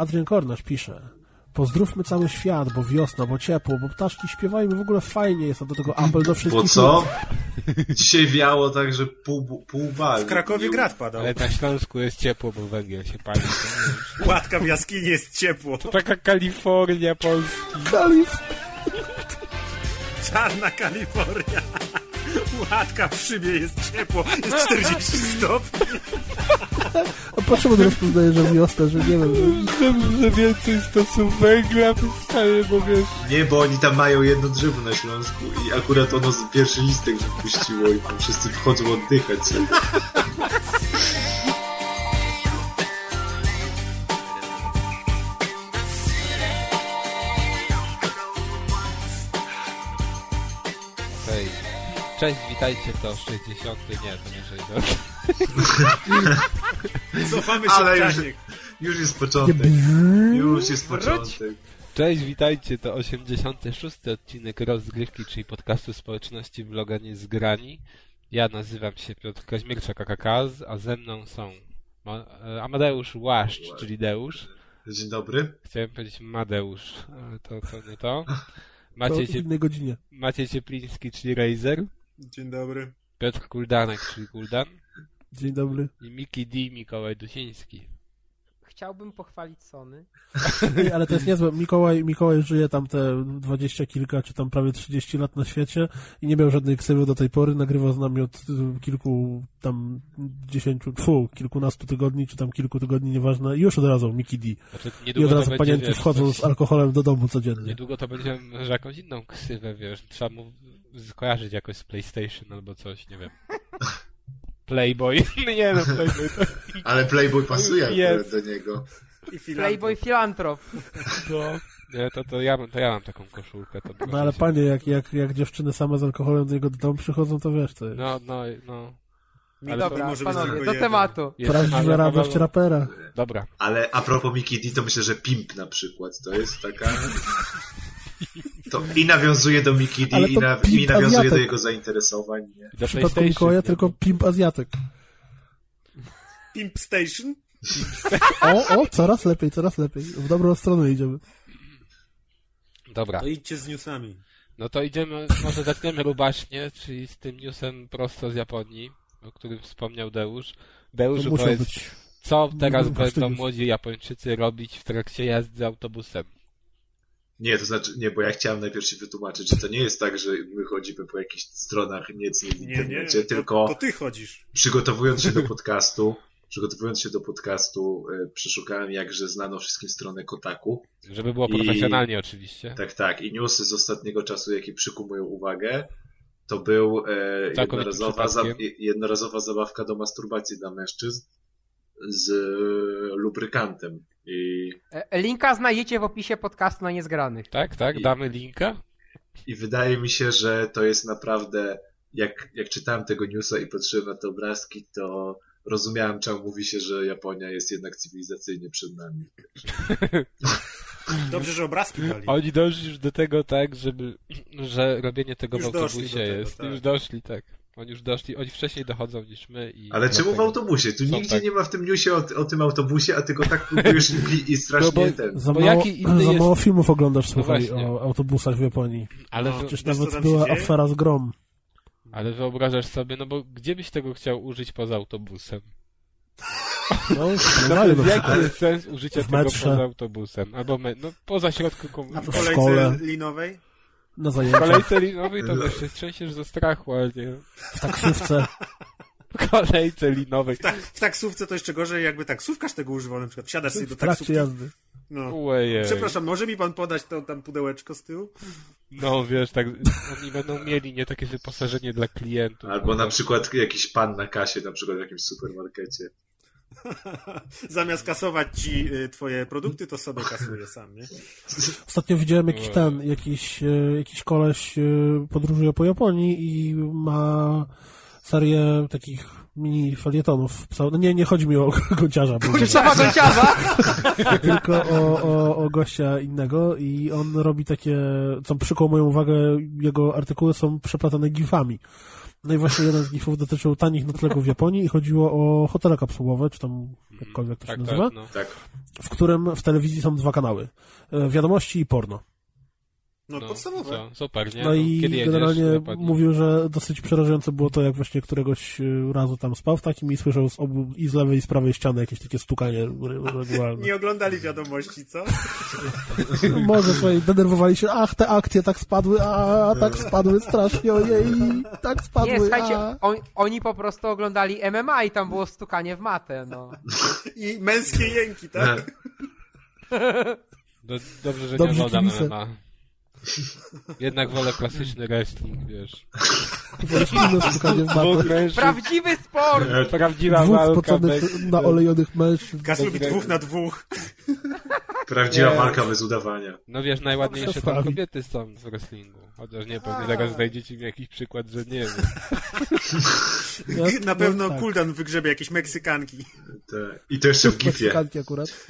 Adrian Kornasz pisze. Pozdrówmy cały świat, bo wiosna, bo ciepło, bo ptaszki śpiewają i w ogóle fajnie jest, a do tego apel do wszystkich. Bo co? Dzisiaj wiało tak, że pół, pół bali. W Krakowie grad padał. Ale na Śląsku jest ciepło, bo węgiel się pali. Łatka w jaskini jest ciepło. To taka Kalifornia Polski. Kalif! Czarna Kalifornia. Łatka w szybie jest ciepło. Jest 40 stopni. A po czemu teraz poznaję, że wiosna, że nie wiem. Że, że więcej stosów węgla powstaje, bo wiesz... Nie, bo oni tam mają jedno drzewo na Śląsku i akurat ono z pierwszy listek wypuściło i tam wszyscy wchodzą oddychać sobie. Cześć, witajcie, to 60. Nie, to nie 60. Cofamy się Ale już, już jest początek. Już jest początek. Cześć, witajcie, to 86. odcinek rozgrywki, czyli podcastu społeczności bloga Niezgrani. Ja nazywam się Piotr Kaźmierczak AKKZ, a ze mną są e, Amadeusz Łaszcz, czyli Deusz. Dzień dobry. Chciałem powiedzieć Madeusz, ale to, to nie to. To Maciej, w innej godzinie. Maciej Ciepliński, czyli Razer. Dzień dobry. Piotr Kuldanek, czyli Kuldan. Dzień dobry. I Miki D, Mikołaj Dusiński. Chciałbym pochwalić Sony. Ale to jest niezłe. Mikołaj, Mikołaj żyje tam te dwadzieścia kilka, czy tam prawie 30 lat na świecie i nie miał żadnej ksywy do tej pory. Nagrywa z nami od y, kilku, tam dziesięciu, tfu, kilkunastu tygodni, czy tam kilku tygodni, nieważne. I już od razu Miki D. Znaczy, I od razu panienki wiesz, wchodzą coś- z alkoholem do domu codziennie. Niedługo to będzie może jakąś inną ksywę, wiesz, trzeba mu skojarzyć jakoś z PlayStation albo coś, nie wiem. Playboy. nie no, Playboy to... Ale Playboy pasuje Jest. do niego. I Playboy Filantrop. No. Nie, to, to, ja, mam- to ja mam taką koszulkę. To No ale panie, jak, jak, jak dziewczyny same z alkoholem do jego domu przychodzą, to wiesz, to jest No, no, no. Ale Ale Dobra, może panowie, do jeden. tematu. Jest- prawdziwa radość rapera. Dobra. Ale a propos Mickey D, to myślę, że Pimp na przykład to jest taka... To i nawiązuje do Mickey D, i, na, i nawiązuje do Azjatek. jego zainteresowań. Nie? Do W przypadku Mikołaja tylko pimp Azjatek. Pimp Station? O, o, coraz lepiej, coraz lepiej. W dobrą stronę idziemy. Dobra. To idźcie z newsami. No to idziemy, może zaczniemy rubaśnie, czyli z tym newsem prosto z Japonii, o którym wspomniał Deusz. Musiał powiedz, być. co teraz będą młodzi Japończycy robić w trakcie jazdy autobusem? Nie, to znaczy, nie, bo ja chciałem najpierw się wytłumaczyć, że to nie jest tak, że my chodzimy po jakichś stronach niecnych w Nie, nie, internecie, to, tylko to ty chodzisz. przygotowując się do podcastu, przygotowując się do podcastu, e, przeszukałem jakże znaną wszystkim stronę Kotaku. Żeby było I- profesjonalnie oczywiście. Tak, tak. I newsy z ostatniego czasu, jakie przykupują uwagę, to był e, jednorazowa, za, jednorazowa zabawka do masturbacji dla mężczyzn z e, lubrykantem. I, E, Linka znajdziecie w opisie podcastu na Niezgranych. Tak, tak, I- damy linka. I wydaje mi się, że to jest naprawdę, jak, jak czytałem tego newsa i patrzyłem na te obrazki, to rozumiałem, czemu mówi się, że Japonia jest jednak cywilizacyjnie przed nami. Dobrze, że obrazki dali. Oni doszli już do tego tak, żeby, że robienie tego Już w autobusie tego, jest. tak. Już doszli, tak. Oni już doszli, oni wcześniej dochodzą niż my i... Ale czemu w autobusie? Tu Są nigdzie tak. nie ma w tym newsie o, o tym autobusie, a ty go tak próbujesz i, i strasznie No bo- ten... Za, mało, jaki inny za jest- mało filmów oglądasz, słuchaj, właśnie. o autobusach w Japonii. Ale, No. Przecież nawet była afera z Grom. ale wyobrażasz sobie, no bo gdzie byś tego chciał użyć poza autobusem? No, No, skandalnie, no, jaki jest sens użycia tego metrze. poza autobusem? Albo me, no poza środku A komunikacji. W w kolejce szkole, linowej? Na W zajęciach, kolejce linowej to wiesz, się trzęsiesz ze strachu, ale nie. w taksówce. W kolejce linowej. Tak, w taksówce to jeszcze gorzej, jakby taksówkarz tego używał, na przykład wsiadasz sobie do W taksówki. jazdy. No. Przepraszam, może mi pan podać to tam pudełeczko z tyłu? No wiesz, tak, oni będą mieli nie takie wyposażenie dla klientów. Albo na przykład jakiś pan na kasie, na przykład w jakimś supermarkecie. Zamiast kasować ci y, twoje produkty, to sobie kasuje sam, nie? Ostatnio widziałem jakiś ten, jakiś, e, jakiś koleś e, podróżuje po Japonii i ma serię takich mini felietonów. Psa- No nie, nie chodzi mi o gociarza, bo Krzysztofa Gonciarza! tylko o, o, o gościa innego i on robi takie, co przykuło moją uwagę, jego artykuły są przeplatane gifami. No i właśnie jeden z gifów dotyczył tanich noclegów w Japonii i chodziło o hotele kapsułowe, czy tam jakkolwiek to się Tak, nazywa, tak, no. Tak. w którym w telewizji są dwa kanały. E, Wiadomości i porno. No, No, podstawowe. co, super, nie? No i Kiedy jedziesz generalnie mówił, że dosyć przerażające było to, jak właśnie któregoś e, razu tam spał w takim i słyszał z obu i z lewej i z prawej ściany jakieś takie stukanie re- regularne. Nie oglądali wiadomości, co? Może sobie denerwowali się, ach, te akcje tak spadły, a tak spadły strasznie, ojej, tak spadły, Nie, słuchajcie, a... on, oni po prostu oglądali MMA i tam było stukanie w matę, no. I męskie jęki, tak? Do, dobrze, że Dobrze nie oglądam. MMA. Jednak wolę klasyczny wrestling, wiesz. Wolisz inne stukanie w Dwóch matę. mężczyzn, Prawdziwy sport! prawdziwa Dwóch walka spoconych, bez... naolejonych mężczyzn. Gaz lubi dwóch na dwóch. Prawdziwa walka bez udawania. No wiesz, najładniejsze tam Przestań. kobiety są w wrestlingu. Chociaż nie, pewnie zaraz znajdziecie mi jakiś przykład, że nie wiem. Na pewno no tak. Kuldan wygrzebie jakieś Meksykanki. Te- I to jeszcze w gifie. Meksykanki akurat.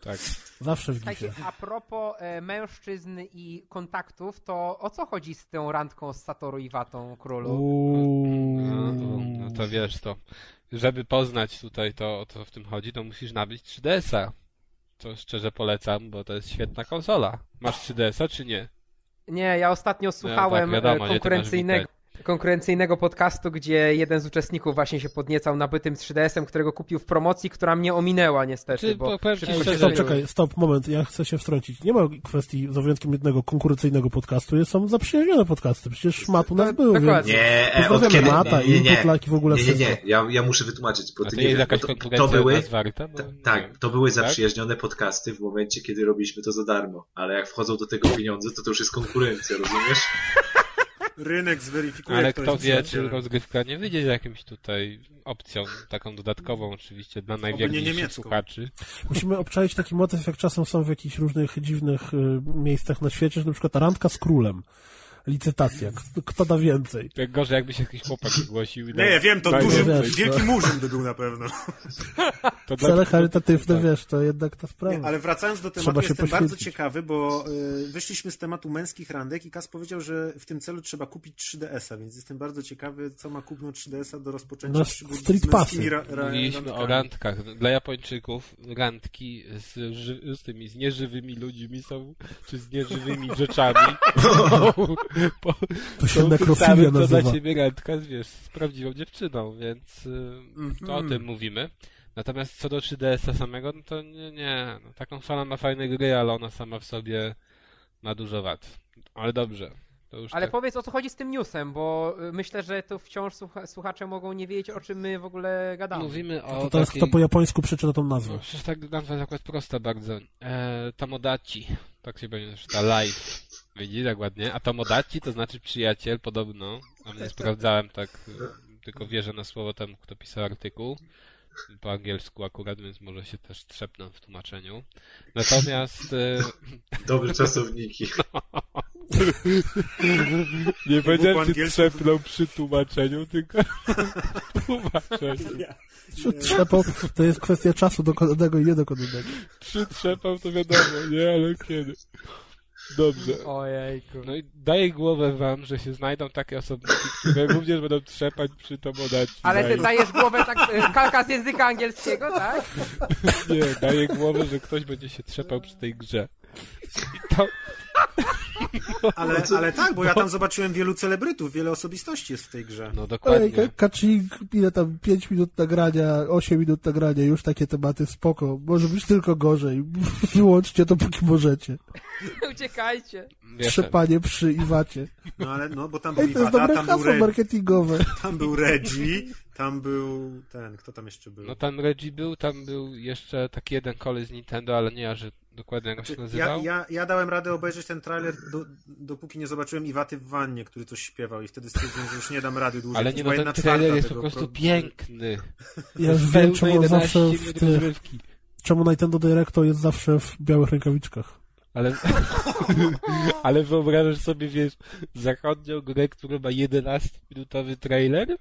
Tak. Zawsze w Słuchajcie, gifie. a propos e, mężczyzn i kontaktów, to o co chodzi z tą randką z Satoru Iwatą królu? No, to, no to wiesz to. Żeby poznać tutaj to, o co w tym chodzi, to musisz nabyć 3DS-a. Co szczerze polecam, bo to jest świetna konsola. Masz 3DS-a czy nie? Nie, ja ostatnio słuchałem tak, wiadomo, e, ty konkurencyjnego, konkurencyjnego podcastu, gdzie jeden z uczestników właśnie się podniecał nabytym 3DS-em, którego kupił w promocji, która mnie ominęła niestety, Czy, bo powiem szczerze, Stop, się czekaj, stop, moment, ja chcę się wtrącić. Nie ma kwestii, za wyjątkiem jednego konkurencyjnego podcastu, są zaprzyjaźnione podcasty. Przecież Mat u nas Tak, był, więc... dokładnie. Nie, e, od kiedy? Mata nie, nie, i nie. I w ogóle Nie, nie, nie. Ja, ja muszę wytłumaczyć, bo ty nie to, to były, nas warta? Bo tak, to były Tak? zaprzyjaźnione podcasty w momencie, kiedy robiliśmy to za darmo. Ale jak wchodzą do tego pieniądze, to to już jest konkurencja, rozumiesz? Rynek zweryfikuje, Ale kto wie, czy rozgrywka nie wyjdzie z jakimś tutaj opcją taką dodatkową oczywiście dla nie najwierniejszych słuchaczy. Musimy obczaić taki motyw, jak czasem są w jakichś różnych dziwnych y, miejscach na świecie, że na przykład randka z królem. Licytacja. Kto da więcej? Jak gorzej, jakby się jakiś chłopak zgłosił. i Nie, ja wiem, to duży, wiesz, wielki no. murzyn by był na pewno. To dla- Cele charytatywne, tak. wiesz, to jednak ta sprawa. Nie, ale wracając do tematu, jestem bardzo poświęcić. ciekawy, bo y, wyszliśmy z tematu męskich randek i Kas powiedział, że w tym celu trzeba kupić 3DS-a, więc jestem bardzo ciekawy, co ma kupno 3DS-a do rozpoczęcia No, przygód Street z męskimi Passy. ra, ra, Mówiliśmy o randkach. Dla Japończyków randki z, ży- z tymi z nieżywymi ludźmi są, czy z nieżywymi rzeczami. po, To się nekrofilia samym, co dla nazywa. ciebie randka wiesz, z prawdziwą dziewczyną, więc y, to o Mhm. tym mówimy. Natomiast co do 3DS-a samego, no to nie, nie. No, ta konsola ma fajne gry, ale ona sama w sobie ma dużo wad. Ale dobrze. To już Ale tak. powiedz o co chodzi z tym newsem, bo y, myślę, że to wciąż słucha słuchacze mogą nie wiedzieć o czym my w ogóle gadamy. Mówimy o To teraz takiej... kto po japońsku przeczyta tą nazwę. No, przecież tak nazwa jest akurat prosta bardzo. E, Tomodaci. Tak się będzie czyta. Live. Widzisz, jak ładnie. A Tomodaci to znaczy przyjaciel, podobno. A nie sprawdzałem tak, tylko wierzę na słowo temu, kto pisał artykuł. Po angielsku akurat, więc może się też trzepnę w tłumaczeniu. Natomiast e, Dobre czasowniki. nie po powiedziałem, czy trzepnął przy tłumaczeniu, tylko w tłumaczeniu. Trzepał, to jest kwestia czasu dokonanego i niedokonanego. Przytrzepał to wiadomo, nie? Ale kiedy? Dobrze. Ojejku. No i daję głowę wam, że się znajdą takie osobniki, które również będą trzepać przy tomodaci. Ale ty dajesz głowę tak, y, kalka z języka angielskiego, tak? Nie, daję głowę, że ktoś będzie się trzepał przy tej grze. To... Ale, ale tak, bo ja tam zobaczyłem wielu celebrytów, wiele osobistości jest w tej grze. No Ej, dokładnie. Ka- Kaczyk, ile tam 5 minut nagrania, 8 minut nagrania, już takie tematy, spoko. Może być tylko gorzej. Wyłączcie to, póki możecie. Uciekajcie. Trzepanie przy Iwacie. No ale no, bo tam był Ej, to jest Iwata, dobre tam był, marketingowe. tam był Reggie, tam był ten, kto tam jeszcze był? no tam Reggie był, tam był jeszcze taki jeden kolej z Nintendo, ale nie, że dokładnie jak on się ja, nazywał. Ja, ja dałem radę obejrzeć ten trailer, do, dopóki nie zobaczyłem Iwaty w wannie, który coś śpiewał i wtedy stwierdziłem, że już nie dam rady dłużej. Ale nie, no ten jedna trailer jest po prostu pro- piękny. Ja już wiem, czemu on 11 zawsze w tych, czemu Nintendo Directo jest zawsze w białych rękawiczkach. Ale, ale wyobrażasz sobie, wiesz, zachodnią grę, która ma 11-minutowy trailer?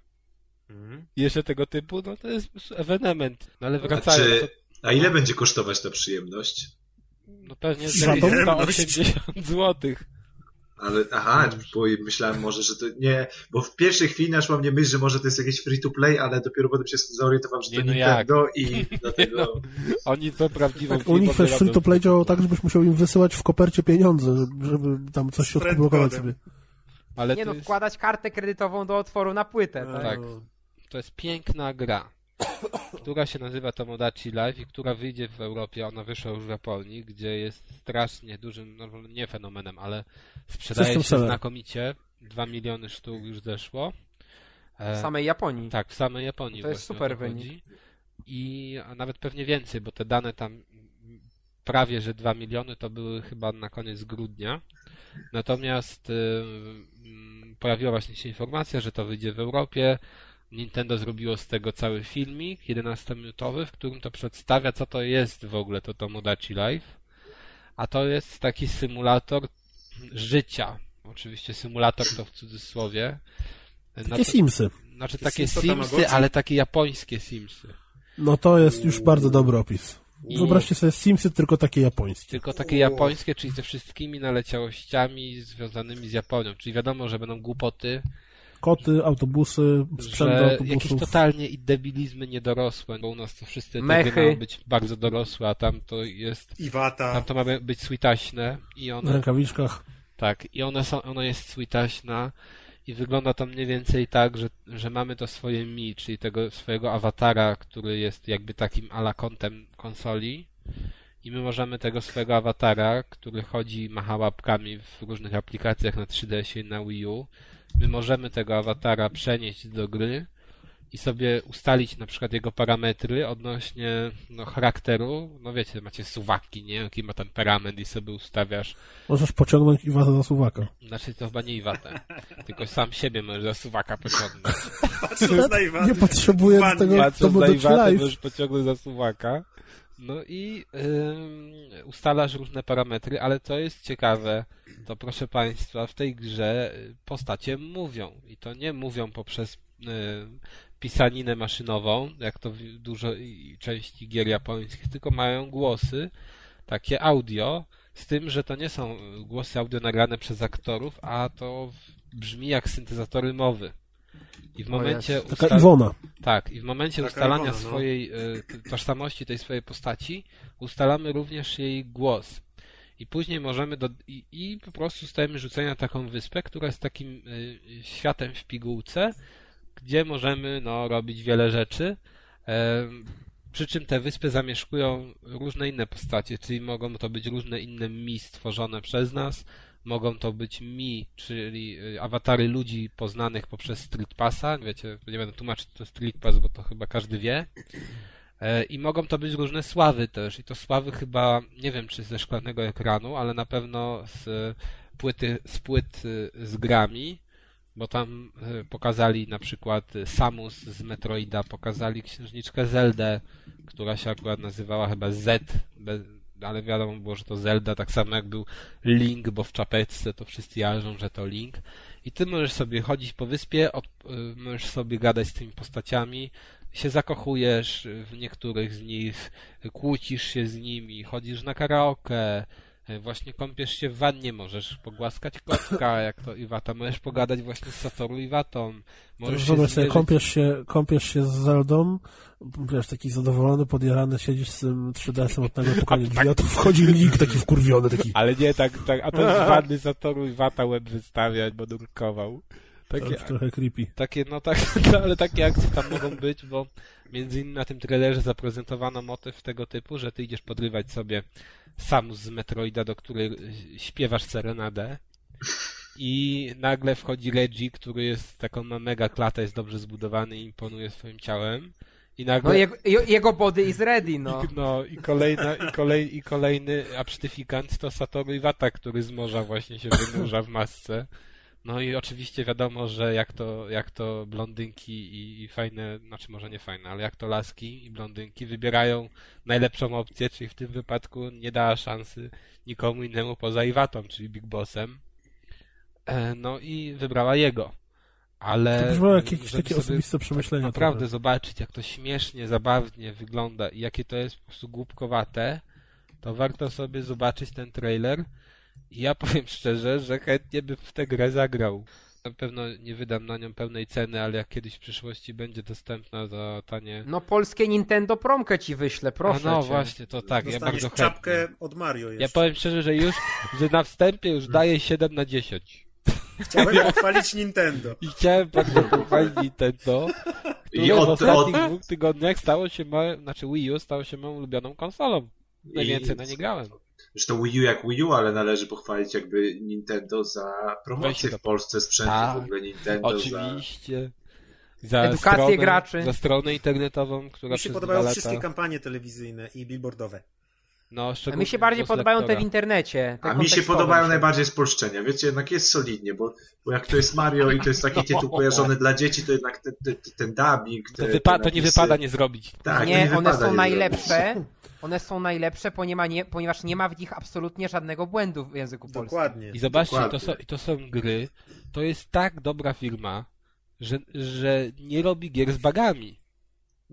Mhm. Jeszcze tego typu, no to jest ewenement. No ale wracając, Czy, to, a ile będzie kosztować ta przyjemność? No pewnie Za tą? 180 złotych. Ale, aha, bo myślałem może, że to nie, bo w pierwszej chwili naszła mnie myśl, że może to jest jakieś free to play, ale dopiero potem się zorientowałem, że to Nie, no Nintendo i dlatego... No, Oni to prawdziwą Tak, u nich też free to play działało tak, żebyś musiał im wysyłać w kopercie pieniądze, żeby tam coś się odblokować sobie. Ale Nie no, jest, wkładać kartę kredytową do otworu na płytę, tak? Tak. to jest piękna gra, która się nazywa Tomodachi Live i która wyjdzie w Europie. Ona wyszła już w Japonii, gdzie jest strasznie dużym, no nie fenomenem, ale sprzedaje System się seller. znakomicie. 2 miliony sztuk już zeszło. E, W samej Japonii. Tak, w samej Japonii. To jest super to wynik. I a nawet pewnie więcej, bo te dane tam prawie, że 2 miliony to były chyba na koniec grudnia. Natomiast y, mm, pojawiła właśnie się informacja, że to wyjdzie w Europie. Nintendo zrobiło z tego cały filmik 11-minutowy, w którym to przedstawia, co to jest w ogóle to Tomodachi Live. A to jest taki symulator życia. Oczywiście symulator to w cudzysłowie. Takie to- Simsy. znaczy Takie takie Simsy Simsy, ale takie japońskie Simsy. No to jest już bardzo dobry opis. I- Wyobraźcie sobie Simsy, tylko takie japońskie. Tylko takie japońskie, czyli ze wszystkimi naleciałościami związanymi z Japonią. Czyli wiadomo, że będą głupoty, Koty, autobusy, sprzęt do że jakieś autobusów. totalnie i debilizmy niedorosłe, bo u nas to wszyscy Mechy. mają być bardzo dorosłe, a tam to jest, Iwata. tam to ma być switaśne i W one, rękawiczkach. tak, i one są, ona jest switaśna i wygląda to mniej więcej tak, że, że mamy to swoje Mi, czyli tego swojego awatara, który jest jakby takim ala kątem konsoli i my możemy tego swojego awatara, który chodzi, macha łapkami w różnych aplikacjach na 3DS i na Wii U, my możemy tego awatara przenieść do gry i sobie ustalić na przykład jego parametry odnośnie no, charakteru. No wiecie, macie suwaki, nie? Jaki ma temperament i sobie ustawiasz. Możesz pociągnąć Iwata za suwaka. Znaczy to chyba nie Iwatę, tylko sam siebie możesz za suwaka pociągnąć. Patrząc na Iwatę. Nie potrzebuję do tego, to Patrząc na był Iwatę, możesz pociągnąć za suwaka. No i ym, ustalasz różne parametry, ale co jest ciekawe, to proszę Państwa, w tej grze y, postacie mówią. I to nie mówią poprzez y, pisaninę maszynową, jak to w dużo i- części gier japońskich, tylko mają głosy, takie audio, z tym, że to nie są głosy audio nagrane przez aktorów, a to brzmi jak syntezatory mowy. I w momencie. Taka ustal- Iwona. tak, i w momencie Taka ustalania Iwona, no. swojej y, t- tożsamości, tej swojej postaci, ustalamy również jej głos. I później możemy do, i, i po prostu stajemy rzuceni na taką wyspę, która jest takim y, światem w pigułce, gdzie możemy no, robić wiele rzeczy. Em, przy czym te wyspy zamieszkują różne inne postacie, czyli mogą to być różne inne mi stworzone przez nas, mogą to być mi, czyli y, awatary ludzi poznanych poprzez Street Passa. Wiecie, nie będę tłumaczyć to Street Pass, bo to chyba każdy wie. E, I mogą to być różne sławy też. I to sławy chyba, nie wiem czy ze szklanego ekranu, ale na pewno z płyty, z płyt y, z grami, bo tam e, pokazali na przykład y, Samus z Metroida, pokazali księżniczkę Zeldę, która się akurat nazywała chyba Z, ale wiadomo było, że to Zelda, tak samo jak był Link, bo w czapeczce to wszyscy jarzą, że to Link. I ty możesz sobie chodzić po wyspie, od, y, możesz sobie gadać z tymi postaciami, się zakochujesz w niektórych z nich, kłócisz się z nimi, chodzisz na karaoke, y, właśnie kąpiesz się w wannie, możesz pogłaskać kotka, jak to Iwata, możesz pogadać właśnie z Satoru Iwatą, możesz się Zobacz zmierzyć- kąpiesz się, kąpiesz się z Zeldą, wiesz, taki zadowolony, podjarany, siedzisz z tym 3DS-em od tego pokoju drzwi, a tu wchodzi Link taki wkurwiony, taki Ale nie tak, tak a to jest wanny Satoru Iwata łeb wystawiać, bo nurkował. to Takie, już trochę creepy. Takie, no tak, no, ale takie akcje tam mogą być, bo między innymi na tym trailerze zaprezentowano motyw tego typu, że ty idziesz podrywać sobie Samus z Metroida, do której śpiewasz serenadę i nagle wchodzi Reggie, który jest taką ma mega klatę, jest dobrze zbudowany i imponuje swoim ciałem i nagle... No jego, je- jego body is ready, no. I, no i kolejna, i, kolej, i kolejny absztyfikant to Satoru Iwata, który z morza właśnie się wynurza w masce. No i oczywiście wiadomo, że jak to, jak to blondynki i, i fajne, znaczy może nie fajne, ale jak to laski i blondynki wybierają najlepszą opcję, czyli w tym wypadku nie dała szansy nikomu innemu poza Iwatą, czyli Big Bossem. E, No i wybrała jego. Ale To brzmiało jak jakieś takie osobiste przemyślenia. naprawdę trochę. zobaczyć, jak to śmiesznie, zabawnie wygląda i jakie to jest po prostu głupkowate, to warto sobie zobaczyć ten trailer ja powiem szczerze, że chętnie bym w tę grę zagrał. Na pewno nie wydam na nią pełnej ceny, ale jak kiedyś w przyszłości będzie dostępna za tanie... No polskie Nintendo promkę ci wyślę, proszę A no cię. właśnie, to tak, ja bardzo czapkę chętnie. od Mario jeszcze. Ja powiem szczerze, że już, że na wstępie już daję 7 na 10. Chciałem pochwalić Nintendo. I chciałem bardzo pochwalić Nintendo, I które w od, ostatnich od, dwóch tygodniach stało się moją, znaczy Wii U stało się moją ulubioną konsolą. Najwięcej na nie grałem. Zresztą Wii U jak Wii U, ale należy pochwalić jakby Nintendo za promocję w Polsce sprzętu Tak, w ogóle Nintendo. Za... Oczywiście. Za Edukację stronę, graczy. Za stronę internetową, która Mi się podobają wszystkie kampanie telewizyjne i billboardowe. No, A mi się bardziej podobają te w internecie. Te A mi się podobają najbardziej spolszczenia. Wiecie, jednak jest solidnie, bo, bo jak to jest Mario i to jest taki No. tytuł kojarzony dla dzieci, to jednak ten, ten, ten dubbing, To, te, wypa- te to nie wypada nie zrobić. Tak, to nie, one są nie najlepsze. One są najlepsze, ponieważ nie, ponieważ nie ma w nich absolutnie żadnego błędu w języku polskim. Dokładnie. I zobaczcie, to Dokładnie. są, i to są gry, to jest tak dobra firma, że, że nie robi gier z bugami.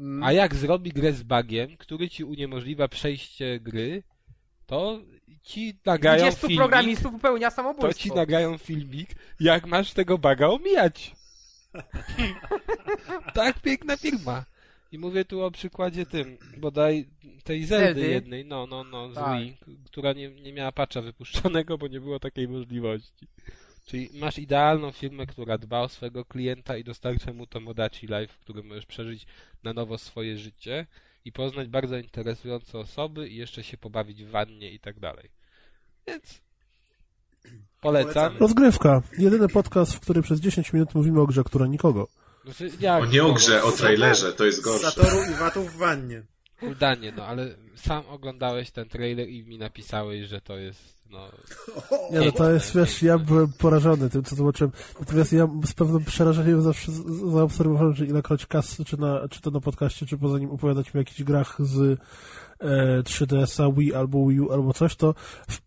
Mm. A jak zrobi grę z bugiem, który ci uniemożliwia przejście gry, to ci nagają 20 filmik, programistów popełnia to samobójstwo. ci nagają filmik, jak masz tego buga omijać. tak piękna firma. I mówię tu o przykładzie tym, bodaj tej Zeldy Zeldy? jednej, no, no, no, z Tak. Wii, która nie, nie miała patcha wypuszczonego, bo nie było takiej możliwości. Czyli masz idealną firmę, która dba o swojego klienta i dostarcza mu Tomodachi Life, w którym możesz przeżyć na nowo swoje życie i poznać bardzo interesujące osoby i jeszcze się pobawić w wannie i tak dalej. Więc polecam. Rozgrywka. Jedyny podcast, w którym przez 10 minut mówimy o grze, która nikogo. Znaczy, jak O nie o grze, o trailerze, to jest gorsze. Satoru i Watów w wannie. Danie, no ale sam oglądałeś ten trailer i mi napisałeś, że to jest no Nie no, to jest, wiesz, ja byłem porażony tym, co zobaczyłem. Natomiast ja z pewnym przerażeniem zawsze zaobserwowałem, że ilekroć Kas, czy, na, czy to na podcaście, czy poza nim opowiadać mi o jakichś grach z e, 3DS-a, Wii albo Wii U, albo coś, to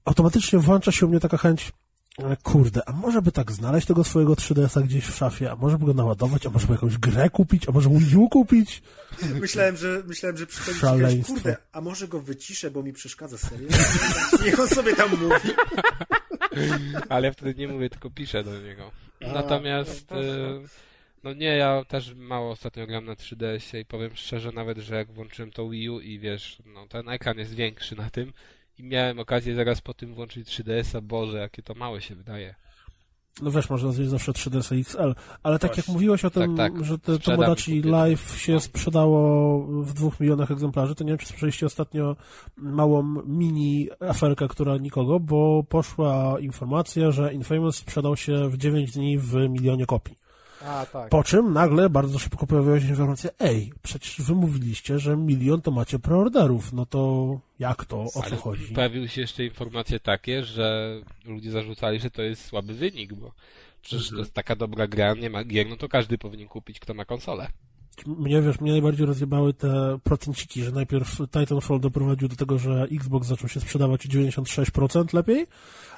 automatycznie włącza się u mnie taka chęć, e, kurde, a może by tak znaleźć tego swojego 3DS-a gdzieś w szafie, a może by go naładować, a może by jakąś grę kupić, a może Wii U kupić? Myślałem, że, myślałem, że przychodzi kurde, a może go wyciszę, bo mi przeszkadza serio. Niech on sobie tam mówi. ale ja wtedy nie mówię, tylko piszę do niego. Natomiast no, e, no nie, ja też mało ostatnio gram na 3DS-ie i powiem szczerze nawet, że jak włączyłem to Wii U i wiesz, no ten ekran jest większy na tym i miałem okazję zaraz po tym włączyć 3DS-a, Boże, jakie to małe się wydaje. No wiesz, można zjeść zawsze 3DS XL, ale tak jak mówiłeś o tym, Tak, tak. że te Tomodachi. Live się No. sprzedało w dwóch milionach egzemplarzy, to nie wiem, czy słyszeliście ostatnio małą mini aferkę, która nikogo, bo poszła informacja, że Infamous sprzedał się w 9 dni w milionie kopii. A, tak. Po czym nagle bardzo szybko pojawiła się informacja, ej, przecież wy mówiliście, że milion to macie preorderów, no to jak to, o co Ale chodzi? pojawiły się jeszcze informacje takie, że ludzie zarzucali, że to jest słaby wynik, bo przecież to jest taka dobra gra, nie ma gier, no to każdy powinien kupić, kto ma konsolę. Mnie, wiesz, mnie najbardziej rozjebały te procenciki, że najpierw Titanfall doprowadził do tego, że Xbox zaczął się sprzedawać o 96% lepiej,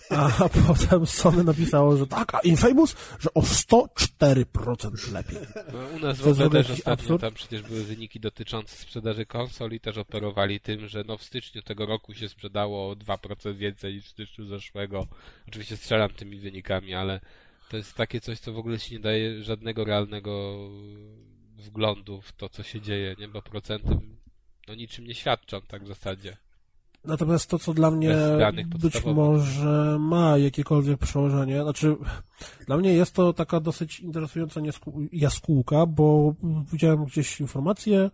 a potem Sony napisało, że tak, a Infamous, że o 104% lepiej. No, u nas w ogóle też ostatnio absurd. tam przecież były wyniki dotyczące sprzedaży konsol i też operowali tym, że no w styczniu tego roku się sprzedało o 2% więcej niż w styczniu zeszłego. Oczywiście strzelam tymi wynikami, ale to jest takie coś, co w ogóle ci nie daje żadnego realnego wglądu w to, co się dzieje, nie? Bo procenty no niczym nie świadczą tak w zasadzie. Natomiast to, co dla mnie być może ma jakiekolwiek przełożenie, znaczy dla mnie jest to taka dosyć interesująca jaskółka, bo widziałem gdzieś informację,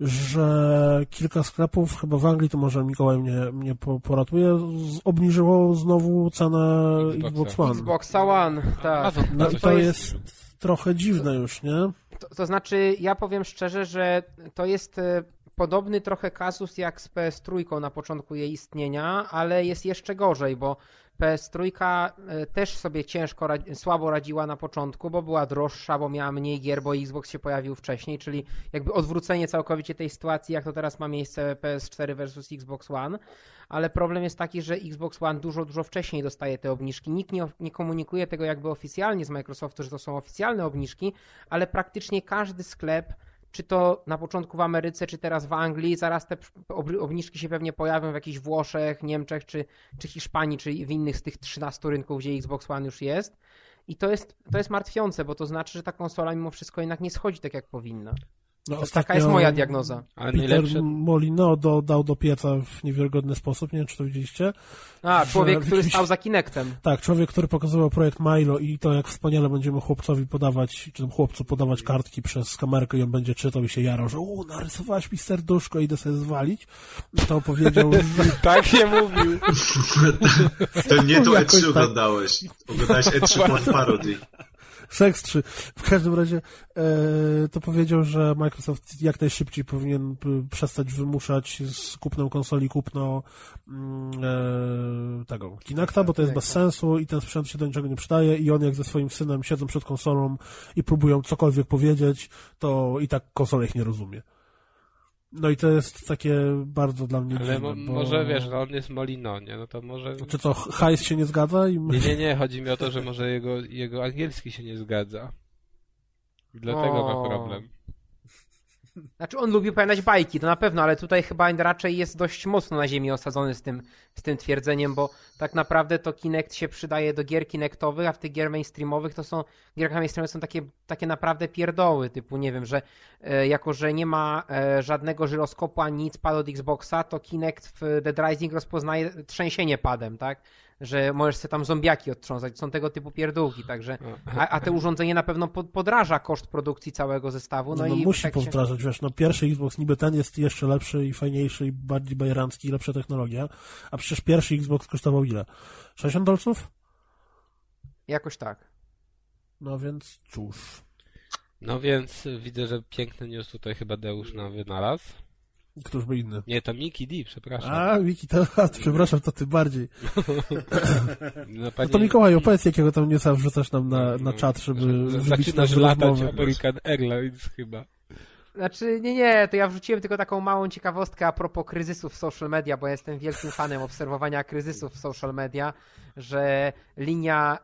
że kilka sklepów, chyba w Anglii, to może Mikołaj mnie, mnie po- poratuje, obniżyło znowu cenę Xboxa. Xbox One. Xbox One, tak. No i to jest trochę dziwne już, nie? To, to znaczy, ja powiem szczerze, że to jest e, podobny trochę kazus jak z PS3 na początku jej istnienia, ale jest jeszcze gorzej, bo PS3 e, też sobie ciężko, słabo radziła na początku, bo była droższa, bo miała mniej gier, bo Xbox się pojawił wcześniej, czyli jakby odwrócenie całkowicie tej sytuacji, jak to teraz ma miejsce PS4 versus Xbox One. Ale problem jest taki, że Xbox One dużo, dużo wcześniej dostaje te obniżki. Nikt nie, nie komunikuje tego jakby oficjalnie z Microsoftu, że to są oficjalne obniżki, ale praktycznie każdy sklep czy to na początku w Ameryce, czy teraz w Anglii, zaraz te ob- obniżki się pewnie pojawią w jakichś Włoszech, Niemczech, czy, czy Hiszpanii, czy w innych z tych 13 rynków, gdzie Xbox One już jest. I to jest, to jest martwiące, bo to znaczy, że ta konsola mimo wszystko jednak nie schodzi tak, jak powinna. No, To taka jest moja diagnoza. Ale Peter najlepsze... Molino do, dał do pieca w niewiarygodny sposób, nie wiem czy to widzieliście. A, człowiek, Że który stał za Kinectem. Tak, człowiek, który pokazywał projekt Milo i to jak wspaniale będziemy chłopcowi podawać, czy tam chłopcu podawać kartki przez kamerkę i on będzie czytał i się jarał, że u, narysowałeś mi serduszko, idę sobie zwalić. To powiedział, że Tak się mówił. To nie to Jakoś E3 tak. oglądałeś. Oglądałeś E3 Porn Parody. Seks 3. W każdym razie e, to powiedział, że Microsoft jak najszybciej powinien przestać wymuszać z kupnem konsoli kupno mm, e, tego Kinecta, bo to jest bez sensu i ten sprzęt się do niczego nie przydaje i on jak ze swoim synem siedzą przed konsolą i próbują cokolwiek powiedzieć, to i tak konsola ich nie rozumie. No i to jest takie bardzo dla mnie Ale dziwne, mo- bo... może wiesz, no on jest Molino, nie? No to może... Czy co, hajs się nie zgadza? I... Nie, nie, nie, chodzi mi o to, że może jego, jego angielski się nie zgadza. I Dlatego O. ma problem. Znaczy on lubi opowiadać bajki, to na pewno, ale tutaj chyba raczej jest dość mocno na ziemi osadzony z tym, z tym twierdzeniem, bo tak naprawdę to Kinect się przydaje do gier Kinectowych, a w tych gier mainstreamowych to są, gierkach mainstreamowych są takie, takie naprawdę pierdoły, typu nie wiem, że e, jako, że nie ma e, żadnego żyroskopu ani nic pad od Xboxa, to Kinect w Dead Rising rozpoznaje trzęsienie padem, tak? Że możesz sobie tam zombiaki odtrząsać, są tego typu pierdółki, także, a, a te urządzenie na pewno pod, podraża koszt produkcji całego zestawu, no, No, i w musi efekcie- powtarzać, wiesz, no pierwszy Xbox niby ten jest jeszcze lepszy i fajniejszy i bardziej bajerancki i lepsza technologia, a przecież pierwszy Xbox kosztował ile? 60 dolców? Jakoś tak. No więc cóż, No więc widzę, że piękny news tutaj chyba Deusz nam wynalazł. któż by inny? Nie, to Miki D, przepraszam. A, Wiki, to, a, przepraszam, to ty bardziej. No, No to Mikołaj, opowiedz jakiego tam newsa wrzucasz nam na, na czat, żeby Że- wbić Zaczynasz latać rozmowy. American Airlines chyba. Znaczy, nie, nie, to ja wrzuciłem tylko taką małą ciekawostkę a propos kryzysów w social media, bo jestem wielkim fanem obserwowania kryzysów w social media, że linia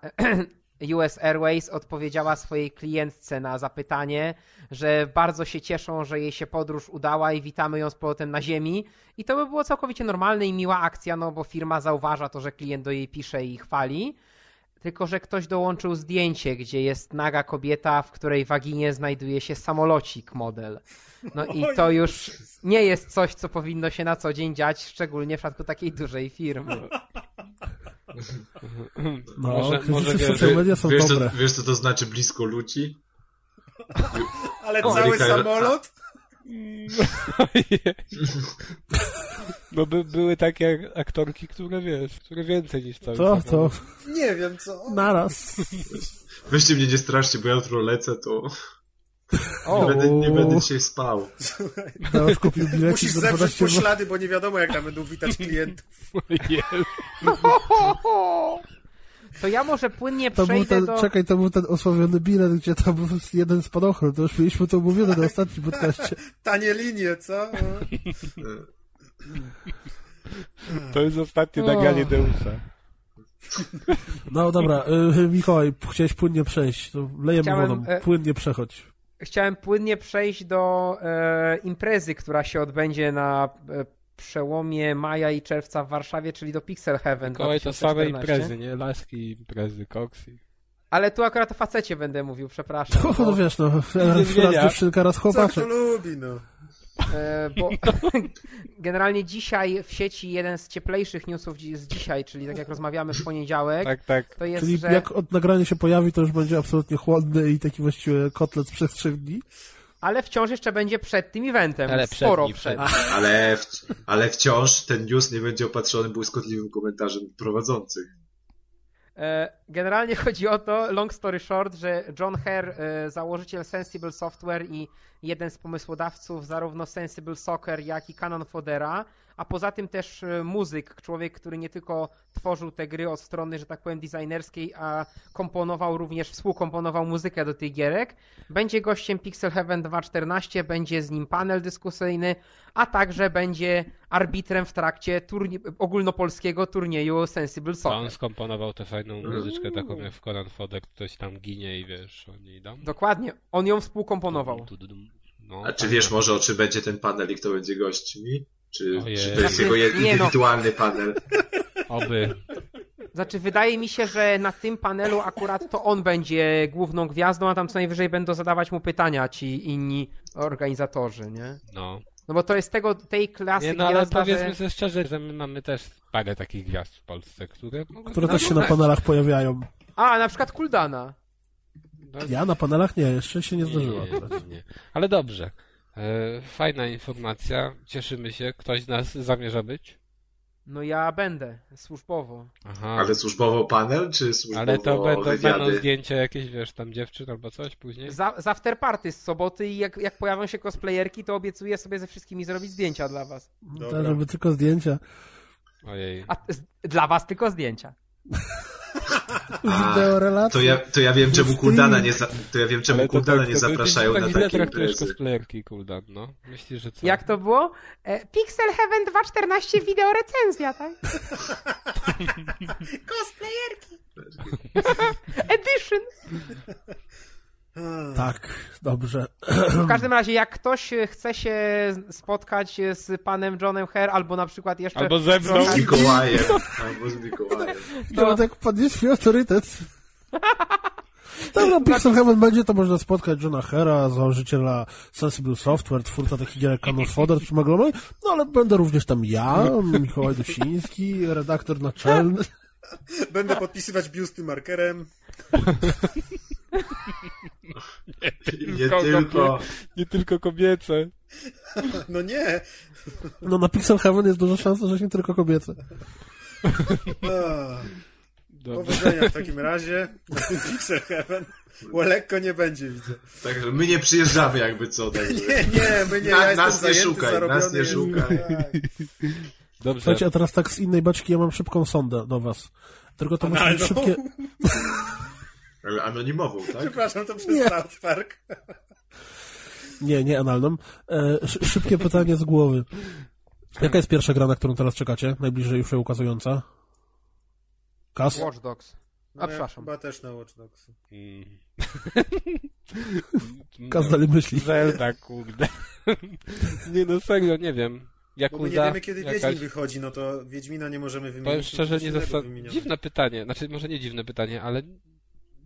US Airways odpowiedziała swojej klientce na zapytanie, że bardzo się cieszą, że jej się podróż udała i witamy ją z powrotem na ziemi. I to by było całkowicie normalne i miła akcja, no bo firma zauważa to, że klient do jej pisze i chwali. Tylko, że ktoś dołączył zdjęcie, gdzie jest naga kobieta, w której waginie znajduje się samolocik model. No i to już nie jest coś, co powinno się na co dzień dziać, szczególnie w przypadku takiej dużej firmy. No, Może- może wiesz, media są Wiesz co, dobre. wiesz, co to znaczy blisko ludzi? Ale O, cały samolot? No by, były takie aktorki, które wiesz, które więcej niż cały To, to. Nie wiem co. naraz. Weźcie mnie nie straszcie, bo ja jutro lecę, to O, nie, będę, nie będę dzisiaj spał. Teraz kupił bilet Musisz za zeprzeć 12 zł. poślady, bo nie wiadomo jak tam będą witać klientów. To ja może płynnie To przejdę ten, do... czekaj, to był ten osławiony bilet, gdzie tam był jeden spadochron, to już mieliśmy to mówione na ostatnim podcaście. Tanie linie, co? To jest ostatnie nagranie Deusa. No dobra, y, Mikołaj, chciałeś płynnie przejść, to lejemy Chciałem, wodą, e, płynnie przechodź. Chciałem płynnie przejść do e, imprezy, która się odbędzie na e, przełomie maja i czerwca w Warszawie, czyli do Pixel Heaven Kołaj to same 2014. imprezy, nie? Laski imprezy, koksy. Ale tu akurat o facecie będę mówił, przepraszam. No, bo- no wiesz, no, raz dziewczynka, raz Co chłopaczek. kto lubi, no. E, bo generalnie dzisiaj w sieci jeden z cieplejszych newsów z dzisiaj, czyli tak jak rozmawiamy w poniedziałek, Tak, tak. to jest, Czyli że jak od nagrania się pojawi, to już będzie absolutnie chłodny i taki właściwie kotlet przez trzech dni. Ale wciąż jeszcze będzie przed tym eventem, Ale przed sporo nim, przed. przed. Ale, w, ale wciąż ten news nie będzie opatrzony błyskotliwym komentarzem prowadzących. E, Generalnie chodzi o to, long story short, że John Hare, e, założyciel Sensible Software i jeden z pomysłodawców zarówno Sensible Soccer, jak i Canon Fodera, a poza tym też e, muzyk, człowiek, który nie tylko tworzył te gry od strony, że tak powiem, designerskiej, a komponował również, współkomponował muzykę do tych gierek. Będzie gościem Pixel Heaven 2.14, będzie z nim panel dyskusyjny, a także będzie arbitrem w trakcie turni- ogólnopolskiego turnieju Sensible To Soccer. on skomponował tę fajną muzyczkę taką jak w Conan Fodek, ktoś tam ginie i wiesz, oni idą. Dokładnie, on ją współkomponował. No, A czy tak. wiesz może, o czym będzie ten panel i kto będzie gośćmi? Czy, czy to jest Znaczy, jego nie no. indywidualny panel? Oby. Znaczy, wydaje mi się, że na tym panelu akurat to on będzie główną gwiazdą, a tam co najwyżej będą zadawać mu pytania ci inni organizatorzy, nie? No. No bo to jest tego, tej klasy Nie, no ale gwiazda, powiedzmy że... sobie szczerze, że my mamy też parę takich gwiazd w Polsce, które które też się na panelach pojawiają. A, na przykład Kuldana. no, Ja na panelach nie, jeszcze się nie zdarzyło. nie, nie. Ale dobrze. E, fajna informacja. Cieszymy się. Ktoś z nas zamierza być? No ja będę, służbowo. Aha. Ale służbowo panel, czy służbowo Ale to będą, będą zdjęcia jakieś, wiesz, tam dziewczyn albo coś później? Z, z afterparty z soboty i jak, jak pojawią się cosplayerki, to obiecuję sobie ze wszystkimi zrobić zdjęcia dla was. To, żeby tylko zdjęcia. Ojej. A z, dla was tylko zdjęcia. A, Wideo relacje. To ja, to ja wiem, czemu. Kuldana nie, za, to ja wiem, czemu Ale to Kuldana tak, nie to ty zapraszają tak na źle takie imprezy. cosplayerki, Kuldan, no. Myślisz, że co? Jak to było? E, Pixel Heaven 2.14 wideo recenzja, tak? Edition. Tak, dobrze. W każdym razie, jak ktoś chce się spotkać z panem Johnem Hare, albo na przykład jeszcze... Albo ze mną. Z Mikołajem. Albo z Mikołajem. Jak padnie swój autorytet. Dobra, Pixel Heaven będzie, to można spotkać Johna Hera, założyciela Sensible Software, twórca takich gier jak Cannon Fodder czy Maglomy, no ale będę również tam ja, Mikołaj Dusiński, redaktor naczelny. Będę podpisywać biusty markerem. Nie Tylko tylko. Nie tylko kobiece. No nie. No na Pixel Heaven jest duża szansa, że nie tylko kobiece. Dobrze. powodzenia w takim razie. Na tym Pixel Heaven. Bo lekko nie będzie, widzę. Także my nie przyjeżdżamy jakby co. Także. Nie, nie, my nie. Na- ja nas jestem nie zajęty, szukaj, nas nie jestem. szukaj. Tak. Dobrze. Słuchajcie, a teraz tak z innej baczki ja mam szybką sondę do was. Tylko to musi być szybkie... Ale anonimową, tak? Przepraszam, to przez Nie. South Park. Nie, nie analną. E, sz- szybkie pytanie z głowy. Jaka jest pierwsza gra, na którą teraz czekacie? Najbliżej już się ukazująca? Kas? Watch Dogs. No, A, ja przepraszam. Chyba też na Watch Dogs. Mm. Kas dalej myśli. Zelda, kurde. Nie no, serio, nie wiem. Bo my nie wiemy, kiedy jakaś... Wiedźmin wychodzi, no to Wiedźmina nie możemy wymienić. Powiem szczerze, nie wymieniamy. Dziwne pytanie, znaczy może nie dziwne pytanie, ale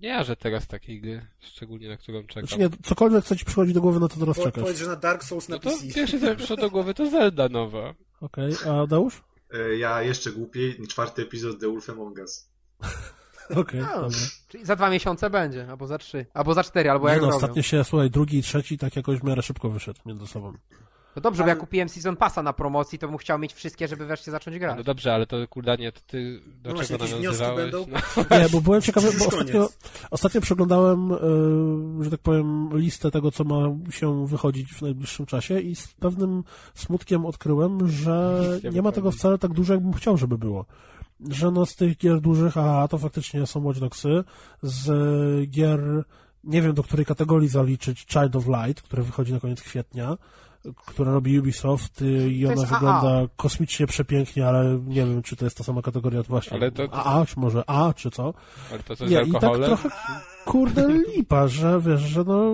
nie jarzę teraz takiej gry, szczególnie na którą czekam. Znaczy nie, cokolwiek co ci przychodzi do głowy, na to teraz Po, czekasz. powiedz, że na Dark Souls na No to PC. pierwszy co mi przyszło do głowy to Zelda nowa. Okej, a Deusz? E, Ja jeszcze głupiej, czwarty epizod The Wolf Among Us. Okej, dobra. Czyli za dwa miesiące będzie, albo za trzy, albo za cztery, albo Nie jak no, zrobią. ostatnio się, słuchaj, drugi i trzeci tak jakoś w miarę szybko wyszedł między sobą. No dobrze, bo ja kupiłem Season Passa na promocji, to bym chciał mieć wszystkie, żeby wreszcie zacząć grać. No dobrze, ale to kurdanie, to ty do No czego nawiązywałeś? będą? No. Nie, bo byłem ciekawy, bo ostatnio, ostatnio przeglądałem, e, że tak powiem, listę tego, co ma się wychodzić w najbliższym czasie i z pewnym smutkiem odkryłem, że nie ma tego wcale tak dużo, jakbym chciał, żeby było. Że no z tych gier dużych, a to faktycznie są Watch Dogsy, z gier, nie wiem do której kategorii zaliczyć, Child of Light, które wychodzi na koniec kwietnia, które robi Ubisoft y, i To ona jest AA. wygląda kosmicznie przepięknie, ale nie wiem, czy to jest ta sama kategoria właśnie. Ale to- AA, czy może A, czy co? Ale to co z Nie, i tak trochę kurde lipa, że wiesz, że no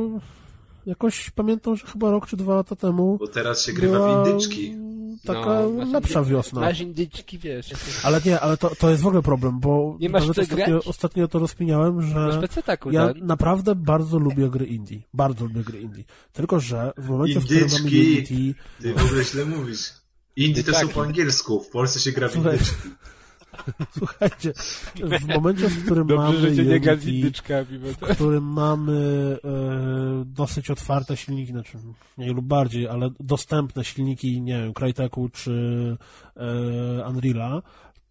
jakoś pamiętam, że chyba rok czy dwa lata temu Bo teraz się grywa była w indyczki. Taka No, lepsza wiosna. Masz indyczki, wiesz. Ale nie, ale to, to jest w ogóle problem, bo Nie masz nawet ostatnio, ostatnio to rozkminiałem, Masz że peceta, ja naprawdę bardzo lubię gry indie. Bardzo lubię gry indie. Tylko, że w momencie, w którym mamy Indyczki. Unity, Ty w ogóle źle mówisz. Indie to Tak. są po angielsku, w Polsce się gra w Słuchaj, indyczki. Słuchajcie, w momencie, w którym Dobrze, mamy Unity, w którym mamy e, dosyć otwarte silniki, znaczy mniej lub bardziej, ale dostępne silniki, nie wiem, Cryteku czy e, Unreala,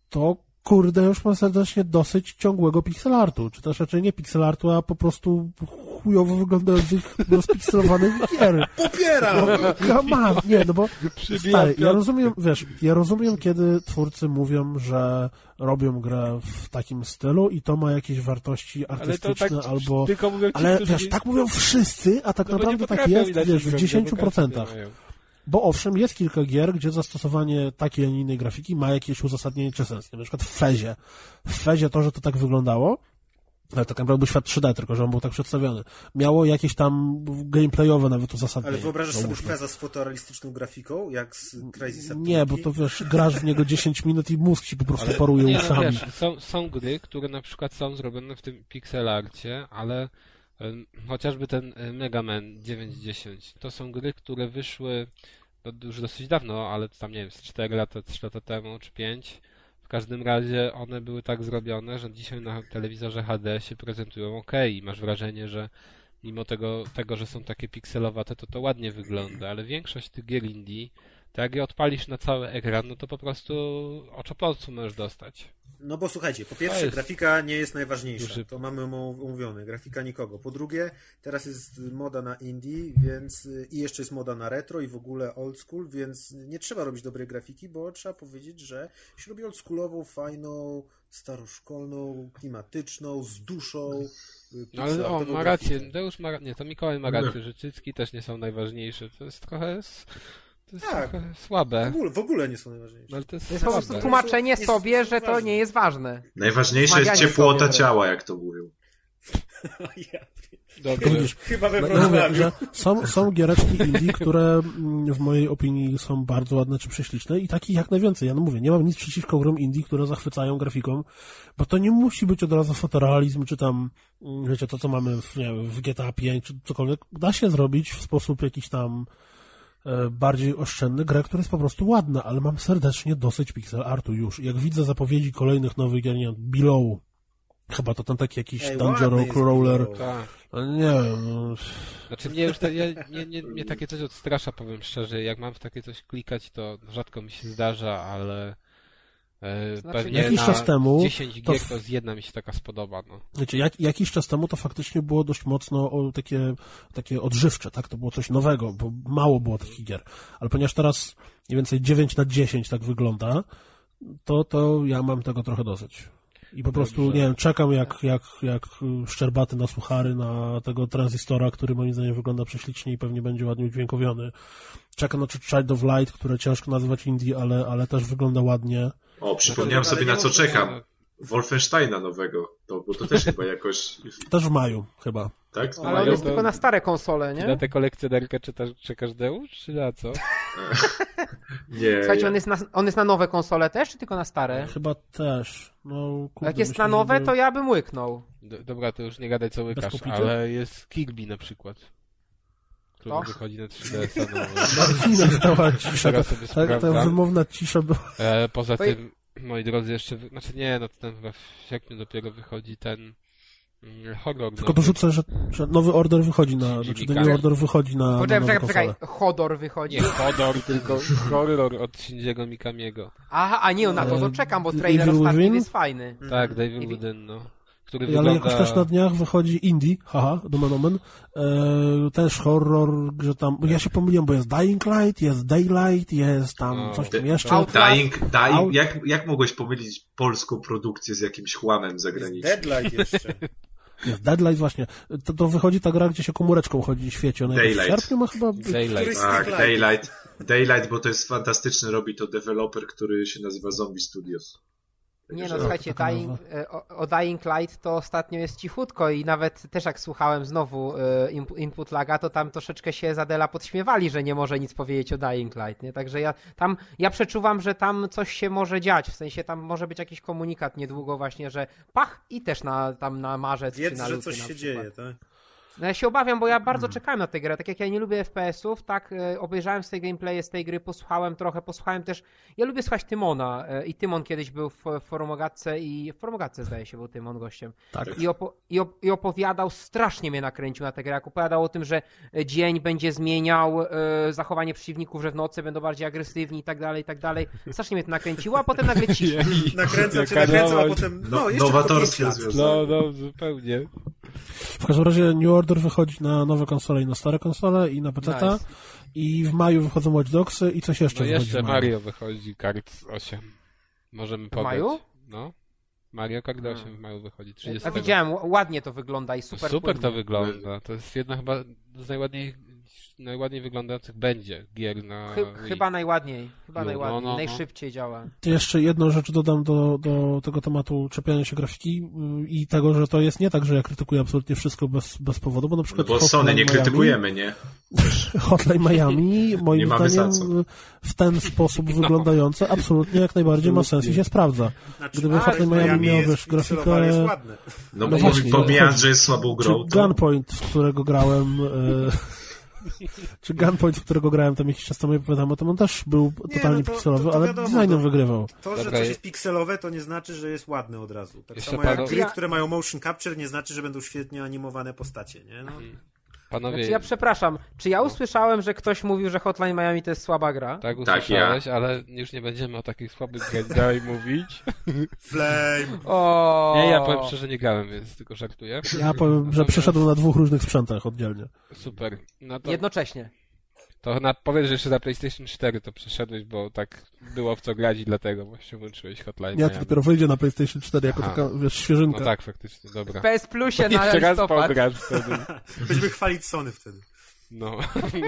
to kurde, już mam serdecznie dosyć ciągłego pixelartu, czy też raczej nie pixelartu, a po prostu chujowo wyglądających rozpixelowanych gier. Popieram! Come on, nie, no bo stary, ja rozumiem, wiesz, ja rozumiem, kiedy twórcy mówią, że robią grę w takim stylu i to ma jakieś wartości Ale to artystyczne tak albo tylko mówią ci, ale wiesz, tak mówią wszyscy, a tak no naprawdę tak jest, wiesz, w zrobić, no bo każdy 10%. Bo owszem, jest kilka gier, gdzie zastosowanie takiej, a nie innej grafiki ma jakieś uzasadnienie czy sens. Na przykład w Fezie. W Fezie to, że to tak wyglądało, Ale tak naprawdę był świat 3D, tylko że on był tak przedstawiony. Miało jakieś tam gameplayowe nawet uzasadnienie. Ale wyobrażasz sobie załóżmy. Feza z fotorealistyczną grafiką, jak z Crysis Nie, bo to wiesz, grasz w niego 10 minut i mózg ci po prostu paruje nie, no uszami. wiesz, są, są gry, które na przykład są zrobione w tym pixelarcie, ale chociażby ten e, Mega Man 910, to są gry, które wyszły no, już dosyć dawno, ale tam nie wiem, z 4 lata, 3 lata temu, czy 5. W każdym razie one były tak zrobione, że dzisiaj na telewizorze HD się prezentują ok i masz wrażenie, że mimo tego, tego, że są takie pikselowate, to to ładnie wygląda, ale większość tych gier indie, to jak je odpalisz na cały ekran, no to po prostu oczopolcu możesz dostać. No bo słuchajcie, po pierwsze, jest grafika nie jest najważniejsza. duży- To mamy umówione. Grafika nikogo. Po drugie, teraz jest moda na indie, więc y, i jeszcze jest moda na retro i w ogóle old school, więc nie trzeba robić dobrej grafiki, bo trzeba powiedzieć, że się robi oldschoolową, fajną, staroszkolną, klimatyczną, z duszą. y, No ale o, ma rację. Deusz ma, nie, to Mikołaj ma rację, że cycki też nie są najważniejsze. To jest trochę, to jest Tak. trochę W słabe. ogóle, w ogóle nie są najważniejsze. No, ale to jest To jest po prostu słabe. tłumaczenie Jest- sobie, jest że to ważne. nie jest ważne. Najważniejsza jest ciepłota sobie, ciała, jak to mówią. Ja, Dobrze. Widzisz, chyba we No, że są, są giereczki indie, które mm, w mojej opinii są bardzo ładne czy prześliczne i takich jak najwięcej. Ja no mówię, nie mam nic przeciwko grom indie, które zachwycają grafiką, bo to nie musi być od razu fotorealizm, czy tam, mm, wiecie, to co mamy w, nie wiem, w GTA 5, czy cokolwiek. Da się zrobić w sposób jakiś tam bardziej oszczędny grę, która jest po prostu ładna, ale mam serdecznie dosyć pixel artu już. Jak widzę zapowiedzi kolejnych nowych gier, nie wiem, Below, chyba to ten taki jakiś Ej, Dungeon Crawler. Tak. no nie wiem, no, Znaczy mnie już te, ja, nie, nie, mnie takie coś odstrasza, powiem szczerze. Jak mam w takie coś klikać, to rzadko mi się zdarza, ale e, Znaczy, pewnie jakiś czas temu 10 to gier w- to z jedna mi się taka spodoba. No. Wiecie, jak, jakiś czas temu to faktycznie było dość mocno o, takie, takie odżywcze, tak? To było coś nowego, bo mało było takich gier. Ale ponieważ teraz mniej więcej 9 na 10 tak wygląda, to, to ja mam tego trochę dosyć. I po prostu, Dobrze. nie wiem, czekam jak, jak, jak szczerbaty na suchary, na tego tranzystora, który moim zdaniem wygląda prześlicznie i pewnie będzie ładnie udźwiękowiony. Czekam na Child of Light, które ciężko nazywać indie, ale, ale też wygląda ładnie. O, przypomniałem Ale sobie na co czekam. Wolfensteina nowego, to, bo to też chyba jakoś, Też w maju chyba. tak? Ale Ale on jest to- tylko na stare konsole, Na nie? tę kolekcjonerkę czytasz, czekasz Deusz, czy na co? Nie, Słuchajcie, ja- on jest, na, on jest na nowe konsole też, czy tylko na stare? Chyba też. No, kurde, Jak jest myślę, na nowe, żeby- to ja bym łyknął. D- Dobra, to już nie gadaj co łykasz, ale jest Kirby na przykład. Który To? wychodzi na 3DS-a nowy. Marwina stała cisza. Sobie Ta, ta wymowna cisza była. E, poza To tym, moi drodzy, jeszcze, znaczy nie, no to ten w sierpniu dopiero wychodzi ten mm, horror Tylko nowy. dorzucę, że, że nowy order wychodzi na. Znaczy, Carter. ten order wychodzi na. na Poczekaj, nowe poczekaj. Hodor wychodzi. Nie horror, tylko horror od Shinjiego Mikamiego. Aha, a nie, na to to E, czekam, bo trailer ostatni jest fajny. Tak, Mhm. David I- Wooden, no. Który Ale wygląda... jakoś też na dniach wychodzi Indie, haha, nomen omen, e, też horror, że tam, ja się pomyliłem, bo jest Dying Light, jest Daylight, jest tam No. coś tam jeszcze. Out- Dying, Out- dying, jak, jak mogłeś pomylić polską produkcję z jakimś chłamem Jest zagranicznym? Deadlight jeszcze. Jest Deadlight właśnie. To, to wychodzi ta gra, gdzie się komóreczką chodzi i świeci. Ona jakoś w Daylight. sierpniu ma chyba... Daylight. Tak, Daylight. Daylight, bo to jest fantastyczny, robi to deweloper, który się nazywa Zombie Studios. Nie no, słuchajcie, Dying, e, o, o Dying Light to ostatnio jest cichutko i nawet też jak słuchałem znowu e, input, laga, to tam troszeczkę się Zadela podśmiewali, że nie może nic powiedzieć o Dying Light, nie? Także ja tam, ja przeczuwam, że tam coś się może dziać, w sensie tam może być jakiś komunikat niedługo właśnie, że pach i też na, tam na marzec czy Wiedz, na że coś się przykład. dzieje, tak? No ja się obawiam, bo ja bardzo Hmm. czekałem na tę grę. Tak jak ja nie lubię FPS-ów, tak e, obejrzałem z tej gameplaye z tej gry, posłuchałem trochę, posłuchałem też. Ja lubię słuchać Tymona e, i Tymon kiedyś był w, Forumogatce i w Forumogatce zdaje się był Tymon gościem. Tak. I, opo- i, op- I opowiadał, strasznie mnie nakręcił na tę grę. Jak opowiadał o tym, że e, dzień będzie zmieniał e, zachowanie przeciwników, że w nocy będą bardziej agresywni i tak dalej, i tak dalej. Strasznie mnie to nakręciło, a potem nagle cisza. Nakręcał cię, nakręcał, a potem, No, no, jeszcze nowatorskie lat. związki. No, no, zupełnie. W każdym razie New Order wychodzi na nowe konsole i na stare konsole i na PC. Nice. I w maju wychodzą Watch Dogsy i coś jeszcze No jeszcze w maju. Mario wychodzi, Kart 8. Możemy podać. maju? No. Mario Kart 8 w maju wychodzi, 30. Ja widziałem, ładnie to wygląda i super Super to płynnie. wygląda. To jest jedna chyba z najładniej, najładniej wyglądających będzie gier na Chy, chyba najładniej, chyba No, najładniej, no, no, no. najszybciej działa. Jeszcze jedną rzecz dodam do, do tego tematu czepiania się grafiki yy, i tego, że to jest nie tak, że ja krytykuję absolutnie wszystko bez, bez powodu, bo na No przykład bo Hotline Sony nie Miami- krytykujemy, nie? Hotline Miami, moim zdaniem, w ten sposób wyglądające, absolutnie jak najbardziej ma sens i się sprawdza. Znaczy, Gdyby Hotline Miami Miami miał, jest wiesz, grafikę- ale jest ładne. No, No bo właśnie, pomijając, że jest słabą grą, to... Gunpoint, w którego grałem, e, czy Gunpoint, w którego grałem tam jakiś czas temu, ja pamiętam, to on też był totalnie no to- pikselowy, to- to ale wiadomo, designem wygrywał. To, że Dobra, coś je- jest pikselowe, to nie znaczy, że jest ładne od razu. Tak Jeszcze samo jak gry, które mają motion capture, nie znaczy, że będą świetnie animowane postacie, nie? No, Panowie, Znaczy ja przepraszam, czy ja usłyszałem, że ktoś mówił, że Hotline Miami to jest słaba gra? tak Tak, usłyszałeś, ale już nie będziemy o takich słabych grach dalej mówić. Flame! O. Nie, ja powiem szczerze, nie grałem, więc tylko żartuję. Ja powiem, że przeszedłem na dwóch różnych sprzętach oddzielnie. Super. No to, Jednocześnie. To na, powiedz, że jeszcze na PlayStation 4 to przeszedłeś, bo tak było w co grać i dlatego właśnie włączyłeś Hotline Nie, to dopiero wyjdzie na PlayStation 4 jako Aha. taka, wiesz, świeżynka. No tak, faktycznie, dobra. W PS Plusie na Jeszcze raz pograsz wtedy. Będziemy chwalić Sony wtedy. No.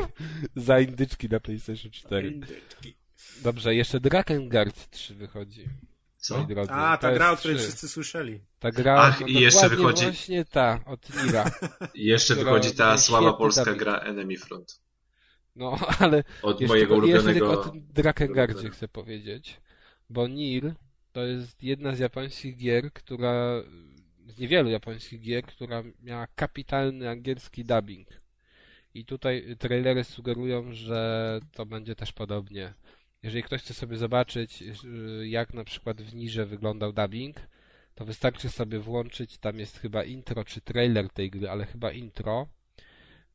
Za indyczki na PlayStation 4. Dobrze, jeszcze Drakengard 3 wychodzi. Co? Drodzy. A, ta jest gra, o której 3. wszyscy słyszeli. Ta gra, Ach, no i jeszcze wychodzi- właśnie ta, od Nira. I jeszcze wychodzi ta słaba polska gra Enemy Front. No, ale Od jeszcze, mojego jeszcze ulubionego... tylko o tym Drakengardzie chcę powiedzieć. Bo Nir to jest jedna z japońskich gier, która z niewielu japońskich gier, która miała kapitalny angielski dubbing. I tutaj trailery sugerują, że to będzie też podobnie. Jeżeli ktoś chce sobie zobaczyć, y, jak na przykład w Nirze wyglądał dubbing, to wystarczy sobie włączyć, tam jest chyba intro czy trailer tej gry, ale chyba intro,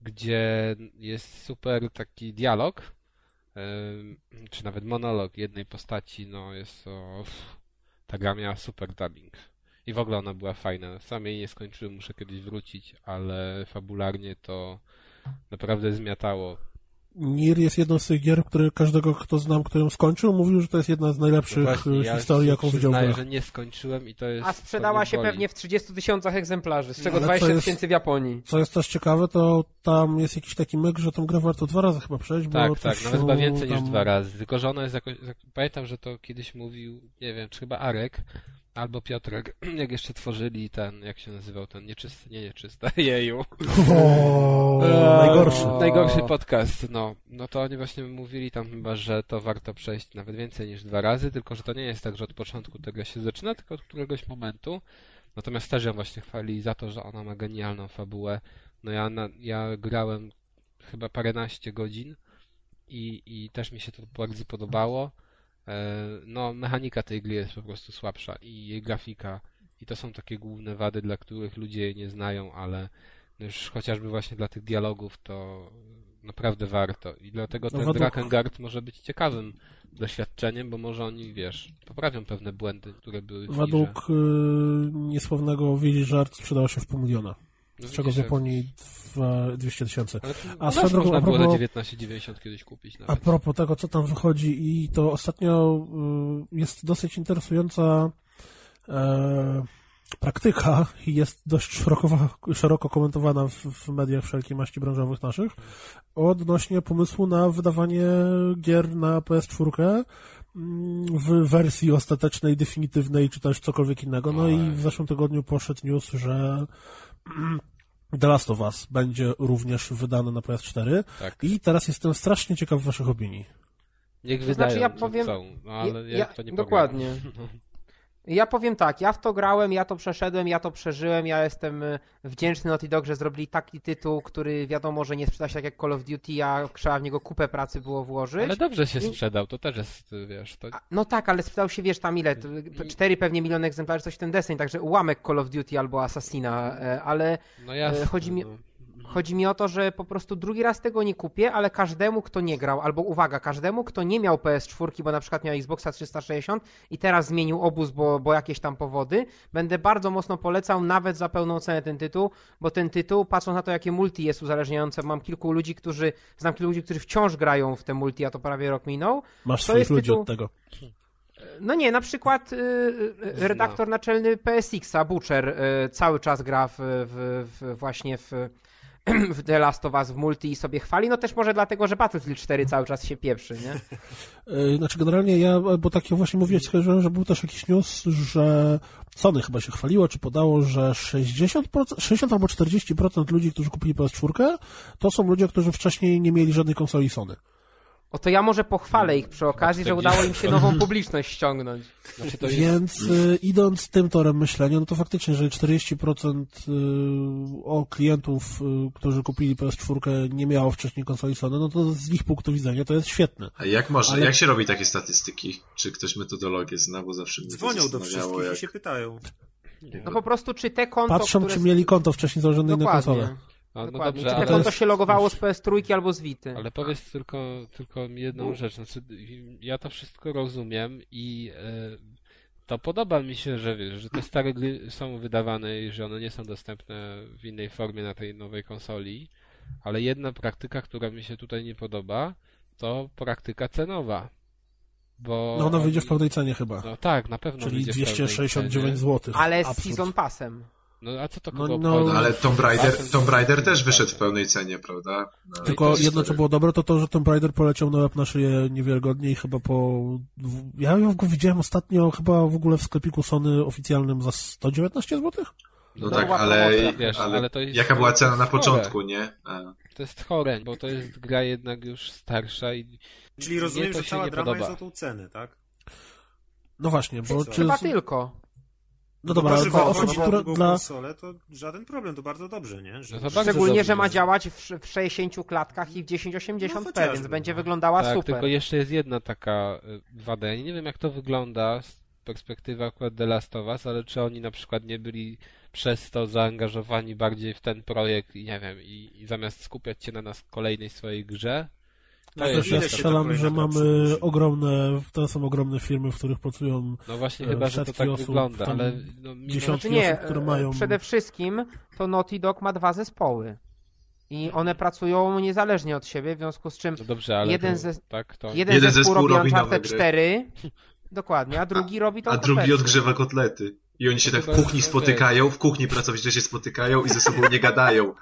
gdzie jest super taki dialog, czy nawet monolog jednej postaci, no jest to... Ta gra miała super dubbing. I w ogóle ona była fajna. Sam jej nie skończyłem, muszę kiedyś wrócić, ale fabularnie to naprawdę zmiatało. Nier jest jedną z tych gier, które każdego, kto znam, kto ją skończył, mówił, że to jest jedna z najlepszych No właśnie, ja historii, jaką widział grach. że nie skończyłem i to jest... A sprzedała się boli. pewnie w 30 tysiącach egzemplarzy, z czego Ale 20 to jest- tysięcy w Japonii. Co jest też ciekawe, to tam jest jakiś taki myk, że tą grę warto dwa razy chyba przejść, bo Tak, tak, nawet chyba więcej niż tam- dwa razy. Tylko, że ona jest jakoś. Pamiętam, że to kiedyś mówił, nie wiem, czy chyba Arek albo Piotrek, jak jeszcze tworzyli ten, jak się nazywał ten nieczysty, nie nieczysty, jeju. O, najgorszy. Najgorszy podcast, no. No to oni właśnie mówili tam chyba, że to warto przejść nawet więcej niż dwa razy, tylko że to nie jest tak, że od początku tego się zaczyna, tylko od któregoś momentu. Natomiast też ją właśnie chwalili za to, że ona ma genialną fabułę. No ja, na, ja grałem chyba paręnaście godzin i, i też mi się to bardzo podobało. E, No, mechanika tej gry jest po prostu słabsza i jej grafika. I to są takie główne wady, dla których ludzie jej nie znają, ale no już chociażby właśnie dla tych dialogów to naprawdę warto. I dlatego No ten według- Drakengard może być ciekawym doświadczeniem, bo może oni, wiesz, poprawią pewne błędy, które były w. Według y, niesławnego Wiedzi żart sprzedało się w pół miliona, No z czego w Japonii dwa- 200 tysięcy. A a swoją drogą, można a było propos- za 19,90 kiedyś kupić A nawet. propos tego, co tam wychodzi i to ostatnio y, jest dosyć interesująca e, praktyka i jest dość szeroko, szeroko komentowana w, w mediach wszelkiej maści branżowych naszych odnośnie pomysłu na wydawanie gier na PS4 mm, w wersji ostatecznej, definitywnej, czy też cokolwiek innego. No i w zeszłym tygodniu poszedł news, że The Last of Us będzie również wydany na PS4 Tak. i teraz jestem strasznie ciekaw waszych opinii. Niech To wydają, znaczy, ja powiem- chcą, no ale ja- ja, to nie dokładnie. pogram. Ja powiem tak, ja w to grałem, ja to przeszedłem, ja to przeżyłem, ja jestem y, wdzięczny Naughty Dog, że zrobili taki tytuł, który wiadomo, że nie sprzeda się tak jak Call of Duty, a trzeba w niego kupę pracy było włożyć. Ale dobrze się sprzedał, to też jest, wiesz, to... A, No tak, ale sprzedał się, wiesz, tam ile? 4 pewnie miliony egzemplarzy, coś w ten deseń, także ułamek Call of Duty albo Assassina, e, ale No jasne, chodzi mi- no. Chodzi mi o to, że po prostu drugi raz tego nie kupię, ale każdemu, kto nie grał, albo uwaga, każdemu, kto nie miał PS4, bo na przykład miał Xboxa 360 i teraz zmienił obóz, bo, bo jakieś tam powody, będę bardzo mocno polecał nawet za pełną cenę ten tytuł, bo ten tytuł, patrząc na to, jakie multi jest uzależniające, mam kilku ludzi, którzy, znam kilku ludzi, którzy wciąż grają w te multi, a to prawie rok minął, Masz To swoich jest ludzi tytuł- od tego. no nie, na przykład y, y, redaktor naczelny PSX-a, Butcher, y, cały czas gra w, w, w, właśnie w w The Last of Us w multi i sobie chwali, no też może dlatego, że Battlefield 4 cały czas się pieprzy, nie? Yy, Znaczy generalnie ja, bo takie właśnie mówiłeś, skojarzyłem, że był też jakiś news, że Sony chyba się chwaliło, czy podało, że 60%, 60 albo 40% ludzi, którzy kupili PS4, to są ludzie, którzy wcześniej nie mieli żadnej konsoli Sony. O to ja może pochwalę ich przy okazji, że udało im się nową publiczność ściągnąć. Znaczy jest... Więc y, idąc tym torem myślenia, no to faktycznie, jeżeli 40% y, o klientów, y, którzy kupili PS4 nie miało wcześniej konsoli Sony, no to z ich punktu widzenia to jest świetne. A jak można, Ale- jak się robi takie statystyki? Czy ktoś metodologię zna, bo zawsze mnie Dzwonią do wszystkich jak... i się pytają. No po prostu czy te konto, Patrzą, które... czy mieli konto wcześniej założone na konsolę. Dokładnie. A, no Dokładnie. dobrze, czy ale, konto się logowało z PS3 albo z Vity. ale powiedz tylko, tylko jedną rzecz. Znaczy, ja to wszystko rozumiem i e, to podoba mi się, że wiesz, że te stare gry są wydawane i że one nie są dostępne w innej formie na tej nowej konsoli, ale jedna praktyka, która mi się tutaj nie podoba, to praktyka cenowa. Bo No ona wyjdzie w pełnej cenie chyba. No tak, na pewno Czyli wyjdzie w pełnej 269 cenie. zł. Ale z Season Passem. No a co to No, kogo no? No, ale Tomb Raider, Tomb Raider też wyszedł w pełnej cenie, prawda? No, Tylko jedno, co było dobre, to to, że Tomb Raider poleciał na łeb na szyję niewiarygodnie i chyba po... Ja go widziałem ostatnio chyba w ogóle w sklepiku Sony oficjalnym za 119 zł? No To tak, ale, promocja, wiesz, ale, ale to jest- jaka była cena na początku, nie? A, To jest chore, bo to jest gra jednak już starsza i Czyli rozumiem, że się cała nie drama podoba. jest o tą cenę, tak? No właśnie, bo czy... Chyba tylko. No dobra, ale że dla ma osób, które... Dla... konsolę, to żaden problem, to bardzo dobrze, nie? Że... No Szczególnie, dobrze. że ma działać w, w 60 klatkach i w 1080p, No więc będzie no. wyglądała tak, super. tylko jeszcze jest jedna taka y, wada. Ja nie wiem jak to wygląda z perspektywy akurat The Last of Us, ale czy oni na przykład nie byli przez to zaangażowani bardziej w ten projekt i nie wiem, i, i zamiast skupiać się na nas kolejnej swojej grze, No to Też jest ja strzelam, że mamy ogromne, to są ogromne firmy, w których pracują no właśnie E, chyba, że to setki tak osób, wygląda, ale no, dziesiątki Znaczy nie, osób, które mają... przede wszystkim to Naughty Dog ma dwa zespoły. I one pracują niezależnie od siebie, w związku z czym no dobrze, ale jeden to, ze- tak, to jeden, Jeden zespół, zespół robi Uncharted gry. 4, dokładnie, a drugi robi to a drugi odgrzewa kotlety. I oni się To tak w kuchni spotykają, w kuchni pracownicy się spotykają i ze sobą nie gadają.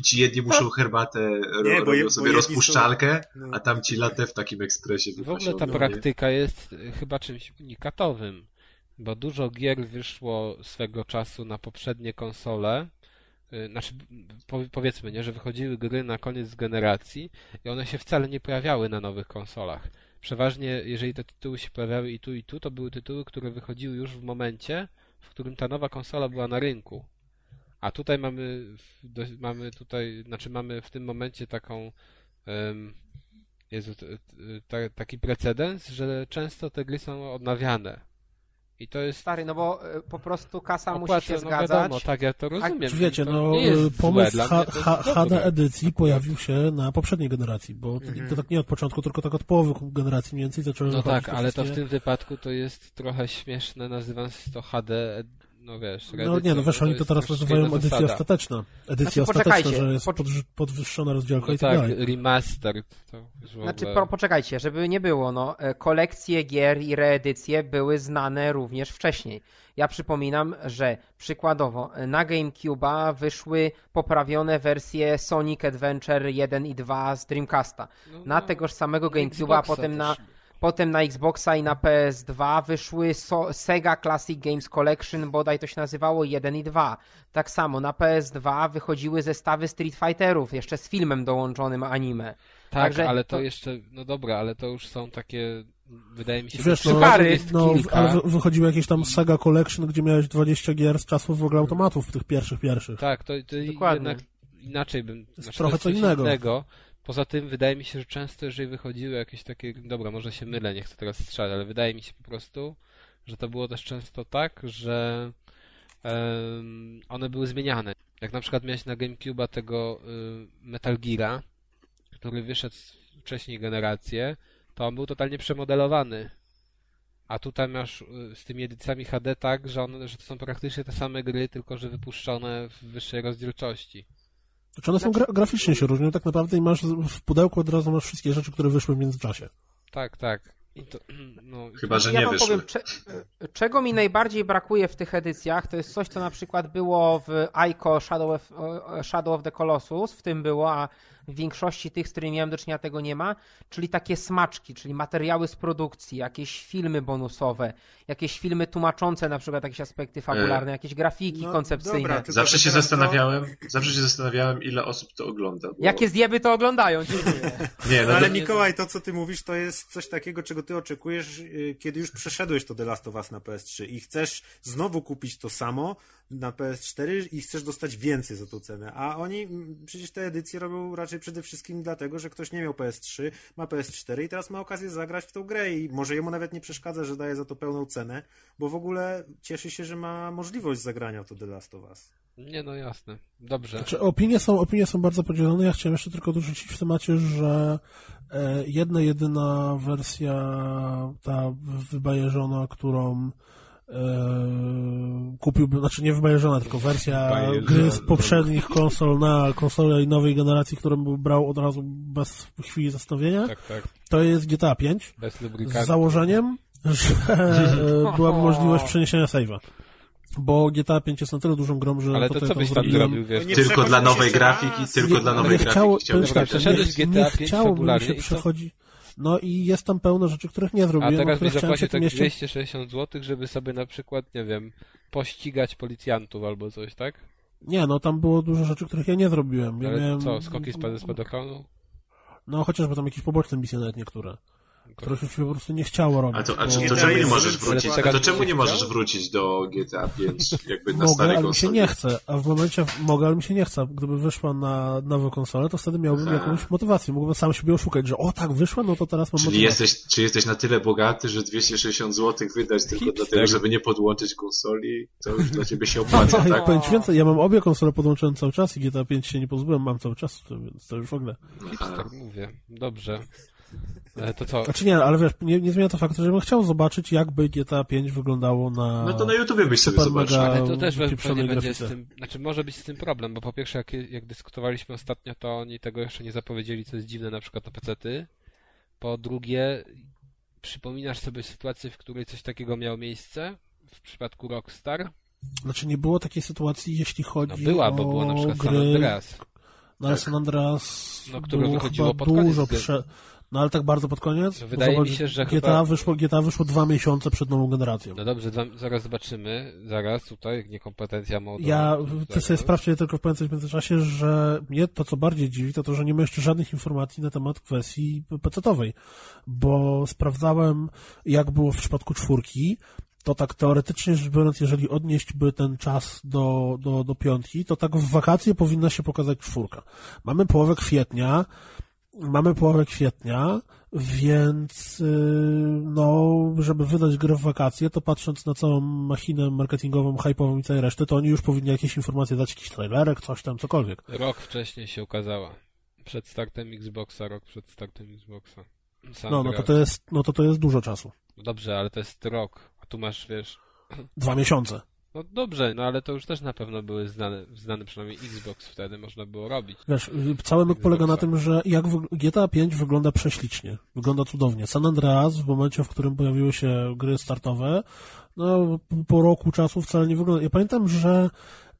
I ci jedni muszą herbatę, ro, Nie, bo je- robią bo sobie jedni rozpuszczalkę, są- no. a tamci latę w takim ekspresie W ogóle ta no nie? praktyka jest y, chyba czymś unikatowym, bo dużo gier wyszło swego czasu na poprzednie konsole. y, Znaczy, po- powiedzmy, nie, że wychodziły gry na koniec generacji i one się wcale nie pojawiały na nowych konsolach. Przeważnie, jeżeli te tytuły się pojawiały i tu, i tu, to były tytuły, które wychodziły już w momencie, w którym ta nowa konsola była na rynku. A tutaj mamy, mamy tutaj, znaczy mamy w tym momencie taką em, Jezu, ta, taki precedens, że często te gry są odnawiane. I to jest Stary, no bo e, po prostu kasa musi się no zgadzać. wiadomo, tak, ja to rozumiem. Wiecie, to no złe, pomysł dla H- mnie to jest H- HD edycji pojawił się na poprzedniej generacji, bo to- Mhm. to tak nie od początku, tylko tak od połowy generacji mniej więcej zaczęły No tak, ale to w wszystkie- tym wypadku to jest trochę śmieszne, nazywam to HD, no wiesz, No nie, no wiesz, oni to teraz nazywają edycja zasada. ostateczna. Edycja Znaczy, ostateczna, że jest po- podwyż- podwyższona rozdziałka No i tak tak, dalej. remastered to Znaczy, po, poczekajcie, żeby nie było, no, e, kolekcje gier i reedycje były znane również wcześniej. Ja przypominam, że przykładowo e, na GameCube'a wyszły poprawione wersje Sonic Adventure 1 i 2 z Dreamcasta. no, Na no, tegoż samego na GameCube'a, potem na, też. Potem na Xboxa i na PS2 wyszły so, Sega Classic Games Collection, bodaj to się nazywało 1 i 2. Tak samo na PS2 wychodziły zestawy Street Fighterów, jeszcze z filmem dołączonym anime. Tak, Także ale to to- jeszcze, no dobra, ale to już są takie, wydaje mi się, Wiesz, że no, jest no kilka. ale wy- wychodziły jakieś tam Saga Collection, gdzie miałeś 20 gier z czasów w ogóle automatów, tych pierwszych, pierwszych. Tak, to, to Dokładnie. jednak inaczej bym. Znaczy, trochę to co jest innego. Poza tym wydaje mi się, że często jeżeli wychodziły jakieś takie, dobra, może się mylę, nie chcę teraz strzelać, ale wydaje mi się po prostu, że to było też często tak, że em, one były zmieniane. Jak na przykład miałeś na GameCube'a tego y, Metal Gear'a, który wyszedł wcześniej generację, to on był totalnie przemodelowany. A tutaj masz y, z tymi edycjami HD tak, że, one, że to są praktycznie te same gry, tylko że wypuszczone w wyższej rozdzielczości. Znaczy one są gra graficznie się różnią tak naprawdę i masz w pudełku od razu masz wszystkie rzeczy, które wyszły w międzyczasie. Tak, tak. I to, no, Chyba, że ja nie wam wyszły. powiem, cze, czego mi najbardziej brakuje w tych edycjach, to jest coś, co na przykład było w Ico Shadow of, Shadow of the Colossus, w tym było, a w większości tych, z którymi miałem do czynienia, tego nie ma, czyli takie smaczki, czyli materiały z produkcji, jakieś filmy bonusowe, jakieś filmy tłumaczące na przykład jakieś aspekty fabularne, jakieś grafiki no, koncepcyjne. dobra, Zawsze się teraz to- zastanawiałem, zawsze się zastanawiałem, ile osób to ogląda. Bo... Jakie zjeby to oglądają? Dziękuję. Nie, no Ale to- Mikołaj, to co ty mówisz, to jest coś takiego, czego ty oczekujesz, yy, kiedy już przeszedłeś to The Last of Us na PS3 i chcesz znowu kupić to samo na PS4 i chcesz dostać więcej za tą cenę. A oni przecież te edycje robią raczej przede wszystkim dlatego, że ktoś nie miał PS3, ma PS4 i teraz ma okazję zagrać w tą grę i może jemu nawet nie przeszkadza, że daje za to pełną cenę, bo w ogóle cieszy się, że ma możliwość zagrania w to The Last of Us. Nie, no jasne. Dobrze. Znaczy, opinie są, opinie są bardzo podzielone. Ja chciałem jeszcze tylko dorzucić w temacie, że e, jedna, jedyna wersja, ta wybajeżona, którą kupiłbym, znaczy nie wybajeżona, tylko wersja gry z poprzednich konsol na konsolę i nowej generacji, którą bym brał od razu bez chwili zastanowienia, Tak, tak. to jest GTA 5 Bez z założeniem, że e, byłaby możliwość przeniesienia save'a. Bo GTA 5 jest na tyle dużą grą, że Ale to to, co byś tam zrobiłem. zrobił, wiesz? Nie Tylko dla nowej grafiki, tylko Nie, dla nie nowej chciało, grafiki chciałbym tak, nie, GTA nie 5 chciało mi się i co? przechodzi. No i jest tam pełno rzeczy, których nie A zrobiłem, o teraz zapłacił tym tak jeszcze... 260 zł, żeby sobie na przykład, nie wiem, pościgać policjantów albo coś, tak? Nie, no tam było dużo rzeczy, których ja nie zrobiłem. Ja Ale miałem... co, skoki z spadochronu? No chociażby tam jakieś poboczne misje nawet niektóre, już się po prostu nie chciało robić. A to, a czy, to czemu nie możesz wrócić? przykładem. To czemu nie możesz wrócić do GTA 5 jakby na Mogę, starej ale mi się nie chce, a w momencie mogę, ale mi się nie chce. Gdyby wyszła na nową konsolę, to wtedy miałbym Aha. jakąś motywację. Mógłbym sam siebie oszukać, że o tak wyszła, no to teraz mam Czyli motywację. jesteś, czy jesteś na tyle bogaty, że 260 zł wydać tylko Hipster. dlatego, żeby nie podłączyć konsoli, to już dla ciebie się opłaca, Tak, tak? powiem ci więcej, ja mam obie konsole podłączone cały czas i GTA 5 się nie pozbyłem, mam cały czas, więc to już w ogóle. Tak mówię. Dobrze. To co? Znaczy nie, ale wiesz, nie, nie zmienia to faktu, że bym chciał zobaczyć, jakby GTA 5 wyglądało na... No to na YouTubie byś sobie zobaczył. Ale to też pewnie będzie z tym, znaczy może być z tym problem, bo po pierwsze jak, jak dyskutowaliśmy ostatnio, to oni tego jeszcze nie zapowiedzieli, co jest dziwne na przykład na PC-ty. Po drugie, przypominasz sobie sytuację, w której coś takiego miało miejsce w przypadku Rockstar? Znaczy nie było takiej sytuacji, jeśli No chodzi była, o bo było na przykład San gry... Andreas. No ale San Andreas No, które było wychodziło chyba pod dużo prze... No ale tak bardzo pod koniec? Wydaje mi zobacz, się, że GTA, chyba- wyszło, GTA wyszło dwa miesiące przed nową generacją. No dobrze, za- zaraz zobaczymy, zaraz tutaj, niekompetencja moda. Ja, ty sobie sprawdźcie tylko w międzyczasie, że mnie to, co bardziej dziwi, to to, że nie ma jeszcze żadnych informacji na temat kwestii PC-owej, bo sprawdzałem, jak było w przypadku czwórki, to tak teoretycznie rzecz biorąc, jeżeli odnieść by ten czas do, do, do piątki, to tak w wakacje powinna się pokazać czwórka. Mamy połowę kwietnia, mamy połowę kwietnia, więc yy, no, żeby wydać grę w wakacje, to patrząc na całą machinę marketingową, hype'ową i całej reszty, to oni już powinni jakieś informacje dać, jakiś trailerek, coś tam, cokolwiek. Rok wcześniej się ukazała. Przed startem Xboxa, rok przed startem Xboxa. San No, no to to jest, no to to jest dużo czasu. Dobrze, ale to jest rok, a tu masz, wiesz... Dwa miesiące. No dobrze, no ale to już też na pewno były znane, znane przynajmniej Xbox wtedy można było robić. Wiesz, cały myk polega na tym, że jak GTA 5 wygląda prześlicznie, wygląda cudownie. San Andreas w momencie, w którym pojawiły się gry startowe, no po roku czasu wcale nie wygląda. Ja pamiętam, że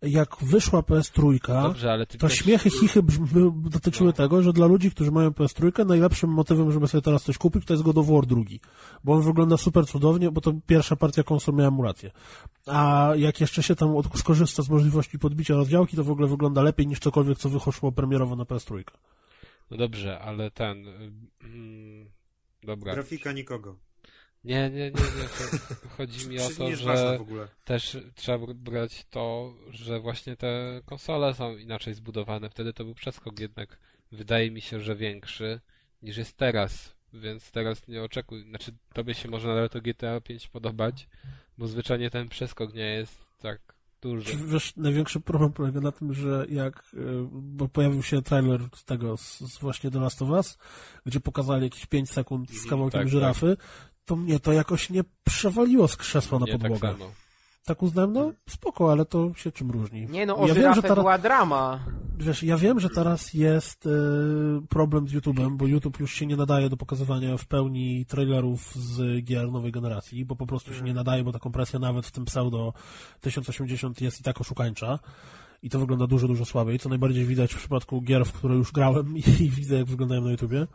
jak wyszła PS3, Dobrze, ale ty to też... śmiechy, chichy dotyczyły No. tego, że dla ludzi, którzy mają PS3, najlepszym motywem, żeby sobie teraz coś kupić, to jest God of War drugi. Bo on wygląda super cudownie, bo to pierwsza partia konsol miała emulację. A jak jeszcze się tam skorzysta z możliwości podbicia rozdziałki, to w ogóle wygląda lepiej niż cokolwiek, co wyszło premierowo na PS3. No dobrze, ale ten... y, Mm, dobra. Grafika nikogo. Nie, nie, nie, nie. To chodzi mi o to, że w ogóle. też trzeba brać to, że właśnie te konsole są inaczej zbudowane. Wtedy to był przeskok jednak, wydaje mi się, że większy niż jest teraz. Więc teraz nie oczekuj. Znaczy, tobie się może nawet to GTA 5 podobać, bo zwyczajnie ten przeskok nie jest tak duży. Wiesz, największy problem polega na tym, że jak, y, bo pojawił się trailer z tego, z, z właśnie The Last of Us, gdzie pokazali jakieś 5 sekund z Mhm, kawałkiem tak, żyrafy, to mnie to jakoś nie przewaliło z krzesła na Nie tak podłogę. samo. Tak uznałem, no spoko, ale to się czym różni. Nie no, o ja wiem, że ta, była drama. wiesz, ja wiem, że teraz jest y, problem z YouTube'em, bo YouTube już się nie nadaje do pokazywania w pełni trailerów z gier nowej generacji, bo po prostu się nie nadaje, bo ta kompresja nawet w tym pseudo 1080 jest i tak oszukańcza. I to wygląda dużo, dużo słabiej, co najbardziej widać w przypadku gier, w które już grałem i, i widzę, jak wyglądają na YouTubie.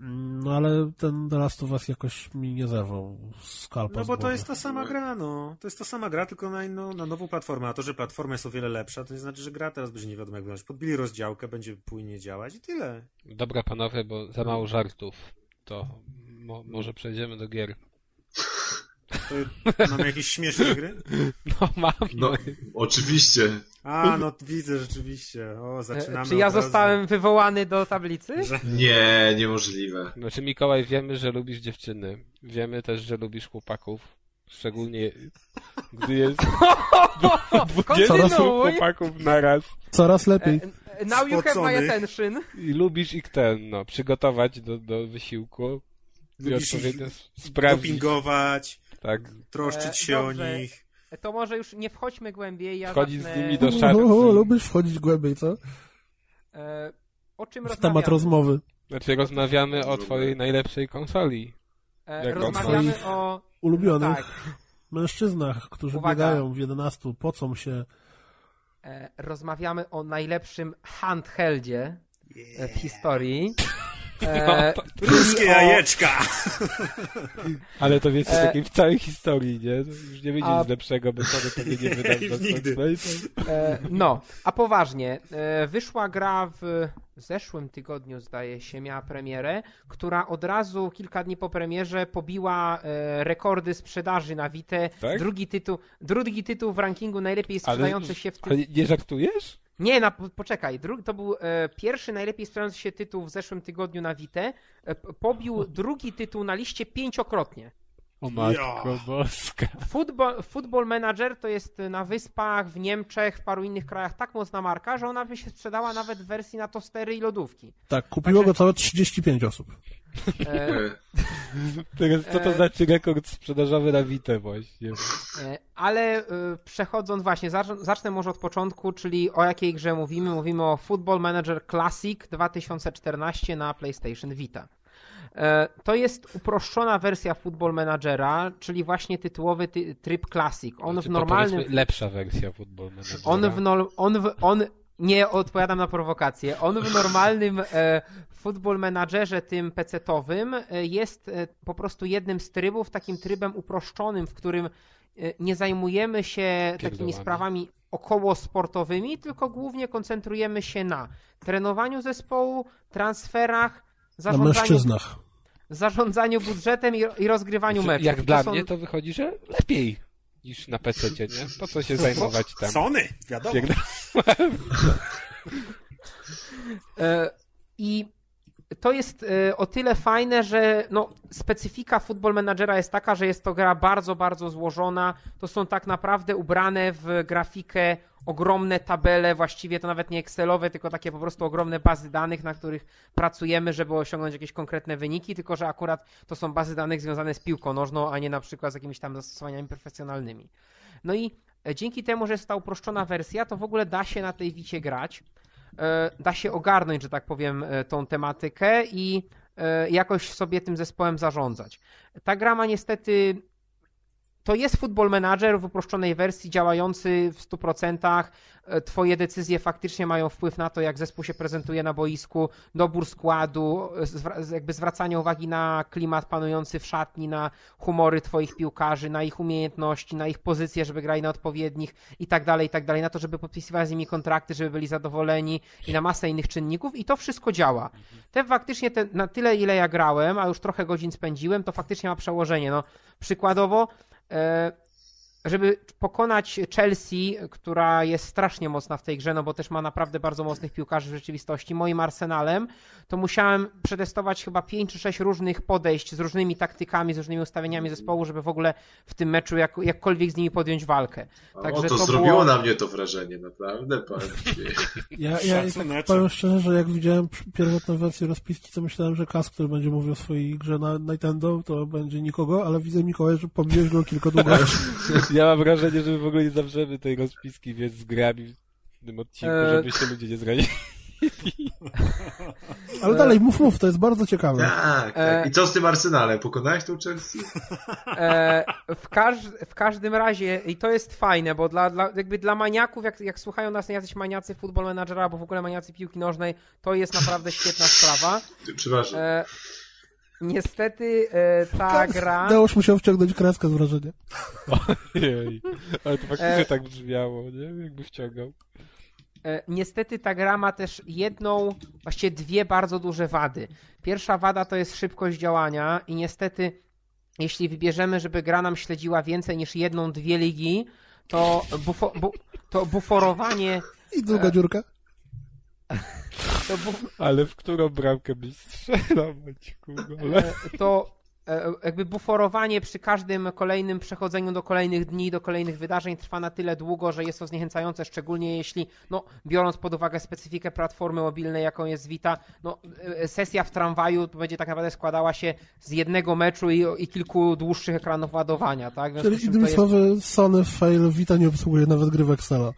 Mm, No ale ten The Last of Us jakoś mi nie zerwał skalpa No bo to jest ta sama gra, no. To jest ta sama gra, tylko na, inną, na nową platformę. A to, że platforma jest o wiele lepsza, to nie znaczy, że gra teraz będzie nie wiadomo jak wyglądać. Podbili rozdziałkę, będzie płynnie działać i tyle. Dobra panowie, bo za mało żartów. To mo może przejdziemy do gier. To mamy jakieś śmieszne gry? No mam. No, oczywiście. A, no widzę rzeczywiście. O, zaczynamy Czy ja zostałem wywołany do tablicy? Że... Nie, niemożliwe. Znaczy Mikołaj, wiemy, że lubisz dziewczyny. Wiemy też, że lubisz chłopaków. Szczególnie gdy jest 20 Kontynuuj. chłopaków naraz. Coraz lepiej. E, Now you have my attention. I lubisz ich ten, no, przygotować do, do wysiłku. I Lubisz ich odpowiednio sprawdzić. dopingować, Tak, troszczyć E, się dobrze. o nich. To może już nie wchodźmy głębiej. Ja Wchodzić zacznę, z nimi do O, szafy. o, lubisz wchodzić głębiej, co? E, O czym W rozmawiamy? temat rozmowy. Znaczy rozmawiamy o twojej najlepszej konsoli. E, Rozmawiamy twoich- o... Ulubionych Tak, mężczyznach, którzy Uwaga. biegają w 11, pocą się. e, rozmawiamy o najlepszym handheldzie e, w historii. E, Ruskie czyli o- jajeczka! Ale to wiecie, E, takiej w całej historii, nie? Już nie będzie a- nic lepszego, bo Sony pewnie nie wyda Już nigdy. E, no, a poważnie, e, wyszła gra w zeszłym tygodniu, zdaje się, miała premierę, która od razu kilka dni po premierze pobiła e, rekordy sprzedaży na Vita. Tak? Drugi, tytuł, drugi tytuł w rankingu najlepiej Ale, sprzedający się w tym. ale nie żartujesz? Nie, na, po- poczekaj. Dru... To był e, pierwszy najlepiej sprzedający się tytuł w zeszłym tygodniu na Vita. E, pobił drugi tytuł na liście pięciokrotnie. O matko boska. Football, Football Manager to jest na wyspach, w Niemczech, w paru innych krajach tak mocna marka, że ona by się sprzedała nawet w wersji na tostery i lodówki. Tak, kupiło go całe 35 osób. E, E, Teraz co to E, znaczy rekord sprzedażowy na Vita właśnie? e, ale e, przechodząc właśnie, zacz- zacznę może od początku, czyli o jakiej grze mówimy. Mówimy o Football Manager Classic 2014 na PlayStation Vita. E, To jest uproszczona wersja Football Managera, czyli właśnie tytułowy ty, tryb Classic. On Znaczy, w to normalnym... lepsza wersja Football Managera. On w, nor- on w, on nie odpowiadam na prowokację. On w normalnym e, football managerze tym pecetowym e, jest e, po prostu jednym z trybów, takim trybem uproszczonym, w którym e, nie zajmujemy się takimi sprawami około sportowymi, tylko głównie koncentrujemy się na trenowaniu zespołu, transferach, Na zarządzaniu, mężczyznach. Zarządzaniu budżetem i, i rozgrywaniu meczów. Jak dla są- mnie to wychodzi, że lepiej niż na PC, nie? Po co się zajmować tam? Sony, wiadomo. E, I to jest e, o tyle fajne, że no, specyfika Football Managera jest taka, że jest to gra bardzo, bardzo złożona. To są tak naprawdę ubrane w grafikę ogromne tabele, właściwie to nawet nie Excelowe, tylko takie po prostu ogromne bazy danych, na których pracujemy, żeby osiągnąć jakieś konkretne wyniki, tylko że akurat to są bazy danych związane z piłką nożną, a nie na przykład z jakimiś tam zastosowaniami profesjonalnymi. No i e, dzięki temu, że jest ta uproszczona wersja, to w ogóle da się na tej wicie grać da się ogarnąć, że tak powiem, e, tą tematykę i e, jakoś sobie tym zespołem zarządzać. Ta gra ma niestety. To jest Football Manager w uproszczonej wersji, działający w 100%. E, Twoje decyzje faktycznie mają wpływ na to, jak zespół się prezentuje na boisku, dobór składu, e, jakby zwracanie uwagi na klimat panujący w szatni, na humory Twoich piłkarzy, na ich umiejętności, na ich pozycje, żeby grali na odpowiednich i tak dalej, i tak dalej, na to, żeby podpisywać z nimi kontrakty, żeby byli zadowoleni i na masę innych czynników i to wszystko działa. Te faktycznie te, na tyle, ile ja grałem, a już trochę godzin spędziłem, to faktycznie ma przełożenie. No, przykładowo, e, żeby pokonać Chelsea, która jest strasznie mocna w tej grze, no bo też ma naprawdę bardzo mocnych piłkarzy w rzeczywistości, moim arsenalem, to musiałem przetestować chyba 5 czy 6 różnych podejść z różnymi taktykami, z różnymi ustawieniami zespołu, żeby w ogóle w tym meczu jak, jakkolwiek z nimi podjąć walkę. o, Także to, to zrobiło było- na mnie to wrażenie, naprawdę. ci. Ja, ja tak powiem szczerze, że jak widziałem pierwotną wersję rozpiski, to myślałem, że Kas, który będzie mówił o swojej grze na Nintendo, to będzie nikogo, ale widzę Mikołaj, że pobiłeś go kilka długo. Ja mam wrażenie, że my w ogóle nie zawrzemy tej rozpiski, więc z grami w tym odcinku, E, żeby się ludzie nie zranili. Ale dalej, mów, mów, to jest bardzo ciekawe. Tak, tak. I co z tym Arsenalem? Pokonałeś tą Chelsea? E, w, każ, w każdym razie, i to jest fajne, bo dla, dla, jakby dla maniaków, jak, jak słuchają nas jacyś maniacy Football Managera, albo w ogóle maniacy piłki nożnej, to jest naprawdę świetna sprawa. Przepraszam. E, niestety e, ta gra... Dałoś musiał wciągnąć kreskę z wrażenia. Ojej. Ale to faktycznie E. tak brzmiało, nie? Jakby wciągał. E, Niestety ta gra ma też jedną, właściwie dwie bardzo duże wady. Pierwsza wada to jest szybkość działania i niestety jeśli wybierzemy, żeby gra nam śledziła więcej niż jedną, dwie ligi, to, bufo, bu, to buforowanie I druga dziurka. Ale w którą bramkę byś strzelał? Ale... e, to e, jakby buforowanie przy każdym kolejnym przechodzeniu do kolejnych dni, do kolejnych wydarzeń trwa na tyle długo, że jest to zniechęcające, szczególnie jeśli, no, biorąc pod uwagę specyfikę platformy mobilnej, jaką jest Vita, no, e, sesja w tramwaju będzie tak naprawdę składała się z jednego meczu i, i kilku dłuższych ekranów ładowania, tak? Czyli innymi to jest- słowy, Sony Fail Vita nie obsługuje nawet gry w Excela.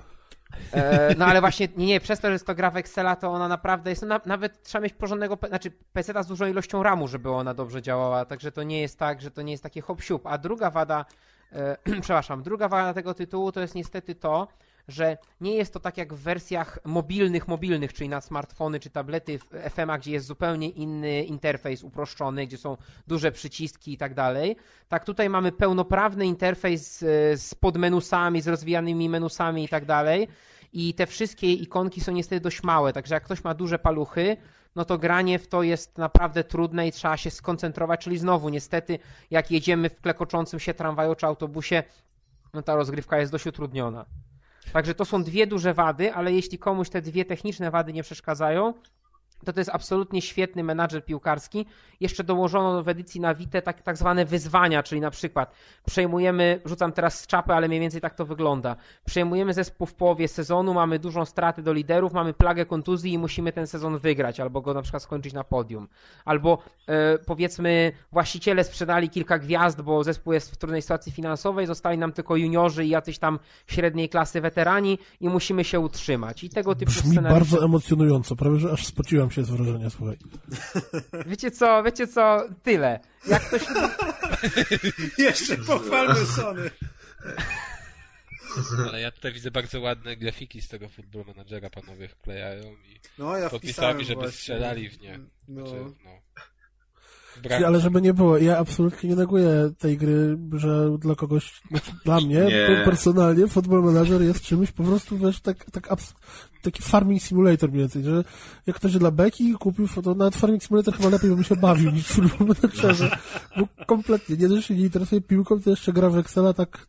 E, no ale właśnie, nie, nie, przez to, że jest to gra w Excela, to ona naprawdę jest, na, nawet trzeba mieć porządnego, znaczy PC z dużą ilością RAMu, żeby ona dobrze działała, także to nie jest tak, że to nie jest takie hop siup. A druga wada, e, przepraszam, druga wada tego tytułu to jest niestety to, że nie jest to tak jak w wersjach mobilnych, mobilnych, czyli na smartfony czy tablety w FM-a, gdzie jest zupełnie inny interfejs uproszczony, gdzie są duże przyciski i tak dalej. Tak tutaj mamy pełnoprawny interfejs z, z podmenusami, z rozwijanymi menusami i tak dalej. I te wszystkie ikonki są niestety dość małe, także jak ktoś ma duże paluchy, no to granie w to jest naprawdę trudne i trzeba się skoncentrować, czyli znowu niestety jak jedziemy w klekoczącym się tramwaju czy autobusie, no ta rozgrywka jest dość utrudniona. Także to są dwie duże wady, ale jeśli komuś te dwie techniczne wady nie przeszkadzają, to to jest absolutnie świetny menadżer piłkarski. Jeszcze dołożono w edycji na Vita tak, tak zwane wyzwania, czyli na przykład przejmujemy, rzucam teraz z czapy, ale mniej więcej tak to wygląda. Przejmujemy zespół w połowie sezonu, mamy dużą stratę do liderów, mamy plagę kontuzji i musimy ten sezon wygrać, albo go na przykład skończyć na podium. Albo e, powiedzmy właściciele sprzedali kilka gwiazd, bo zespół jest w trudnej sytuacji finansowej, zostali nam tylko juniorzy i jacyś tam średniej klasy weterani i musimy się utrzymać. I tego typu Brzmi scenariusze. bardzo emocjonująco, prawie że aż spociłam się z wrażenia, słuchaj. Wiecie co, wiecie co, tyle. Jak ktoś Jeszcze pochwalmy Sony. Ale ja tutaj widzę bardzo ładne grafiki z tego Football Managera panowie wklejają i No, ja podpisami, wpisałem żeby właśnie. strzelali w nie. No. Znaczy, no. Czyli, Brak... ale żeby nie było, ja absolutnie nie neguję tej gry, że dla kogoś, znaczy dla mnie, Nie. personalnie Football Manager jest czymś po prostu, wiesz, tak, tak abs- taki farming simulator mniej więcej, że jak ktoś dla beki kupił, to nawet farming simulator chyba lepiej bym się bawił niż Football Managerze, bo kompletnie, nie dość się nie interesuje piłką, to jeszcze gra w Excela, tak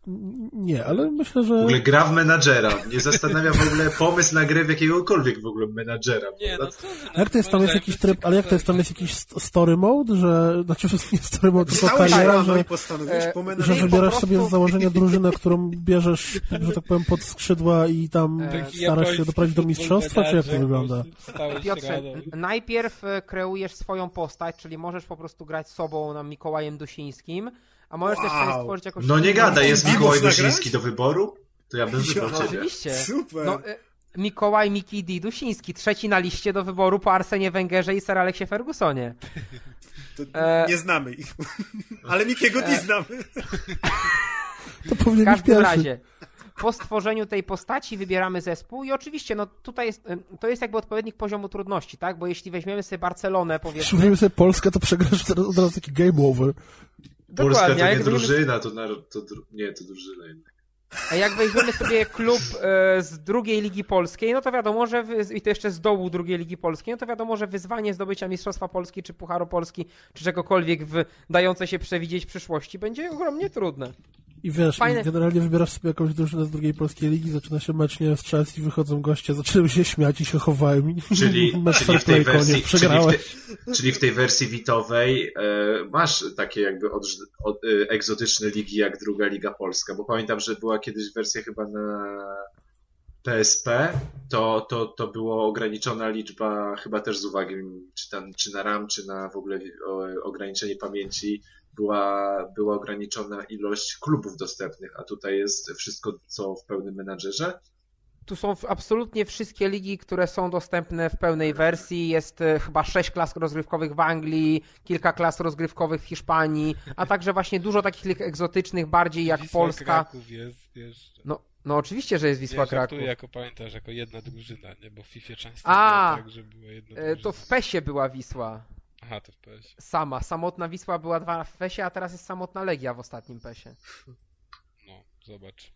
nie, ale myślę, że... W ogóle gra w menadżera. Nie zastanawia w ogóle pomysł na grę w jakiegokolwiek w ogóle menadżera. Nie, no A jak to jest, tam jest jakiś tryb, ale jak to jest, tam jest jakiś st- story mode, że, znaczy, nie story mode, tylko kariera, że... e, że wybierasz sobie z założenia drużynę, którą bierzesz, że tak powiem, pod skrzydła i tam E, starasz się doprowadzić do mistrzostwa, czy jak to wygląda? Piotrze, najpierw e, kreujesz swoją postać, czyli możesz po prostu grać sobą na Mikołajem Dusińskim, a możesz też Wow. sobie stworzyć jakąś... No nie gada, jest Mikołaj? Dusiński do wyboru? To ja bym wybrał ciebie. Oczywiście. Super. No, e, Mikołaj Miki D. Dusiński, trzeci na liście do wyboru po Arsenie Węgerze i Sir Aleksie Fergusonie. To e, Nie znamy ich. Ale Mikiego nie znamy. To W powinien być każdym pierwszy. razie, po stworzeniu tej postaci wybieramy zespół i oczywiście, no tutaj jest, e, to jest jakby odpowiednik poziomu trudności, tak? Bo jeśli weźmiemy sobie Barcelonę, Jeśli powiedzmy, weźmiemy sobie Polskę, to przegrasz teraz od razu taki game over. Polska to dokładnie, nie jak drużyna, to, na, to dru... nie, to drużyna jednak. A jak weźmiemy sobie klub e, z drugiej ligi polskiej, no to wiadomo, że wy, i to jeszcze z dołu drugiej ligi polskiej, no to wiadomo, że wyzwanie zdobycia Mistrzostwa Polski, czy Pucharu Polski, czy czegokolwiek w dające się przewidzieć przyszłości będzie ogromnie trudne. I wiesz, Fajne. generalnie wybierasz sobie jakąś drużynę z drugiej polskiej ligi, zaczyna się mecz nie z Chelsea, wychodzą goście, zaczynają się śmiać i się chowają. i Czyli, czyli, w tej wersji, koniec, czyli, w tej, czyli w tej wersji witowej e, masz takie jakby od, od, e, egzotyczne ligi jak druga Liga Polska, bo pamiętam, że była kiedyś wersja chyba na PSP, to, to, to było ograniczona liczba, chyba też z uwagi czy, tam, czy na RAM, czy na w ogóle o, ograniczenie pamięci, była, była ograniczona ilość klubów dostępnych, a tutaj jest wszystko co w pełnym menadżerze. tu są absolutnie wszystkie ligi, które są dostępne w pełnej wersji. Jest e, chyba sześć klas rozgrywkowych w Anglii, kilka klas rozgrywkowych w Hiszpanii, a także właśnie dużo takich lig egzotycznych, bardziej jak Wisła Polska. Kraków jest jeszcze. No, no oczywiście, że jest Wisła ja Kraków. żartuję, jako pamiętasz, jako jedna drużyna, nie? Bo w FIFA często A! było tak, że była jedna E, drużyna. To w PESie była Wisła. Aha, to w PS. Sama. Samotna Wisła była dwa w PESie, a teraz jest samotna Legia w ostatnim PESie. No, zobacz.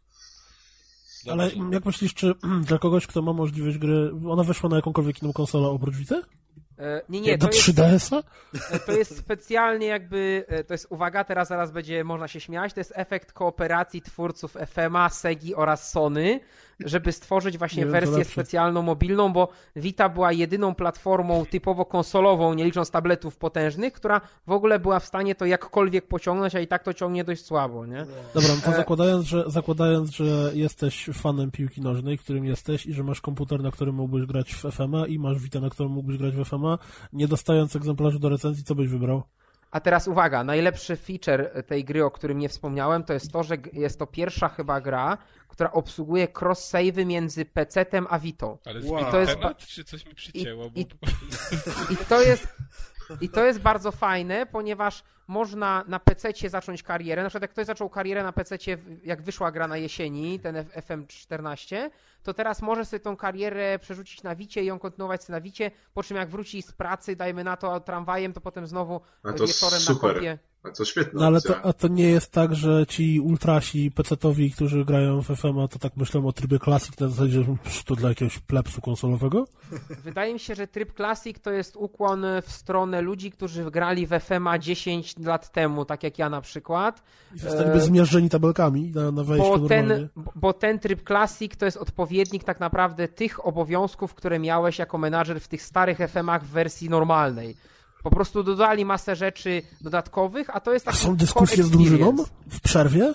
Ale jak myślisz, czy dla kogoś, kto ma możliwość gry, ona weszła na jakąkolwiek inną konsolę oprócz Vita? E, Nie, nie, Do to jest, 3DS-a? E, To jest specjalnie jakby, e, to jest uwaga, teraz zaraz będzie można się śmiać, to jest efekt kooperacji twórców FMA, Segi oraz Sony, żeby stworzyć właśnie wersję specjalną mobilną, bo Vita była jedyną platformą typowo konsolową, nie licząc tabletów potężnych, która w ogóle była w stanie to jakkolwiek pociągnąć, a i tak to ciągnie dość słabo, nie? Dobra, to E- zakładając że, zakładając, że jesteś fanem piłki nożnej, którym jesteś i że masz komputer, na którym mógłbyś grać w FMA i masz Vita, na którym mógłbyś grać w FMA, nie dostając egzemplarzu do recenzji, co byś wybrał? A teraz uwaga, najlepszy feature tej gry, o którym nie wspomniałem, to jest to, że jest to pierwsza chyba gra, która obsługuje cross-save'y między PC-tem a Vitą. Ale Wow. zmienił To jest temat, czy coś mi przycięło? i- bo... I to jest, i to jest bardzo fajne, ponieważ można na PC zacząć karierę. Na przykład jak ktoś zaczął karierę na PC, jak wyszła gra na jesieni, ten F- FM14, to teraz może sobie tą karierę przerzucić na Wicie i ją kontynuować na Wicie, po czym jak wróci z pracy, dajmy na to tramwajem, to potem znowu to wieczorem super. na kompie. A to świetna No ale to, a to nie jest tak, że ci ultrasi PC-towi, którzy grają w FMA, to tak myślą o trybie Classic na zasadzie, że to dla jakiegoś plepsu konsolowego? Wydaje mi się, że tryb Classic to jest ukłon w stronę ludzi, którzy grali w FMA 10 lat temu, tak jak ja na przykład. I zostaliby zmierzeni tabelkami na, na wejściu Bo normalnie. ten, bo- bo ten tryb Classic to jest odpowiednik tak naprawdę tych obowiązków, które miałeś jako menadżer w tych starych FM-ach w wersji normalnej. Po prostu dodali masę rzeczy dodatkowych, a to jest A są dyskusje z drużyną w przerwie?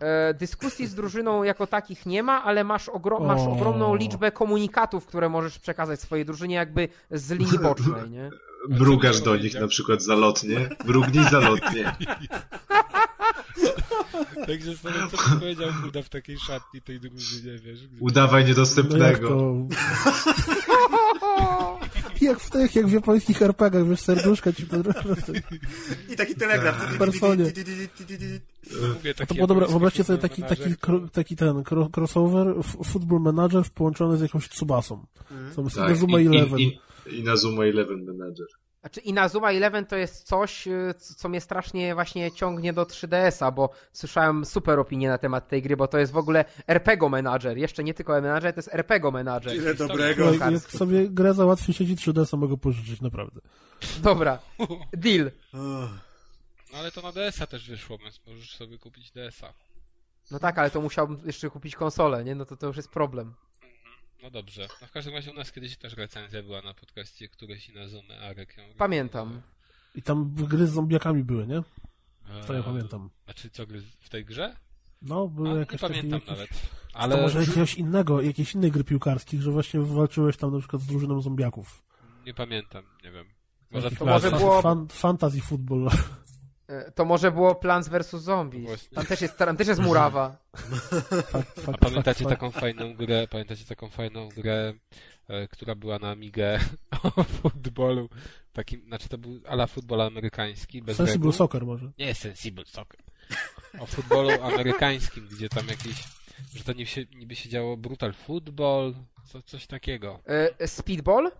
E, dyskusji z drużyną jako takich nie ma, ale masz, ogro- masz ogromną liczbę komunikatów, które możesz przekazać swojej drużynie jakby z linii bocznej, nie? Mrugasz do nich na przykład zalotnie. Mrugnij zalotnie. Także sobie, co byś powiedział, Buda, w takiej szatni tej drużynie, wiesz? Udawaj No jak niedostępnego. to... jak w tych, jak w japońskich RPGach, wiesz, serduszka ci pod... I taki telegraf. W personie. Mówię, To było dobre, japoński wyobraźcie sobie taki, taki, kro- taki ten cro- crossover, football manager połączony z jakąś Tsubasą. To Tak, Inazuma i, Eleven. i, i, i Nazuma Eleven Manager. Znaczy Inazuma Eleven to jest coś, y, co mnie strasznie właśnie ciągnie do 3DS-a, bo słyszałem super opinie na temat tej gry, bo to jest w ogóle RPG Manager. Jeszcze nie tylko Manager, to jest RPG Manager. Ile dobrego. No, jak piłkarski. sobie grę załatwi sieci 3DS, mogę pożyczyć, naprawdę. Dobra, deal. No ale to na DS-a też wyszło, więc możesz sobie kupić DS-a. No tak, ale to musiałbym jeszcze kupić konsolę, nie? No to to już jest problem. No dobrze. No w każdym razie u nas kiedyś też recenzja była na podcaście któreś Inazumy, Arek ją Pamiętam. I tam gry z zombiakami były, nie? To ja pamiętam. Znaczy co, gry w tej grze? No, były nie jakieś takie... pamiętam Jakieś... nawet. Ale... To może jakiegoś innego, jakiejś innej gry piłkarskich, że właśnie walczyłeś tam na przykład z drużyną zombiaków. nie pamiętam, nie wiem. Może Taki To może było- Fan, fantasy football. E, To może było Plants vs. Zombies. Tam też jest, tam też jest murawa. A pamiętacie taką fajną grę, pamiętacie taką fajną grę, e, która była na Amigę o futbolu, takim, znaczy to był ala futbol amerykański, bez Sensible reguł. Soccer może. Nie Sensible Soccer. O futbolu amerykańskim, gdzie tam jakieś, że to niby się, niby się działo brutal football, co, coś takiego. E, Speedball?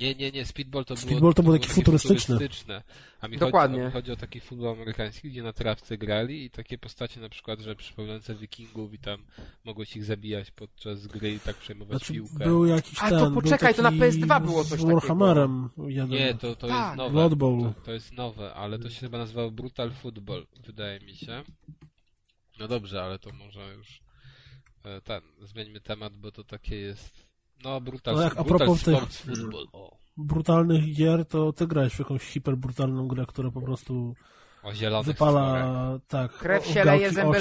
Nie, nie, nie, speedball to Speedball było, to był taki takie futurystyczny. futurystyczne. A mi Dokładnie. Chodzi, o, chodzi o taki futbol amerykański, gdzie na trawce grali i takie postacie na przykład, że przypominające wikingów i tam mogłeś ich zabijać podczas gry i tak przejmować Znaczy, piłkę. był jakiś A, ten, to poczekaj, to na taki PS2 było coś z Warhammerem jeden. Nie, to, to Tak. jest nowe. Blood Bowl. To, to jest nowe, ale to się chyba nazywało Brutal Football, wydaje mi się. No dobrze, ale to może już e, ten, zmieńmy temat, bo to takie jest no Brutal, No jak a propos tych- brutalnych gier, to ty grałeś w jakąś hiperbrutalną grę, która po prostu wypala tak Krew się leje, zęby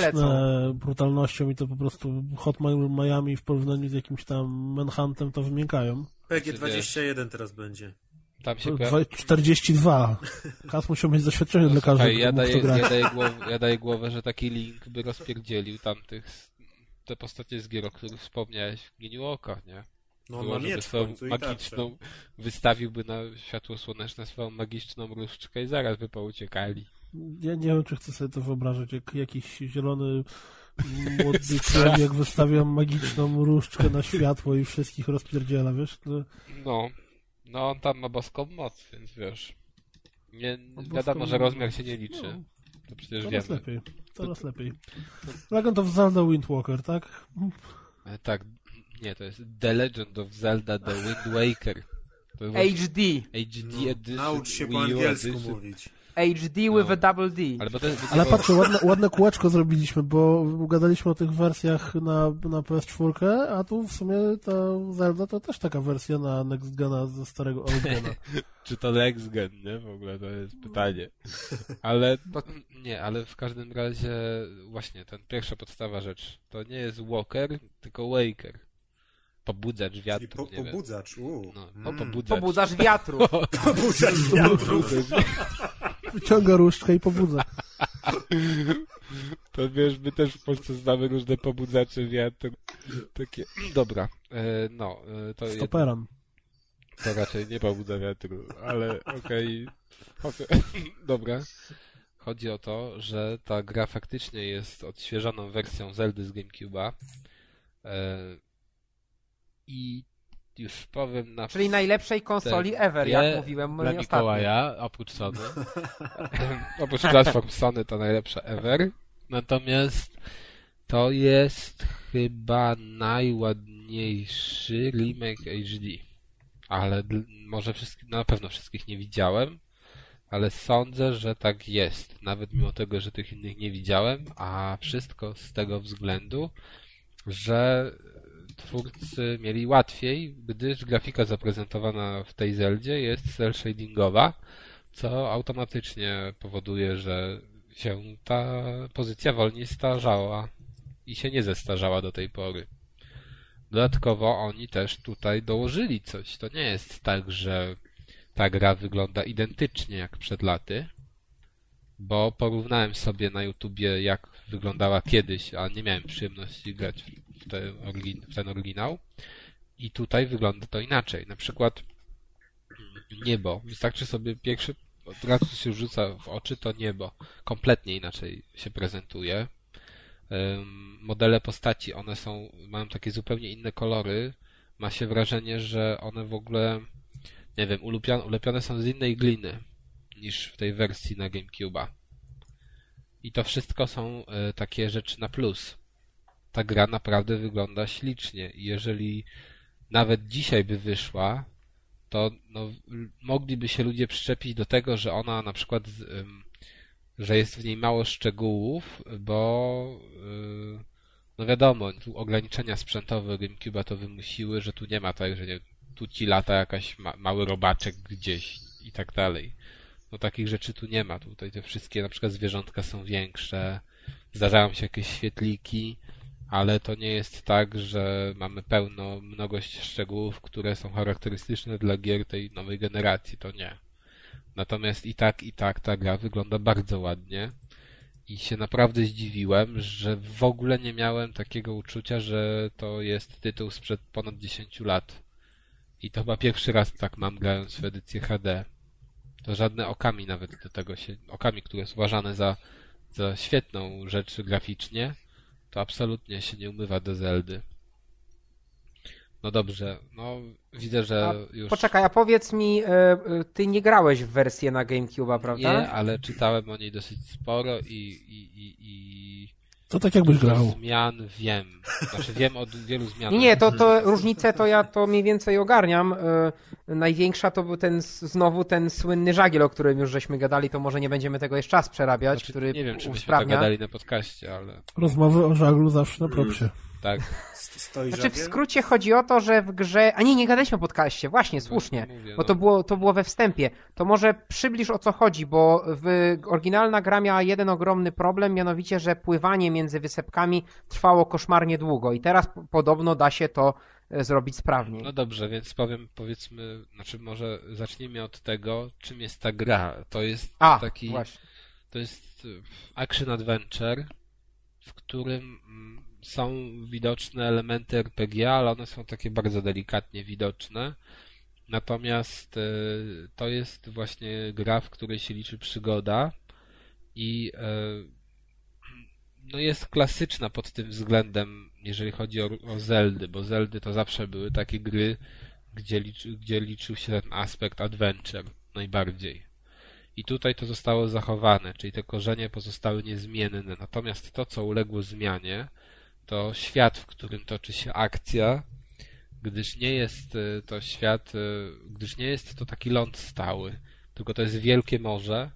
brutalnością i to po prostu Hot Miami w porównaniu z jakimś tam Manhuntem to wymiękają. PG21 teraz będzie. Tam się Dwa- pojawia... 42. Kas musiał mieć doświadczenie lekarza, Słuchaj, ja daję, ja, daję głowę, ja daję głowę, że taki link by rozpierdzielił tamtych te postacie z gier, o których wspomniałeś w Oka, nie? No on ma miecz swoją magiczną, wystawiłby na światło słoneczne swoją magiczną różdżkę i zaraz by pouciekali. Ja nie wiem, czy chcę sobie to wyobrazić, jak jakiś zielony młody człowiek wystawia magiczną różdżkę na światło i wszystkich rozpierdziela, wiesz? To... No, no on tam ma boską moc, więc wiesz. Nie, boską wiadomo, że rozmiar się nie liczy. No. To przecież Coraz wiemy. lepiej, coraz lepiej. Legend of Zelda Windwalker, tak? E, Tak, nie, to jest The Legend of Zelda The Wind Waker. HD. HD Edition. Naucz się Wii po angielsku Edition. mówić. HD with No. a double D. Ale bo to jest, Ale patrzcie, ładne, ładne kółeczko zrobiliśmy, bo gadaliśmy o tych wersjach na, na PS4, a tu w sumie ta Zelda to też taka wersja na Next Gena ze starego Old Gena. Czy to Next Gen, nie? W ogóle to jest pytanie. Ale To- nie, ale w każdym razie właśnie ten pierwsza podstawa rzecz. To nie jest Walker, tylko Waker. Pobudzacz wiatru, po, nie pobudzacz. U. No, no Mm. pobudzacz. Pobudzasz wiatru. Pobudzacz wiatru. Wyciąga różdżkę i pobudza. To wiesz, my też w Polsce znamy różne pobudzacze wiatru. Takie, dobra, e, no, e, to, jed, Stoperan. to raczej nie pobudza wiatru, ale okej. Chodź- Dobra. Chodzi o to, że ta gra faktycznie jest odświeżoną wersją Zeldy z GameCube'a. E, I już powiem na Czyli najlepszej konsoli ever, Ja- jak mówiłem dla ostatnio. Mikołaja, oprócz Sony. oprócz platform Sony to najlepsza ever. Natomiast to jest chyba najładniejszy remake HD. Ale może wszystkich, na pewno wszystkich nie widziałem, ale sądzę, że tak jest. Nawet mimo tego, że tych innych nie widziałem, a wszystko z tego względu, że twórcy mieli łatwiej, gdyż grafika zaprezentowana w tej Zeldzie jest cel shadingowa, co automatycznie powoduje, że się ta pozycja wolniej starzała i się nie zestarzała do tej pory. Dodatkowo oni też tutaj dołożyli coś. To nie jest tak, że ta gra wygląda identycznie jak przed laty, bo porównałem sobie na YouTubie jak wyglądała kiedyś, a nie miałem przyjemności grać w, ten oryginał. I tutaj wygląda to inaczej. Na przykład niebo. Wystarczy sobie pierwszy, od razu się rzuca w oczy to niebo. Kompletnie inaczej się prezentuje. Modele postaci, one są, mają takie zupełnie inne kolory. Ma się wrażenie, że one w ogóle, nie wiem, ulepione, ulepione są z innej gliny niż w tej wersji na GameCube'a. I to wszystko są e, takie rzeczy na plus. Ta gra naprawdę wygląda ślicznie i jeżeli nawet dzisiaj by wyszła, to no, mogliby się ludzie przyczepić do tego, że ona na przykład, że jest w niej mało szczegółów, bo yy, no wiadomo, tu ograniczenia sprzętowe GameCube'a to wymusiły, że tu nie ma tak, że nie, tu ci lata jakaś ma, mały robaczek gdzieś i tak dalej. No takich rzeczy tu nie ma. Tutaj te wszystkie na przykład zwierzątka są większe, zdarzają się jakieś świetliki, ale to nie jest tak, że mamy pełno mnogość szczegółów, które są charakterystyczne dla gier tej nowej generacji. To nie. Natomiast i tak, i tak ta gra wygląda bardzo ładnie. I się naprawdę zdziwiłem, że w ogóle nie miałem takiego uczucia, że to jest tytuł sprzed ponad 10 lat. I to chyba pierwszy raz tak mam grając w edycję HD. To żadne okami nawet do tego się, okami, które jest uważane za, za świetną rzecz graficznie, to absolutnie się nie umywa do Zeldy. No dobrze, no widzę, że A już Poczekaj, a powiedz mi, e, e, ty nie grałeś w wersję na GameCube'a, prawda? nie, ale czytałem o niej dosyć sporo i, i, i, i To tak jakbyś grał. zmian wiem. Znaczy wiem o wielu zmianach. Nie, to, to różnice to ja to mniej więcej ogarniam. E, Największa to był ten, znowu ten słynny żagiel, o którym już żeśmy gadali, to może nie będziemy tego jeszcze raz przerabiać, Znaczy, który nie wiem, czy byśmy tak usprawnia. gadali na podcaście, ale Rozmowy o żaglu zawsze na propsie. tak. Znaczy w skrócie chodzi o to, że w grze... A nie, nie gadaliśmy o podcaście, właśnie, słusznie. Mówię, Bo no. to było, to było we wstępie. To może przybliż o co chodzi, bo w, oryginalna gra miała jeden ogromny problem, mianowicie, że pływanie między wysepkami trwało koszmarnie długo i teraz podobno da się to e, zrobić sprawniej. No dobrze, więc powiem, powiedzmy, znaczy może zacznijmy od tego, czym jest ta gra. To jest A, taki, właśnie. to jest y, action adventure, w którym mm, są widoczne elementy RPG, ale one są takie bardzo delikatnie widoczne. Natomiast e, to jest właśnie gra, w której się liczy przygoda i e, no jest klasyczna pod tym względem, jeżeli chodzi o, o Zeldy, bo Zeldy to zawsze były takie gry, gdzie, liczy, gdzie liczył się ten aspekt adventure najbardziej. I tutaj to zostało zachowane, czyli te korzenie pozostały niezmienne. Natomiast to, co uległo zmianie, to świat, w którym toczy się akcja, gdyż nie jest e, to świat, e, gdyż nie jest to taki ląd stały, tylko to jest wielkie morze,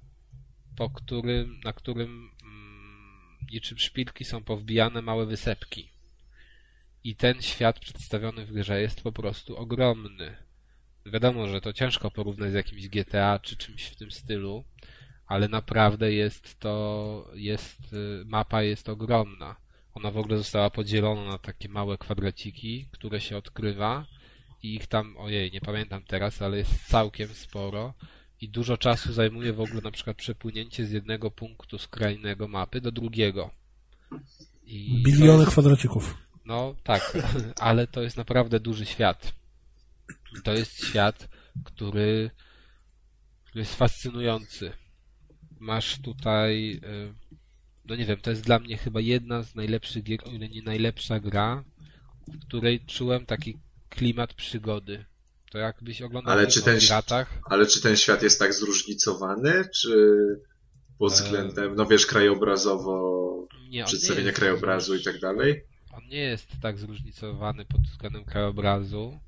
po którym, na którym mm, niczym szpilki są powbijane małe wysepki. I ten świat przedstawiony w grze jest po prostu ogromny. Wiadomo, że to ciężko porównać z jakimś GTA czy czymś w tym stylu, ale naprawdę jest to, jest, y, mapa jest ogromna. Ona w ogóle została podzielona na takie małe kwadraciki, które się odkrywa i ich tam, ojej, nie pamiętam teraz, ale jest całkiem sporo i dużo czasu zajmuje w ogóle na przykład przepłynięcie z jednego punktu skrajnego mapy do drugiego. I Biliony jest, kwadracików. No tak, ale to jest naprawdę duży świat. To jest świat, który, który jest fascynujący. Masz tutaj, y, no nie wiem, to jest dla mnie chyba jedna z najlepszych gier, o ile nie najlepsza gra, w której czułem taki klimat przygody. To jakbyś oglądał ale czy ten, piratach. Ale czy ten świat jest tak zróżnicowany, czy pod e, względem, no wiesz, krajobrazowo, nie, przedstawienia krajobrazu i tak dalej? On nie jest tak zróżnicowany pod względem krajobrazu,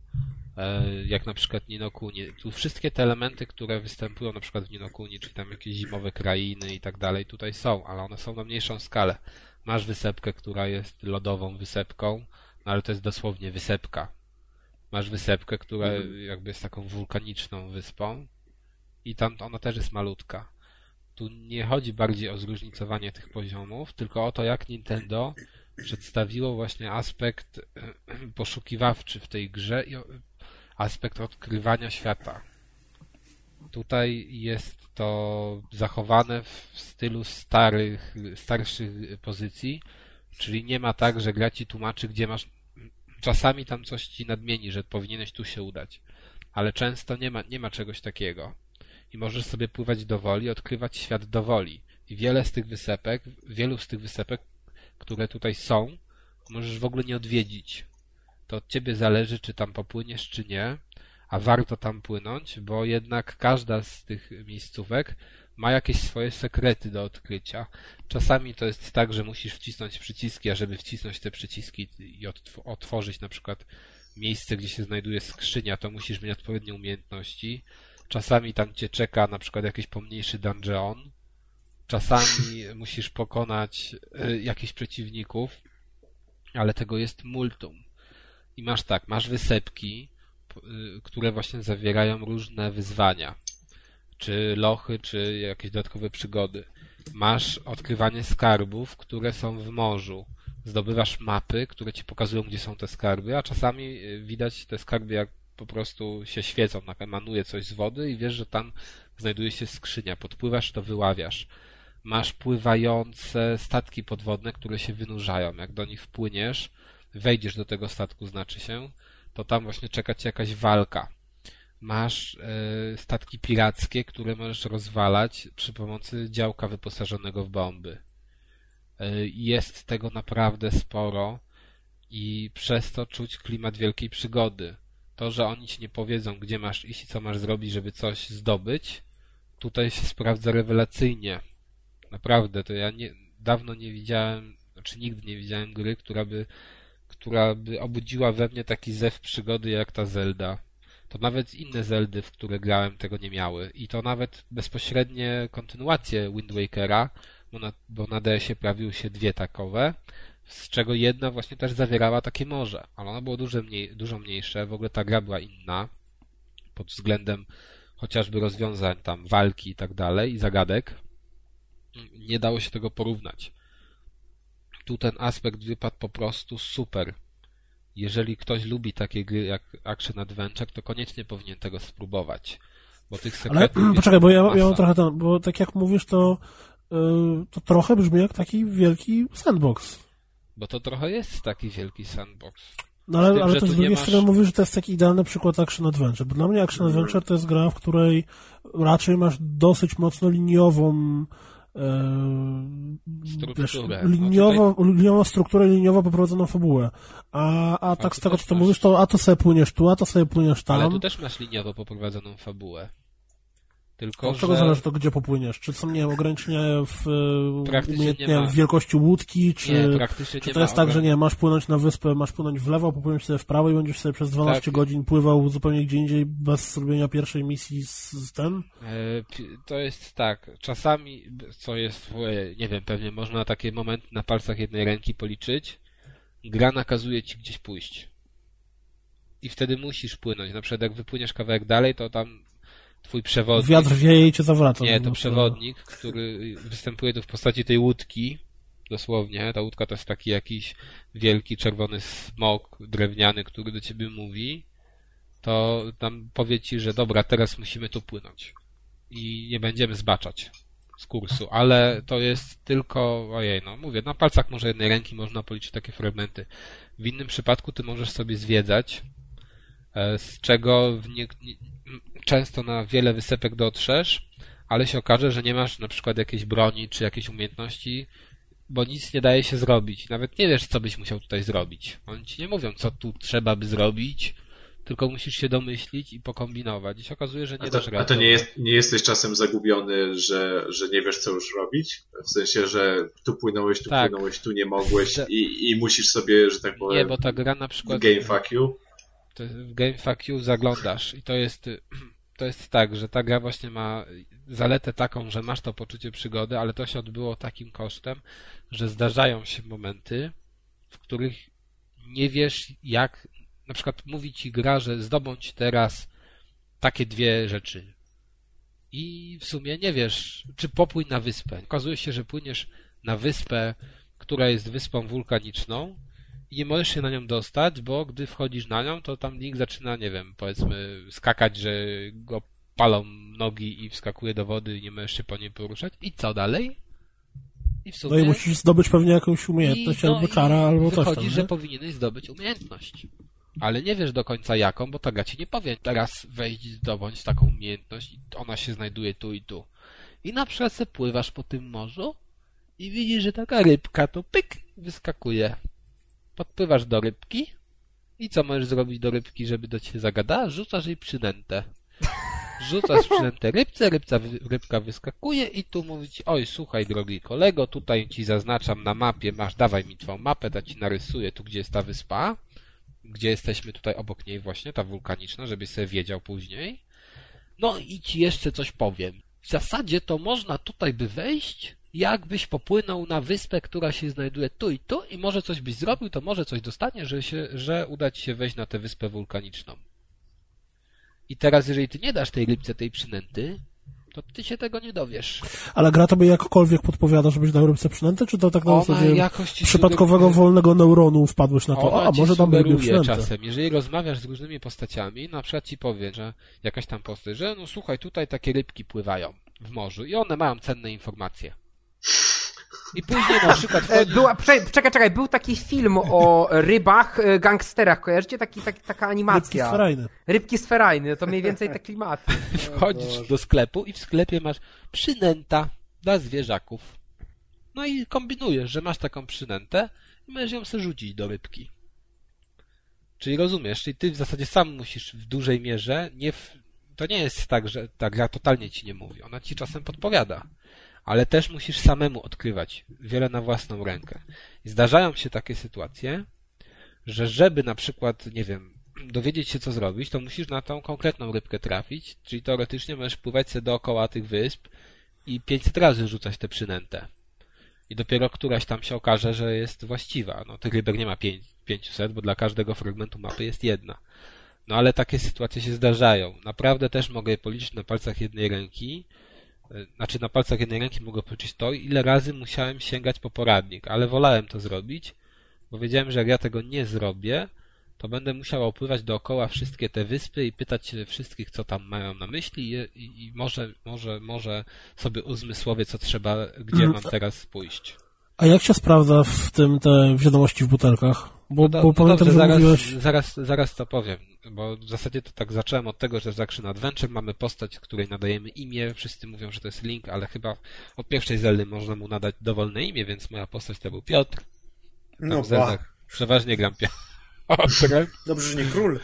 jak na przykład Ninokuni. Tu wszystkie te elementy, które występują na przykład w Ninokuni, czyli tam jakieś zimowe krainy i tak dalej, tutaj są, ale one są na mniejszą skalę. Masz wysepkę, która jest lodową wysepką, no ale to jest dosłownie wysepka. Masz wysepkę, która mhm. jakby jest taką wulkaniczną wyspą i tam ona też jest malutka. Tu nie chodzi bardziej o zróżnicowanie tych poziomów, tylko o to, jak Nintendo przedstawiło właśnie aspekt poszukiwawczy w tej grze i aspekt odkrywania świata. Tutaj jest to zachowane w stylu starych, starszych pozycji, czyli nie ma tak, że gra ci tłumaczy, gdzie masz czasami tam coś ci nadmieni, że powinieneś tu się udać, ale często nie ma, nie ma czegoś takiego. I możesz sobie pływać do woli, odkrywać świat do woli. I wiele z tych wysepek, wielu z tych wysepek, które tutaj są, możesz w ogóle nie odwiedzić. To od ciebie zależy, czy tam popłyniesz, czy nie, a warto tam płynąć, bo jednak każda z tych miejscówek ma jakieś swoje sekrety do odkrycia. Czasami to jest tak, że musisz wcisnąć przyciski, a żeby wcisnąć te przyciski i otworzyć na przykład miejsce, gdzie się znajduje skrzynia, to musisz mieć odpowiednie umiejętności. Czasami tam cię czeka na przykład jakiś pomniejszy dungeon. Czasami musisz pokonać y, jakichś przeciwników, ale tego jest multum. I masz tak, masz wysepki, y, które właśnie zawierają różne wyzwania czy lochy, czy jakieś dodatkowe przygody. Masz odkrywanie skarbów, które są w morzu. Zdobywasz mapy, które ci pokazują, gdzie są te skarby, a czasami y, widać te skarby, jak po prostu się świecą, emanuje coś z wody i wiesz, że tam znajduje się skrzynia. Podpływasz, to wyławiasz. Masz pływające statki podwodne, które się wynurzają. Jak do nich wpłyniesz, wejdziesz do tego statku, znaczy się, to tam właśnie czeka ci jakaś walka masz e, statki pirackie, które możesz rozwalać przy pomocy działka wyposażonego w bomby. E, jest tego naprawdę sporo i przez to czuć klimat wielkiej przygody. To, że oni ci nie powiedzą, gdzie masz iść i co masz zrobić, żeby coś zdobyć, tutaj się sprawdza rewelacyjnie. Naprawdę, to ja nie, dawno nie widziałem, znaczy nigdy nie widziałem gry, która by, która by obudziła we mnie taki zew przygody jak ta Zelda to nawet inne Zeldy, w które grałem, tego nie miały. I to nawet bezpośrednie kontynuacje Wind Wakera, bo na, bo na DS-ie pojawiły się dwie takowe, z czego jedna właśnie też zawierała takie morze, ale ono było dużo, mniej, dużo mniejsze, w ogóle ta gra była inna pod względem chociażby rozwiązań tam walki i tak dalej i zagadek. Nie dało się tego porównać. Tu ten aspekt wypadł po prostu super jeżeli ktoś lubi takie gry jak Action Adventure, to koniecznie powinien tego spróbować. Bo tych sekretów Ale poczekaj, bo ja, ja mam trochę tam, bo tak jak mówisz, to, yy, to trochę brzmi jak taki wielki sandbox. Bo to trochę jest taki wielki sandbox. No ale, tym, ale to z drugiej masz- strony mówisz, że to jest taki idealny przykład Action Adventure, bo dla mnie Action Adventure to jest gra, w której raczej masz dosyć mocno liniową Strukturę. wiesz, No liniowo, liniową strukturę, liniowo poprowadzoną fabułę. A, a tak z tego, co ty mówisz, to a to sobie płyniesz tu, a to sobie płyniesz tam. Ale tu też masz liniowo poprowadzoną fabułę. Tylko, Od czego że... zależy to, gdzie popłyniesz? Czy są, nie wiem, ograniczenia w, e, umiejętnie w wielkości łódki, czy, Nie, czy to ma jest tak, że nie, masz płynąć na wyspę, masz płynąć w lewo, popłyniesz sobie w prawo i będziesz sobie przez 12 Tak. godzin pływał zupełnie gdzie indziej bez zrobienia pierwszej misji z, z ten? E, To jest tak, czasami, co jest, ogóle, nie wiem, pewnie można takie momenty na palcach jednej ręki policzyć, gra nakazuje ci gdzieś pójść. I wtedy musisz płynąć. Na przykład jak wypłyniesz kawałek dalej, to tam twój przewodnik... Wiatr wieje i cię zawraca. Nie, w to przewodnik, który występuje tu w postaci tej łódki, dosłownie. Ta łódka to jest taki jakiś wielki czerwony smok drewniany, który do ciebie mówi. To tam powie ci, że dobra, teraz musimy tu płynąć. I nie będziemy zbaczać z kursu, ale to jest tylko, ojej, no mówię, na palcach może jednej ręki można policzyć takie fragmenty. W innym przypadku ty możesz sobie zwiedzać, e, z czego w nie, często na wiele wysepek dotrzesz, ale się okaże, że nie masz na przykład jakiejś broni czy jakiejś umiejętności, bo nic nie daje się zrobić. Nawet nie wiesz, co byś musiał tutaj zrobić. Oni ci nie mówią, co tu trzeba by zrobić, tylko musisz się domyślić i pokombinować. I się okazuje, że nie A dasz to, rady. a to nie, jest, nie jesteś czasem zagubiony, że, że nie wiesz, co już robić? W sensie, że tu płynąłeś, tu Tak. płynąłeś, tu nie mogłeś i, i musisz sobie, że tak Nie, powiem, bo ta gra na przykład... game fuck you. To w Game Fuck You zaglądasz i to jest to jest tak, że ta gra właśnie ma zaletę taką, że masz to poczucie przygody, ale to się odbyło takim kosztem, że zdarzają się momenty, w których nie wiesz jak, na przykład mówi ci gra, że zdobądź teraz takie dwie rzeczy. I w sumie nie wiesz, czy popłyń na wyspę. Okazuje się, że płyniesz na wyspę, która jest wyspą wulkaniczną, i nie możesz się na nią dostać, bo gdy wchodzisz na nią, to tam link zaczyna, nie wiem, powiedzmy, skakać, że go palą nogi i wskakuje do wody i nie możesz się po niej poruszać. I co dalej? I sumie... No i musisz zdobyć pewnie jakąś umiejętność, I- no albo czara, albo coś tam. że nie? powinieneś zdobyć umiejętność. Ale nie wiesz do końca jaką, bo ta gra ci nie powie teraz wejść, zdobądź taką umiejętność i ona się znajduje tu i tu. I na przykład pływasz po tym morzu i widzisz, że taka rybka to pyk wyskakuje. Podpływasz do rybki i co możesz zrobić do rybki, żeby do ciebie zagadała? Rzucasz jej przynętę. Rzucasz przynętę rybce, rybca, rybka wyskakuje i tu mówi ci, oj słuchaj drogi kolego, tutaj ci zaznaczam na mapie, masz, dawaj mi twoją mapę, ta ci narysuję tu, gdzie jest ta wyspa, gdzie jesteśmy tutaj obok niej właśnie, ta wulkaniczna, żebyś sobie wiedział później. No i ci jeszcze coś powiem. W zasadzie to można tutaj by wejść, jakbyś popłynął na wyspę, która się znajduje tu i tu i może coś byś zrobił, to może coś dostanie, że, się, że uda ci się wejść na tę wyspę wulkaniczną. I teraz, jeżeli ty nie dasz tej rybce tej przynęty, to ty się tego nie dowiesz. Ale gra tobie jakkolwiek podpowiada, żebyś dał rybce przynętę, czy to tak na zasadzie przypadkowego sugeruje- wolnego neuronu wpadłeś na to, Ona a może dam rybie przynętę. czasem, jeżeli rozmawiasz z różnymi postaciami, na przykład ci powie, że jakaś tam postać, że no słuchaj, tutaj takie rybki pływają w morzu i one mają cenne informacje. I później na przykład E, wchodzi... Była, czekaj, czekaj, był taki film o rybach, e, gangsterach, kojarzycie? Taki, taki, taka Rybki animacja. sferajne. Rybki sferajne, to mniej więcej te klimaty. wchodzisz do sklepu i w sklepie masz przynęta dla zwierzaków. No i kombinujesz, że masz taką przynętę i możesz ją sobie rzucić do rybki. Czyli rozumiesz, czyli ty w zasadzie sam musisz w dużej mierze, nie w... to nie jest tak, że ta gra totalnie ci nie mówi, ona ci czasem podpowiada, ale też musisz samemu odkrywać wiele na własną rękę. I zdarzają się takie sytuacje, że żeby na przykład, nie wiem, dowiedzieć się co zrobić, to musisz na tą konkretną rybkę trafić, czyli teoretycznie możesz pływać sobie dookoła tych wysp i 500 razy rzucać tę przynętę. I dopiero któraś tam się okaże, że jest właściwa. No tych rybek nie ma pięć- 500, bo dla każdego fragmentu mapy jest jedna. No ale takie sytuacje się zdarzają. Naprawdę też mogę je policzyć na palcach jednej ręki. E, Znaczy na palcach jednej ręki mogę policzyć to, ile razy musiałem sięgać po poradnik, ale wolałem to zrobić, bo wiedziałem, że jak ja tego nie zrobię, to będę musiał opływać dookoła wszystkie te wyspy i pytać się wszystkich, co tam mają na myśli i, i, i może, może, może sobie uzmysłowię, co trzeba, gdzie mam teraz pójść. A jak się sprawdza w tym te wiadomości w butelkach? Bo, No do- bo no pamiętam, dobrze, że zaraz, mówiłeś... zaraz, zaraz to powiem, bo w zasadzie to tak zacząłem od tego, że z Action Adventure mamy postać, której nadajemy imię, wszyscy mówią, że to jest Link, ale chyba od pierwszej Zeldy można mu nadać dowolne imię, więc moja postać to był Piotr. Tam No. Zeldach przeważnie gram Piotrem. Dobrze, że nie król.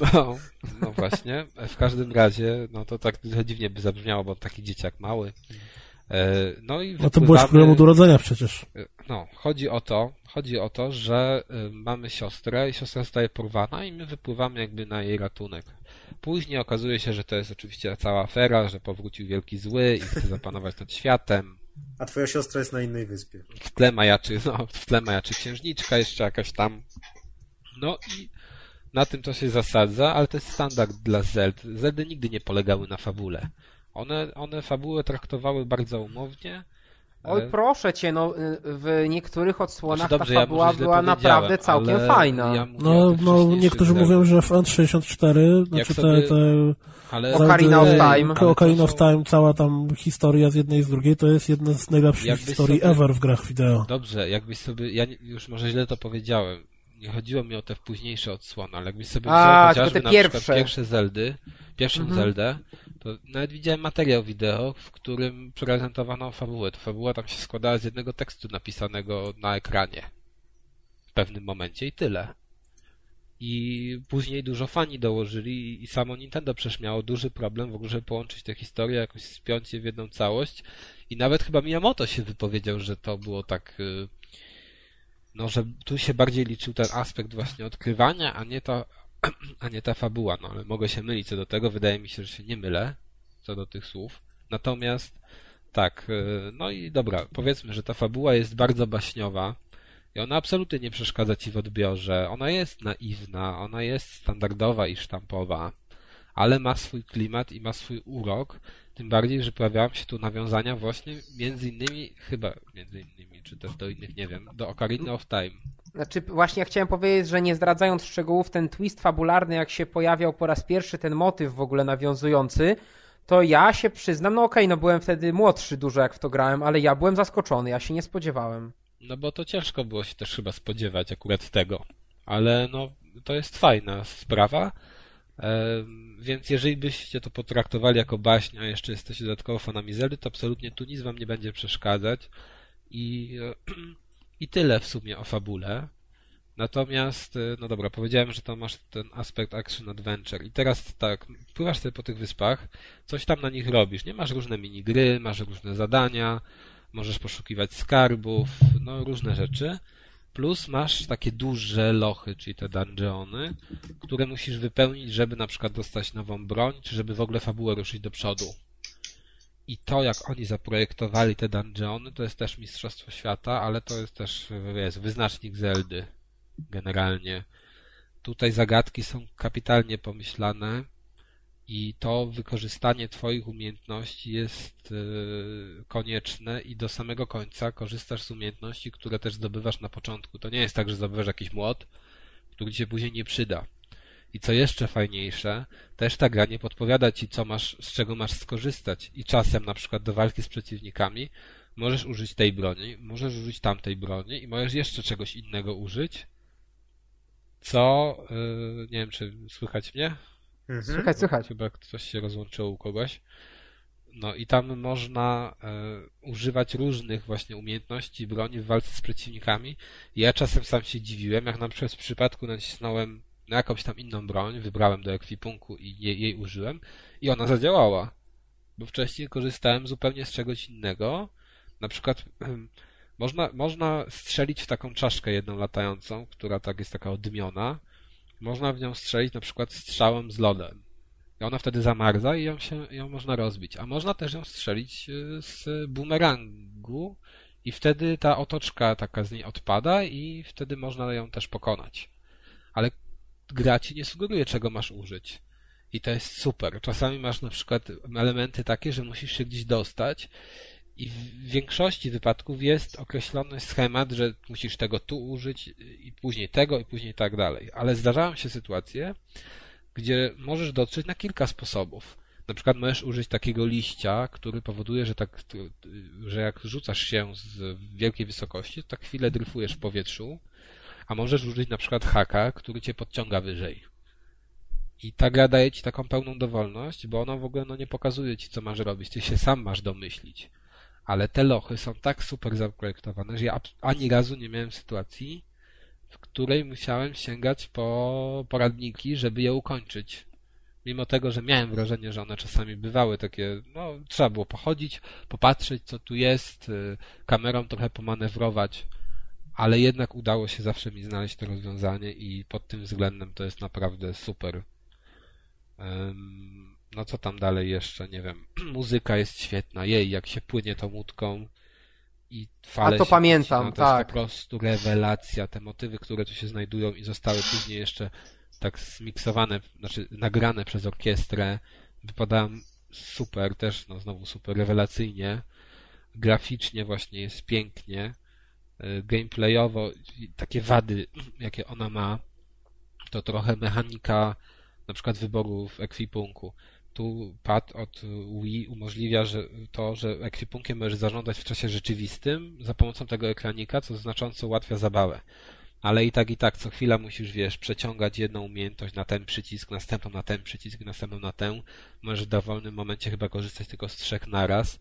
No, no właśnie. W każdym razie, no to tak dziwnie by zabrzmiało, bo taki dzieciak mały. E, No i No to byłeś wypływamy- królem od urodzenia przecież. no, chodzi o to, chodzi o to, że y, mamy siostrę i siostra zostaje porwana i my wypływamy jakby na jej ratunek. Później okazuje się, że to jest oczywiście cała afera, że powrócił wielki zły i chce zapanować nad światem. A twoja siostra jest na innej wyspie. W tle majaczy, no, w tle majaczy księżniczka jeszcze jakaś tam. No i na tym to się zasadza, ale to jest standard dla Zeld. Zeldy nigdy nie polegały na fabule. One, one fabułę traktowały bardzo umownie. Oj, proszę cię, no w niektórych odsłonach Znaczy, dobrze, ta ja fabuła źle była naprawdę całkiem ale fajna. Ja No, no niektórzy mówią, że w N64, znaczy sobie- te, te Ale Ocarina of Time. Ocarina of Time, cała tam historia z jednej i z drugiej, to jest jedna z najlepszych Jakbyś historii sobie- ever w grach wideo. Dobrze, jakbyś sobie. Ja już może źle to powiedziałem. Nie chodziło mi o te późniejsze odsłony, ale jakbyś sobie A, wziął chociażby te na pierwsze. przykład pierwsze Zeldy, pierwszą Mhm. Zeldę, nawet widziałem materiał wideo, w którym prezentowano fabułę. Ta fabuła tam się składała z jednego tekstu napisanego na ekranie. W pewnym momencie i tyle. I później dużo fani dołożyli i samo Nintendo przecież miało duży problem w ogóle, żeby połączyć te historie, jakoś spiąć je w jedną całość. I nawet chyba Miyamoto się wypowiedział, że to było tak, y, no, że tu się bardziej liczył ten aspekt właśnie odkrywania, a nie ta, a nie ta fabuła. No, ale mogę się mylić co do tego. Wydaje mi się, że się nie mylę co do tych słów. Natomiast tak, y, no i dobra, powiedzmy, że ta fabuła jest bardzo baśniowa i ona absolutnie nie przeszkadza ci w odbiorze. Ona jest naiwna, ona jest standardowa i sztampowa, ale ma swój klimat i ma swój urok. Tym bardziej, że pojawiają się tu nawiązania właśnie między innymi, chyba między innymi, czy też do innych, nie wiem, do Ocarina of Time. Znaczy, właśnie chciałem powiedzieć, że nie zdradzając szczegółów, ten twist fabularny, jak się pojawiał po raz pierwszy, ten motyw w ogóle nawiązujący, to ja się przyznam, no okej, no byłem wtedy młodszy dużo jak w to grałem, ale ja byłem zaskoczony, ja się nie spodziewałem. No bo to ciężko było się też chyba spodziewać akurat tego. Ale no, to jest fajna sprawa. Em, Więc jeżeli byście to potraktowali jako baśń, a jeszcze jesteście dodatkowo fanami Zeldy, to absolutnie tu nic wam nie będzie przeszkadzać. I, e, i tyle w sumie o fabule. Natomiast, e, no dobra, powiedziałem, że tam masz ten aspekt action adventure. I teraz tak, pływasz sobie po tych wyspach, coś tam na nich robisz. Nie masz różne minigry, masz różne zadania, możesz poszukiwać skarbów, no różne rzeczy. Plus masz takie duże lochy, czyli te dungeony, które musisz wypełnić, żeby na przykład dostać nową broń, czy żeby w ogóle fabułę ruszyć do przodu. I to, jak oni zaprojektowali te dungeony, to jest też Mistrzostwo Świata, ale to jest też jest wyznacznik Zeldy generalnie. Tutaj zagadki są kapitalnie pomyślane i to wykorzystanie Twoich umiejętności jest yy, konieczne i do samego końca korzystasz z umiejętności, które też zdobywasz na początku. To nie jest tak, że zdobywasz jakiś młot, który Ci się później nie przyda. I co jeszcze fajniejsze, też ta gra nie podpowiada Ci, co masz, z czego masz skorzystać. I czasem, na przykład do walki z przeciwnikami, możesz użyć tej broni, możesz użyć tamtej broni i możesz jeszcze czegoś innego użyć, co, yy, nie wiem, czy słychać mnie? Mhm. Słychać, słychać. Chyba coś się rozłączyło u kogoś. No i tam można e, używać różnych właśnie umiejętności broni w walce z przeciwnikami. Ja czasem sam się dziwiłem, jak na przykład w przypadku nacisnąłem na jakąś tam inną broń, wybrałem do ekwipunku i jej, jej użyłem i ona zadziałała. Bo wcześniej korzystałem zupełnie z czegoś innego. Na przykład można, można strzelić w taką czaszkę jedną latającą, która tak jest taka oddymiona. Można w nią strzelić na przykład strzałem z lodem. I ona wtedy zamarza i ją, się, ją można rozbić. A można też ją strzelić y, z bumerangu i wtedy ta otoczka taka z niej odpada i wtedy można ją też pokonać. Ale gra ci nie sugeruje, czego masz użyć. I to jest super. Czasami masz na przykład elementy takie, że musisz się gdzieś dostać i w większości wypadków jest określony schemat, że musisz tego tu użyć i później tego i później tak dalej. Ale zdarzają się sytuacje, gdzie możesz dotrzeć na kilka sposobów. Na przykład możesz użyć takiego liścia, który powoduje, że tak, że jak rzucasz się z wielkiej wysokości, to tak chwilę dryfujesz w powietrzu, a możesz użyć na przykład haka, który cię podciąga wyżej. I ta gra daje ci taką pełną dowolność, bo ona w ogóle no, nie pokazuje ci, co masz robić. Ty się sam masz domyślić. Ale te lochy są tak super zaprojektowane, że ja ani razu nie miałem sytuacji, w której musiałem sięgać po poradniki, żeby je ukończyć. Mimo tego, że miałem wrażenie, że one czasami bywały takie, no, trzeba było pochodzić, popatrzeć, co tu jest, y, kamerą trochę pomanewrować, ale jednak udało się zawsze mi znaleźć to rozwiązanie i pod tym względem to jest naprawdę super. No co tam dalej jeszcze, nie wiem. Muzyka jest świetna, jej, jak się płynie tą łódką i fale A to pamiętam, wycina, to tak. jest po prostu rewelacja. Te motywy, które tu się znajdują i zostały później jeszcze tak zmiksowane, znaczy nagrane przez orkiestrę, wypadają super, też no znowu super rewelacyjnie. Graficznie właśnie jest pięknie. Y, Gameplayowo takie wady, jakie ona ma, to trochę mechanika na przykład wyboru w ekwipunku. Tu pad od Wii umożliwia że to, że ekwipunkiem możesz zarządzać w czasie rzeczywistym za pomocą tego ekranika, co znacząco ułatwia zabawę. Ale i tak, i tak, co chwila musisz, wiesz, przeciągać jedną umiejętność na ten przycisk, następną na ten przycisk, następną na tę. Możesz w dowolnym momencie chyba korzystać tylko z trzech naraz,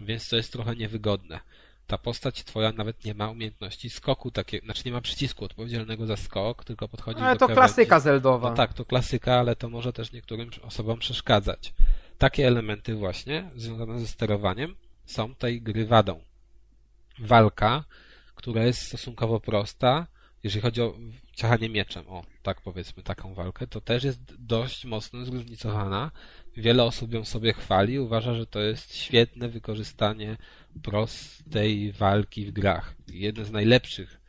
więc to jest trochę niewygodne. Ta postać twoja nawet nie ma umiejętności skoku, takie, znaczy nie ma przycisku odpowiedzialnego za skok, tylko podchodzi Ale do to klasyka zeldowa. No tak, to klasyka, ale to może też niektórym osobom przeszkadzać. Takie elementy właśnie, związane ze sterowaniem, są tej gry wadą. Walka, która jest stosunkowo prosta, jeżeli chodzi o ciachanie mieczem, o, tak powiedzmy, taką walkę, to też jest dość mocno zróżnicowana. Wiele osób ją sobie chwali, uważa, że to jest świetne wykorzystanie prostej walki w grach. Jedne z najlepszych,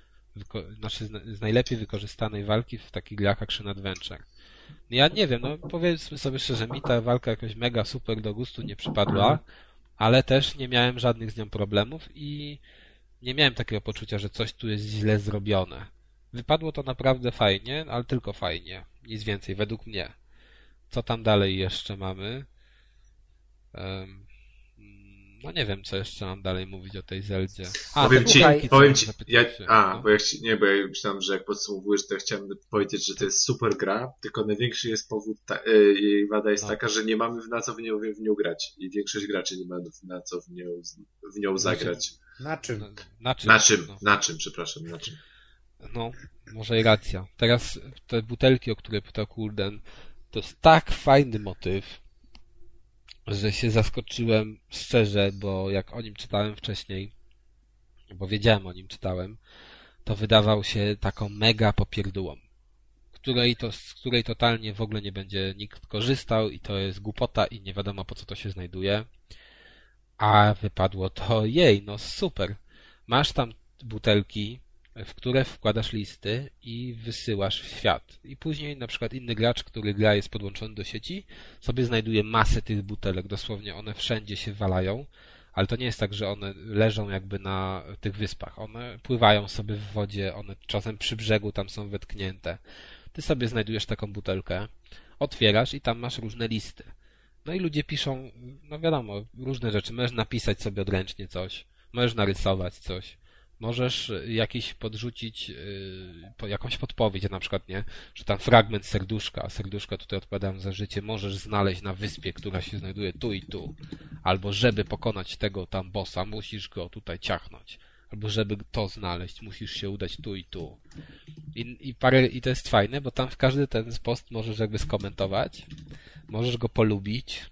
znaczy z- najlepiej wykorzystanej walki w takich grach Action Adventure. Ja nie wiem, no powiedzmy sobie szczerze, mi ta walka jakoś mega super do gustu nie przypadła, ale też nie miałem żadnych z nią problemów i nie miałem takiego poczucia, że coś tu jest źle zrobione. Wypadło to naprawdę fajnie, ale tylko fajnie. Nic więcej, według mnie. Co tam dalej jeszcze mamy? Em, no nie wiem, co jeszcze mam dalej mówić o tej Zeldzie. A, powiem ci, powiem ci, ja, a, No. bo ja chci, nie, bo ja myślałem, że jak podsumowujesz, to ja chciałem powiedzieć, że to jest super gra, tylko największy jest powód, ta, e, jej wada jest No. taka, że nie mamy na co w nią, w nią grać i większość graczy nie ma na co w nią, w nią zagrać. Na czym? Na, na czym? Na czym? No. Na czym, przepraszam, na czym? No, może i racja. Teraz te butelki, o które pytał Kulden, to jest tak fajny motyw, że się zaskoczyłem szczerze, bo jak o nim czytałem wcześniej, bo wiedziałem o nim czytałem, to wydawał się taką mega popierdółą, której to, z której totalnie w ogóle nie będzie nikt korzystał i to jest głupota i nie wiadomo po co to się znajduje. A wypadło to jej, no super. Masz tam butelki, w które wkładasz listy i wysyłasz w świat. I później na przykład inny gracz, który gra jest podłączony do sieci, sobie znajduje masę tych butelek. Dosłownie one wszędzie się walają, ale to nie jest tak, że one leżą jakby na tych wyspach. One pływają sobie w wodzie, one czasem przy brzegu tam są wetknięte. Ty sobie znajdujesz taką butelkę, otwierasz i tam masz różne listy. No i ludzie piszą, no wiadomo, różne rzeczy. Możesz napisać sobie odręcznie coś, możesz narysować coś. Możesz jakiś podrzucić yy, jakąś podpowiedź, na przykład, nie? Że tam fragment serduszka, serduszka tutaj odpowiadają za życie, możesz znaleźć na wyspie, która się znajduje tu i tu. Albo żeby pokonać tego tam bossa, musisz go tutaj ciachnąć. Albo żeby to znaleźć, musisz się udać tu i tu. I, i, parę, I to jest fajne, bo tam w każdy ten post możesz jakby skomentować, możesz go polubić.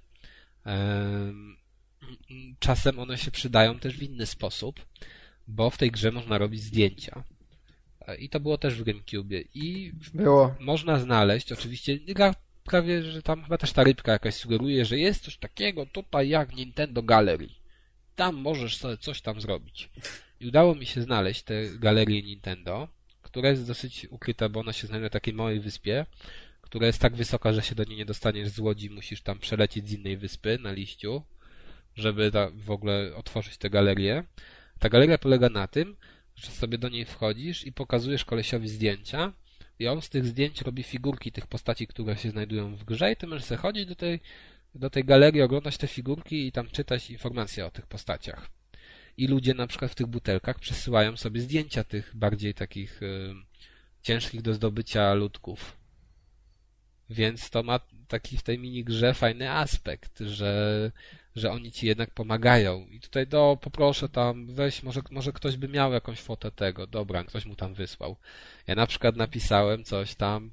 Em, Czasem one się przydają też w inny sposób bo w tej grze można robić zdjęcia. E, I to było też w GameCube. I Było. można znaleźć, oczywiście, gra prawie, że tam chyba też ta rybka jakaś sugeruje, że jest coś takiego tutaj jak Nintendo Gallery. Tam możesz sobie coś tam zrobić. I udało mi się znaleźć tę galerię Nintendo, która jest dosyć ukryta, bo ona się znajduje na takiej małej wyspie, która jest tak wysoka, że się do niej nie dostaniesz z łodzi, musisz tam przelecieć z innej wyspy na liściu, żeby w ogóle otworzyć tę galerię. Ta galeria polega na tym, że sobie do niej wchodzisz i pokazujesz kolesiowi zdjęcia i on z tych zdjęć robi figurki tych postaci, które się znajdują w grze i ty możesz sobie chodzić do tej do tej galerii oglądać te figurki i tam czytać informacje o tych postaciach. I ludzie na przykład w tych butelkach przesyłają sobie zdjęcia tych bardziej takich y, ciężkich do zdobycia ludków. Więc to ma taki w tej minigrze fajny aspekt, że, że oni ci jednak pomagają. I tutaj do poproszę tam, weź, może, może ktoś by miał jakąś fotę tego. Dobra, ktoś mu tam wysłał. Ja na przykład napisałem coś tam,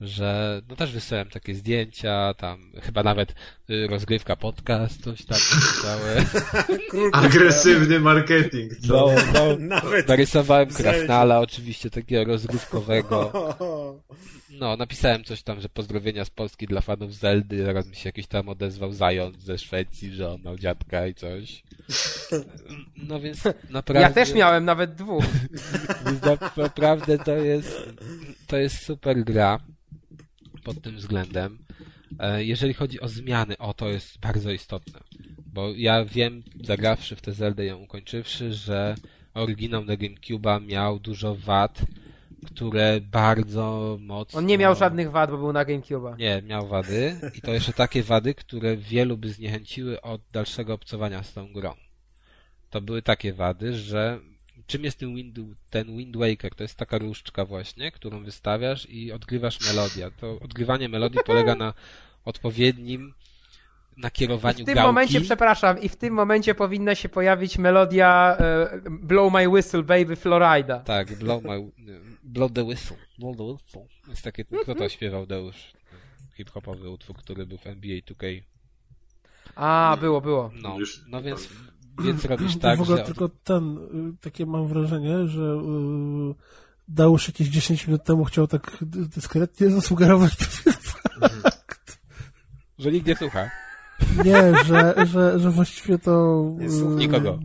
że no też wysłałem takie zdjęcia, tam chyba nawet rozgrywka podcast, coś tam napisałem. Agresywny marketing? No, no, Nawet narysowałem krasnala oczywiście takiego rozgrywkowego. No, napisałem coś tam, że pozdrowienia z Polski dla fanów Zeldy, zaraz mi się jakiś tam odezwał zając ze Szwecji, że on miał dziadka i coś. No więc naprawdę... Ja też miałem nawet dwóch. Więc na- naprawdę to jest, to jest super gra pod tym względem. E, Jeżeli chodzi o zmiany, o to jest bardzo istotne. Bo ja wiem, zagrawszy w tę Zeldę ją ukończywszy, że oryginał na GameCube'a miał dużo wad, które bardzo mocno... On nie miał żadnych wad, bo był na GameCube'a. Nie, miał wady i to jeszcze takie wady, które wielu by zniechęciły od dalszego obcowania z tą grą. To były takie wady, że czym jest ten Wind, ten Wind Waker? To jest taka różdżka właśnie, którą wystawiasz i odgrywasz melodię. To odgrywanie melodii polega na odpowiednim nakierowaniu W tym gałki. momencie, przepraszam, i w tym momencie powinna się pojawić melodia e, Blow My Whistle Baby Florida. Tak, blow, my, blow the whistle. Blow the whistle. Jest takie, kto to śpiewał, Deusz? Hip-hopowy utwór, który był w NBA 2K. A, było, było. No, no więc, więc robisz tak, w ogóle że... tylko ten, y, takie mam wrażenie, że y, Dałusz jakieś 10 minut temu chciał tak dy- dyskretnie zasugerować pewien fakt. Że nikt nie słucha. Nie, że, że, że właściwie to Nie y, słucha nikogo.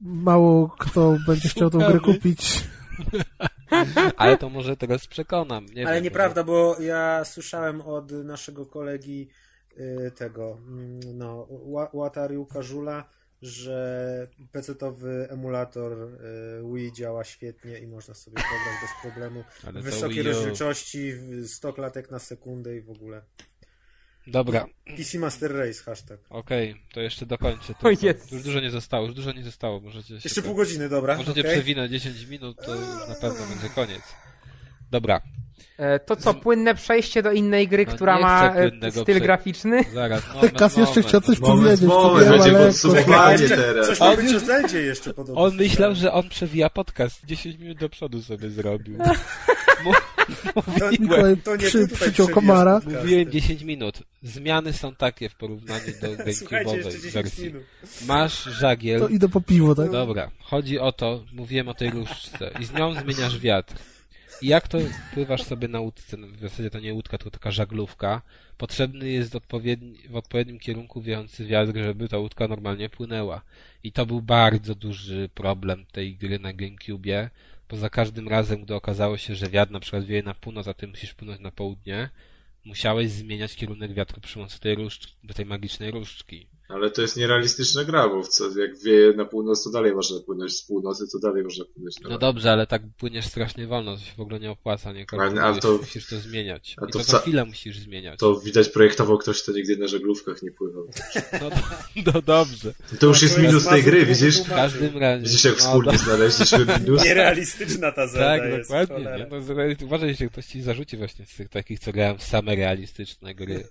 mało kto będzie chciał tą grę kupić. Ale to może teraz przekonam. Nie Ale wiem, nieprawda, bo ja słyszałem od naszego kolegi y, tego, mm, no, Ła- Łatariuka Żula, że PC-towy emulator y, Wii działa świetnie i można sobie pograć bez problemu. Ale W to wysokiej Wii U. rozdzielczości, w 100 klatek na sekundę i w ogóle. Dobra, PC Master Race hashtag. okej, to jeszcze dokończę. O tylko. jest. Już dużo nie zostało, już dużo nie zostało. Możecie Jeszcze to- pół godziny, dobra. Możecie okej. przewinąć 10 minut, to już na pewno będzie koniec. Dobra, E, to co, płynne przejście do innej gry, No, która ma e, styl prze- graficzny? zaraz. Moment, Kas jeszcze chciał coś Moment, powiedzieć, to moment, wiem, będzie podsumowanie teraz. Coś On już- o Zeldzie jeszcze podobno. On myślał, że on przewija podcast. 10 minut do przodu sobie zrobił. Mu- To, to nie przy, przyciął komara. Mówiłem 10 minut. Zmiany są takie w porównaniu do GameCube'owej 10 wersji. minut. Masz żagiel, To idę po piwo, tak? Dobra, chodzi o to, mówiłem o tej różdżce i z nią zmieniasz wiatr. Jak to pływasz sobie na łódce, no w zasadzie to nie łódka, to taka żaglówka, potrzebny jest odpowiedni, w odpowiednim kierunku wiejący wiatr, żeby ta łódka normalnie płynęła. I to był bardzo duży problem tej gry na GameCubie, bo za każdym razem, gdy okazało się, że wiatr na przykład wieje na północ, a ty musisz płynąć na południe, musiałeś zmieniać kierunek wiatru przy pomocy tej różdżki, tej magicznej różdżki. Ale to jest nierealistyczna gra, bo co, jak wieje na północ, to dalej można płynąć z północy, to dalej można płynąć na No dobrze, ale tak płyniesz strasznie wolno, to się w ogóle nie opłaca, nie Ale- ale to- musisz to zmieniać. a I to za chwilę musisz zmieniać. To widać projektował ktoś, kto nigdy na żaglówkach nie pływał. No, no dobrze. To już jest minus tej gry, widzisz? W każdym razie. Widzisz, jak no, wspólnie do- znaleźliśmy minus? Nierealistyczna ta Zelda Tak, jest. dokładnie. cholera. Nie? No, uważaj, że ktoś ci zarzuci właśnie z tych takich, co grają w same realistyczne gry.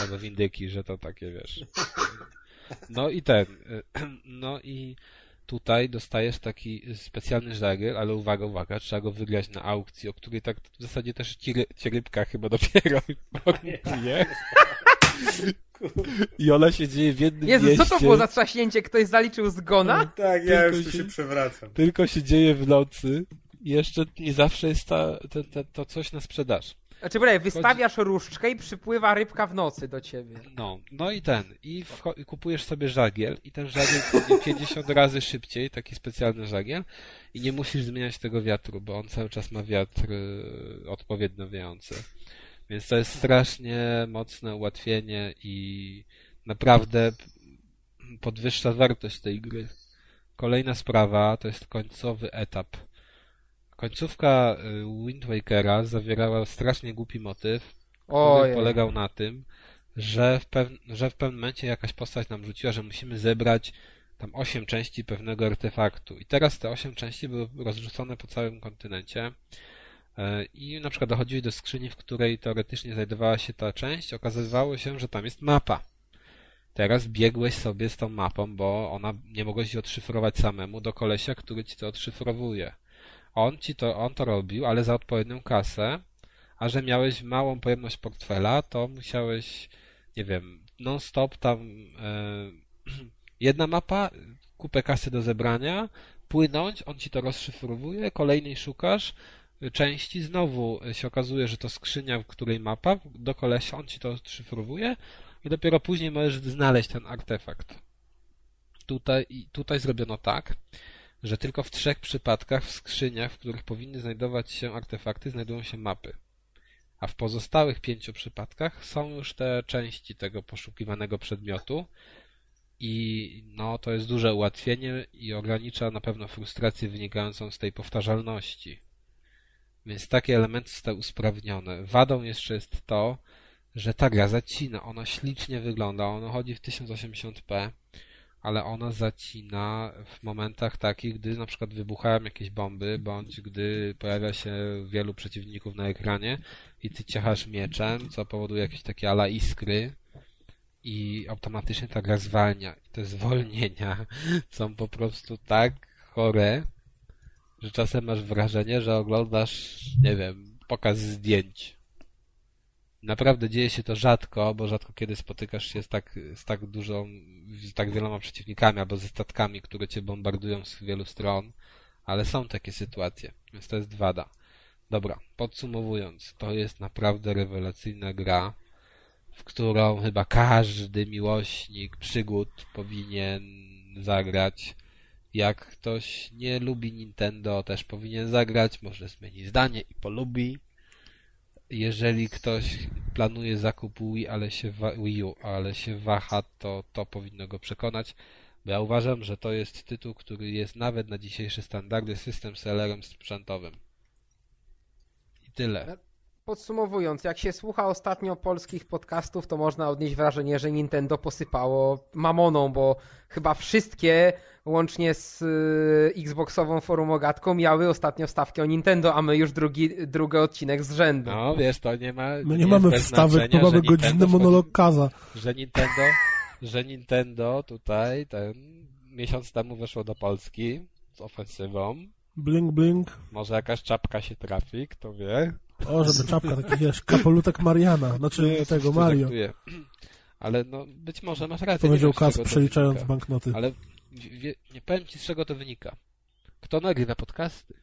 Albo w indyki, że to takie, wiesz. No i ten. No i tutaj dostajesz taki specjalny żagiel, ale uwaga, uwaga, trzeba go wygrać na aukcji, o której tak w zasadzie też ci, ry- ci rybka chyba dopiero informuje. I ona się dzieje w jednym Jezu, mieście. co to było za trzaśnięcie? Ktoś zaliczył zgona? Tak, ja Tylko już tu się- się przewracam. Tylko się dzieje w nocy. I jeszcze nie zawsze jest ta, te, te, to coś na sprzedaż. Znaczy, byle, wystawiasz różdżkę i przypływa rybka w nocy do ciebie. No, no i ten. I i kupujesz sobie żagiel i ten żagiel płynie 50 razy szybciej, taki specjalny żagiel i nie musisz zmieniać tego wiatru, bo on cały czas ma wiatr y, odpowiednio wiejący. Więc to jest strasznie mocne ułatwienie i naprawdę podwyższa wartość tej gry. Kolejna sprawa to jest końcowy etap. Końcówka y, Wind Wakera zawierała strasznie głupi motyw, Ojej. który polegał na tym, że w, pew... że w pewnym momencie jakaś postać nam rzuciła, że musimy zebrać tam 8 części pewnego artefaktu. I teraz te 8 części były rozrzucone po całym kontynencie. E, I na przykład dochodziłeś do skrzyni, w której teoretycznie znajdowała się ta część, okazywało się, że tam jest mapa. Teraz biegłeś sobie z tą mapą, bo ona nie mogłeś jej odszyfrować samemu do kolesia, który ci to odszyfrowuje. On ci to, on to robił, ale za odpowiednią kasę, a że miałeś małą pojemność portfela, to musiałeś, nie wiem, non-stop tam e, jedna mapa, kupę kasy do zebrania, płynąć, on ci to rozszyfrowuje, kolejnej szukasz, części, znowu się okazuje, że to skrzynia, w której mapa, do kolesia on ci to szyfrowuje i dopiero później możesz znaleźć ten artefakt. Tutaj, tutaj zrobiono tak, że tylko w trzech przypadkach w skrzyniach, w których powinny znajdować się artefakty, znajdują się mapy. A w pozostałych pięciu przypadkach są już te części tego poszukiwanego przedmiotu i no to jest duże ułatwienie i ogranicza na pewno frustrację wynikającą z tej powtarzalności. Więc takie elementy zostały usprawnione. Wadą jeszcze jest to, że ta gra zacina. Ona ślicznie wygląda. Ona chodzi w 1080p, ale ona zacina w momentach takich, gdy na przykład wybuchają jakieś bomby, bądź gdy pojawia się wielu przeciwników na ekranie i ty ciachasz mieczem, co powoduje jakieś takie ala iskry i automatycznie ta gra zwalnia. Te zwolnienia są po prostu tak chore, że czasem masz wrażenie, że oglądasz, nie wiem, pokaz zdjęć. Naprawdę dzieje się to rzadko, bo rzadko kiedy spotykasz się z tak, z tak dużą, z tak wieloma przeciwnikami albo ze statkami, które cię bombardują z wielu stron, ale są takie sytuacje, więc to jest wada. Dobra, podsumowując, to jest naprawdę rewelacyjna gra, w którą chyba każdy miłośnik przygód powinien zagrać. Jak ktoś nie lubi Nintendo, też powinien zagrać, może zmieni zdanie i polubi. Jeżeli ktoś planuje zakup Wii, ale się Wii U, ale się waha, to to powinno go przekonać. Bo ja uważam, że to jest tytuł, który jest nawet na dzisiejsze standardy system sellerem sprzętowym. I tyle. Podsumowując, jak się słucha ostatnio polskich podcastów, to można odnieść wrażenie, że Nintendo posypało mamoną, bo chyba wszystkie, łącznie z y, Xboxową forumogatką, miały ostatnio wstawki o Nintendo, a my już drugi, drugi odcinek z rzędu. No wiesz, to nie ma. My nie, mamy wstawek, to mamy godzinny monolog Kaza. Że Nintendo, że Nintendo tutaj ten miesiąc temu weszło do Polski z ofensywą. Blink, blink. Może jakaś czapka się trafi, kto wie. O, żeby czapka, taki wiesz, kapolutek Mariana, znaczy nie, tego Mario. Ale no, być może masz rację. Powiedział Kas przeliczając banknoty. Ale wie, nie powiem ci z czego to wynika. Kto nagrywa podcasty?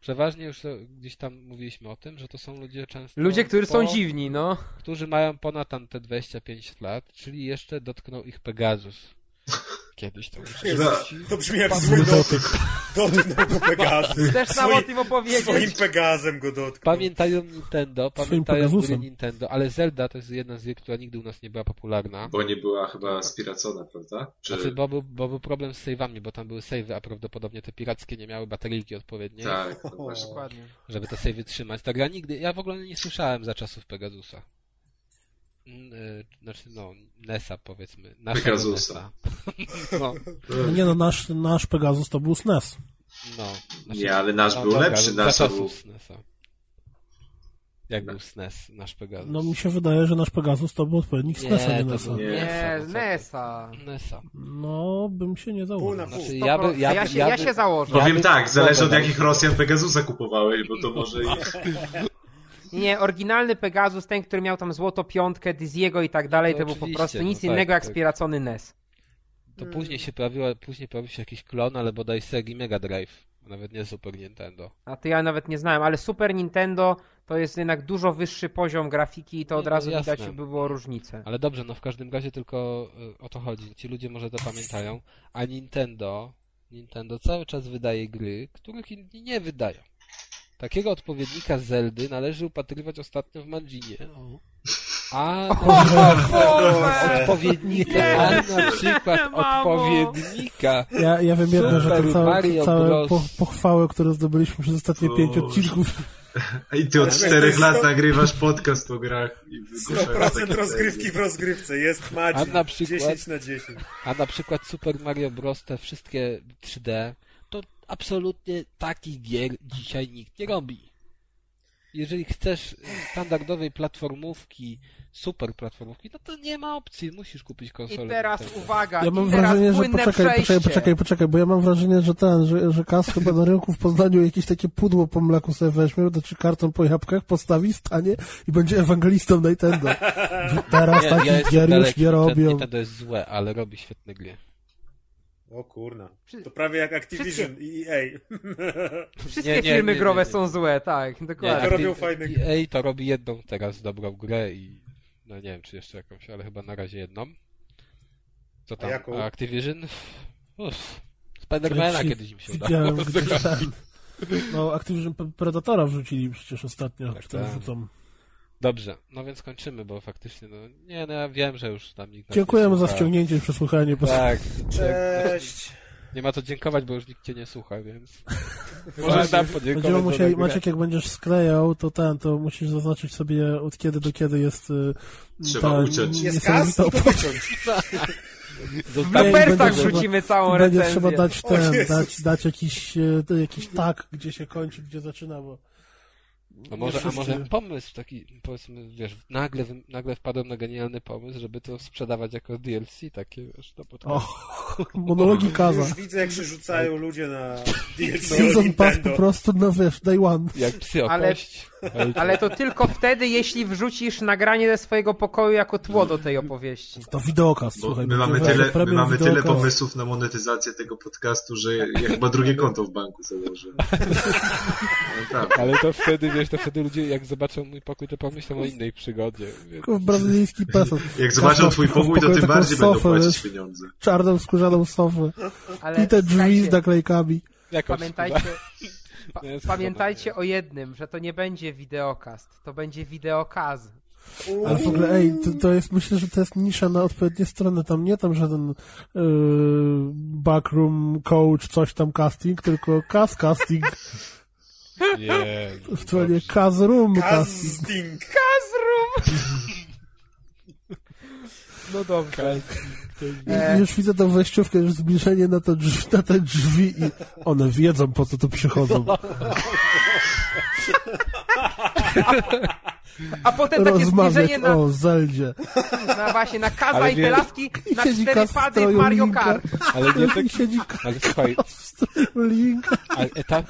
Przeważnie już gdzieś tam mówiliśmy o tym, że to są ludzie często... Ludzie, którzy po, są dziwni, no. Którzy mają ponad tam te 25 lat, czyli jeszcze dotknął ich Pegasus. Kiedyś to już no, To brzmi jak zły dotyk. Dotknął go Pegasus. Też sam o tym opowiedzieć. Swoim Pegazem go dotknął. Pamiętają Nintendo, pamiętają gry Nintendo, ale Zelda to jest jedna z gier, która nigdy u nas nie była popularna. Bo nie była chyba spiracona, prawda? Czy... Znaczy, bo był, bo był problem z save'ami, bo tam były save'y, a prawdopodobnie te pirackie nie miały bateryjki odpowiedniej. Tak, to właśnie. Dokładnie. Żeby te save'y trzymać. Ta gra nigdy, ja w ogóle nie słyszałem za czasów Pegasusa. E, znaczy no, Nesa powiedzmy. Pegasusa. No. no. nie no, nasz, nasz Pegasus to był SNES. No. Znaczy, nie, ale nasz no, był dobra, lepszy, nasz był... SNESa. Jak no. był SNES, nasz Pegasus? No mi się wydaje, że nasz Pegasus to był odpowiednik SNESa, nie, nie NESa. Nie, nie NESa. NESa. No, bym się nie założył. Pół znaczy, ja, by, ja, ja, się, ja, się założę. Powiem tak, zależy od jakich Rosjan Pegasusa kupowałeś, bo to może... Nie, oryginalny Pegasus, ten, który miał tam złoto piątkę, Diziego i tak dalej, no to był po prostu nic no tak, innego jak tak. spiracony NES. To hmm. później się pojawiło, później pojawił się jakiś klon, ale bodaj Segi Mega Drive, nawet nie Super Nintendo. A to ja nawet nie znałem, ale Super Nintendo to jest jednak dużo wyższy poziom grafiki i to od nie, razu jasne. widać by było różnicę. Ale dobrze, no w każdym razie tylko y, o to chodzi. Ci ludzie może to pamiętają, a Nintendo Nintendo cały czas wydaje gry, których inni nie wydają. Takiego odpowiednika Zeldy należy upatrywać ostatnio w Mandzinie. A na odpowiednika, a na przykład odpowiednika. Ja, ja wiem jedno, że to całe, całe po, pochwały, które zdobyliśmy przez ostatnie pięć odcinków I ty od Ale czterech lat nagrywasz podcast o grach i wygłaszasz 100% takie rozgrywki w rozgrywce, jest Madzi. A na przykład- 10 na 10. A na przykład Super Mario Bros. te wszystkie 3D, to absolutnie takich gier dzisiaj nikt nie robi. Jeżeli chcesz standardowej platformówki, super platformówki, no to nie ma opcji, musisz kupić konsolę. I teraz Nintendo. uwaga, Ja mam i teraz wrażenie, że poczekaj, poczekaj, przejście. poczekaj, poczekaj, bo ja mam wrażenie, że ten, że, że Kas chyba na rynku w Poznaniu jakieś takie pudło po mleku sobie weźmie, to czy karton po jabłkach postawi, stanie i będzie ewangelistą Nintendo. Teraz Nie, takich ja gier już nie robią. Nintendo jest złe, ale robi świetne gry. O kurna. To prawie jak Activision i EA. Wszystkie Nie, nie, firmy nie, nie, growe nie. są złe, tak, Nie, dokładnie. to robią fajne gry. EA to robi jedną teraz dobrą grę i no nie wiem, czy jeszcze jakąś, ale chyba na razie jedną. Co tam? jaką? A Activision? Uff. Spidermana Ci- kiedyś im się udało. No Activision Predatora wrzucili przecież ostatnio, Tak, czy tam tak. wrzucą. Dobrze, no więc kończymy, bo faktycznie, no nie, no ja wiem, że już tam nikt Dziękujemy nie za ściągnięcie i przesłuchanie. bo- Tak, Cześć. nie ma co dziękować, bo już nikt cię nie słucha, więc możesz nam podziękować musieli. Maciek, jak będziesz sklejał, to ten, to musisz zaznaczyć sobie od kiedy do kiedy jest y, Trzeba ta uciąć. Jest kas to wyciąć. W będzie trzeba- wrzucimy całą Będzie recenzję. trzeba dać ten, dać, dać jakiś, to jakiś tak, gdzie się kończy, gdzie zaczyna, bo... No może, a może pomysł taki, powiedzmy, wiesz, nagle, nagle wpadłem na genialny pomysł, żeby to sprzedawać jako DLC takie, wiesz, to pod... O, monologi Kaza. Już widzę, jak się rzucają ludzie na DLC Season Pass po prostu, no wiesz, day one. Jak psy o Ale- kość. Ale to tylko wtedy, jeśli wrzucisz nagranie ze swojego pokoju jako tło do tej opowieści. To wideokast, Bo słuchaj. my mamy tyle, my mamy tyle pomysłów na monetyzację tego podcastu, że ja chyba drugie konto w banku założę. Naprawdę. Ale to wtedy, wiesz, to wtedy ludzie jak zobaczą mój pokój, to pomyślą o innej przygodzie. Więc... Brazylijski peso. Jak zobaczą twój pokój, to tym bardziej będą sofę, płacić wiesz, pieniądze. Czarną skórzaną sofę. Ale I te drzwi z naklejkami. Pamiętajcie, pa, pamiętajcie o jednym, że to nie będzie wideokast, to będzie wideokaz. Ale w ogóle, ej, to, to jest, myślę, że to jest nisza na odpowiednie strony. Tam nie tam żaden yy, backroom coach, coś tam casting, tylko cast casting. Nie, W stronie cast room casting. Casting. Kazrum! No dobrze. E, już widzę tą wejściówkę, już zbliżenie na, to drzwi, na te drzwi i one wiedzą, po co tu przychodzą. a potem takie Rozmawiać zbliżenie na, o Zeldzie. na właśnie na kaza Ale i wie- te laski na cztery pady Mario Linka. Kart. ale nie tak... Siedzi Ale słuchaj, w stroju Link. ale etap...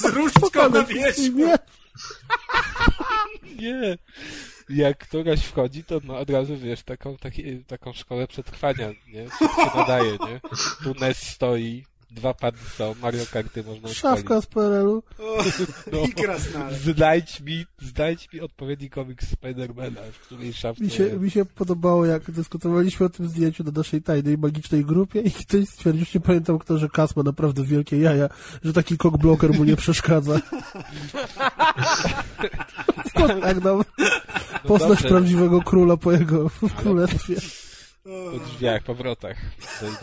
Z różdżką na wierzchu. Nie. Jak któraś wchodzi, to ma od razu, wiesz, taką, taki, taką szkołę przetrwania, nie? Wszystko się nadaje, nie? Tu NES stoi, dwa pady są, Mario Karty można Szafka z PRL-u. No. I krasnale. Znajdź mi, znajdź mi odpowiedni komiks Spidermana, w której szafce Mi się, jest. mi się podobało, jak dyskutowaliśmy o tym zdjęciu na naszej tajnej, magicznej grupie i ktoś stwierdził, że nie pamiętam kto, że Kas ma naprawdę wielkie jaja, że taki cockblocker mu nie przeszkadza. tak, no, Poznać dobrze, prawdziwego króla po jego królestwie. Po drzwiach, po wrotach.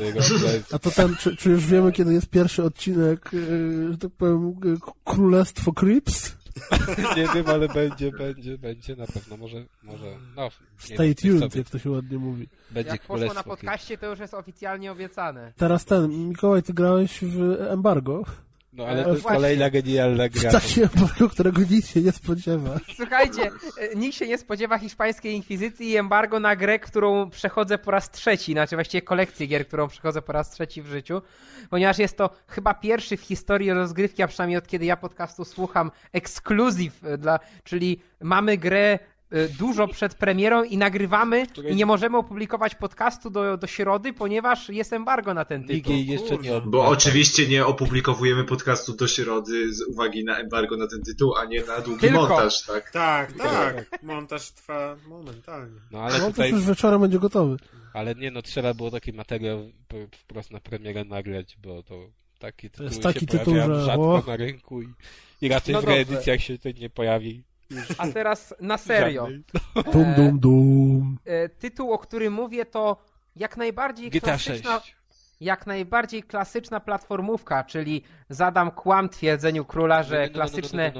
A to ten, czy, czy już wiemy, kiedy jest pierwszy odcinek, yy, że tak powiem, yy, Królestwo Crips? Nie wiem, ale będzie, będzie, będzie na pewno. Może, może, no. Stay tuned, sobie. jak to się ładnie mówi. Będzie Jak poszło na podcaście, to już jest oficjalnie obiecane. Teraz ten, Mikołaj, ty grałeś w embargo. No ale to jest właśnie. kolejna genialna W gra. takie embargo, którego nikt się nie spodziewa. Słuchajcie, e, nikt się nie spodziewa hiszpańskiej inkwizycji i embargo na grę, którą przechodzę po raz trzeci, znaczy właściwie kolekcję gier, którą przechodzę po raz trzeci w życiu, ponieważ jest to chyba pierwszy w historii rozgrywki, a przynajmniej od kiedy ja podcastu słucham, ekskluzyw, e, dla, czyli mamy grę dużo przed premierą i nagrywamy Której- i nie możemy opublikować podcastu do, do środy, ponieważ jest embargo na ten tytuł. jeszcze nie od... Bo oczywiście nie opublikowujemy podcastu do środy z uwagi na embargo na ten tytuł, a nie na długi Tylko. montaż, tak? Tak, tak. Montaż trwa momentalnie. No ale to tutaj, już wieczorem będzie gotowy. ale nie no, trzeba było taki materiał po- wprost na premierę nagrać, bo to taki tytuł jest taki się tytuł, że- rzadko o. na rynku i, i raczej No w reedycjach się to nie pojawi. A teraz na serio. Żadnej. Dum, dum, dum. E, tytuł, o którym mówię, to jak najbardziej GTA klasyczna, 6. jak najbardziej klasyczna platformówka, czyli zadam kłam twierdzeniu króla, że klasyczne,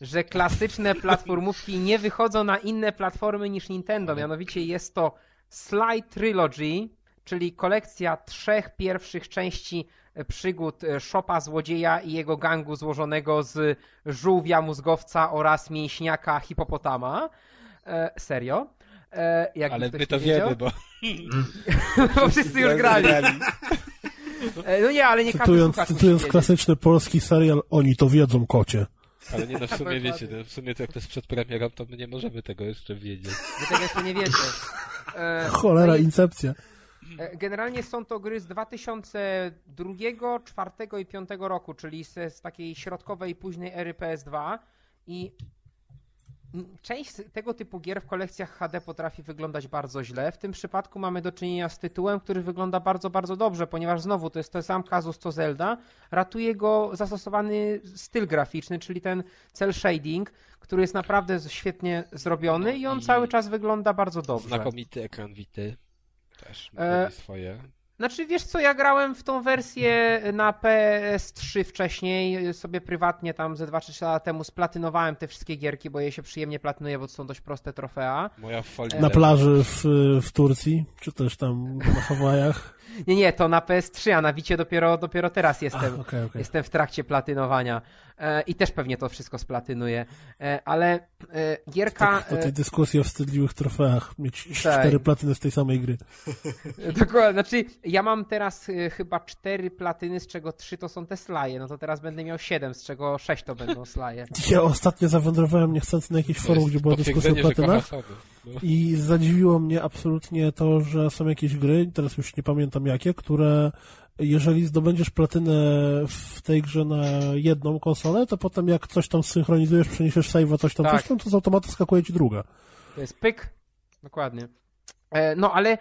że klasyczne platformówki nie wychodzą na inne platformy niż Nintendo. Mianowicie jest to Sly Trilogy, czyli kolekcja trzech pierwszych części przygód e, Szopa Złodzieja i jego gangu złożonego z żółwia, mózgowca oraz mięśniaka hipopotama. E, serio. E, jakby Ale my to wiedział. wiemy, bo bo wszyscy już grali. E, No nie, ale nie każdy Cytując, musi cytując klasyczny polski serial, oni to wiedzą, kocie. Ale nie no, w sumie wiecie, no, w sumie to jak to jest przed premierą, to my nie możemy tego jeszcze wiedzieć. Wy tego jeszcze nie wiecie. E, Cholera, no i, incepcja. E, Generalnie są to gry z 2002, 2004 i 2005 roku, czyli z, z takiej środkowej, późnej ery PS2 i Część tego typu gier w kolekcjach HD potrafi wyglądać bardzo źle. W tym przypadku mamy do czynienia z tytułem, który wygląda bardzo, bardzo dobrze, ponieważ znowu to jest ten sam kazus co Zelda. Ratuje go zastosowany styl graficzny, czyli ten cel shading, który jest naprawdę świetnie zrobiony i on cały czas wygląda bardzo dobrze. Znakomity ekran wity. Też E, swoje. Znaczy, wiesz co, ja grałem w tą wersję na PS3 wcześniej, sobie prywatnie tam ze 2-3 lata temu splatynowałem te wszystkie gierki, bo je się przyjemnie platynuje, bo to są dość proste trofea. Moja folia. Na plaży w, w Turcji, czy też tam na Hawajach. Nie, nie, to na PS3, a na Wicie dopiero, dopiero teraz jestem. okej, okej. Jestem w trakcie platynowania e, i też pewnie to wszystko splatynuję, e, ale e, gierka... Tak, do tej e, dyskusji o wstydliwych trofeach. Mieć Tak. cztery platyny z tej samej gry. Dokładnie, znaczy ja mam teraz e, chyba cztery platyny, z czego trzy to są te slaje, no to teraz będę miał siedem, z czego sześć to będą slaje. Ja ostatnio zawędrowałem niechcący na jakieś forum, gdzie była dyskusja o platynach. No. I zadziwiło mnie absolutnie to, że są jakieś gry, teraz już nie pamiętam jakie, które jeżeli zdobędziesz platynę w tej grze na jedną konsolę, to potem jak coś tam synchronizujesz, przeniesiesz save'a, coś tam, Tak. coś tam, to z automatu skakuje ci druga. To jest pyk. Dokładnie. E, No ale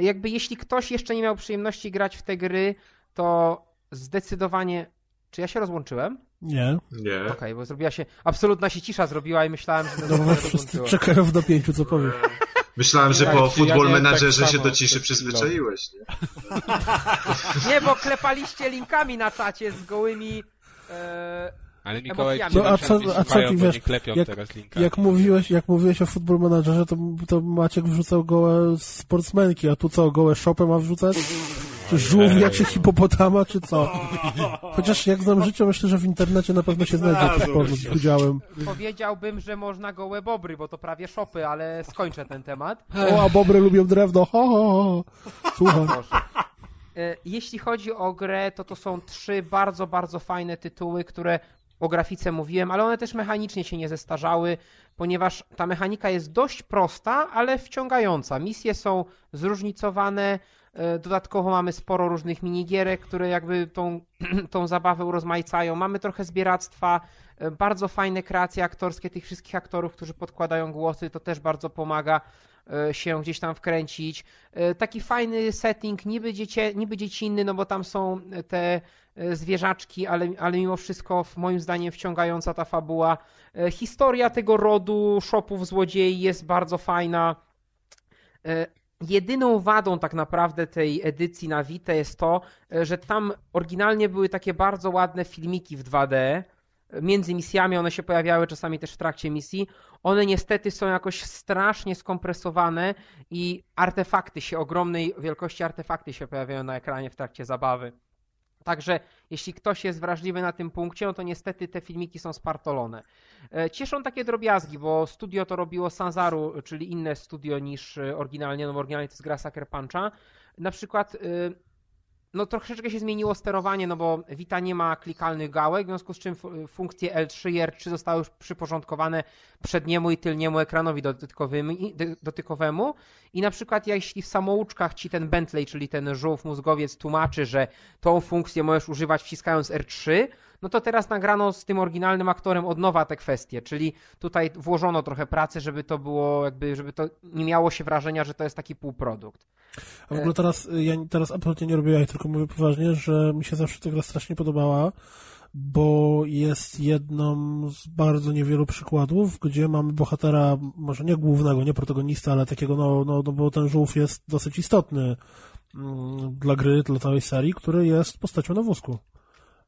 jakby jeśli ktoś jeszcze nie miał przyjemności grać w te gry, to zdecydowanie. Czy ja się rozłączyłem? Nie. Nie. Okej, bo zrobiła się. Absolutna się cisza zrobiła i myślałem, że No bo wszyscy czekają w napięciu, co powiesz. Myślałem, że Tak, po ja Football miałem tak się do ciszy przyzwyczaiłeś, nie? Nie, bo klepaliście linkami na czacie z gołymi. E... Ale Mikołaj No, a co- a co bo wiesz, jak-. Jak mówiłeś, jak mówiłeś o Football Managerze, to, to Maciek wrzucał gołe sportsmenki, a tu co, gołe shopy ma wrzucać? Czy żółwia, czy hipopotama, czy co? Chociaż jak znam życie, myślę, że w internecie na pewno się znajdzie jakiś powód z udziałem. Powiedziałbym, że można gołe bobry, bo to prawie szopy, ale skończę ten temat. O, a bobry lubią drewno, ho, ho, ho. Słucham. E, Jeśli chodzi o grę, to to są trzy bardzo, bardzo fajne tytuły, które o grafice mówiłem, ale one też mechanicznie się nie zestarzały, ponieważ ta mechanika jest dość prosta, ale wciągająca. Misje są zróżnicowane, dodatkowo mamy sporo różnych minigierek, które jakby tą, tą zabawę urozmaicają. Mamy trochę zbieractwa, e, bardzo fajne kreacje aktorskie tych wszystkich aktorów, którzy podkładają głosy, to też bardzo pomaga e, się gdzieś tam wkręcić. E, Taki fajny setting, niby, dziecie, niby dziecinny, no bo tam są te e, zwierzaczki, ale, ale mimo wszystko moim zdaniem wciągająca ta fabuła. E, Historia tego rodu shopów złodziei jest bardzo fajna. Jedyną wadą tak naprawdę tej edycji na Vita jest to, e, że tam oryginalnie były takie bardzo ładne filmiki w 2D. E, Między misjami one się pojawiały, czasami też w trakcie misji. One niestety są jakoś strasznie skompresowane i artefakty się, ogromnej wielkości artefakty się pojawiają na ekranie w trakcie zabawy. Także jeśli ktoś jest wrażliwy na tym punkcie, no to niestety te filmiki są spartolone. E, Cieszą takie drobiazgi, bo studio to robiło Sanzaru, czyli inne studio niż e, oryginalnie, no bo oryginalnie to jest gra Sucker Puncha. Na przykład, e, no troszeczkę się zmieniło sterowanie, no bo Vita nie ma klikalnych gałek, w związku z czym fu- funkcje L3 i R3 zostały już przyporządkowane przedniemu i tylniemu ekranowi dotykowemu. I na przykład jeśli w samouczkach ci ten Bentley, czyli ten żółw mózgowiec tłumaczy, że tą funkcję możesz używać wciskając R3, no to teraz nagrano z tym oryginalnym aktorem od nowa te kwestie, czyli tutaj włożono trochę pracy, żeby to było jakby, żeby to nie miało się wrażenia, że to jest taki półprodukt. A w ogóle teraz, ja teraz absolutnie nie robię jaj, tylko mówię poważnie, że mi się zawsze ta gra strasznie podobała, bo jest jedną z bardzo niewielu przykładów, gdzie mamy bohatera, może nie głównego, nie protagonista, ale takiego, no, no, no bo ten żółw jest dosyć istotny mm, dla gry, dla całej serii, który jest postacią na wózku.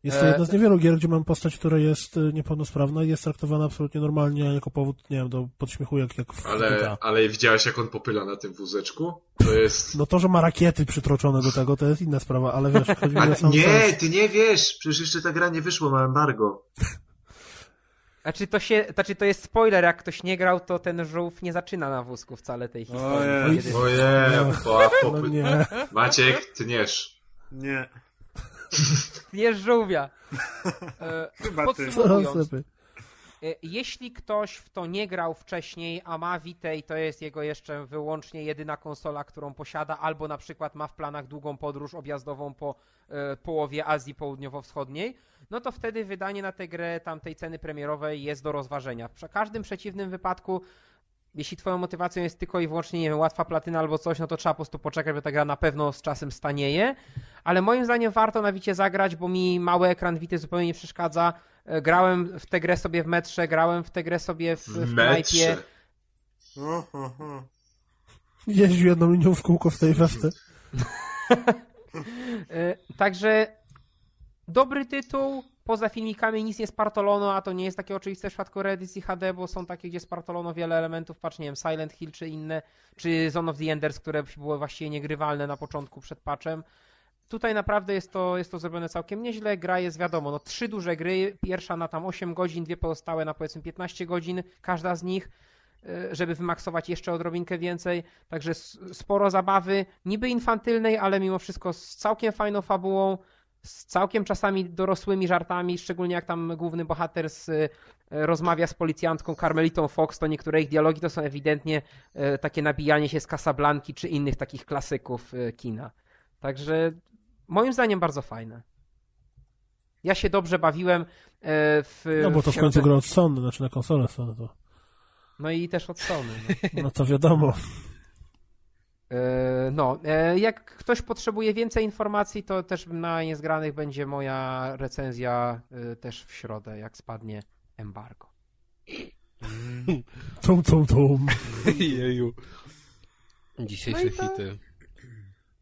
Jest to E, jedna z niewielu gier, gdzie mam postać, która jest y, niepełnosprawna i jest traktowana absolutnie normalnie jako powód, nie wiem, do podśmiechu jak, jak w Ale, GTA. ale widziałeś jak on popyla na tym wózeczku? To jest... No to, że ma rakiety przytroczone do tego, to jest inna sprawa, ale wiesz, chodzi mi o sam nie, sens. ty nie wiesz! Przecież jeszcze ta gra nie wyszła, ma embargo. Znaczy to, się, znaczy to jest spoiler, jak ktoś nie grał, to ten żółw nie zaczyna na wózku wcale tej historii. Ojej. Ojej, po, No popy... nie. Maciek, tniesz. Nie. Jest żółwia. E, Chyba ty. E, jeśli ktoś w to nie grał wcześniej, a ma Vita i to jest jego jeszcze wyłącznie jedyna konsola, którą posiada, albo na przykład ma w planach długą podróż objazdową po e, połowie Azji Południowo-Wschodniej, no to wtedy wydanie na tę grę tamtej ceny premierowej jest do rozważenia. W każdym przeciwnym wypadku jeśli twoją motywacją jest tylko i wyłącznie, nie wiem, łatwa platyna albo coś, no to trzeba po prostu poczekać, bo ta gra na pewno z czasem stanieje. Ale moim zdaniem warto na Wicie zagrać, bo mi mały ekran Wity zupełnie nie przeszkadza. E, Grałem w tę grę sobie w metrze, grałem w tę grę sobie w, w knajpie. Jeździł jedną linią w kółko w tej westy. E, Także dobry tytuł. Poza filmikami nic nie spartolono, a to nie jest takie oczywiste w przypadku reedycji HD, bo są takie, gdzie spartolono wiele elementów, patrz, nie wiem, Silent Hill czy inne, czy Zone of the Enders, które były właściwie niegrywalne na początku przed patchem. Tutaj naprawdę jest to, jest to zrobione całkiem nieźle. Gra jest wiadomo, no trzy duże gry, pierwsza na tam 8 godzin, dwie pozostałe na powiedzmy 15 godzin, każda z nich, e, żeby wymaksować jeszcze odrobinkę więcej. Także sporo zabawy, niby infantylnej, ale mimo wszystko z całkiem fajną fabułą, z całkiem czasami dorosłymi żartami, szczególnie jak tam główny bohater z, e, rozmawia z policjantką Carmelitą Fox, to niektóre ich dialogi to są ewidentnie e, takie nabijanie się z Casablanki czy innych takich klasyków e, kina. Także moim zdaniem bardzo fajne. Ja się dobrze bawiłem w. No bo to w końcu środę- gra od Sony, znaczy na konsolę Sony to. No i też od Sony. No. No to wiadomo. E, No, e, jak ktoś potrzebuje więcej informacji, to też na Niezgranych będzie moja recenzja e, też w środę, jak spadnie embargo. Tum, tum, tum. Jeju. Dzisiejsze No to- hity.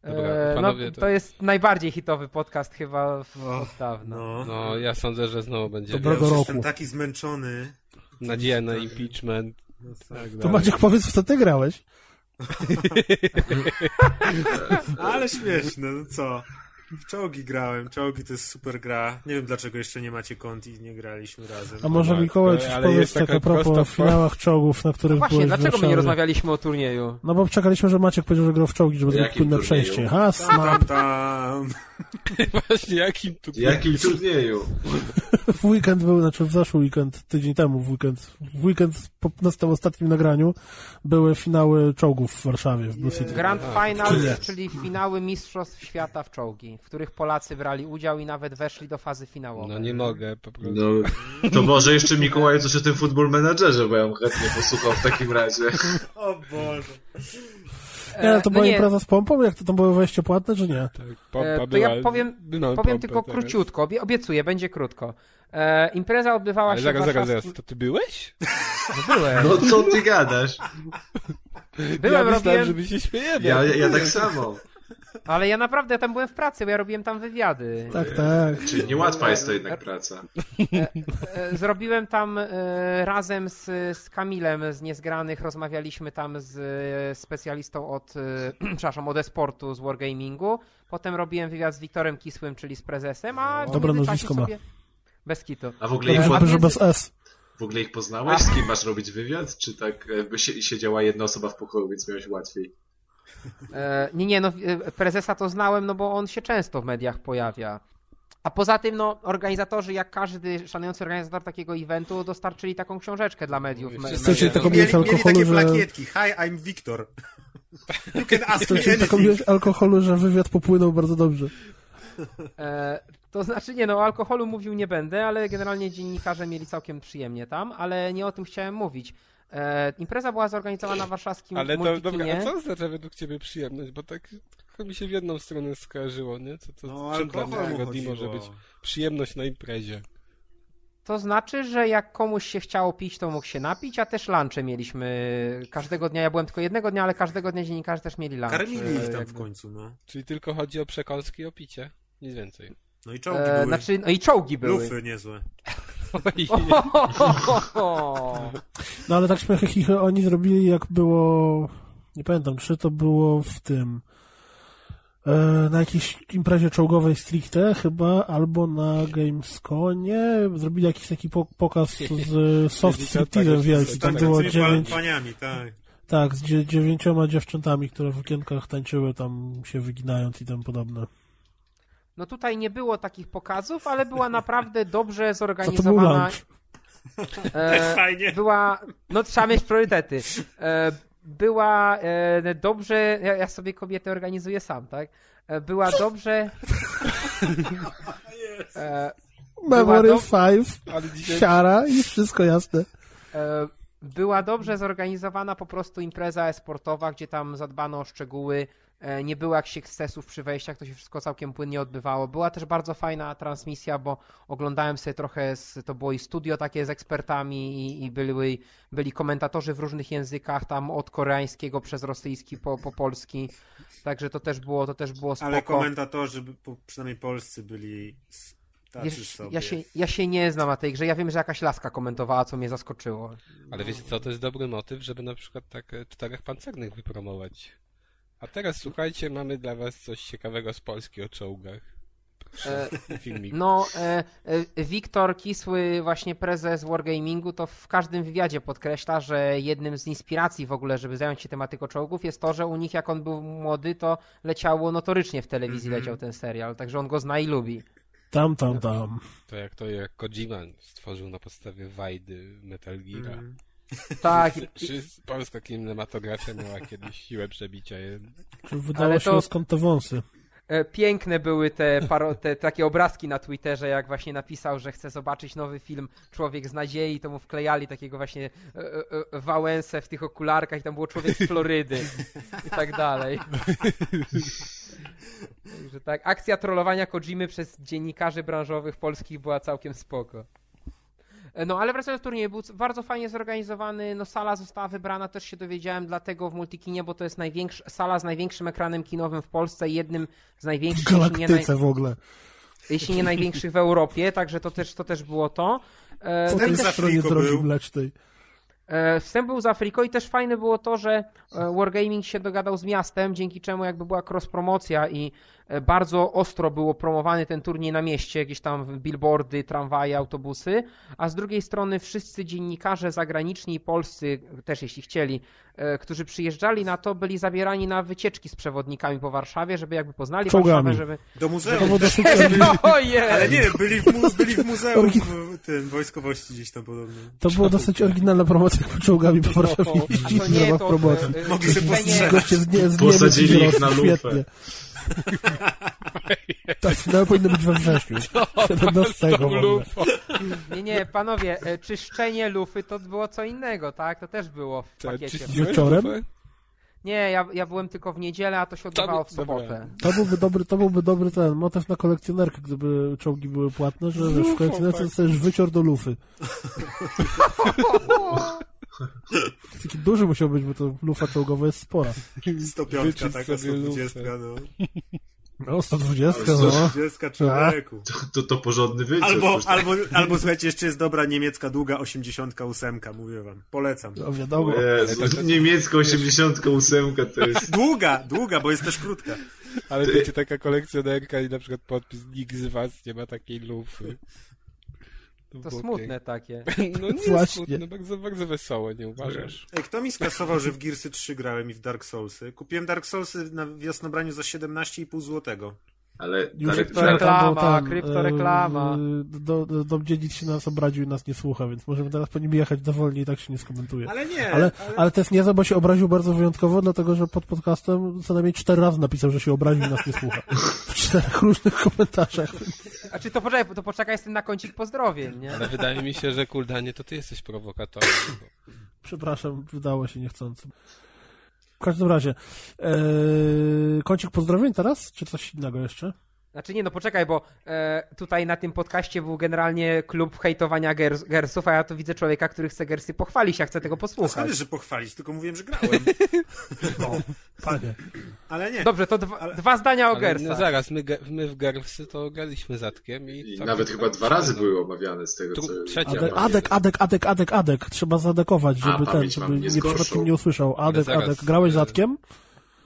Dobra, E, panowie, no, to- to jest najbardziej hitowy podcast chyba w, Och, od dawna. No. No, ja sądzę, że znowu będzie Dobra. Ja Dobrego już roku. jestem taki zmęczony. nadzieja na impeachment. No tak. To dalej. Maciek powiedz, w co ty grałeś? Ale śmieszne, no co? W czołgi grałem, czołgi to jest super gra. Nie wiem dlaczego jeszcze nie macie kont i nie graliśmy razem. A może tak, Mikołaj to- coś jest tak a propos o finałach czołgów, na których Właśnie, byłeś w dlaczego my nie rozmawialiśmy o turnieju? No bo czekaliśmy, że Maciek powiedział, że grał w czołgi, żeby zrobić płynne turnieju? przejście. Ha, Tam, snap. tam, tam. Właśnie, jakim tu... W jakim turnieju? W weekend był, znaczy w zeszły weekend, tydzień temu w weekend, w weekend po na tym ostatnim nagraniu były finały czołgów w Warszawie, w Blue City. Grand A, Finals, czyli finały Mistrzostw Świata w czołgi, w których Polacy brali udział i nawet weszli do fazy No finałowej. nie mogę, po prostu. No, to może jeszcze Mikołaj coś o tym Football Managerze, bo ja bym chętnie posłuchał w takim razie. O Boże. Nie, ale to E, była no impreza z pompą? Jak to tam było wejście płatne, czy nie? Tak, E, pompa to była... ja powiem- no, Powiem tylko teraz. króciutko, obie- obiecuję, będzie krótko. E, impreza odbywała Ale się zaraz, w zaraz, warszawskim... zaraz, to ty byłeś? No byłem, No co ty gadasz? byłem, ja myślałem, robiłem, że my się śmiejemy. Ja, ja tak samo. Ale ja naprawdę ja tam byłem w pracy, bo ja robiłem tam wywiady. Tak, tak. Czyli niełatwa jest to jednak praca. E, Zrobiłem tam e, razem z, z Kamilem z Niezgranych, rozmawialiśmy tam z e, specjalistą od, e, przepraszam, od e-sportu z Wargamingu. Potem robiłem wywiad z Wiktorem Kisłym, czyli z prezesem, a w Dobre nazwisko ma. sobie... Bez kitu. A w ogóle ich, między- bez S. w ogóle ich poznałeś? Z kim masz robić wywiad? Czy tak jakby sie- siedziała jedna osoba w pokoju, więc miałeś łatwiej? E, nie, nie, no e, prezesa to znałem, no bo on się często w mediach pojawia. A poza tym, no, organizatorzy, jak każdy szanujący organizator takiego eventu, dostarczyli taką książeczkę dla mediów. Mediów. taką Mieli, alkoholu, takie że... plakietki. Hi, I'm Victor. You can ask me taką alkoholu, że wywiad popłynął bardzo dobrze. E, to znaczy, nie no, o alkoholu mówił nie będę, ale generalnie dziennikarze mieli całkiem przyjemnie tam, ale nie o tym chciałem mówić. E, impreza była zorganizowana w warszawskim Ale to, dobra, a co oznacza według ciebie przyjemność? Bo tak tylko mi się w jedną stronę skojarzyło, nie? Co, to, No, czym dla Agadi może być przyjemność na imprezie? To znaczy, że jak komuś się chciało pić, to mógł się napić, a też lunche mieliśmy każdego dnia. Ja byłem tylko jednego dnia, ale każdego dnia dziennikarze też mieli lunch. Karmili ich tam jakby. w końcu, no. Czyli tylko chodzi o przekąski i o picie. Nic więcej. No i czołgi E, były. znaczy, no i czołgi były. Lufy niezłe. No ale tak śmiechy chichy oni zrobili jak było, nie pamiętam, czy to było w tym, e, na jakiejś imprezie czołgowej stricte chyba, albo na Gamesconie, zrobili jakiś taki po, pokaz z soft stripteasem wielkim, Z tam było dziewięć, paniami, tak. tak, z dzie, dziewięcioma dziewczętami, które w okienkach tańczyły tam się wyginając i tym podobne. No tutaj nie było takich pokazów, ale była naprawdę dobrze zorganizowana. E, Fajnie. była, no trzeba mieć priorytety. E, była e, dobrze, ja, ja sobie kobietę organizuję sam, tak? E, była dobrze. E, Memory do- 5, ale dzisiaj siara i wszystko jasne. e, była dobrze zorganizowana po prostu impreza e-sportowa, gdzie tam zadbano o szczegóły. E, nie było jakichś ekscesów przy wejściach, to się wszystko całkiem płynnie odbywało. Była też bardzo fajna transmisja, bo oglądałem sobie trochę, z, to było i studio takie z ekspertami i, i byli, byli komentatorzy w różnych językach, tam od koreańskiego przez rosyjski po, po polski. Także to też było, to też było spoko. Ale komentatorzy, przynajmniej polscy, byli Wiesz, sobie. ja, się, ja się nie znam na tej grze. Ja wiem, że jakaś laska komentowała, co mnie zaskoczyło. Ale wiecie co, to jest dobry motyw, żeby na przykład tak e, czterech pancernych wypromować. A teraz słuchajcie, mamy dla was coś ciekawego z Polski o czołgach. E, Filmik. No, e, e, Wiktor Kisły, właśnie prezes Wargamingu, to w każdym wywiadzie podkreśla, że jednym z inspiracji w ogóle, żeby zająć się tematyką czołgów, jest to, że u nich jak on był młody, to leciało notorycznie w telewizji Mhm. leciał ten serial, także on go zna i lubi. Tam, tam, tam. To jak to jak Kojima stworzył na podstawie Wajdy Metal Geara. Mhm. Tak, polska kinematografia miała kiedyś siłę przebicia? Wydało Ale się to- skąd te wąsy? E, Piękne były te, paro, te takie obrazki na Twitterze, jak właśnie napisał, że chce zobaczyć nowy film Człowiek z nadziei, to mu wklejali takiego właśnie e, e, e, Wałęsę w tych okularkach i tam było człowiek z Florydy i tak dalej. Także tak, akcja trollowania Kojimy przez dziennikarzy branżowych polskich była całkiem spoko. E, No ale wracając do turnieju, był bardzo fajnie zorganizowany, no sala została wybrana, też się dowiedziałem dlatego w Multikinie, bo to jest największa, sala z największym ekranem kinowym w Polsce i jednym z W największych, jeśli nie, naj, galaktyce w ogóle. jeśli nie największych w Europie, także to też, to też było to. E, Po No za stronie drogi był. mlecznej. e, wstęp był z Afryką i też fajne było to, że e, Wargaming się dogadał z miastem, dzięki czemu jakby była cross-promocja i e, bardzo ostro było promowany ten turniej na mieście, jakieś tam billboardy, tramwaje, autobusy, a z drugiej strony wszyscy dziennikarze zagraniczni i polscy, też jeśli chcieli, e, którzy przyjeżdżali na to, byli zabierani na wycieczki z przewodnikami po Warszawie, żeby jakby poznali Czołgami. Warszawę, żeby... Do muzeum. dosyć, Ojej! Ale nie, byli w, mu, byli w muzeum w tym, wojskowości gdzieś tam podobno. to było dosyć oryginalna promocja, czołgami po Warszawie A jeździli to w nie, to... e, e, Mogli się z Posadzili ich na lufę. świetnie. Tak, finały powinny być we wrześniu. 17 w ogóle. Nie, nie, panowie, e, czyszczenie lufy to było co innego, tak? To też było w pakiecie. Wieczorem? Nie, ja, ja byłem tylko w niedzielę, a to się odbywało w sobotę. To byłby dobry, to byłby dobry ten motyw na kolekcjonerkę, gdyby czołgi były płatne, że wiesz, w kolekcjonerce tak. dostajesz wycior do lufy. Taki duży musiał być, bo to lufa czołgowa jest spora. 105, Wyczyść taka sobie 120, lufę. no. No, 120, Ale no. 120 człowieku. To, to, to porządny wyciek. Albo, Już- albo, albo słuchajcie, jeszcze jest dobra niemiecka długa 88, mówię wam. Polecam. No wiadomo. Jezu, niemiecka 88 to jest... Długa, długa, bo jest też krótka. Ale wiecie, taka kolekcjonerka i na przykład podpis nikt z was nie ma takiej lufy. To smutne takie. No nie Właśnie. smutne, bardzo, bardzo wesoło, nie uważasz? Ej, kto mi skasował, że w Gearsy 3 grałem i w Dark Soulsy? Kupiłem Dark Soulsy na wiosnobraniu za 17,5 złotego. Ale, Już ale to reklama, kryptoreklama. e, Do, do, do dziedzic się nas obraził i nas nie słucha, więc możemy teraz po nim jechać dowolnie i tak się nie skomentuje. Ale nie, Ale, ale to jest niezłe, bo się obraził bardzo wyjątkowo, dlatego że pod podcastem co najmniej cztery razy napisał, że się obraził i nas nie słucha. W czterech różnych komentarzach. A czy to poczekaj, to poczekaj z tym na kącik pozdrowień, nie? Ale wydaje mi się, że Kuldanie to ty jesteś prowokatorem. Przepraszam, wydało się niechcący. W każdym razie, e, kącik pozdrowień teraz, czy coś innego jeszcze? Znaczy nie, no poczekaj, bo e, tutaj na tym podcaście był generalnie klub hejtowania gers, Gersów, a ja tu widzę człowieka, który chce Gersy pochwalić, ja chcę tego posłuchać. Skąd, że pochwalić, tylko mówiłem, że grałem. No, panie. Ale nie. Dobrze, to dwa, Ale- dwa zdania o Gersach. no zaraz, my, my w Gersy to graliśmy zatkiem i... I nawet chyba dwa razy No. były omawiane z tego, Tu- co... trzeci ja Adek, adek, adek, adek, adek, adek. Trzeba zadekować, A, żeby ten, pamięć mam żeby nie przypadkiem nie usłyszał. Adek, zaraz, adek. Grałeś e, zatkiem?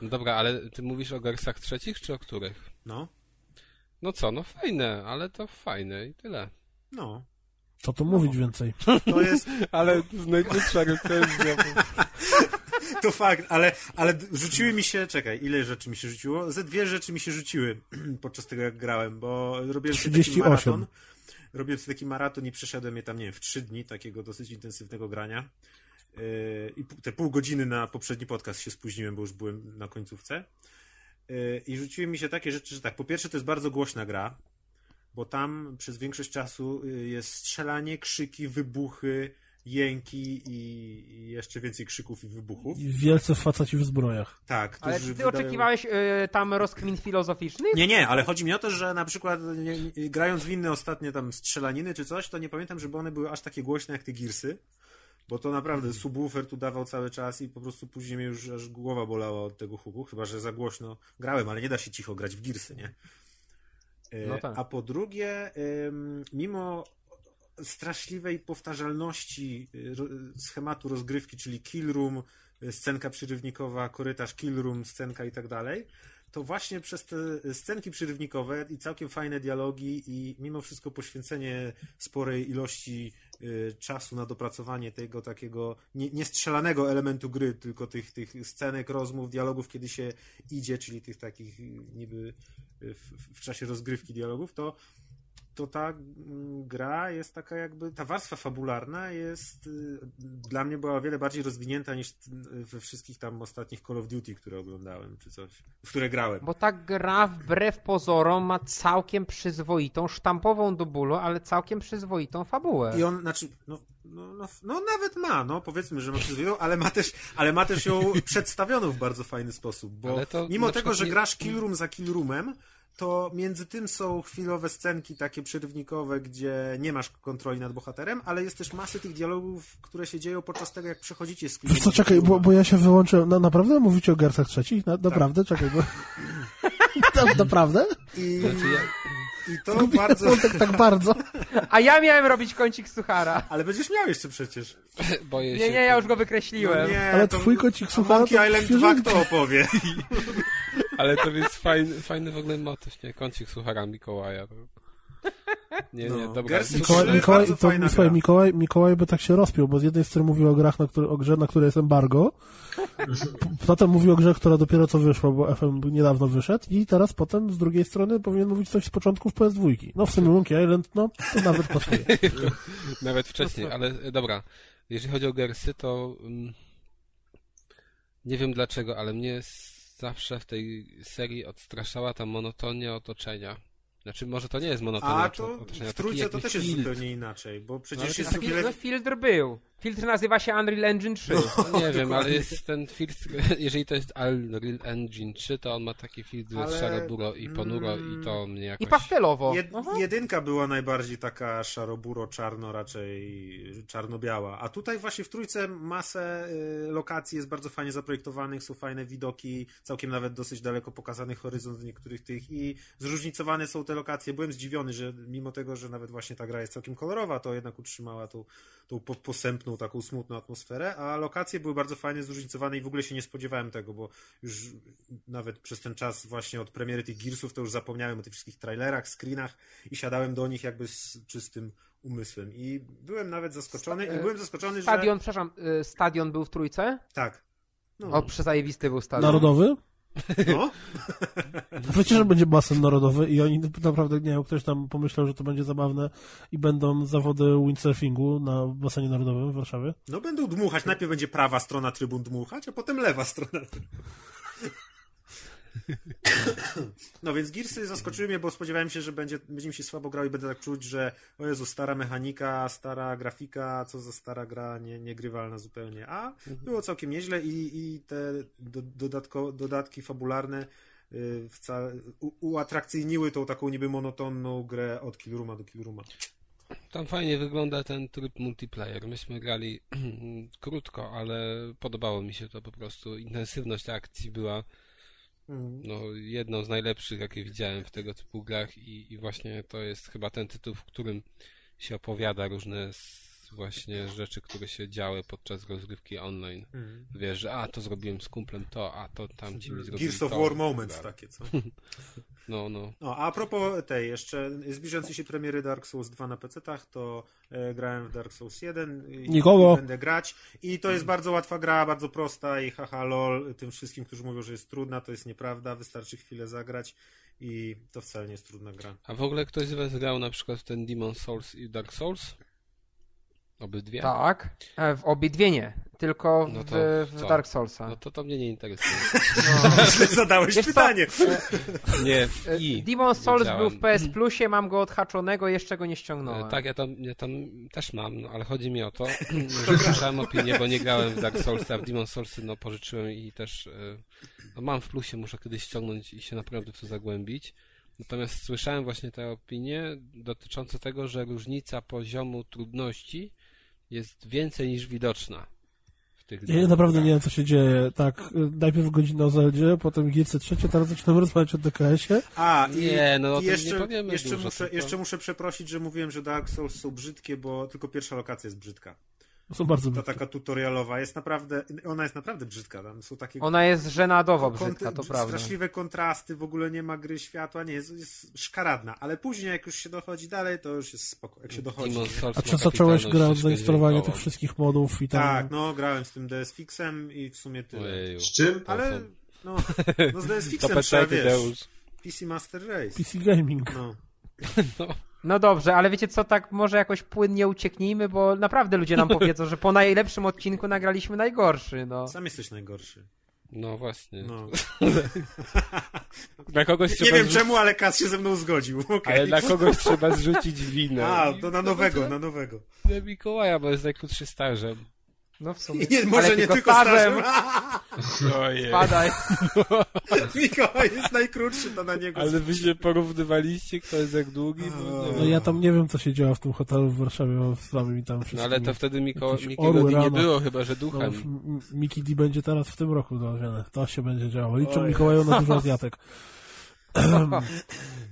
No dobra, ale ty mówisz o Gersach trzecich, czy o których? No, No co, no fajne, ale to fajne i tyle. no. Co tu mówić więcej? To jest, Ale najkrótsza recenzja. to fakt, ale, ale rzuciły mi się, czekaj, ile rzeczy mi się rzuciło? Ze dwie rzeczy mi się rzuciły podczas tego, jak grałem, bo robiłem sobie taki 38. maraton. Robiłem sobie taki maraton i przeszedłem je tam, nie wiem, w trzy dni takiego dosyć intensywnego grania. Yy, I te pół godziny na poprzedni podcast się spóźniłem, bo już byłem na końcówce. Yy, I rzuciły mi się takie rzeczy, że tak, po pierwsze to jest bardzo głośna gra, bo tam przez większość czasu y, jest strzelanie, krzyki, wybuchy, jęki i, jeszcze więcej krzyków i wybuchów. I Wielce faceci w zbrojach. Tak, Ale ty wydają- oczekiwałeś e, tam rozkmin filozoficznych? Nie, nie, ale chodzi mi o to, że na przykład nie, nie, grając w inne ostatnie tam strzelaniny czy coś, to nie pamiętam, żeby one były aż takie głośne jak te Gearsy. Bo to naprawdę subwoofer tu dawał cały czas i po prostu później mnie już aż głowa bolała od tego huku, chyba że za głośno grałem, ale nie da się cicho grać w Gearsy, nie? E, No tak. A po drugie, mimo straszliwej powtarzalności y, schematu rozgrywki, czyli kill room, y, scenka przyrywnikowa, korytarz kill room, scenka i tak dalej, to właśnie przez te scenki przyrywnikowe i całkiem fajne dialogi i mimo wszystko poświęcenie sporej ilości czasu na dopracowanie tego takiego nie, niestrzelanego elementu gry, tylko tych, tych scenek, rozmów, dialogów, kiedy się idzie, czyli tych takich y, niby y, w, w czasie rozgrywki dialogów, to to ta mm, gra jest taka jakby, ta warstwa fabularna jest, y, dla mnie była o wiele bardziej rozwinięta niż y, we wszystkich tam ostatnich Call of Duty, które oglądałem, czy coś, w które grałem. Bo ta gra wbrew pozorom ma całkiem przyzwoitą, sztampową do bólu, ale całkiem przyzwoitą fabułę. I on, znaczy, no, no, no, no nawet ma, no powiedzmy, że ma przyzwoitą, ale ma też, ale ma też ją przedstawioną w bardzo fajny sposób, bo Ale to mimo tego, przykład że grasz killroom za killroomem, to między tym są chwilowe scenki takie przerywnikowe, gdzie nie masz kontroli nad bohaterem, ale jest też masy tych dialogów, które się dzieją podczas tego, jak przechodzicie z Wiesz killrooma co, czekaj, bo, bo ja się wyłączyłem. Na, naprawdę mówicie o Gersach trzecich? Na, naprawdę? Czekaj, bo... Na, naprawdę? I, Znaczy ja, i to Zgubiłem bardzo... wątek tak bardzo. A ja miałem robić kącik suchara. Ale będziesz miał jeszcze przecież. boję Nie, się... nie, ja już go wykreśliłem. No nie, Ale to- twój kocik a suchara Monkey to Island świeżynka. 2 kto opowie? Ale to jest fajny, fajny w ogóle motyw, nie? Kącik suchara Mikołaja. To... Nie, nie, No, dobra. Gersy to- Mikołaj, Mikołaj, to, fajna słuchaj. Mikołaj, Mikołaj by tak się rozpiął, bo z jednej strony mówił o grach, na który, o grze, na której jest embargo, potem mówił o grze, która dopiero co wyszła, bo FM niedawno wyszedł i teraz potem z drugiej strony powinien mówić coś z początków PS2. No w sumie Monkey Island, no to nawet pasuje. Nawet wcześniej, ale e, dobra. Jeżeli chodzi o Gersy, to mm, nie wiem dlaczego, ale mnie s- zawsze w tej serii odstraszała ta monotonia otoczenia. Znaczy, może to nie jest monotonia A to otoczenia, w trójce to też jest zupełnie inaczej, bo przecież to jest wiele... Był. Filtr nazywa się Unreal Engine 3. No, nie wiem, ale jest ten filtr, jeżeli to jest Unreal Engine 3, to on ma taki filtr, Ale- szaro-buro i ponuro Mm. i to mnie I jakoś... pastelowo. Jed, Aha. jedynka była najbardziej taka szaroburo-czarno, raczej czarno-biała. A tutaj właśnie w trójce masę y, lokacji jest bardzo fajnie zaprojektowanych, są fajne widoki, całkiem nawet dosyć daleko pokazany horyzont niektórych tych i zróżnicowane są te lokacje. Byłem zdziwiony, że mimo tego, że nawet właśnie ta gra jest całkiem kolorowa, to jednak utrzymała tą, tą po- posępną, taką smutną atmosferę, a lokacje były bardzo fajnie zróżnicowane i w ogóle się nie spodziewałem tego, bo już nawet przez ten czas właśnie od premiery tych Gearsów to już zapomniałem o tych wszystkich trailerach, screenach i siadałem do nich jakby z czystym umysłem. I byłem nawet zaskoczony i byłem zaskoczony, Stadion, przepraszam, y, stadion był w trójce? że... Tak. No, O, przezajebisty był stadion. Narodowy? No. Wiecie, że będzie basen narodowy i oni naprawdę, nie wiem, ktoś tam pomyślał, że to będzie zabawne i będą zawody windsurfingu na basenie narodowym w Warszawie. no będą dmuchać. Najpierw będzie prawa strona trybun dmuchać, a potem lewa strona. No więc Gearsy zaskoczyły mnie, bo spodziewałem się, że będzie, będzie mi się słabo grał i będę tak czuć, że o Jezu, stara mechanika, stara grafika, co za stara gra, nie, niegrywalna zupełnie. A było całkiem nieźle i, i te do, dodatko, dodatki fabularne y, wcale, u, uatrakcyjniły tą taką niby monotonną grę od Killrooma do Killrooma. Tam fajnie wygląda ten tryb multiplayer. Myśmy grali krótko, ale podobało mi się to po prostu. Intensywność akcji była Mhm. No, jedną z najlepszych, jakie widziałem w tego typu grach i, i właśnie to jest chyba ten tytuł, w którym się opowiada różne właśnie rzeczy, które się działy podczas rozgrywki online. Mhm. Wiesz, że a, to zrobiłem z kumplem to, a to tamci mi zrobili Gears of to. War moments takie, co? No, no. No, a propos tej jeszcze zbliżającej się premiery Dark Souls 2 na PC-tach, to e, grałem w Dark Souls 1 i, Nikogo. będę grać. I to jest bardzo łatwa gra, bardzo prosta i haha lol, tym wszystkim, którzy mówią, że jest trudna, to jest nieprawda, wystarczy chwilę zagrać i to wcale nie jest trudna gra. A w ogóle ktoś z was grał na przykład w ten Demon Souls i Dark Souls? Obydwie? Tak, e, w obydwie nie, tylko No w, to w co? Dark Soulsa. No to to mnie nie interesuje. Zadałeś Wiesz co? pytanie. Nie, w i. Demon Souls Wiedziałem. był w PS Plusie, mam go odhaczonego, jeszcze go nie ściągnąłem. E, Tak, ja tam, ja tam też mam, no, ale chodzi mi o to, że słyszałem opinię, bo nie grałem w Dark Souls, a w Demon Soulsy no, pożyczyłem i też e, no, mam w plusie, muszę kiedyś ściągnąć i się naprawdę w to zagłębić. Natomiast słyszałem właśnie te opinie dotyczące tego, że różnica poziomu trudności jest więcej niż widoczna w tych Ja naprawdę nie wiem, co się dzieje. Tak, y, najpierw godzina o Zeldzie, potem Gearsy trzecie, teraz zaczynamy rozmawiać o DKS-ie. A, i, Nie, no o i tym jeszcze, nie powiemy jeszcze, dużo, muszę, tylko- jeszcze muszę przeprosić, że mówiłem, że Dark Souls są brzydkie, bo tylko pierwsza lokacja jest brzydka. Są bardzo Ta brzydkie. taka tutorialowa jest naprawdę, ona jest naprawdę brzydka. Tam są takie Ona jest żenadowo brzydka, to prawda. Straszliwe kontrasty, w ogóle nie ma gry światła, nie, jest, jest szkaradna, ale później jak już się dochodzi dalej, to już jest spoko, jak się dochodzi. A czy zacząłeś grę od zainstalowania tych wszystkich modów i tam... Tak, no grałem z tym DS Fixem i w sumie tyle. Ojeju. Z czym? Ale no, no z DS Fixem trzeba, wiesz. PC Master Race. PC Gaming. No. No dobrze, ale wiecie co, tak może jakoś płynnie ucieknijmy, bo naprawdę ludzie nam powiedzą, że po najlepszym odcinku nagraliśmy najgorszy, no. Sam jesteś najgorszy. No właśnie. No. Dla kogoś Nie trzeba wiem zrzu- czemu, ale Kas się ze mną zgodził. okej. Ale dla kogoś trzeba zrzucić winę. A, to na no nowego, to na nowego. Na Mikołaja, bo jest najkrótszy stażem. No w sumie. Nie, może nie tylko tylko stażem. stażem. Ojej. Padaj. Mikołaj jest najkrótszy, to na niego. Ale wy się porównywaliście, kto jest jak długi? No wiem. ja tam nie wiem, co się działo w tym hotelu w Warszawie, bo z wami tam No wszystkimi. ale to wtedy Miko... Mikiego nie rano. było, chyba że No, duchem. M- Miki D będzie teraz w tym roku dorobione. To się będzie działo. Liczę Oj. Mikołaju na dużo Azjatek.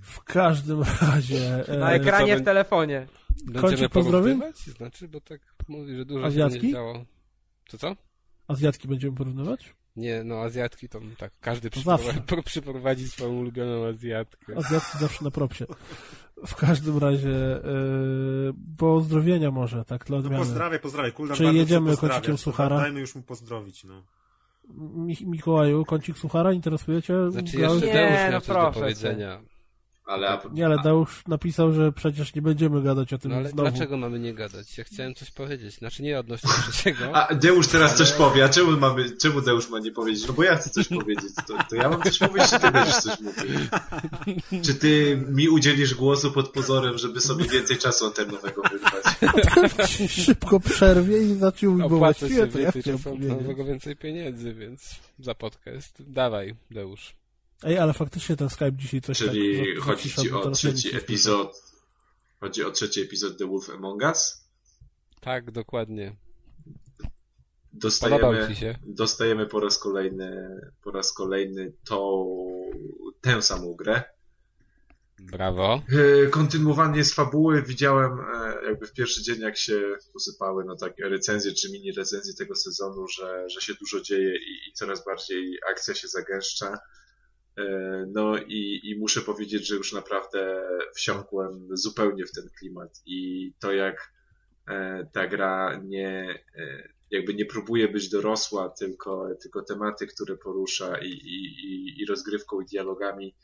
w każdym razie... Na e, ekranie w telefonie. Będziemy porównywać? Znaczy, bo tak mówi, że dużo się Azjatki? nie działo. Co, co? Azjatki będziemy porównywać? Nie, no Azjatki to tak, każdy To przyprowadzi, swoją ulubioną Azjatkę. Azjatki zawsze na propsie. W każdym razie e, pozdrowienia może, tak dla No odmiany. pozdrawiam, pozdrawiam. Kuldan Czy jedziemy cię kącikiem suchara? Dajmy już mu pozdrowić, no. Mi Mikołaju, kącik suchara interesuje cię? Znaczy Grałeś? jeszcze Nie, Deusz no miał coś do proszę powiedzenia. Ale Nie, ale Deusz napisał, że przecież nie będziemy gadać o tym No ale znowu. dlaczego mamy nie gadać? Ja chciałem coś powiedzieć. Znaczy nie odnośnie trzeciego. a Deusz teraz coś powie, a czemu, mamy, czemu Deusz ma nie powiedzieć? No bo ja chcę coś powiedzieć. To, to ja mam coś powiedzieć, czy ty będziesz coś mówić? Czy ty mi udzielisz głosu pod pozorem, żeby sobie więcej czasu antenowego wyrwać? Szybko przerwie i zaczął bo Opłaca właściwie to ja chciałem powiedzieć. nowego więcej pieniędzy, więc za podcast. Dawaj, Deusz. Ej, ale faktycznie ten Skype dzisiaj coś Czyli tak... chodzi ci o trzeci epizod. Chodzi o trzeci epizod The Wolf Among Us. Tak, dokładnie. Dostajemy, Podobał ci się? dostajemy po raz kolejny, po raz kolejny tą, tę samą grę. Brawo. E, Kontynuowanie z fabuły widziałem e, jakby w pierwszy dzień, jak się posypały no takie recenzje czy mini recenzje tego sezonu, że, że się dużo dzieje i, i coraz bardziej akcja się zagęszcza. E, No i, i muszę powiedzieć, że już naprawdę wsiąkłem zupełnie w ten klimat i to jak e, ta gra nie e, jakby nie próbuje być dorosła, tylko, tylko tematy, które porusza i, i, i, rozgrywką i dialogami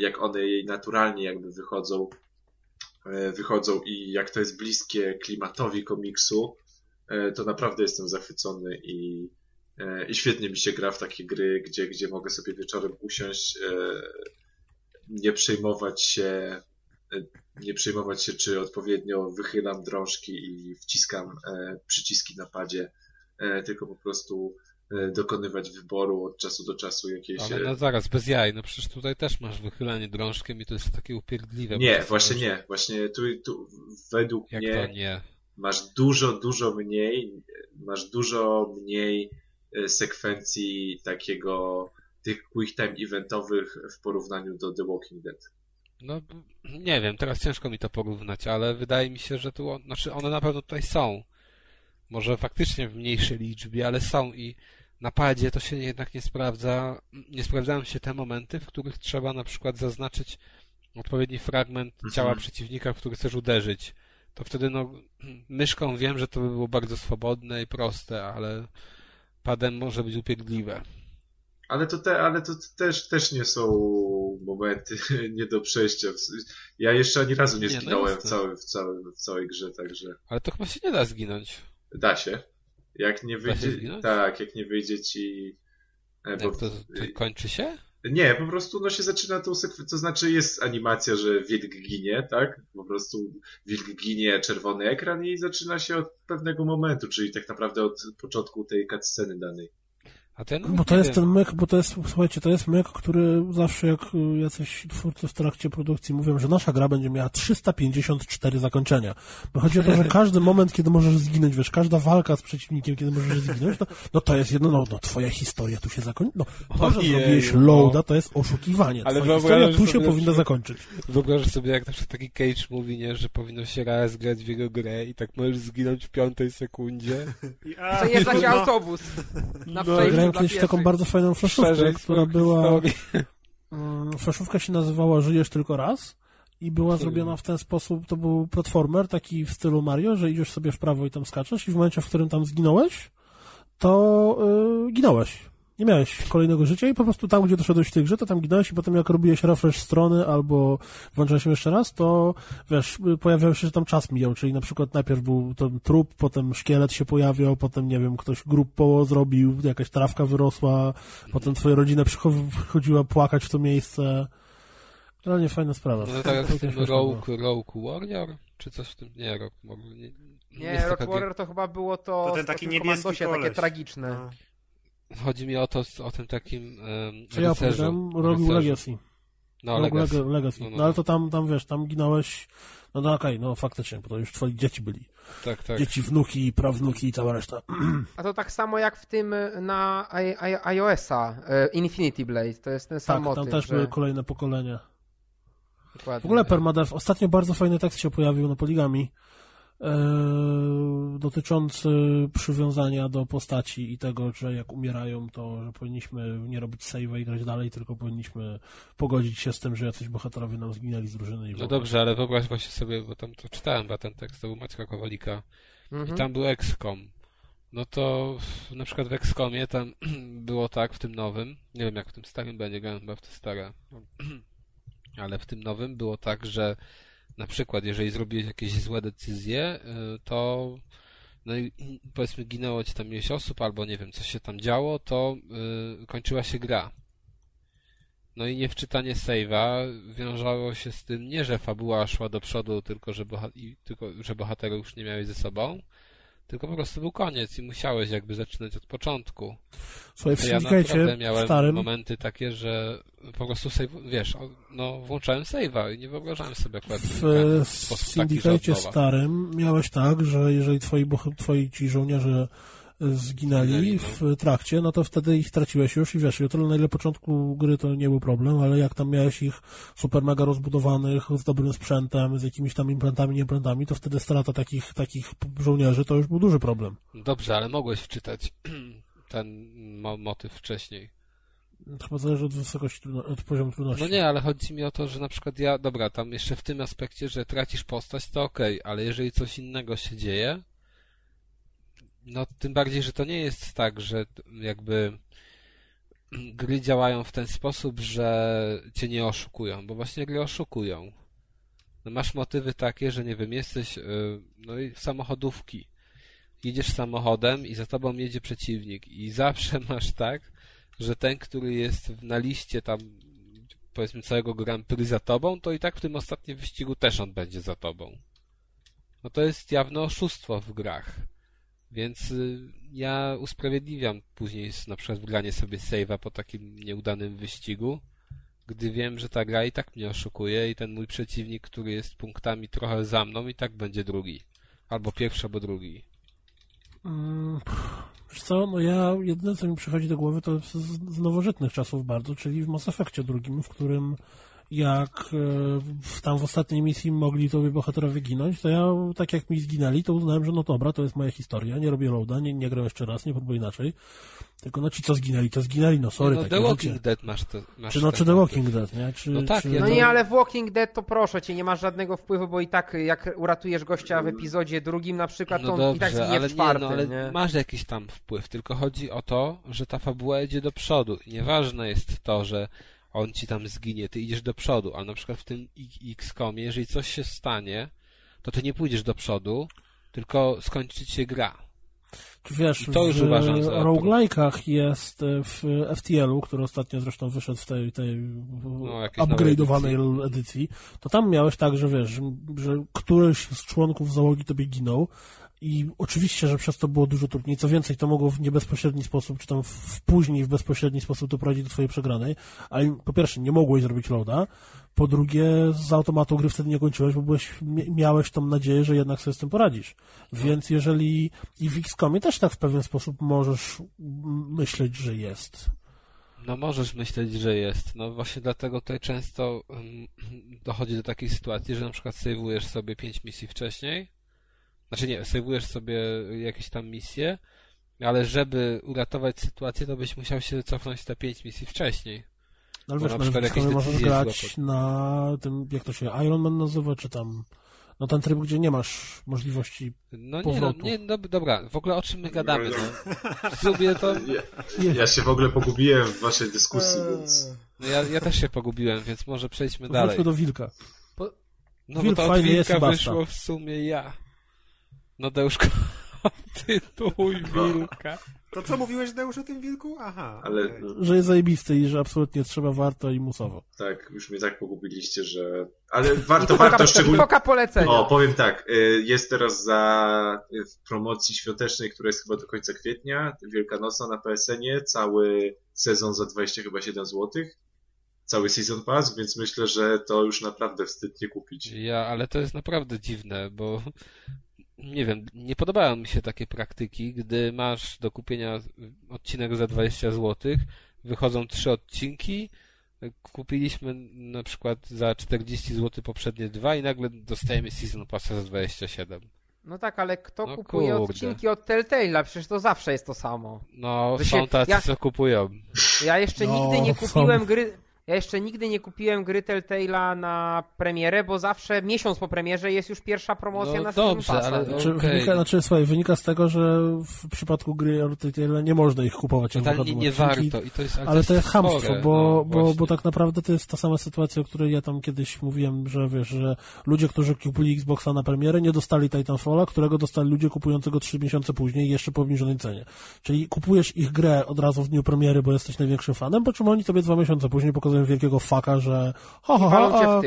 jak one jej naturalnie jakby wychodzą, wychodzą i jak to jest bliskie klimatowi komiksu, to naprawdę jestem zachwycony i, i świetnie mi się gra w takie gry, gdzie, gdzie mogę sobie wieczorem usiąść, e, nie przejmować się, e, nie przejmować się, czy odpowiednio wychylam drążki i wciskam e, przyciski na padzie, tylko po prostu dokonywać wyboru od czasu do czasu jakieś... Ale no zaraz, bez jaj, no przecież tutaj też masz wychylanie drążkiem i to jest takie upierdliwe. Nie, właśnie nie. Właśnie tu, tu według Jak mnie masz dużo, dużo mniej, masz dużo mniej sekwencji takiego tych quick time eventowych w porównaniu do The Walking Dead. No, nie wiem, teraz ciężko mi to porównać, ale wydaje mi się, że tu, znaczy one na pewno tutaj są. Może faktycznie w mniejszej liczbie, ale są i na padzie to się jednak nie sprawdza, nie sprawdzają się te momenty, w których trzeba na przykład zaznaczyć odpowiedni fragment Mhm. ciała przeciwnika, w który chcesz uderzyć. To wtedy no, myszką wiem, że to by było bardzo swobodne i proste, ale padem może być upierdliwe. Ale to, te, ale to też, też nie są momenty nie do przejścia. Ja jeszcze ani razu nie Nie, no zginąłem w, całej, w, całej, w całej grze, także Ale to chyba się nie da zginąć. da się. Jak nie wyjdzie, tak, jak nie wyjdzie ci... e, bo- Jak to, to kończy się? Nie, po prostu no się zaczyna tą sekwencję, to znaczy jest animacja, że wilk ginie, tak? Po prostu wilk ginie, czerwony ekran i zaczyna się od pewnego momentu, czyli tak naprawdę od początku tej cutsceny danej. A ten Bo to jest ten myk, bo to jest, słuchajcie, to jest myk, który zawsze jak y, jacyś twórcy w trakcie produkcji mówią, że nasza gra będzie miała 354 zakończenia. Bo chodzi o to, że każdy moment, kiedy możesz zginąć, wiesz, każda walka z przeciwnikiem, kiedy możesz zginąć, no, no to jest jedno, no, no twoja historia tu się zakończy. No, to, że zrobiłeś no. loada, to jest oszukiwanie. Ale Twoja historia tu się powinna zakończyć. Wyobrażasz sobie, jak na przykład taki Cage mówi, nie, że powinno się raz grać w jego grę i tak możesz zginąć w piątej sekundzie. I, a, Przejeżdża się no, autobus na No, kiedyś w taką bardzo fajną flaszówkę, która była... Mm, Flaszówka się nazywała Żyjesz tylko raz i była zrobiona w ten sposób, to był platformer taki w stylu Mario, że idziesz sobie w prawo i tam skaczesz i w momencie, w którym tam zginąłeś, to yy, ginąłeś. Nie miałeś kolejnego życia i po prostu tam, gdzie doszedłeś w tej grze, to tam ginąłeś i potem jak robiłeś refresh strony albo włączałeś ją jeszcze raz, to wiesz, y, pojawiał się, że tam czas mijał, czyli na przykład najpierw był ten trup, potem szkielet się pojawiał, potem, nie wiem, ktoś grup poło zrobił, jakaś trawka wyrosła, potem twoja rodzina przycho- przychodziła płakać w to miejsce. Realnie fajna sprawa. No tak jak w tym. Rogue, Rogue Warrior? Czy coś w tym? Nie, Rogue Warrior. Nie, Nie, Warrior to chyba było to, To ten taki niebieski komandosie, takie tragiczne. no. Chodzi mi o to, o tym takim um, Co ja opowiadałem? Rogue Legacy. No, Rogue Legacy. Leg- Legacy. No, no, No ale no. to tam, tam wiesz, tam ginąłeś, no no okej, no faktycznie, bo to już twoi dzieci byli. Tak, tak. Dzieci, wnuki, prawnuki i cała reszta. A to tak samo jak w tym na I- I- iOS-a, y, Infinity Blade, to jest ten sam Tak, motyw. tam też że... były kolejne pokolenia. Dokładnie. W ogóle Permadeath. Ostatnio bardzo fajny tekst się pojawił na Poligami e, dotyczący przywiązania do postaci i tego, że jak umierają, to że powinniśmy nie robić save'a i grać dalej, tylko powinniśmy pogodzić się z tym, że jacyś bohaterowie nam zginęli z drużyny. No dobrze, ale wyobraź właśnie sobie, bo tam to czytałem chyba ten tekst, to był Maćka Kowalika Mhm. i tam był XCOM. No to na przykład w XCOMie tam było tak, w tym nowym, nie wiem jak w tym starym będzie, grałem chyba w te stare, ale w tym nowym było tak, że na przykład jeżeli zrobiłeś jakieś złe decyzje, y, to no i powiedzmy ginęło ci tam ileś osób, albo nie wiem, coś się tam działo, to y, kończyła się gra. No i niewczytanie save'a wiązało się z tym nie, że fabuła szła do przodu, tylko że, boha- i, tylko że bohaterów już nie miałeś ze sobą, tylko po prostu był koniec i musiałeś jakby zaczynać od początku. Słuchaj, w To ja naprawdę miałem starym, momenty takie, że po prostu save, wiesz, no włączałem save'a i nie wyobrażałem sobie akurat w w sposób taki, starym miałeś tak, że jeżeli twoi, twoi ci żołnierze zginęli w trakcie, no to wtedy ich traciłeś już i wiesz, o tyle na ile początku gry to nie był problem, ale jak tam miałeś ich super mega rozbudowanych, z dobrym sprzętem, z jakimiś tam implantami, nie implantami, to wtedy strata takich, takich żołnierzy to już był duży problem. Dobrze, ale mogłeś wczytać ten mo motyw wcześniej. Chyba zależy od wysokości, od poziomu trudności. No nie, ale chodzi mi o to, że na przykład ja, dobra, tam jeszcze w tym aspekcie, że tracisz postać, to okej, ale jeżeli coś innego się dzieje, no tym bardziej, że to nie jest tak, że jakby gry działają w ten sposób, że cię nie oszukują, bo właśnie gry oszukują. No masz motywy takie, że nie wiem, jesteś, yy, no i samochodówki. Jedziesz samochodem i za tobą jedzie przeciwnik i zawsze masz tak, że ten, który jest na liście tam powiedzmy całego Grand Prix za tobą, to i tak w tym ostatnim wyścigu też on będzie za tobą. No to jest jawne oszustwo w grach. Więc y, ja usprawiedliwiam później na przykład wygranie sobie save'a po takim nieudanym wyścigu, gdy wiem, że ta gra i tak mnie oszukuje i ten mój przeciwnik, który jest punktami trochę za mną i tak będzie drugi. Albo pierwszy, albo drugi. Mm, Wiesz co, no ja jedyne co mi przychodzi do głowy to z, z nowożytnych czasów bardzo, czyli w Mass Effectie drugim, w którym jak e, w- tam w ostatniej misji mogli tobie bohaterowie ginąć, to ja tak jak mi zginęli, to uznałem, że no dobra, to jest moja historia, nie robię loada, nie, nie gram jeszcze raz, nie próbuję inaczej. Tylko no ci co zginęli, to zginęli, no sorry, no, takie The Walking życie. Dead masz to. Masz Czy no, czy The. Walking Dead, nie? Czy, No tak, czy... ja No to- nie, ale w Walking Dead to proszę cię, nie masz żadnego wpływu, bo i tak jak uratujesz gościa w epizodzie drugim na przykład, to No on i tak dobrze, zginie ale w nie, czwartym, no, ale nie? masz jakiś tam wpływ, tylko chodzi o to, że ta fabuła idzie do przodu. I nieważne jest to, że on ci tam zginie, ty idziesz do przodu, ale na przykład w tym XCOMie, jeżeli coś się stanie, to ty nie pójdziesz do przodu, tylko skończy się gra. Wiesz, I to już w uważam za- roguelike'ach jest e, w FTL-u, który ostatnio zresztą wyszedł w tej, tej No, upgrade'owanej edycji, to tam miałeś tak, że wiesz, że któryś z członków załogi tobie ginął i oczywiście, że przez to było dużo trudniej. Co więcej, to mogło w niebezpośredni sposób, czy tam w, później w bezpośredni sposób doprowadzić do twojej przegranej, ale po pierwsze nie mogłeś zrobić loada, po drugie z automatu gry wtedy nie kończyłeś, bo byłeś, mia- miałeś tą nadzieję, że jednak sobie z tym poradzisz. Więc jeżeli i w XCOMie też tak w pewien sposób możesz mm, myśleć, że jest. No możesz myśleć, że jest. No właśnie dlatego tutaj często ym, dochodzi do takiej sytuacji, że na przykład sejwujesz sobie pięć misji wcześniej. Znaczy nie, sejwujesz sobie jakieś tam misje, ale żeby uratować sytuację, to byś musiał się cofnąć te pięć misji wcześniej. Ale Bo wiesz, na no, przykład jakieś możesz grać na tym, jak to się Iron Man nazywa, czy tam no ten tryb, gdzie nie masz możliwości No nie, no, Powrotu. nie, no dobra, w ogóle o czym my gadamy, no. W sumie to, Ja, ja się w ogóle pogubiłem w waszej dyskusji, więc... no ja, ja też się pogubiłem, więc może przejdźmy dalej. wróćmy do Wilka. No Wilk bo to od wilka basta. wyszło w sumie ja. No Deuszko, tytuł wilka. To co mówiłeś, Deusz, o tym wilku? Aha. Ale- okej. Że jest zajebisty i że absolutnie trzeba, warto i musowo. Tak, już mnie tak pogubiliście, że... Ale warto, I warto szczególnie... foka polecenia. O, powiem tak, y, jest teraz za y, w promocji świątecznej, która jest chyba do końca kwietnia, wielkanocna na PSN-ie, cały sezon za 20 chyba 7 zł. Cały season pass, więc myślę, że to już naprawdę wstyd nie kupić. Ja, ale to jest naprawdę dziwne, bo nie wiem, nie podobają mi się takie praktyki, gdy masz do kupienia odcinek za 20 zł, wychodzą trzy odcinki, kupiliśmy na przykład za 40 zł poprzednie dwa i nagle dostajemy Season Passa za 27. No tak, ale kto No kupuje kurde. odcinki od Telltale'a? Przecież to zawsze jest to samo. No, To się- są tacy, ja- co kupują. Ja jeszcze No, nigdy nie są. kupiłem gry. Ja jeszcze nigdy nie kupiłem gry Telltale'a na premierę, bo zawsze miesiąc po premierze jest już pierwsza promocja No na dobrze, Passa. ale-? Znaczy, Okej. wynika, znaczy, słuchaj, wynika z tego, że w przypadku gry Telltale nie można ich kupować. Totalnie nie odcinki. warto i to jest Ale to jest hamstwo, bo, no, bo, bo tak naprawdę to jest ta sama sytuacja, o której ja tam kiedyś mówiłem, że wiesz, że ludzie, którzy kupili Xboxa na premierę, nie dostali Titanfalla, którego dostali ludzie kupującego trzy miesiące później jeszcze po obniżonej cenie. Czyli kupujesz ich grę od razu w dniu premiery, bo jesteś największym fanem, po czym oni tobie dwa miesiące później pokazują wielkiego faka, że ha, ha, ha,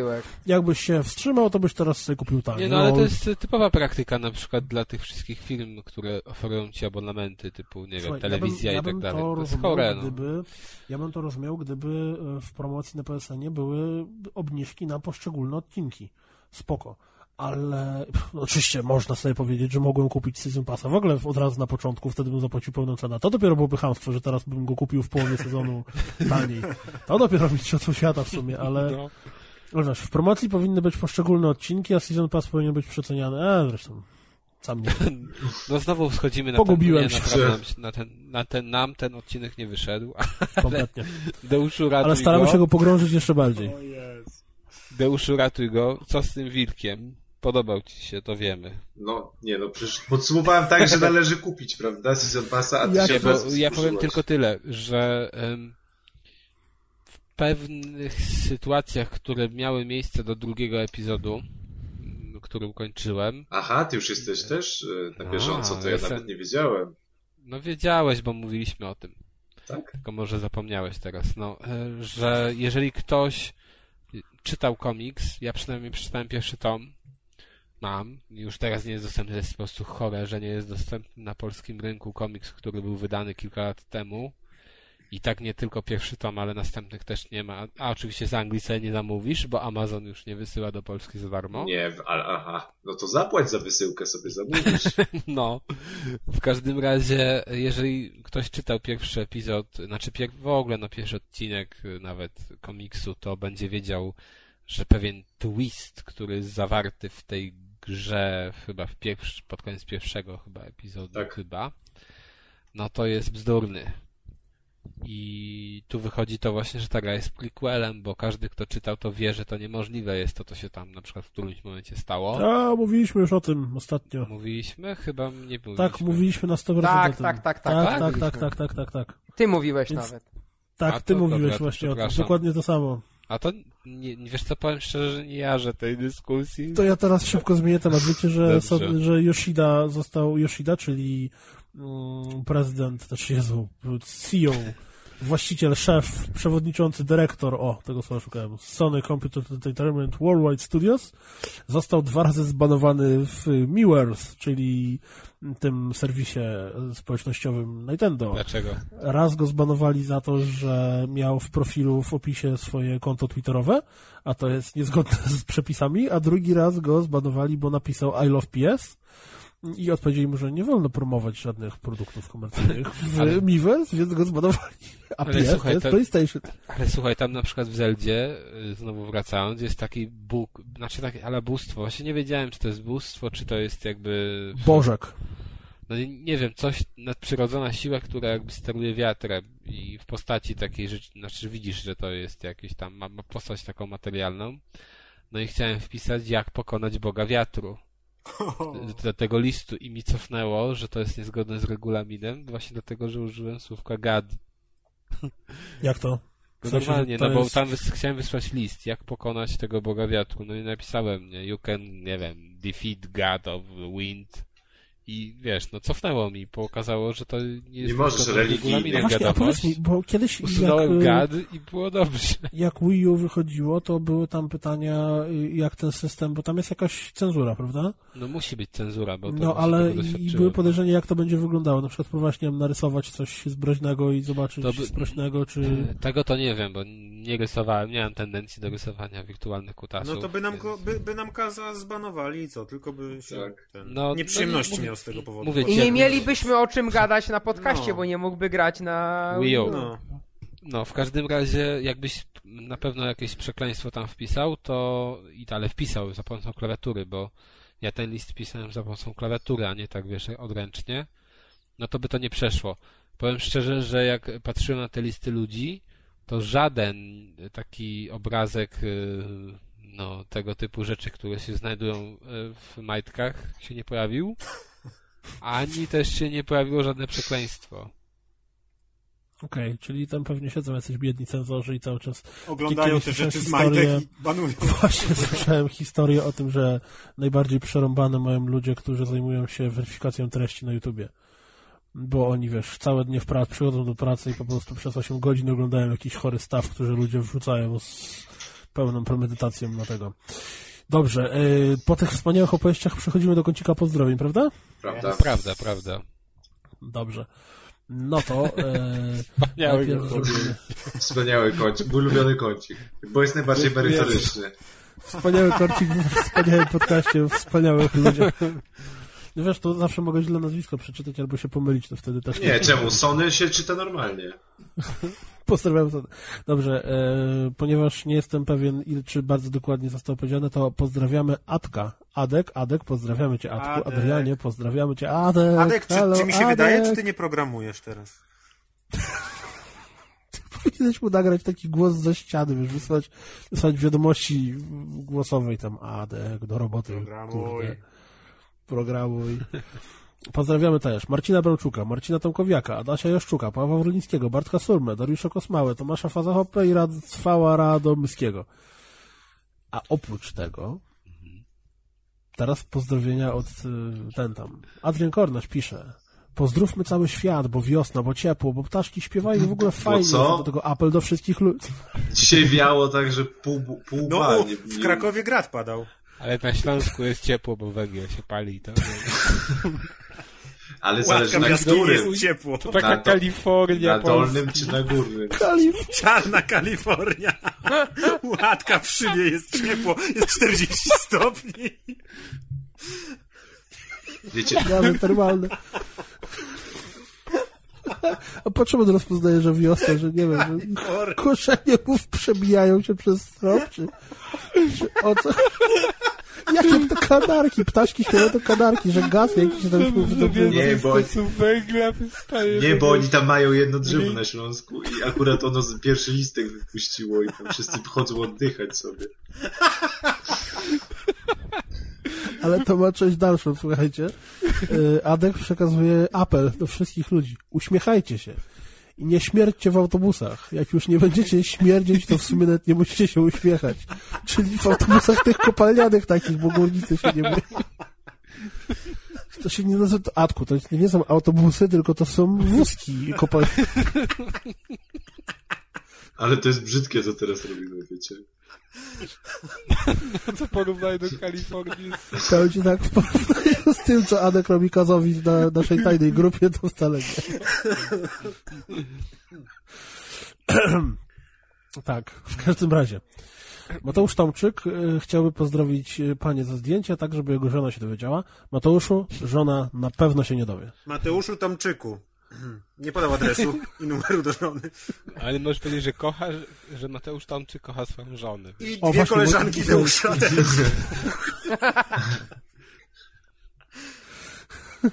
jakbyś się wstrzymał, to byś teraz sobie kupił taniej. Nie, no ale to jest typowa praktyka na przykład dla tych wszystkich firm, które oferują ci abonamenty typu, nie wiem, Słuchaj, telewizja ja bym, i tak ja dalej. To To jest chore, no. gdyby, Ja bym to rozumiał, gdyby e, w promocji na PSN-ie były obniżki na poszczególne odcinki. Spoko. Ale pff, no, oczywiście można sobie powiedzieć, że mogłem kupić Season Passa w ogóle od razu na początku, wtedy bym zapłacił pełną cenę. To dopiero byłoby chamstwo, że teraz bym go kupił w połowie sezonu taniej. To dopiero mistrzostwo świata w sumie, ale, No. wiesz, w promocji powinny być poszczególne odcinki, a Season Pass powinien być przeceniany. E, zresztą, sam nie. No znowu schodzimy na Pogubiłem ten, się. na ten, na ten, nam ten odcinek nie wyszedł. kompletnie. Deuszu ratuj Ale staramy go. się go pogrążyć jeszcze bardziej. Deuszu ratuj go. Co z tym wilkiem? Podobał ci się, to wiemy. No, nie no, przecież podsumowałem tak, że należy kupić, prawda, Season Passa, a ty Jak- się Nie, bo ja powiem tylko tyle, że em, w pewnych sytuacjach, które miały miejsce do drugiego epizodu, m, który ukończyłem, Aha, ty już jesteś też y, na bieżąco, to ja jestem- nawet nie wiedziałem. no wiedziałeś, bo mówiliśmy o tym. Tak? Tylko może zapomniałeś teraz, no, e, że jeżeli ktoś czytał komiks, ja przynajmniej przeczytałem pierwszy tom, mam. Już teraz nie jest dostępny, to jest po prostu chore, że nie jest dostępny na polskim rynku komiks, który był wydany kilka lat temu. I tak nie tylko pierwszy tom, ale następnych też nie ma. A oczywiście z Anglii sobie nie zamówisz, bo Amazon już nie wysyła do Polski za darmo. Nie, ale aha, no to zapłać za wysyłkę sobie zamówisz. No, w każdym razie, jeżeli ktoś czytał pierwszy epizod, znaczy w ogóle no pierwszy odcinek y, nawet komiksu, to będzie wiedział, że pewien twist, który jest zawarty w tej grze, chyba w pierwszy, pod koniec pierwszego chyba epizodu, Tak. chyba, no to jest bzdurny. I tu wychodzi to właśnie, że ta gra jest prequelem, bo każdy, kto czytał, to wie, że to niemożliwe jest to, co się tam na przykład w którymś momencie stało. A, mówiliśmy już o tym ostatnio. Mówiliśmy? Chyba nie mówiliśmy. Tak, mówiliśmy na 100% Tak, o tym. tak, tak, tak, tak, tak. tak, tak, tak, tak, tak, tak. Ty mówiłeś Więc- nawet. Tak, A ty to mówiłeś dobra, właśnie o tym. Dokładnie to samo. A to, nie, wiesz co, powiem szczerze, że nie jarzę tej dyskusji. To ja teraz szybko zmienię temat. Wiecie, że, so, że Yoshida został, Yoshida, czyli mm, prezydent, też Jezu, CEO, właściciel, szef, przewodniczący, dyrektor, o, tego słowa szukałem, Sony Computer Entertainment Worldwide Studios, został dwa razy zbanowany w Miiverse, czyli tym serwisie społecznościowym Nintendo. Dlaczego? Raz go zbanowali za to, że miał w profilu w opisie swoje konto twitterowe, a to jest niezgodne z przepisami, a drugi raz go zbanowali, bo napisał I love PS i odpowiedzieli mu, że nie wolno promować żadnych produktów komercyjnych w Ale- Miiverse, więc go zbanowali. A Ale PS słuchaj, to jest to- PlayStation. Ale słuchaj, tam na przykład w Zeldzie, y, znowu wracając, jest taki Bóg, znaczy takie, ale bóstwo. Właśnie nie wiedziałem, czy to jest bóstwo, czy to jest jakby... Bożek. No nie, nie wiem, coś, nadprzyrodzona siła, która jakby steruje wiatrem i w postaci takiej rzeczy, znaczy widzisz, że to jest jakieś tam, ma, ma postać taką materialną. No i chciałem wpisać, jak pokonać Boga Wiatru. do tego listu i mi cofnęło, że to jest niezgodne z regulaminem, właśnie dlatego, że użyłem słówka God. Jak to? W No sensie, normalnie, to no bo jest- tam wys- chciałem wysłać list, jak pokonać tego Boga Wiatru, no i napisałem, nie, you can, nie wiem, defeat God of wind i wiesz, no cofnęło mi, pokazało, że to nie jest Nie możesz religijnie. No właśnie, a gadowość. powiedz mi, bo kiedyś jak, Usunąłem y, God i było dobrze. jak Wii U wychodziło, to były tam pytania, y, jak ten system, bo tam jest jakaś cenzura, prawda? No musi być cenzura, bo to No, ale i były podejrzenia, jak to będzie wyglądało. Na przykład próbować, nie wiem, narysować coś zbroźnego i zobaczyć To by- sprośnego, czy... E, Tego to nie wiem, bo nie rysowałem, nie mam tendencji do rysowania wirtualnych kutasów. No to by nam, więc- go, by, by nam Kaza zbanowali i co? Tylko by się Tak. ten, No, nieprzyjemności no nie- miał z tego powodu. mówię I nie mielibyśmy o czym gadać na podcaście, No. bo nie mógłby grać na Wii U. No. No, w każdym razie, jakbyś na pewno jakieś przekleństwo tam wpisał, to i ale wpisał za pomocą klawiatury, bo ja ten list pisałem za pomocą klawiatury, a nie tak, wiesz, odręcznie, no to by to nie przeszło. Powiem szczerze, że jak patrzyłem na te listy ludzi, to żaden taki obrazek y, no, tego typu rzeczy, które się znajdują y, w majtkach się nie pojawił, ani też się nie pojawiło żadne przekleństwo. Okej, czyli tam pewnie siedzą jacyś biedni cenzorzy i cały czas... Oglądają te rzeczy z historię- majtek i banują. Właśnie słyszałem historię o tym, że najbardziej przerąbane mają ludzie, którzy zajmują się weryfikacją treści na YouTubie. Bo oni, wiesz, całe dnie w pracy, przychodzą do pracy i po prostu przez 8 godzin oglądają jakiś chory staw, który ludzie wrzucają z pełną premedytacją na tego. Dobrze, yy, po tych wspaniałych opowieściach przechodzimy do kącika pozdrowień, prawda? Prawda? Prawda, prawda. Dobrze. No to yy, Wspaniały zrobimy Wspaniały kącik, mój ulubiony kącik, bo jest najbardziej merytoryczny. wspaniały kącik w wspaniałym podcaście, wspaniałych ludziach. No wiesz, to zawsze mogę źle nazwisko przeczytać albo się pomylić, to wtedy też... Nie, czemu? Sony się czyta normalnie. Pozdrawiam. Dobrze, e, ponieważ nie jestem pewien, czy bardzo dokładnie zostało powiedziane, to pozdrawiamy Adka. Adek, Adek, pozdrawiamy cię Adku. Adek. Adrianie, pozdrawiamy cię Adek. Adek, czy, halo, czy mi się Adek. wydaje, czy ty nie programujesz teraz? Powinieneś mu nagrać taki głos ze ściany, wiesz, wysłać, wysłać wiadomości głosowej tam Adek, do roboty. Programuj. kurde. Programuj. Pozdrawiamy też Marcina Brałczuka, Marcina Tomkowiaka, Adasia Jaszczuka, Pawła Wrolińskiego, Bartka Surmę, Dariusza Kosmałę, Tomasza Fazachopę i Radcwała Radomyskiego. A oprócz tego teraz pozdrowienia od y, ten tam. Adrian Kornaś pisze Pozdrówmy cały świat, bo wiosna, bo ciepło, bo ptaszki śpiewają i w ogóle fajnie. co? Do tego apel do wszystkich ludzi. Dzisiaj wiało tak, że pół, pół No, nie- w Krakowie grad padał. Ale na Śląsku jest ciepło, bo węgiel się pali. To, Ale zależy na którym. jest ciepło. to taka Na to- Kalifornia Na dolnym czy na górnym? Kalif, Czarna Kalifornia. Łatka w szybie jest ciepło. Jest 40 stopni. Wiecie, gazy termalne. A po czym on rozpoznaje, że wiosna, że nie wiem, że korzenie mów przebijają się przez strop, czy, czy o co? Jakie to kanarki, ptaszki śpiewają to kanarki, że gaz jakiś tam się wydobywa. Nie, bo węgla wystaje. nie, bo oni tam mają jedno drzewo na Śląsku i akurat ono z pierwszy listek wypuściło i tam wszyscy chodzą oddychać sobie. Ale to ma część dalszą, słuchajcie. Yy, Adek przekazuje apel do wszystkich ludzi. Uśmiechajcie się. I nie śmierćcie w autobusach. Jak już nie będziecie śmierdzieć, to w sumie nawet nie musicie się uśmiechać. Czyli w autobusach tych kopalnianych takich, bo górnicy się nie boją. To się nie nazywa to Adku, to nie są autobusy, tylko to są wózki kopalniane. Ale to jest brzydkie, co teraz robimy, wiecie. To porównaj do Kalifornii z Powiem ci tak, z tym, co Adek robi Kazowi na naszej tajnej grupie, to wcale nie. tak, w każdym razie. Mateusz Tomczyk y, chciałby pozdrowić y, panie za zdjęcie, tak żeby jego żona się dowiedziała. Mateuszu, żona na pewno się nie dowie. Mateuszu Tomczyku. Nie podał adresu i numeru do żony. Ale możesz powiedzieć, że kocha, że Mateusz Tomczyk kocha swoją żonę. I O, dwie właśnie, koleżanki Deusza też.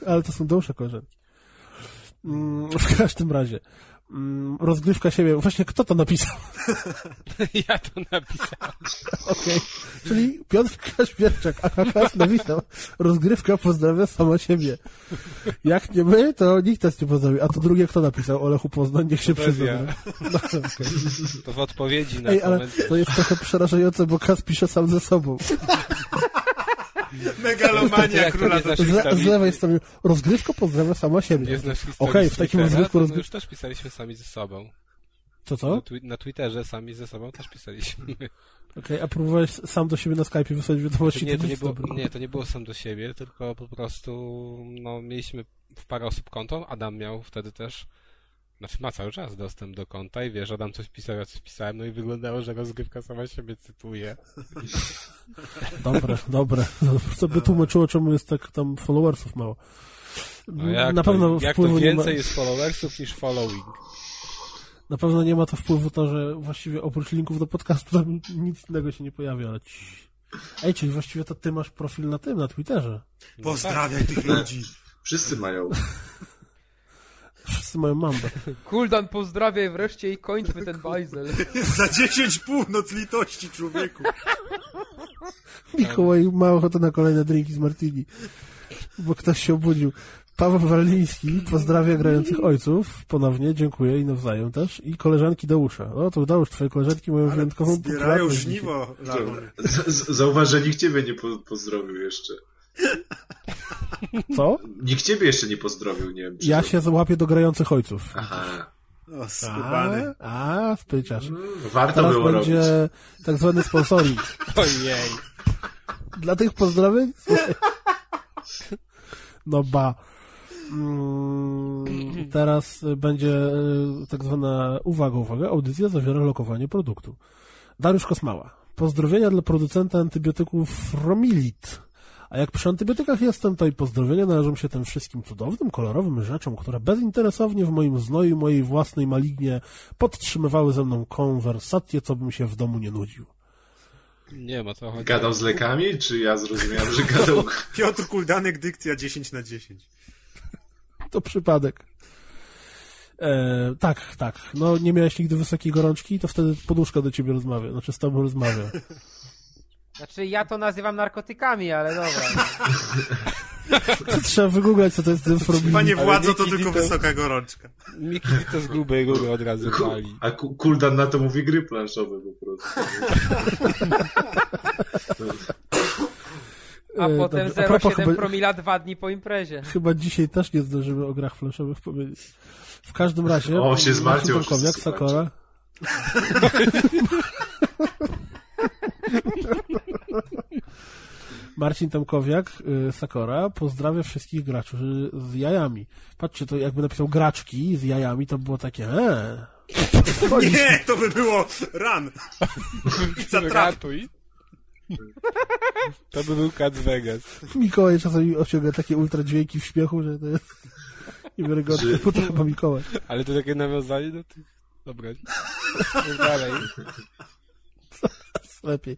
Ale to są dłuższe koleżanki. Mm, W każdym razie. Mm, Rozgrywka siebie. Właśnie kto to napisał? Ja to napisałem. Okej. Czyli Piotr Kaźmierczak, AKK napisał rozgrywka pozdrawia sama siebie. Jak nie my, to nikt nas nie pozdrowi. A to drugie kto napisał? Olechu Poznań, niech się przyzna. ja. No, okej. To w odpowiedzi na Ej, ale komentarz. to jest trochę przerażające, bo Kas pisze sam ze sobą. Megalomania króla to... Z, z lewej strony rozgrywka pozdrawia sama siebie. Nie znasz historii Okej, z w takim rozgrywku to rozgry- już też pisaliśmy sami ze sobą. Co, Na, co? twi- na Twitterze sami ze sobą też pisaliśmy. Okej, a próbowałeś sam do siebie na Skype'ie wysłać wiadomości? Nie, to nie, jest było, nie, to nie było sam do siebie, tylko po prostu no, mieliśmy w parę osób konto. Adam miał wtedy też, znaczy ma cały czas dostęp do konta i wiesz, Adam coś pisał, ja coś pisałem, no i wyglądało, że rozgrywka sama siebie cytuje. Dobre, dobre. To by tłumaczyło, czemu jest tak tam followersów mało. No jak na to, pewno jak to wpływu nie ma, więcej jest followersów niż following. na pewno nie ma to wpływu to, że właściwie oprócz linków do podcastu tam nic innego się nie pojawia, ale ci... Ej, czyli właściwie to ty masz profil na tym, na Twitterze. Pozdrawiaj tych ludzi. Wszyscy mają. Wszyscy mają mambę. Kuldan pozdrawiaj wreszcie i kończmy ten bajzel. Za 10 północ litości, człowieku. Mikołaj ma ochotę na kolejne drinki z martini, bo ktoś się obudził. Paweł Walliński pozdrawia grających ojców, ponownie, dziękuję i nawzajem też, i koleżanki Deusza. O, to Deusz, twoje koleżanki mają wyjątkową Zbierają żniwo. Żalony. Z- z- Zauważ, że nikt ciebie nie po pozdrowił jeszcze. Co? Nikt ciebie jeszcze nie pozdrowił, nie wiem. czy Ja to- się załapię do grających ojców. Aha. O, A, skubany. a spryciarz. Mm, Warto Teraz było robić. będzie tak zwany sponsoring. Ojej. Dla tych pozdrowień? No ba. Mm, teraz będzie y, tak zwana, uwaga, uwaga, audycja zawiera lokowanie produktu. Dariusz Kosmała. Pozdrowienia dla producenta antybiotyków Romilit. A jak przy antybiotykach jestem, to i pozdrowienia należą się tym wszystkim cudownym, kolorowym rzeczom, które bezinteresownie w moim znoju mojej własnej malignie podtrzymywały ze mną konwersację, co bym się w domu nie nudził. Nie ma co chodzi. Gadał z lekami, czy ja zrozumiałem, że gadał... Piotr Kuldanek, dykcja 10 na 10. To przypadek. E, tak, tak. No nie miałeś nigdy wysokiej gorączki, to wtedy poduszka do ciebie rozmawia, znaczy z tobą rozmawia. Znaczy ja to nazywam narkotykami, ale dobra. To trzeba wygooglać, co to jest dymfrobil. Panie Ale władzo, to tylko to- wysoka gorączka. Miki to z grubej rury od razu wali. A Ku- Kuldan na to mówi gry planszowe po prostu. A E, potem dobrze. A propos 0,7 chyba- promila dwa dni po imprezie. Chyba dzisiaj też nie zdążymy o grach flashowych powiedzieć. W każdym razie... O, się wszyscy Sakora. Marcin Tomkowiak, y, Sakora, pozdrawia wszystkich graczy z jajami. Patrzcie, to jakby napisał graczki z jajami, to było takie, eee. Nie, to by było run. Pizza trap. Ratuj. To by był Cat Vegas. Mikołaj czasami osiąga takie ultra dźwięki w śmiechu, że to jest niewiarygodne. Że- Potrzeba Mikołaj. Ale to takie nawiązanie do tych... Dobra. Mów Lepiej.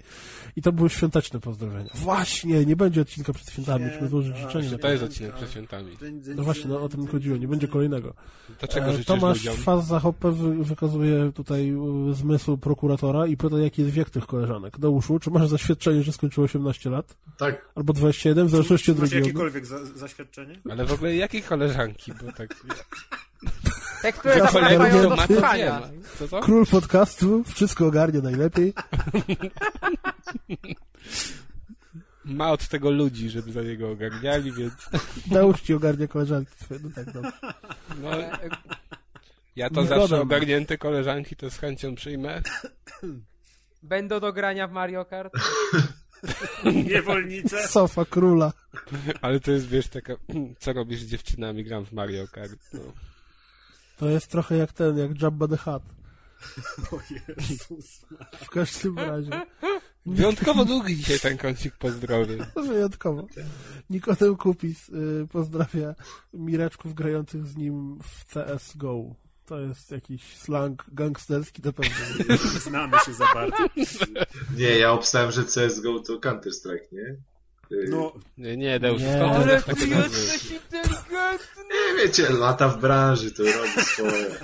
I to były świąteczne pozdrowienia. Właśnie, nie będzie odcinka przed świętami, musimy złożyć życzenie. To jest odcinek przed świętami. No właśnie, no o tym chodziło, nie będzie kolejnego. Dlaczego E, Tomasz ludziom? Faz Zachopę wy- wykazuje tutaj e, zmysł prokuratora i pyta, jaki jest wiek tych koleżanek. Do uszu, czy masz zaświadczenie, że skończyło 18 lat? Tak. Albo 21, w zależności od Masz regionu. jakiekolwiek za, zaświadczenie? Ale w ogóle jakie koleżanki? Bo tak... Ja zapraszają kolegów do słuchania. Król podcastu, wszystko ogarnia najlepiej. Ma od tego ludzi, żeby za niego ogarniali, więc... Ci ogarnia koleżanki twoje. No tak, dobrze. No, ja to Zgoda. zawsze ogarnięte koleżanki to z chęcią przyjmę. Będą do grania w Mario Kart? Niewolnice. Sofa króla. Ale to jest, wiesz, taka... Co robisz z dziewczynami? Gram w Mario Kart. No. To jest trochę jak ten, jak Jabba the Hutt. O Jezus. W każdym razie. Wyjątkowo długi dzisiaj ten kącik pozdrowy. Wyjątkowo. Nikodem Kupis y, pozdrawia Mireczków grających z nim w CSGO. To jest jakiś slang gangsterski na pewno. Znamy się za bardzo. Nie, ja obstałem, że CSGO to Counter-Strike, nie? Y, No, Nie, nie, Deusz, Nie. skąd Ale Ale takie nazwy? inteligentny! Nie wiecie, lata w branży, to robi swoje.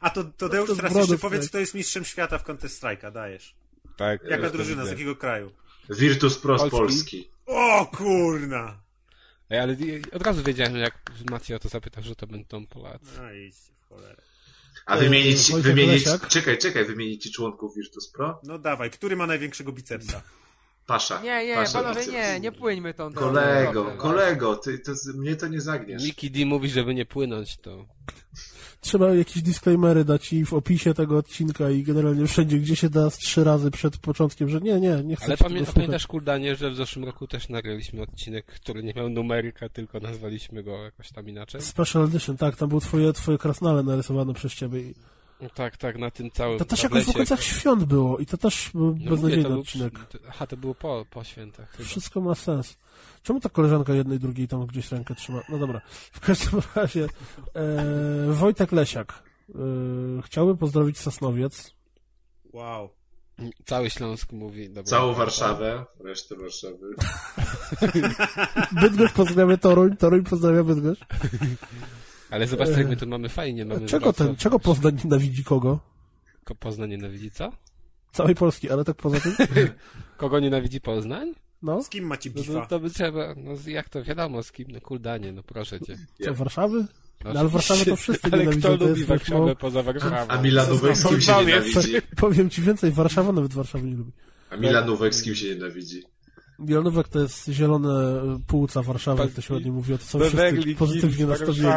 a to, to Deusz to teraz jeszcze powiedz, kto jest mistrzem świata w Counter-Strike'a, dajesz. Tak, Jaka drużyna, z jakiego kraju? Virtus Pro z Polski. Polski. O kurna! Ej, ale od razu wiedziałem, jak Maciej o to zapytał, że to będą Polacy. No idźcie w cholerę. A Ej, wymienić, wymienić, Lesiak? czekaj, czekaj, wymienić ci członków Virtus Pro? No dawaj, który ma największego bicepsa? Pasza. Nie, nie, Pasza panowie, nie, nie płyńmy tą drogą. Kolego, kolego, ty, to, mnie to nie zagniesz. Miki D mówi, żeby nie płynąć, to... Trzeba jakieś disclaimery dać i w opisie tego odcinka i generalnie wszędzie, gdzie się da z trzy razy przed początkiem, że nie, nie, nie chcę Ale pamię pamiętasz, Kuldanie, że w zeszłym roku też nagraliśmy odcinek, który nie miał numeryka, tylko nazwaliśmy go jakoś tam inaczej? Special Edition, tak, tam było twoje, twoje krasnale narysowane przez ciebie. I No Tak, tak, na tym całym to też jakoś w okolicach świąt było i to też był No mówię, beznadziejny to był- odcinek. Aha, to było po, po świętach chyba. Wszystko ma sens. Czemu ta koleżanka jednej, drugiej tam gdzieś rękę trzyma? No dobra. W każdym razie e, Wojtek Lesiak e, chciałby pozdrowić Sosnowiec. Wow. Cały Śląsk mówi. Dobra, Całą Warszawę, resztę Warszawy. Bydgoszcz pozdrawia Toruń, Toruń pozdrawia Bydgoszcz. Ale zobaczcie, jak my tu mamy fajnie. Mamy Czego, ten, czego Poznań nienawidzi kogo? Ko- Poznań nienawidzi co? Całej Polski, ale tak poza tym? Kogo nienawidzi Poznań? No, Z kim macie No, bifa? no to by trzeba, no jak to wiadomo z kim, no Kuldanie, no proszę cię. co, Warszawy? No, No, ale Warszawę to wszyscy Ale nienawidzą, kto to lubi jest już Warszawę mało- poza Warszawą? A Milanówek z kim się nienawidzi? Powiem ci więcej, Warszawa nawet Warszawy nie lubi. A Milanówek z kim się nienawidzi? Milanówek to jest zielone płuca Warszawy, jak to się ładnie mówi, to są wszyscy pozytywnie nastawieni.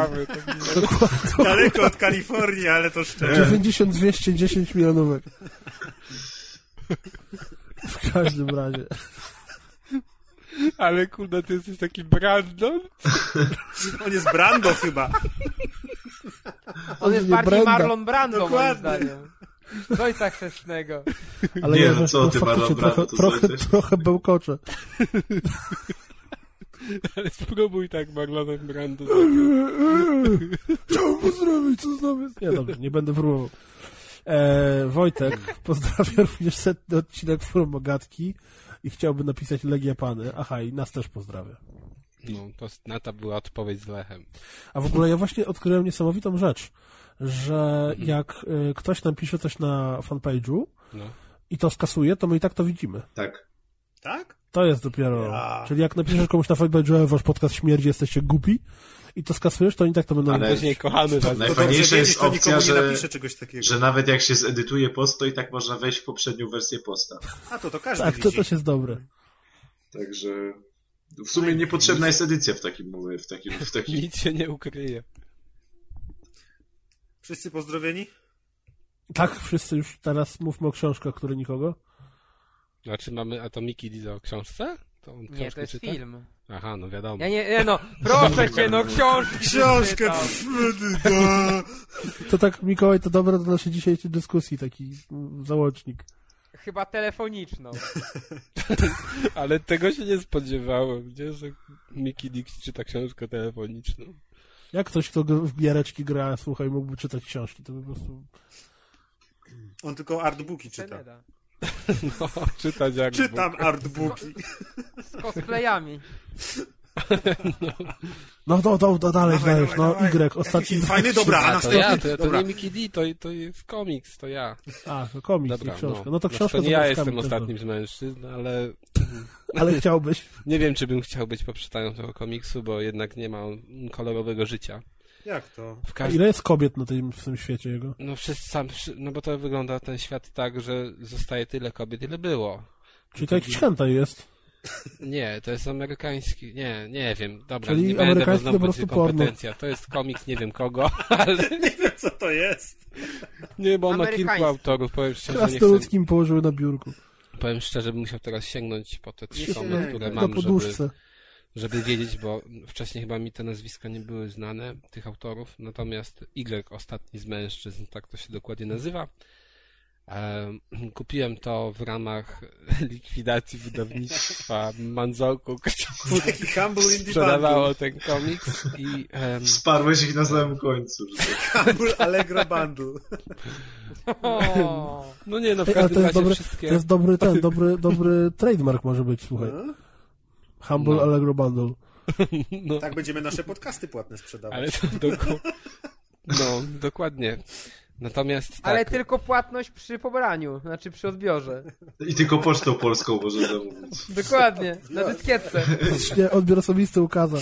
Daleko od Kalifornii, ale to szczerze. 90, 210 milionówek. W każdym razie. Ale kurde, ty jesteś taki Brandon? On jest Brando chyba. On jest nie bardziej Brenda, Marlon Brando, moim Dokładnie. zdaniem. Z ojca chrzestnego. Ale Nie, ja no co no ty, Brando, trochę, trochę, trochę bełkocze. Ale spróbuj tak Marlonem Brando. Chciałbym pozdrowić, co znowu jest? Nie, dobrze, nie będę próbował. E, Wojtek pozdrawia również setny odcinek Forum Ogatki i chciałby napisać Legia Pany. Aha, i nas też pozdrawia. No, to na to była odpowiedź z Lechem. A w ogóle ja właśnie odkryłem niesamowitą rzecz, że Mhm. jak y, ktoś nam pisze coś na fanpage'u No. i to skasuje, to my i tak to widzimy. Tak. Tak? To jest dopiero... Ja. Czyli jak napiszesz komuś na fanpage'u, "E, wasz podcast śmierdzi, jesteście głupi i to skasujesz, to oni tak to będą Ale-. Później kochamy was. Najfajniejsza jest to opcja, że- napisze czegoś takiego. Że nawet jak się zedytuje post, to i tak można wejść w poprzednią wersję posta. A to to każdy Tak, to też jest dobre. Także w sumie niepotrzebna jest edycja w takim w takim, w takim... Nic się nie ukryje. Wszyscy pozdrowieni? Tak, wszyscy już teraz mówmy o książkach, które nikogo. Znaczy mamy, a to Miki Diza o książce? To on Nie, to jest czyta? film. Aha, no wiadomo. Ja nie, nie no, proszę cię, no książkę Książkę! To tak, Mikołaj, to dobre do naszej dzisiejszej dyskusji, taki załącznik. Chyba telefoniczną. Ale tego się nie spodziewałem, nie? Że Mickey Dix czyta książkę telefoniczną. Jak ktoś, kto w giereczki gra, słuchaj, mógłby czytać książki, to po prostu... On tylko artbooki czyta. No, czytać jak Czytam artbooki. Z cosplayami. No, no, no, no dalej, Dawaj, dajesz, no, dawaj. Y, ostatni... Fajny, dobra, a A, to następny... ja, to, to nie Mickey D, to, to jest komiks, to ja. A, to komiks, Dobra, nie książka. no. No to Znaczy, książka to nie ja jestem ostatnim z mężczyzn, ale. Ale chciałbyś. nie wiem, czy bym chciał być poprzytają tego komiksu, bo jednak nie ma kolorowego życia. Jak to? Każdym ile jest kobiet na tym, w tym świecie jego? No wszyscy sam, no bo to wygląda ten świat tak, że zostaje tyle kobiet, ile było. Czyli to jakiś hentai jest. Nie, to jest amerykański, nie, nie wiem, dobra, Czyli nie będę, bo znowu to po prostu porno. kompetencja. To jest komiks nie wiem kogo, ale Co to jest? nie, bo on ma kilku autorów, powiem szczerze, nie chcę, Krasnoludzkim położyły na biurku. powiem szczerze, bym musiał teraz sięgnąć po te trzy Nie tomy, sięgaj. które Na mam, żeby, poduszce. żeby wiedzieć, bo wcześniej chyba mi te nazwiska nie były znane, tych autorów, natomiast Y, ostatni z mężczyzn, tak to się dokładnie nazywa. Em, Kupiłem to w ramach likwidacji wydawnictwa Manzoku, które Taki humble indie sprzedawało ten komiks i em, Wsparłeś ich na samym końcu. Tak. Humble Allegro Bundle. No nie no, w Ej, ale to każdym jest, razie dobry, wszystkie to jest dobry ten, dobry, dobry trademark może być, słuchaj. No, Humble No. Allegro Bundle. no, Tak będziemy nasze podcasty płatne sprzedawać. ale to doku... no, dokładnie. Natomiast tak, ale tylko płatność przy pobraniu, znaczy przy odbiorze. I tylko pocztą polską może zamówić. Dokładnie, na dyskietce. Nie, odbiór osobisty ukaza.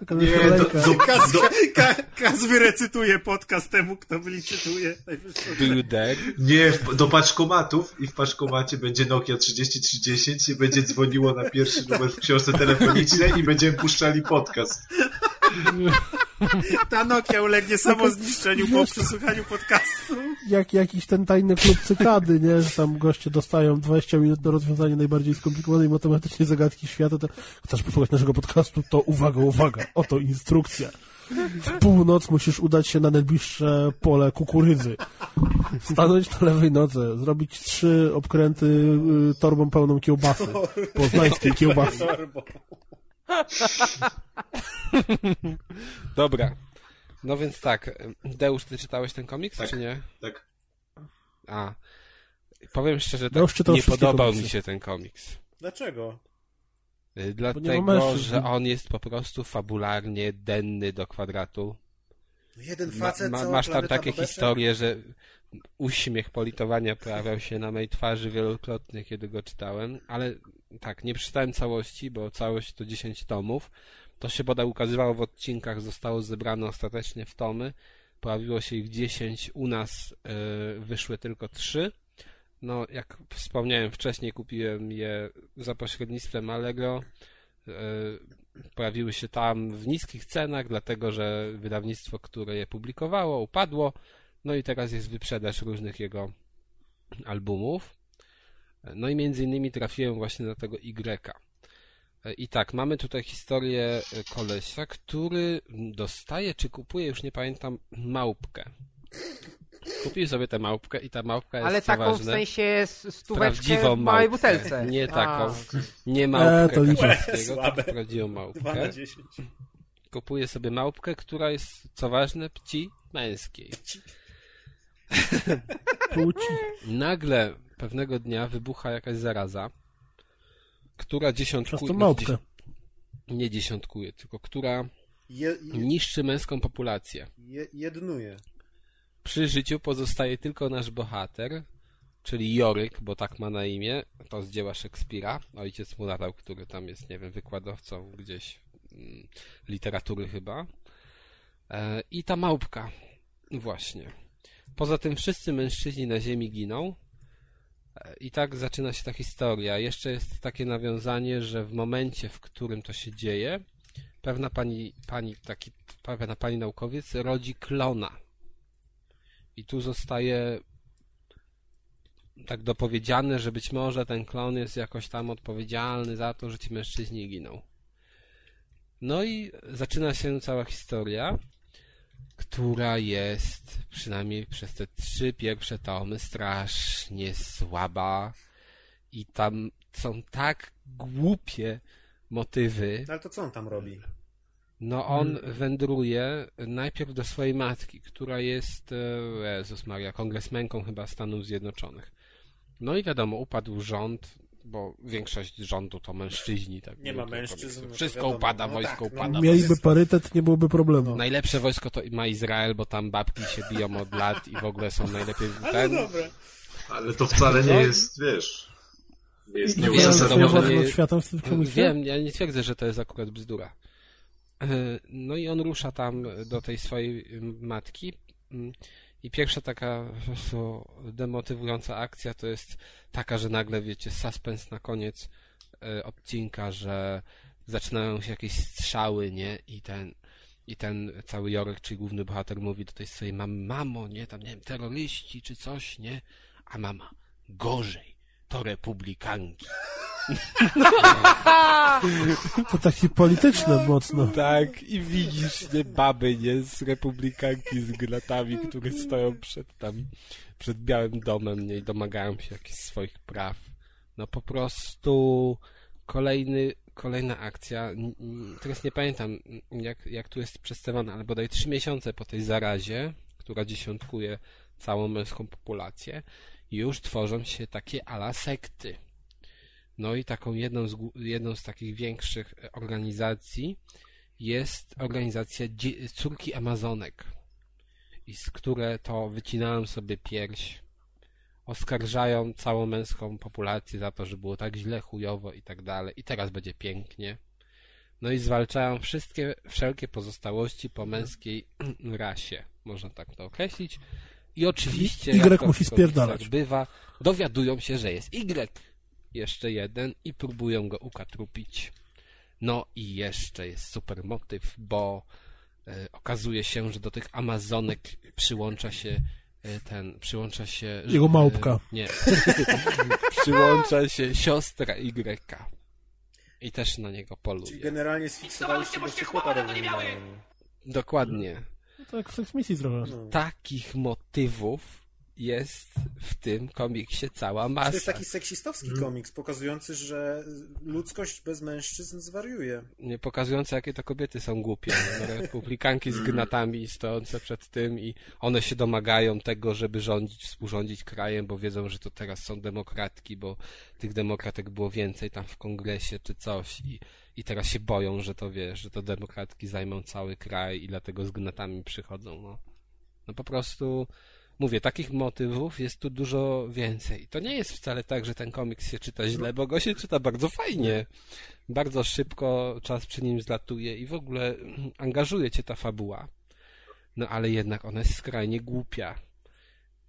Taka Nie, to, do, Kaz, do, ka, Kaz wyrecytuje podcast temu, kto wylicytuje. do you dare? nie, w- do paczkomatów i w paczkomacie będzie Nokia 3310 i będzie dzwoniło na pierwszy numer w książce telefonicznej i będziemy puszczali podcast. Ta Nokia ulegnie samozniszczeniu po przesłuchaniu podcastu. Jak jakiś ten tajny klub cykady, nie? Że tam goście dostają 20 minut na rozwiązanie najbardziej skomplikowanej matematycznej zagadki świata. To chcesz posłuchać naszego podcastu? To uwaga, uwaga. Oto instrukcja. W północ musisz udać się na najbliższe pole kukurydzy. Stanąć na lewej nodze, zrobić trzy obkręty y, torbą pełną kiełbasy. Poznańskiej kiełbasy. Dobra. No więc tak, Deusz, ty czytałeś ten komiks, Tak. czy nie? Tak. A. Powiem szczerze, tak, Deusz czytał nie podobał komiksy. mi się ten komiks. Dlaczego? Y, ma Dlatego, że on jest po prostu fabularnie denny do kwadratu. Jeden Ma, facet, ma, cała masz tam takie bobeczek? historie, że uśmiech politowania pojawiał się na mojej twarzy wielokrotnie, kiedy go czytałem, ale tak, nie przeczytałem całości, bo całość to 10 tomów. To się bodaj ukazywało w odcinkach, zostało zebrane ostatecznie w tomy. Pojawiło się ich 10, u nas y, wyszły tylko 3. No, jak wspomniałem wcześniej, kupiłem je za pośrednictwem Allegro. Y, pojawiły się tam w niskich cenach, dlatego że wydawnictwo, które je publikowało, upadło. No i teraz jest wyprzedaż różnych jego albumów. No i między innymi trafiłem właśnie na tego Y. I tak, mamy tutaj historię kolesia, który dostaje czy kupuje, już nie pamiętam, małpkę. Kupił sobie tę małpkę i ta małpka jest Ale co taką w ważne, sensie s- stóweczkę prawdziwą w małej małpkę. butelce. Nie A, taką. okej. nie małpkę to liczy. Kaczyńskiego, Słabe. tylko prawdziwą małpkę. na. Kupuje sobie małpkę, która jest, co ważne, pci męskiej. Płci. Nagle pewnego dnia wybucha jakaś zaraza, która Przez dziesiątkuje, tą małpkę. nie dziesiątkuje, tylko która Je, je, niszczy męską populację. je, jednuje. Przy życiu pozostaje tylko nasz bohater, czyli Joryk, bo tak ma na imię, to z dzieła Szekspira, ojciec mu nadał, który tam jest, nie wiem, wykładowcą gdzieś mm, literatury chyba. E, I ta małpka, właśnie. Poza tym wszyscy mężczyźni na ziemi giną. I tak zaczyna się ta historia. Jeszcze jest takie nawiązanie, że w momencie, w którym to się dzieje, pewna pani, pani taki, pewna pani naukowiec rodzi klona. I tu zostaje tak dopowiedziane, że być może ten klon jest jakoś tam odpowiedzialny za to, że ci mężczyźni giną. No i zaczyna się cała historia, która jest przynajmniej przez te trzy pierwsze tomy strasznie słaba i tam są tak głupie motywy. Ale to co on tam robi? No on wędruje najpierw do swojej matki, która jest, e, Jezus Maria, kongresmenką chyba Stanów Zjednoczonych. No i wiadomo, upadł rząd, bo większość rządu to mężczyźni. Tak Nie ma mężczyzn, no Wszystko wiadomo. upada, No wojsko tak, no. upada. Mieliby parytet, nie byłoby problemu. Najlepsze wojsko to ma Izrael, bo tam babki się biją od lat i w ogóle są najlepiej ten. Dobre. Ale to wcale nie No. jest, wiesz... Nie jest nie wiem, światem w tym? Wiem, ja nie twierdzę, że to jest akurat bzdura. E, No i on rusza tam do tej swojej matki mm, i pierwsza taka po prostu demotywująca akcja to jest taka, że nagle, wiecie, suspens na koniec e, odcinka, że zaczynają się jakieś strzały, nie? I ten i ten cały Jorek, czyli główny bohater mówi do tej swojej mamy, mamo, nie, tam nie wiem, terroryści czy coś, nie? A mama, gorzej, to republikanki. To takie polityczne mocno. Tak, i widzisz, nie, baby, nie, z republikanki z gratami, które stoją przed tam, przed Białym Domem, nie, i domagają się jakichś swoich praw. No po prostu kolejny, kolejna akcja, teraz nie pamiętam, jak, jak tu jest przedstawiona, ale bodaj trzy miesiące po tej zarazie, która dziesiątkuje całą męską populację, już tworzą się takie ala sekty. No i taką jedną z, jedną z takich większych e, organizacji jest organizacja Córki Amazonek, i z które to wycinają sobie pierś, oskarżają całą męską populację za to, że było tak źle, chujowo i tak dalej. I teraz będzie pięknie. No i zwalczają wszystkie, wszelkie pozostałości po męskiej rasie, można tak to określić. I oczywiście, Y musi spierdalać. bywa, dowiadują się, że jest Y. Jeszcze jeden i próbują go ukatrupić. No i jeszcze jest super motyw, bo e, okazuje się, że do tych Amazonek przyłącza się e, ten, przyłącza się... Jego małpka. E, nie. przyłącza się siostra Y. I też na niego Czyli poluje. generalnie sfiksowaliście, bo się chłopa. Dokładnie. No to jak w Sex Misji trochę. No. Takich motywów jest w tym komiksie cała To masa. jest taki seksistowski komiks, pokazujący, że ludzkość bez mężczyzn zwariuje. nie pokazujące, jakie to kobiety są głupie. No, Republikanki z gnatami stojące przed tym i one się domagają tego, żeby rządzić, współrządzić krajem, bo wiedzą, że to teraz są demokratki, bo tych demokratek było więcej tam w kongresie czy coś i, i teraz się boją, że to wiesz, że to demokratki zajmą cały kraj i dlatego z gnatami przychodzą. No, no po prostu mówię, takich motywów jest tu dużo więcej. To nie jest wcale tak, że ten komiks się czyta źle, bo go się czyta bardzo fajnie. Bardzo szybko czas przy nim zlatuje i w ogóle mm, angażuje cię ta fabuła. No ale jednak ona jest skrajnie głupia.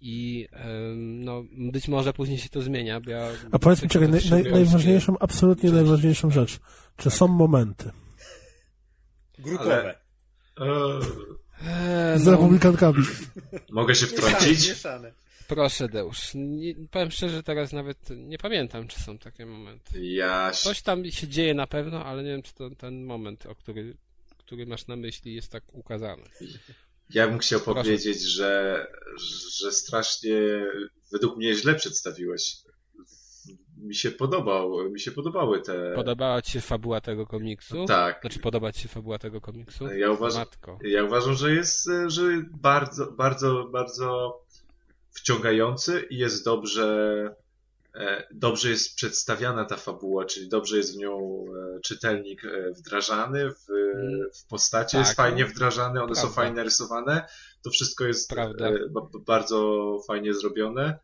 I no, być może później się to zmienia, bo ja... A powiedz mi, czekaj, naj, naj, Trzy najważniejszą, absolutnie Cześć. najważniejszą rzecz. Czy są momenty Grupowe. Eee, Eee, z no, republikankami? mogę się wtrącić? mieszane. proszę Deusz, nie, powiem szczerze, teraz nawet nie pamiętam, czy są takie momenty. Ja Coś tam się dzieje na pewno, ale nie wiem, czy to ten moment, o który, który masz na myśli, jest tak ukazany. Ja bym chciał Proszę. powiedzieć, że, że strasznie według mnie źle przedstawiłeś. Mi się podobał, mi się podobały te. Podobała ci się fabuła tego komiksu? Tak. Znaczy, podoba ci się fabuła tego komiksu? Ja uważam, ja uważam, że jest e, że bardzo, bardzo, bardzo wciągający i jest dobrze, e, dobrze jest przedstawiana ta fabuła, czyli dobrze jest w nią e, czytelnik wdrażany w, w postacie, Tak, jest fajnie wdrażany, one są Prawda. fajnie rysowane, to wszystko jest Prawda. ba- ba- bardzo fajnie zrobione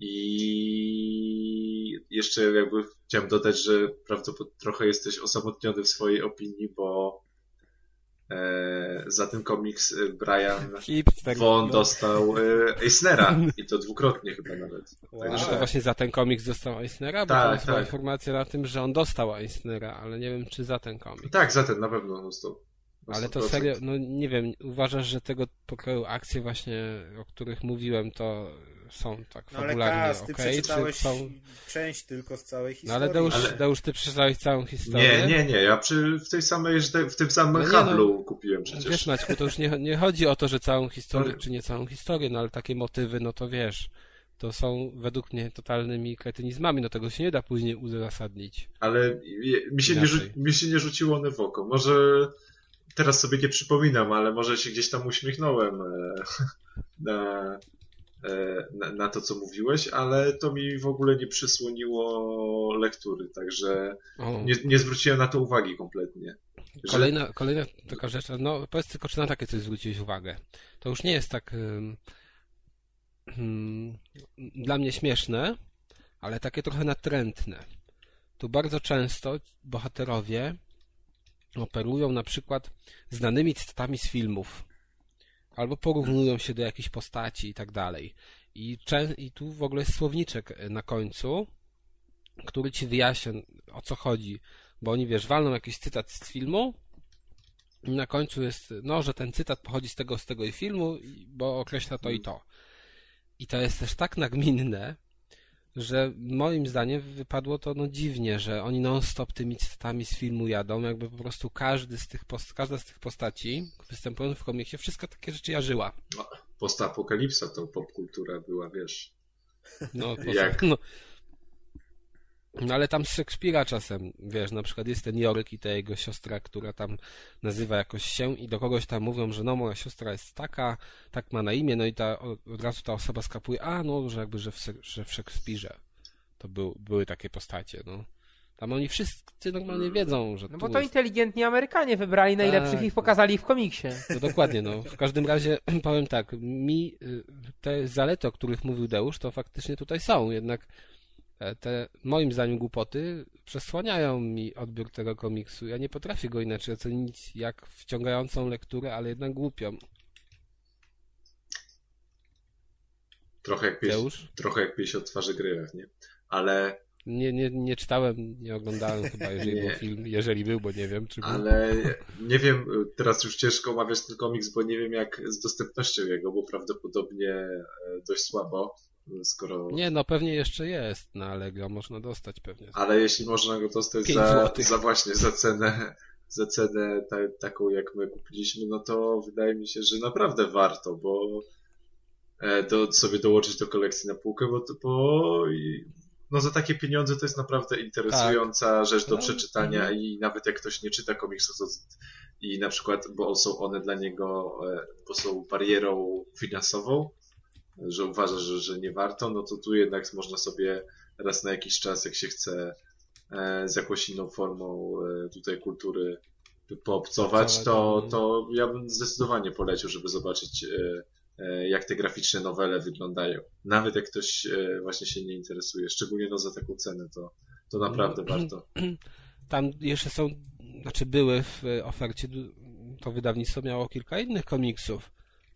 i jeszcze jakby chciałem dodać, że prawdopodobnie trochę jesteś osamotniony w swojej opinii, bo e, za ten komiks e, Brian Hipster. Von no. dostał e, Eisnera i to dwukrotnie chyba nawet. Wow. Także, to właśnie za ten komiks dostał Eisnera? Bo Tak, tak. informacja na tym, że on dostał Eisnera, ale nie wiem, czy za ten komiks. tak, za ten na pewno dostał. Ale to 100%. serio, no nie wiem, uważasz, że tego pokroju akcje właśnie, o których mówiłem, to są tak No ale fabularnie Kaz, okej, ty czy przeczytałeś są... część tylko z całej No historii. ale Deusz, Ale- Deusz, ty przeczytałeś całą historię. Nie, nie, nie, ja przy, w tej samej, w tym samym No nie, hablu kupiłem przecież. Wiesz Maćku, to już nie, nie chodzi o to, że całą historię, Ale- czy nie całą historię, no ale takie motywy, no to wiesz, to są według mnie totalnymi kretynizmami, no tego się nie da później uzasadnić. ale mi się, nie, mi się nie rzuciło one w oko. Może teraz sobie nie przypominam, ale może się gdzieś tam uśmiechnąłem e, na, na, na to, co mówiłeś, ale to mi w ogóle nie przysłoniło lektury, także nie, nie zwróciłem na to uwagi kompletnie. Że- kolejna, kolejna taka rzecz, no powiedz tylko, czy na takie coś zwróciłeś uwagę. To już nie jest tak ym, ym, dla mnie śmieszne, ale takie trochę natrętne. Tu bardzo często bohaterowie operują na przykład znanymi cytatami z filmów, albo porównują się do jakichś postaci i tak dalej. I, I tu w ogóle jest słowniczek e, na końcu, który ci wyjaśnia o co chodzi, bo oni wiesz, walną jakiś cytat z filmu i na końcu jest, no, że ten cytat pochodzi z tego, z tego i filmu, bo określa to i to. I to jest też tak nagminne, że moim zdaniem wypadło to no dziwnie, że oni non-stop tymi cytatami z filmu jadą, jakby po prostu każdy z tych post- każda z tych postaci występujących w komiksie, wszystko takie rzeczy jarzyła. Postapokalipsa to popkultura była, wiesz. No, poza, Jak? no. No ale tam z Szekspira czasem, wiesz, na przykład jest ten Joryk i ta jego siostra, która tam nazywa jakoś się i do kogoś tam mówią, że no moja siostra jest taka, tak ma na imię, no i ta, od razu ta osoba skapuje, a no, że jakby, że w, że w Szekspirze to był, były takie postacie, no. Tam oni wszyscy normalnie wiedzą, że No bo to jest... inteligentni Amerykanie wybrali najlepszych i ich pokazali w komiksie. No dokładnie, no. W każdym razie powiem tak, mi y, te zalety, o których mówił Deusz, to faktycznie tutaj są, jednak te moim zdaniem głupoty przesłaniają mi odbiór tego komiksu. Ja nie potrafię go inaczej ocenić jak wciągającą lekturę, ale jednak głupią. Trochę jak Deusz? trochę jak pieśń o twarzy gry, nie? Ale Nie, nie, nie czytałem, nie oglądałem chyba, jeżeli był film, jeżeli był, bo nie wiem, czy był. Ale nie wiem, teraz już ciężko omawiać ten komiks, bo nie wiem jak z dostępnością jego, bo prawdopodobnie e, dość słabo, skoro... Nie, no pewnie jeszcze jest, ale go można dostać pewnie. Ale jeśli można go dostać za, za właśnie za cenę, za cenę ta, taką jak my kupiliśmy, no to wydaje mi się, że naprawdę warto, bo e, do, sobie dołożyć do kolekcji na półkę, bo, bo i, no za takie pieniądze to jest naprawdę interesująca rzecz do No, przeczytania mhm. i nawet jak ktoś nie czyta komiksów to, i na przykład, bo są one dla niego, e, bo są barierą finansową, że uważa, że, że nie warto, no to tu jednak można sobie raz na jakiś czas, jak się chce e, z jakąś inną formą e, tutaj kultury poobcować, to, Poobcować, to ja bym zdecydowanie polecił, żeby zobaczyć e, jak te graficzne nowele wyglądają. Nawet jak ktoś właśnie się nie interesuje, szczególnie no za taką cenę, to, to naprawdę Mm. warto. Tam jeszcze są, znaczy były w ofercie, to wydawnictwo miało kilka innych komiksów,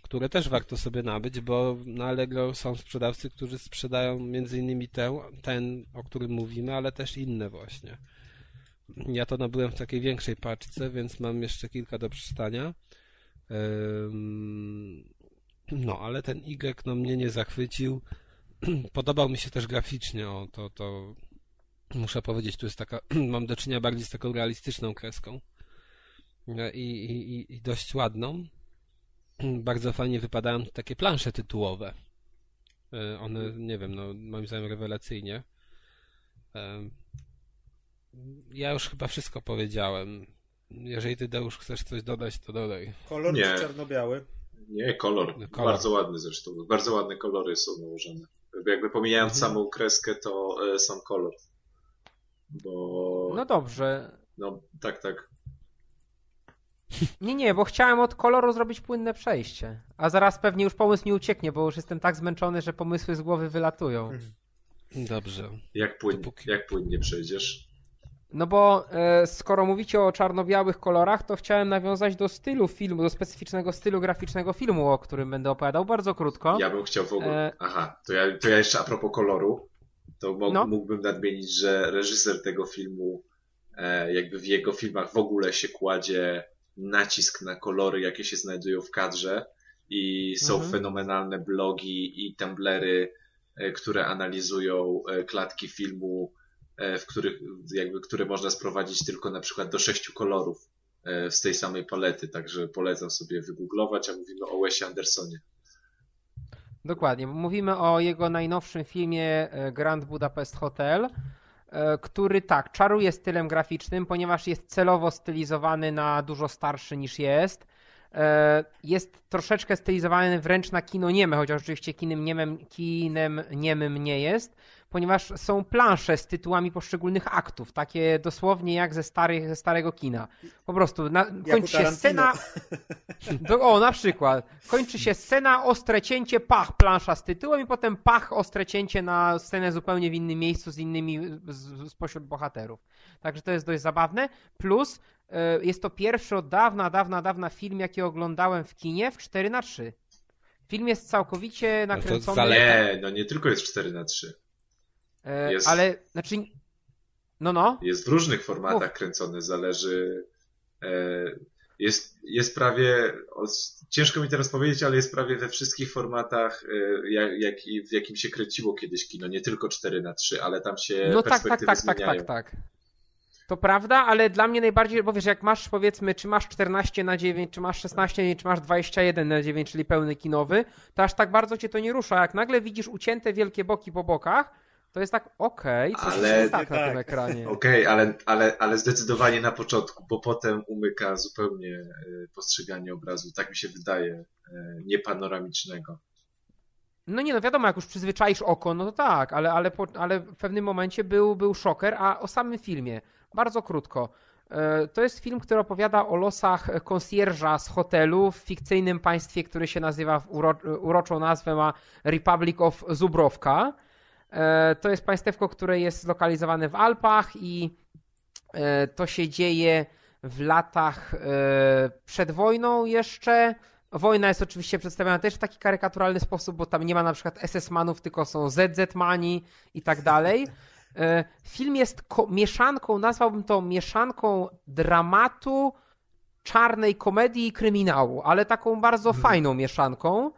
które też warto sobie nabyć, bo na Allegro są sprzedawcy, którzy sprzedają między innymi ten, ten, o którym mówimy, ale też inne właśnie. Ja to nabyłem w takiej większej paczce, więc mam jeszcze kilka do przeczytania. Ym, No, ale ten Y no, mnie nie zachwycił. Podobał mi się też graficznie, o, to, to muszę powiedzieć, tu jest taka, mam do czynienia bardziej z taką realistyczną kreską E, i, i- i dość ładną. Bardzo fajnie wypadają takie plansze tytułowe. E, One, nie wiem, no, moim zdaniem rewelacyjnie. E, Ja już chyba wszystko powiedziałem. Jeżeli ty, Deusz, chcesz coś dodać, to dodaj. Kolor Nie. czy czarno-biały? Nie, kolor. Kolor. Bardzo ładny zresztą. Bardzo ładne kolory są nałożone. Jakby pomijając Mhm. samą kreskę, to e, sam kolor. Bo. No dobrze. No, tak, tak. Nie, nie, bo chciałem od koloru zrobić płynne przejście. A zaraz pewnie już pomysł mi ucieknie, bo już jestem tak zmęczony, że pomysły z głowy wylatują. Dobrze. Jak, płyn, Dopóki- jak płynnie przejdziesz? No bo e, skoro mówicie o czarno-białych kolorach, to chciałem nawiązać do stylu filmu, do specyficznego stylu graficznego filmu, o którym będę opowiadał bardzo krótko. Ja bym chciał w ogóle. E. Aha, to ja, to ja jeszcze a propos koloru, to mo- No. mógłbym nadmienić, że reżyser tego filmu, e, jakby w jego filmach w ogóle się kładzie nacisk na kolory, jakie się znajdują w kadrze i są Mhm. fenomenalne blogi i tumblery e, które analizują e, klatki filmu, w których, jakby, które można sprowadzić tylko na przykład do sześciu kolorów z tej samej palety, także polecam sobie wygooglować, a mówimy o Wesie Andersonie. Dokładnie. Mówimy o jego najnowszym filmie Grand Budapest Hotel, który tak, czaruje stylem graficznym, ponieważ jest celowo stylizowany na dużo starszy niż jest. E, jest troszeczkę stylizowany wręcz na kino nieme, chociaż oczywiście kinem niemem, kinem niemym nie jest, ponieważ są plansze z tytułami poszczególnych aktów, takie dosłownie jak ze, starych, ze starego kina. Po prostu na, kończy się scena. Do, o, na przykład. Kończy się scena, ostre cięcie, pach, plansza z tytułem i potem pach, ostre cięcie na scenę zupełnie w innym miejscu z innymi z, spośród bohaterów. Także to jest dość zabawne. Plus E, jest to pierwszy od dawna, dawna, dawna film, jaki oglądałem w kinie w 4 na 3 Film jest całkowicie no nakręcony. No nie, no nie tylko jest 4 na 3 e, jest... Ale, znaczy... No, no. Jest w różnych formatach kręcony, zależy... E, jest, jest prawie... Ciężko mi teraz powiedzieć, ale jest prawie we wszystkich formatach, jak, jak, w jakim się kręciło kiedyś kino. Nie tylko 4 na 3 ale tam się no, tak, tak, tak, tak, tak, tak. To prawda, ale dla mnie najbardziej, bo wiesz, jak masz powiedzmy, czy masz 14 na 9, czy masz 16 na 9, czy masz 21 na 9, czyli pełny kinowy, to aż tak bardzo cię to nie rusza. Jak nagle widzisz ucięte wielkie boki po bokach, to jest tak, okej, okay, coś ale, jest tak, tak na tym ekranie. Okej, okay, ale, ale, ale zdecydowanie na początku, bo potem umyka zupełnie e, postrzeganie obrazu, tak mi się wydaje, e, niepanoramicznego. No nie, no wiadomo, jak już przyzwyczaisz oko, no to tak, ale, ale, po, ale w pewnym momencie był, był szoker, a o samym filmie. Bardzo krótko. E, to jest film, który opowiada o losach konsjerża z hotelu w fikcyjnym państwie, które się nazywa, uro, uroczą nazwę ma Republic of Zubrowka. E, to jest państewko, które jest zlokalizowane w Alpach i e, to się dzieje w latach przed wojną jeszcze. Wojna jest oczywiście przedstawiona też w taki karykaturalny sposób, bo tam nie ma na przykład SS-manów, tylko są ZZ-mani i tak dalej. E, film jest mieszanką, nazwałbym to mieszanką dramatu, czarnej komedii i kryminału, ale taką bardzo hmm. fajną mieszanką.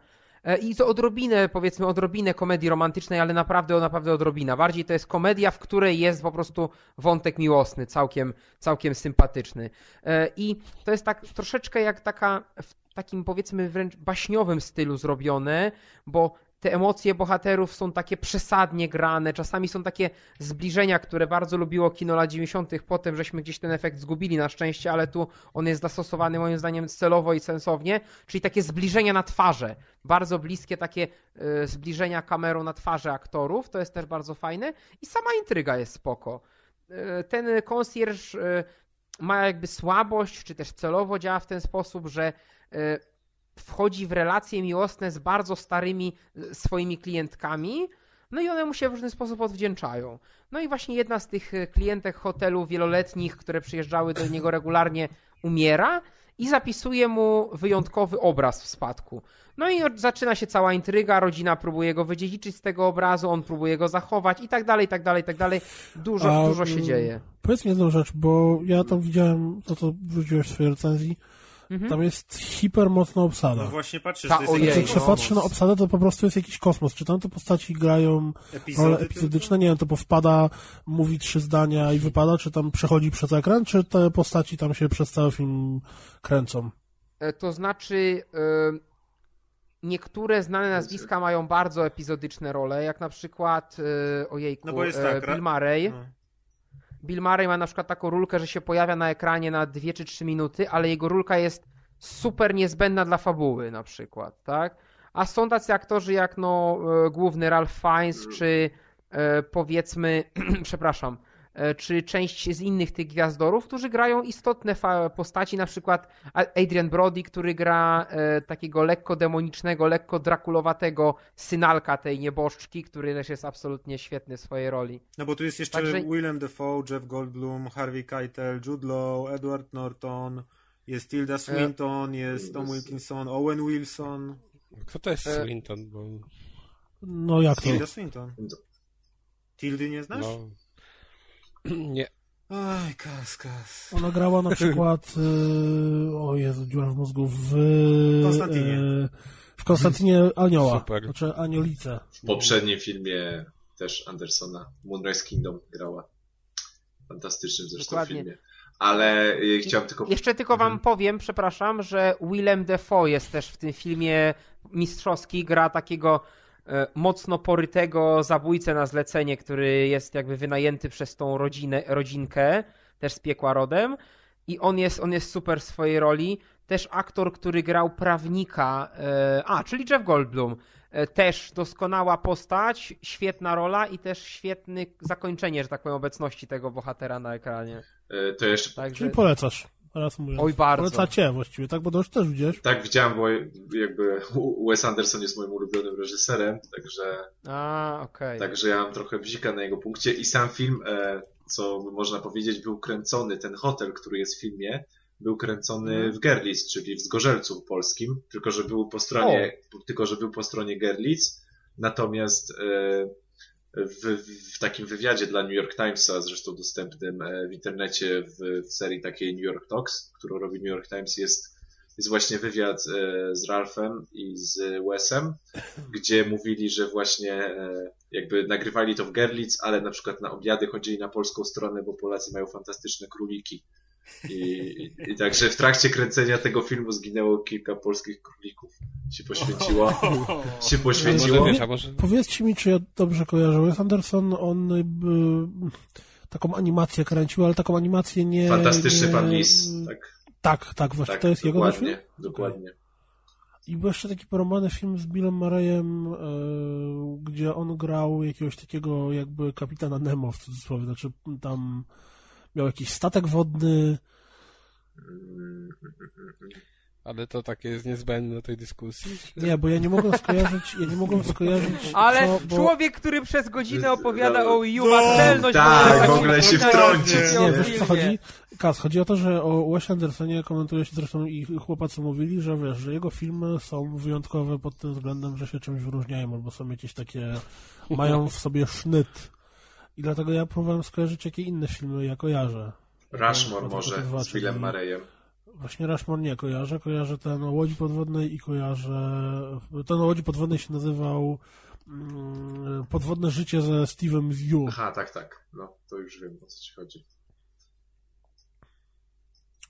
E, I to odrobinę, powiedzmy, odrobinę komedii romantycznej, ale naprawdę, naprawdę odrobina. Bardziej to jest komedia, w której jest po prostu wątek miłosny, całkiem, całkiem sympatyczny. E, I to jest tak troszeczkę jak taka, w takim powiedzmy wręcz baśniowym stylu zrobione, bo te emocje bohaterów są takie przesadnie grane, czasami są takie zbliżenia, które bardzo lubiło kino lat 90. Potem żeśmy gdzieś ten efekt zgubili na szczęście, ale tu on jest zastosowany moim zdaniem celowo i sensownie, czyli takie zbliżenia na twarze, bardzo bliskie takie y, zbliżenia kamerą na twarze aktorów, to jest też bardzo fajne i sama intryga jest spoko. Y, ten konsjerż y, ma jakby słabość, czy też celowo działa w ten sposób, że wchodzi w relacje miłosne z bardzo starymi e, swoimi klientkami, no i one mu się w różny sposób odwdzięczają. No i właśnie jedna z tych e, klientek hotelu wieloletnich, które przyjeżdżały do niego regularnie, umiera i zapisuje mu wyjątkowy obraz w spadku. No i zaczyna się cała intryga, rodzina próbuje go wydziedziczyć z tego obrazu, on próbuje go zachować i tak dalej, i tak dalej, i tak dalej. Dużo, A, dużo się dzieje. Powiedz mi jedną rzecz, bo ja tam widziałem to, co wrzuciłeś w swojej recenzji, Mhm. Tam jest hipermocna obsada. No właśnie patrzysz, Ta, to jest Jak się patrzy na obsadę, to po prostu jest jakiś kosmos. Czy tam te postaci grają Epizody role epizodyczne? Nie wiem, to powpada, mówi trzy zdania i wypada, czy tam przechodzi przez ekran, czy te postaci tam się przez cały film kręcą? E, to znaczy... E, niektóre znane nazwiska mają bardzo epizodyczne role, jak na przykład, yy, ojejku, no bo jest tak, Bill Murray. No. Bill Murray ma na przykład taką rulkę, że się pojawia na ekranie na 2 czy 3 minuty, ale jego rulka jest super niezbędna dla fabuły na przykład, tak? A są tacy aktorzy jak no e, główny Ralph Fiennes, czy e, powiedzmy, przepraszam, czy część z innych tych gwiazdorów, którzy grają istotne postaci, na przykład Adrian Brody, który gra e, takiego lekko demonicznego, lekko drakulowatego synalka tej nieboszczki, który też jest absolutnie świetny w swojej roli. No bo tu jest jeszcze Także... Willem Dafoe, Jeff Goldblum, Harvey Keitel, Jude Law, Edward Norton, jest Tilda e, Swinton, jest Tom Wilkinson, Owen Wilson. Kto to jest Swinton? Bo... No jak to? Tilda Swinton. Tildy nie znasz? No. Nie. Oj, kas, kas. Ona grała na przykład, y, o Jezu, dziura w mózgu, w... Konstantinie. Y, W Konstantynie Anioła. Super. Znaczy Aniolice. W poprzednim filmie też Andersona, Moonrise Kingdom grała. Fantastycznym zresztą Dokładnie. filmie. Ale y, chciałem tylko... Jeszcze tylko wam Mhm. powiem, przepraszam, że Willem Dafoe jest też w tym filmie mistrzowski, gra takiego e, mocno porytego zabójcę na zlecenie, który jest jakby wynajęty przez tą rodzinę, rodzinkę, też z piekła rodem i on jest, on jest super w swojej roli. Też aktor, który grał prawnika, e, a, czyli Jeff Goldblum. E, Też doskonała postać, świetna rola i też świetne zakończenie, że tak powiem, obecności tego bohatera na ekranie. To jeszcze Także... Czyli polecasz. Raz mówię. Oj, bardzo. Polecacie właściwie, tak? Bo to już też widziałeś. tak widziałem, bo jakby Wes Anderson jest moim ulubionym reżyserem, także, A, okej. także ja mam trochę bzika na jego punkcie i sam film, e, co można powiedzieć, był kręcony, ten hotel, który jest w filmie, był kręcony Mhm. w Gerlitz, czyli w Zgorzelcu polskim, tylko że był po stronie, tylko że był po stronie Gerlitz, natomiast e, w, w takim wywiadzie dla New York Timesa, zresztą dostępnym e, w internecie w, w serii takiej New York Talks, którą robi New York Times, jest, jest właśnie wywiad e, z Ralphem i z Wesem, gdzie mówili, że właśnie e, jakby nagrywali to w Gerlitz, ale na przykład na obiady chodzili na polską stronę, bo Polacy mają fantastyczne króliki. I, i, także w trakcie kręcenia tego filmu zginęło kilka polskich królików. Się poświęciło. Się poświęciło. wiesz, a może... Powiedzcie mi, czy ja dobrze kojarzę. Wes Anderson, on jakby taką animację kręcił, ale taką animację nie... Fantastyczny nie... pan Lis. Tak, Tak, tak, właśnie. tak to jest jego też film? dokładnie, dokładnie. I był jeszcze taki poromany film z Billem Murrayem, e, gdzie on grał jakiegoś takiego jakby kapitana Nemo w cudzysłowie. Znaczy tam miał jakiś statek wodny. Ale to takie jest niezbędne do tej dyskusji? Nie, bo ja nie mogłem skojarzyć, ja nie mogłem skojarzyć Ale co, bo... człowiek, który przez godzinę opowiada No, o Wii U, ma no, celność tak, w ogóle się wtrącić, Nie, wiesz co chodzi? Kaz, chodzi o to, że o Wes Andersonie komentuje się zresztą i chłopacy mówili, że wiesz, że jego filmy są wyjątkowe pod tym względem, że się czymś wyróżniają, albo są jakieś takie, mają w sobie sznyt. I dlatego ja próbowałem skojarzyć, jakie inne filmy ja kojarzę. Rushmore Dwa, może dwa, z Willem Murrayem. Właśnie Rushmore nie kojarzę, kojarzę ten o Łodzi Podwodnej i kojarzę... Ten o Łodzi Podwodnej się nazywał mm, Podwodne życie ze Steve'em Yu. Aha, tak, tak. No, to już wiem o co ci chodzi.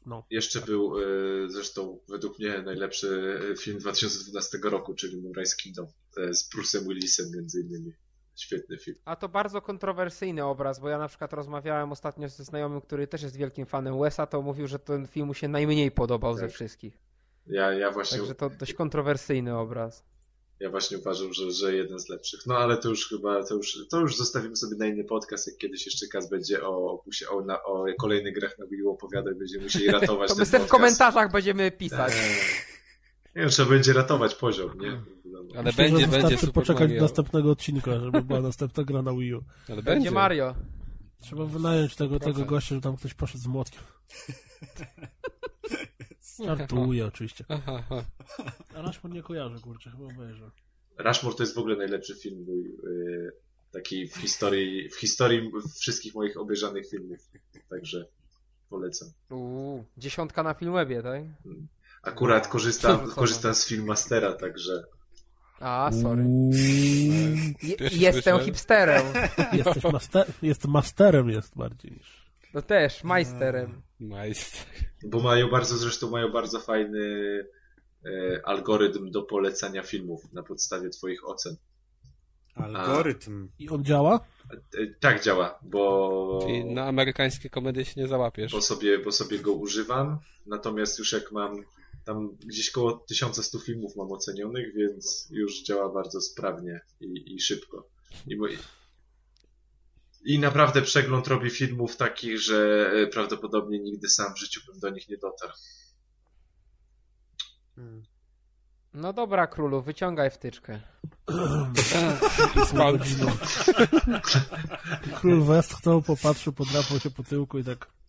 No. Jeszcze był y, zresztą według mnie najlepszy y, film 2012 roku, czyli Moonrise Kingdom y, z Bruce'em Willisem między innymi. Świetny film. A to bardzo kontrowersyjny obraz, bo ja na przykład rozmawiałem ostatnio ze znajomym, który też jest wielkim fanem Wesa, to mówił, że ten film mu się najmniej podobał ze Tak. wszystkich. Ja, ja właśnie Także to dość kontrowersyjny obraz. Ja właśnie uważam, że, że jeden z lepszych. No ale to już chyba, to już, to już zostawimy sobie na inny podcast, jak kiedyś jeszcze Kaz będzie o, o, na, o kolejnych grach na Wii U opowiadać, będziemy musieli ratować To ten my sobie w komentarzach będziemy pisać. Eee, Nie, trzeba będzie ratować poziom, nie? Ale Myślę, będzie, że będzie Super poczekać Mario. do następnego odcinka, żeby była następna gra na Wii U. Ale Będzie będzie. Mario. Trzeba wynająć tego, tego gościa, że tam ktoś poszedł z młotkiem. Żartuję oczywiście. A Rashmore nie kojarzę, kurczę, chyba obejrzę. Rushmore to jest w ogóle najlepszy film mój, yy, taki w historii, w historii wszystkich moich obejrzanych filmów. Także polecam. Uuu, dziesiątka na Filmwebie, tak? Akurat korzystam, korzystam z Filmastera, także A, sorry. Je, jestem hipsterem. Jesteś master, jest masterem jest bardziej niż... No też, majsterem. Majster. bo mają bardzo, zresztą mają bardzo fajny e, algorytm do polecania filmów na podstawie twoich ocen. Algorytm. I on działa? E, tak działa, bo, Czyli na amerykańskie komedie się nie załapiesz. bo, sobie, bo sobie go używam, natomiast już jak mam tam gdzieś koło 1100 filmów mam ocenionych, więc już działa bardzo sprawnie i, i szybko. I, mo- I naprawdę przegląd robi filmów takich, że e, prawdopodobnie nigdy sam w życiu bym do nich nie dotarł. Hmm. No dobra, królu, wyciągaj wtyczkę. Skąd? Król westchnął, popatrzył, podrapał się po tyłku i tak...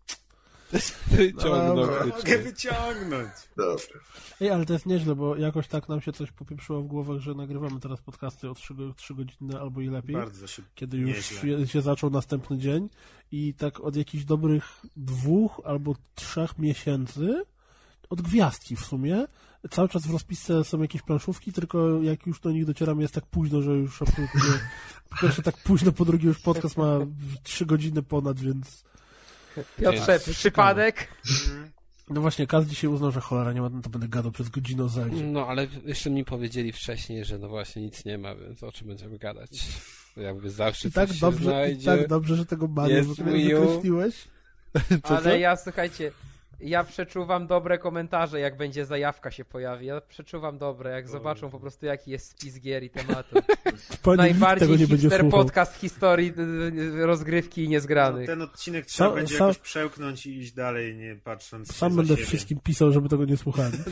Wyciągnął Dobra. Mogę wyciągnąć. Dobra. Ej, ale to jest nieźle, bo jakoś tak nam się coś popieprzyło w głowach, że nagrywamy teraz podcasty o 3, 3 godziny albo i lepiej. Bardzo się. kiedy już Nieźle. się, się zaczął następny dzień i tak od jakichś dobrych dwóch albo trzech miesięcy od gwiazdki w sumie. Cały czas w rozpisce są jakieś planszówki, tylko jak już do nich docieramy jest tak późno, że już absolutnie po pierwsze tak późno, po drugie już podcast ma trzy godziny ponad, więc Piotrze, przypadek. no właśnie, Kaz dzisiaj uznał, że cholera nie ma, no to będę gadał przez godzinę o Zeldzie. No, ale jeszcze mi powiedzieli wcześniej, że no właśnie nic nie ma, więc o czym będziemy gadać? Jakby zawsze I tak coś się dobrze, i znajdzie. tak dobrze, że tego bania wykreśliłeś. Ale co? ja, słuchajcie, ja przeczuwam dobre komentarze, jak będzie zajawka się pojawi. Ja przeczuwam dobre, jak zobaczą po prostu, jaki jest spis gier i tematu. Najbardziej nie hipster podcast w historii y, y, rozgrywki i No, niezgranych. ten odcinek trzeba Sam- będzie sam- jakoś przełknąć i iść dalej, nie patrząc Sam będę siebie. wszystkim pisał, żeby tego nie słuchali.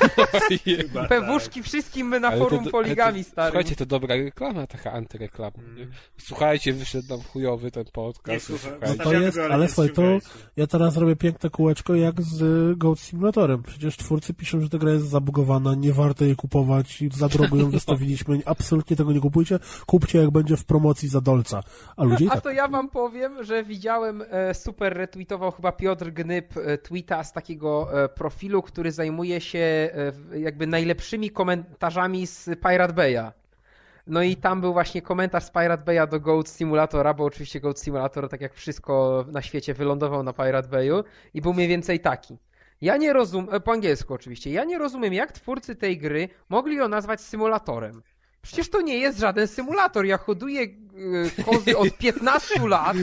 Chyba Pewuszki wszystkim my na Ale to- forum ale poligami, to, stary. Słuchajcie, to dobra reklama, taka antyreklama. nie? Słuchajcie, wyszedł nam chujowy ten Nie podcast. słuchaj, słuchajcie. to jest- ale nie słuchaj, to-. Ja teraz robię piękne kółeczko jak z Goat Simulatorem. Przecież twórcy piszą, że ta gra jest zabugowana, nie warto jej kupować, za drogo ją wystawiliśmy. Absolutnie tego nie kupujcie. Kupcie jak będzie w promocji za dolca. A ludzie i A tak to ja wam powiem, że widziałem, e, super retweetował chyba Piotr Gnyb e, tweeta z takiego e, profilu, który zajmuje się jakby najlepszymi komentarzami z Pirate Bay'a. No i tam był właśnie komentarz z Pirate Bay'a do Goat Simulatora, bo oczywiście Goat Simulator, tak jak wszystko na świecie, wylądował na Pirate Bay'u i był mniej więcej taki. Ja nie rozumiem, po angielsku oczywiście, ja nie rozumiem jak twórcy tej gry mogli ją nazwać symulatorem. Przecież to nie jest żaden symulator. Ja hoduję e, kozy od 15 lat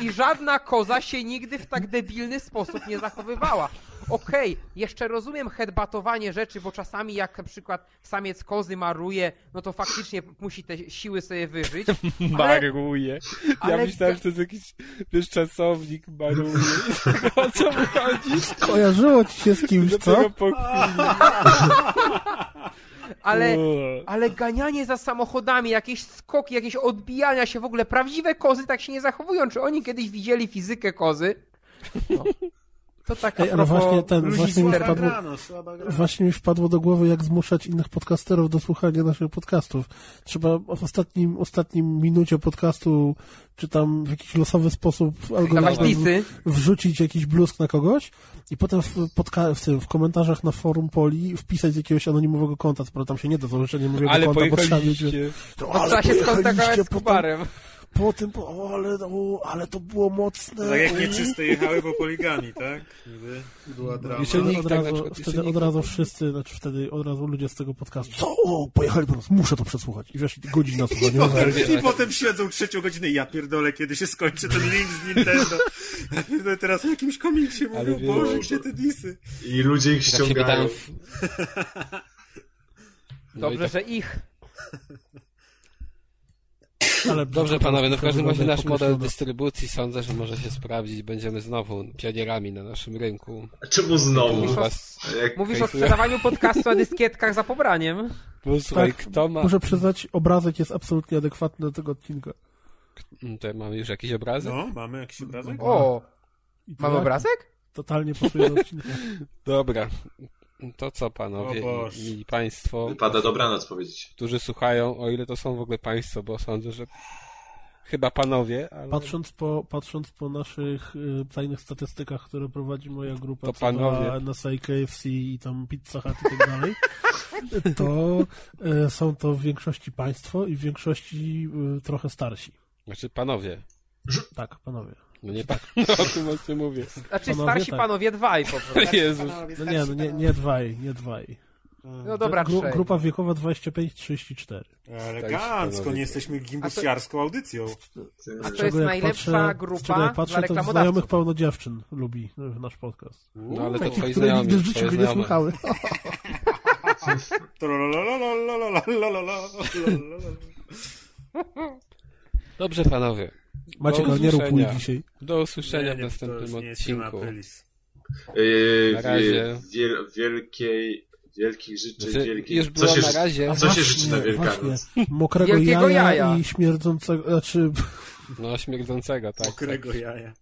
i żadna koza się nigdy w tak debilny sposób nie zachowywała. Okej, jeszcze rozumiem headbatowanie rzeczy, bo czasami jak na przykład samiec kozy maruje, no to faktycznie musi te siły sobie wyżyć. Ale, Maruje. Ja ale- myślałem, że to jest jakiś wiesz, czasownik maruje. o co mu chodzi? kojarzyło ci się z kimś, co? Po chwili. ale, ale ganianie za samochodami, jakieś skoki, jakieś odbijania się w ogóle, prawdziwe kozy tak się nie zachowują. Czy oni kiedyś widzieli fizykę kozy? No. To tak Ej, a ale właśnie ten- właśnie mi wpadło-. Właśnie mi wpadło do głowy, jak zmuszać innych podcasterów do słuchania naszych podcastów. Trzeba w ostatnim, ostatnim minucie podcastu, czy tam w jakiś losowy sposób algorytm wrzucić jakiś bluzk na kogoś i potem w, podca- w, tym, w komentarzach na forum Poli wpisać z jakiegoś anonimowego konta, skoro tam się nie da założyć anonimowego Ale konta, bo trzeba mieć... No, Bo trzeba się skontaktować z Kubarem. Po tym, po, o, ale, o, ale to było mocne. Tak jak nieczyste jechały po poligami, tak? Niby była drama. Wtedy nikt od tak razu, wtedy nikt- od razu wszyscy, znaczy wtedy od razu ludzie z tego podcastu, co? O, pojechali po nas, muszę to przesłuchać. I wiesz, godzina słuchania. I potem siedzą trzecią godzinę, ja pierdolę, kiedy się skończy ten link z Nintendo. Ja pierdolę, teraz o jakimś komiksie Ale mówią, wiesz- Boże, gdzie te disy? I ludzie ich Tak ściągają. w... No i Dobrze, tak, że ich. Ale Dobrze panowie, no w każdym razie nasz model dystrybucji sądzę, że może się sprawdzić. Będziemy znowu pionierami na naszym rynku. A Czemu znowu? Mówisz o, mówisz o sprzedawaniu podcastu na dyskietkach za pobraniem? bo słuchaj, Tak, kto ma... Muszę przyznać, obrazek jest absolutnie adekwatny do tego odcinka. Mm, To mamy już jakiś obrazek? No, mamy jakiś obrazek? O, mamy obrazek? Totalnie pasuje do odcinka. Dobra. To co panowie, O mili państwo, Wypada dobranoc powiedzieć. którzy słuchają, o ile to są w ogóle państwo, bo sądzę, że chyba panowie, ale... Patrząc po, patrząc po naszych y, tajnych statystykach, które prowadzi moja grupa, To panowie. NSA, KFC i tam Pizza Hut i tak dalej, to y, są to w większości państwo i w większości y, trochę starsi. Znaczy panowie. Tak, panowie. No nie pan, no, o tym czym mówię. Znaczy Panowie, starsi tak. panowie dwaj po prostu. Jezus. No nie, no nie, nie dwaj, nie dwaj. No dobra, Gru, grupa wiekowa 25-34. Elegancko, nie jesteśmy gimbusiarską audycją. A to jest najlepsza patrzę- grupa z czego jak patrzę, dla to znajomych pełno dziewczyn lubi nasz podcast. No ale to Takich, które znajomi, nigdy w życiu twoje go nie słuchały. Dobrze panowie. Macie Do go, nie rób dzisiaj. Do usłyszenia Nie, w nie, to następnym odcinku. Yy, Na razie. Wiel, wielkiej, wielkich życzeń, Znaczy, wielkich... już co się, na razie. Co się życzy na Wielkanoc? właśnie. Mokrego Wielkiego jaja, jaja. i śmierdzącego, znaczy No śmierdzącego, tak. Mokrego jaja.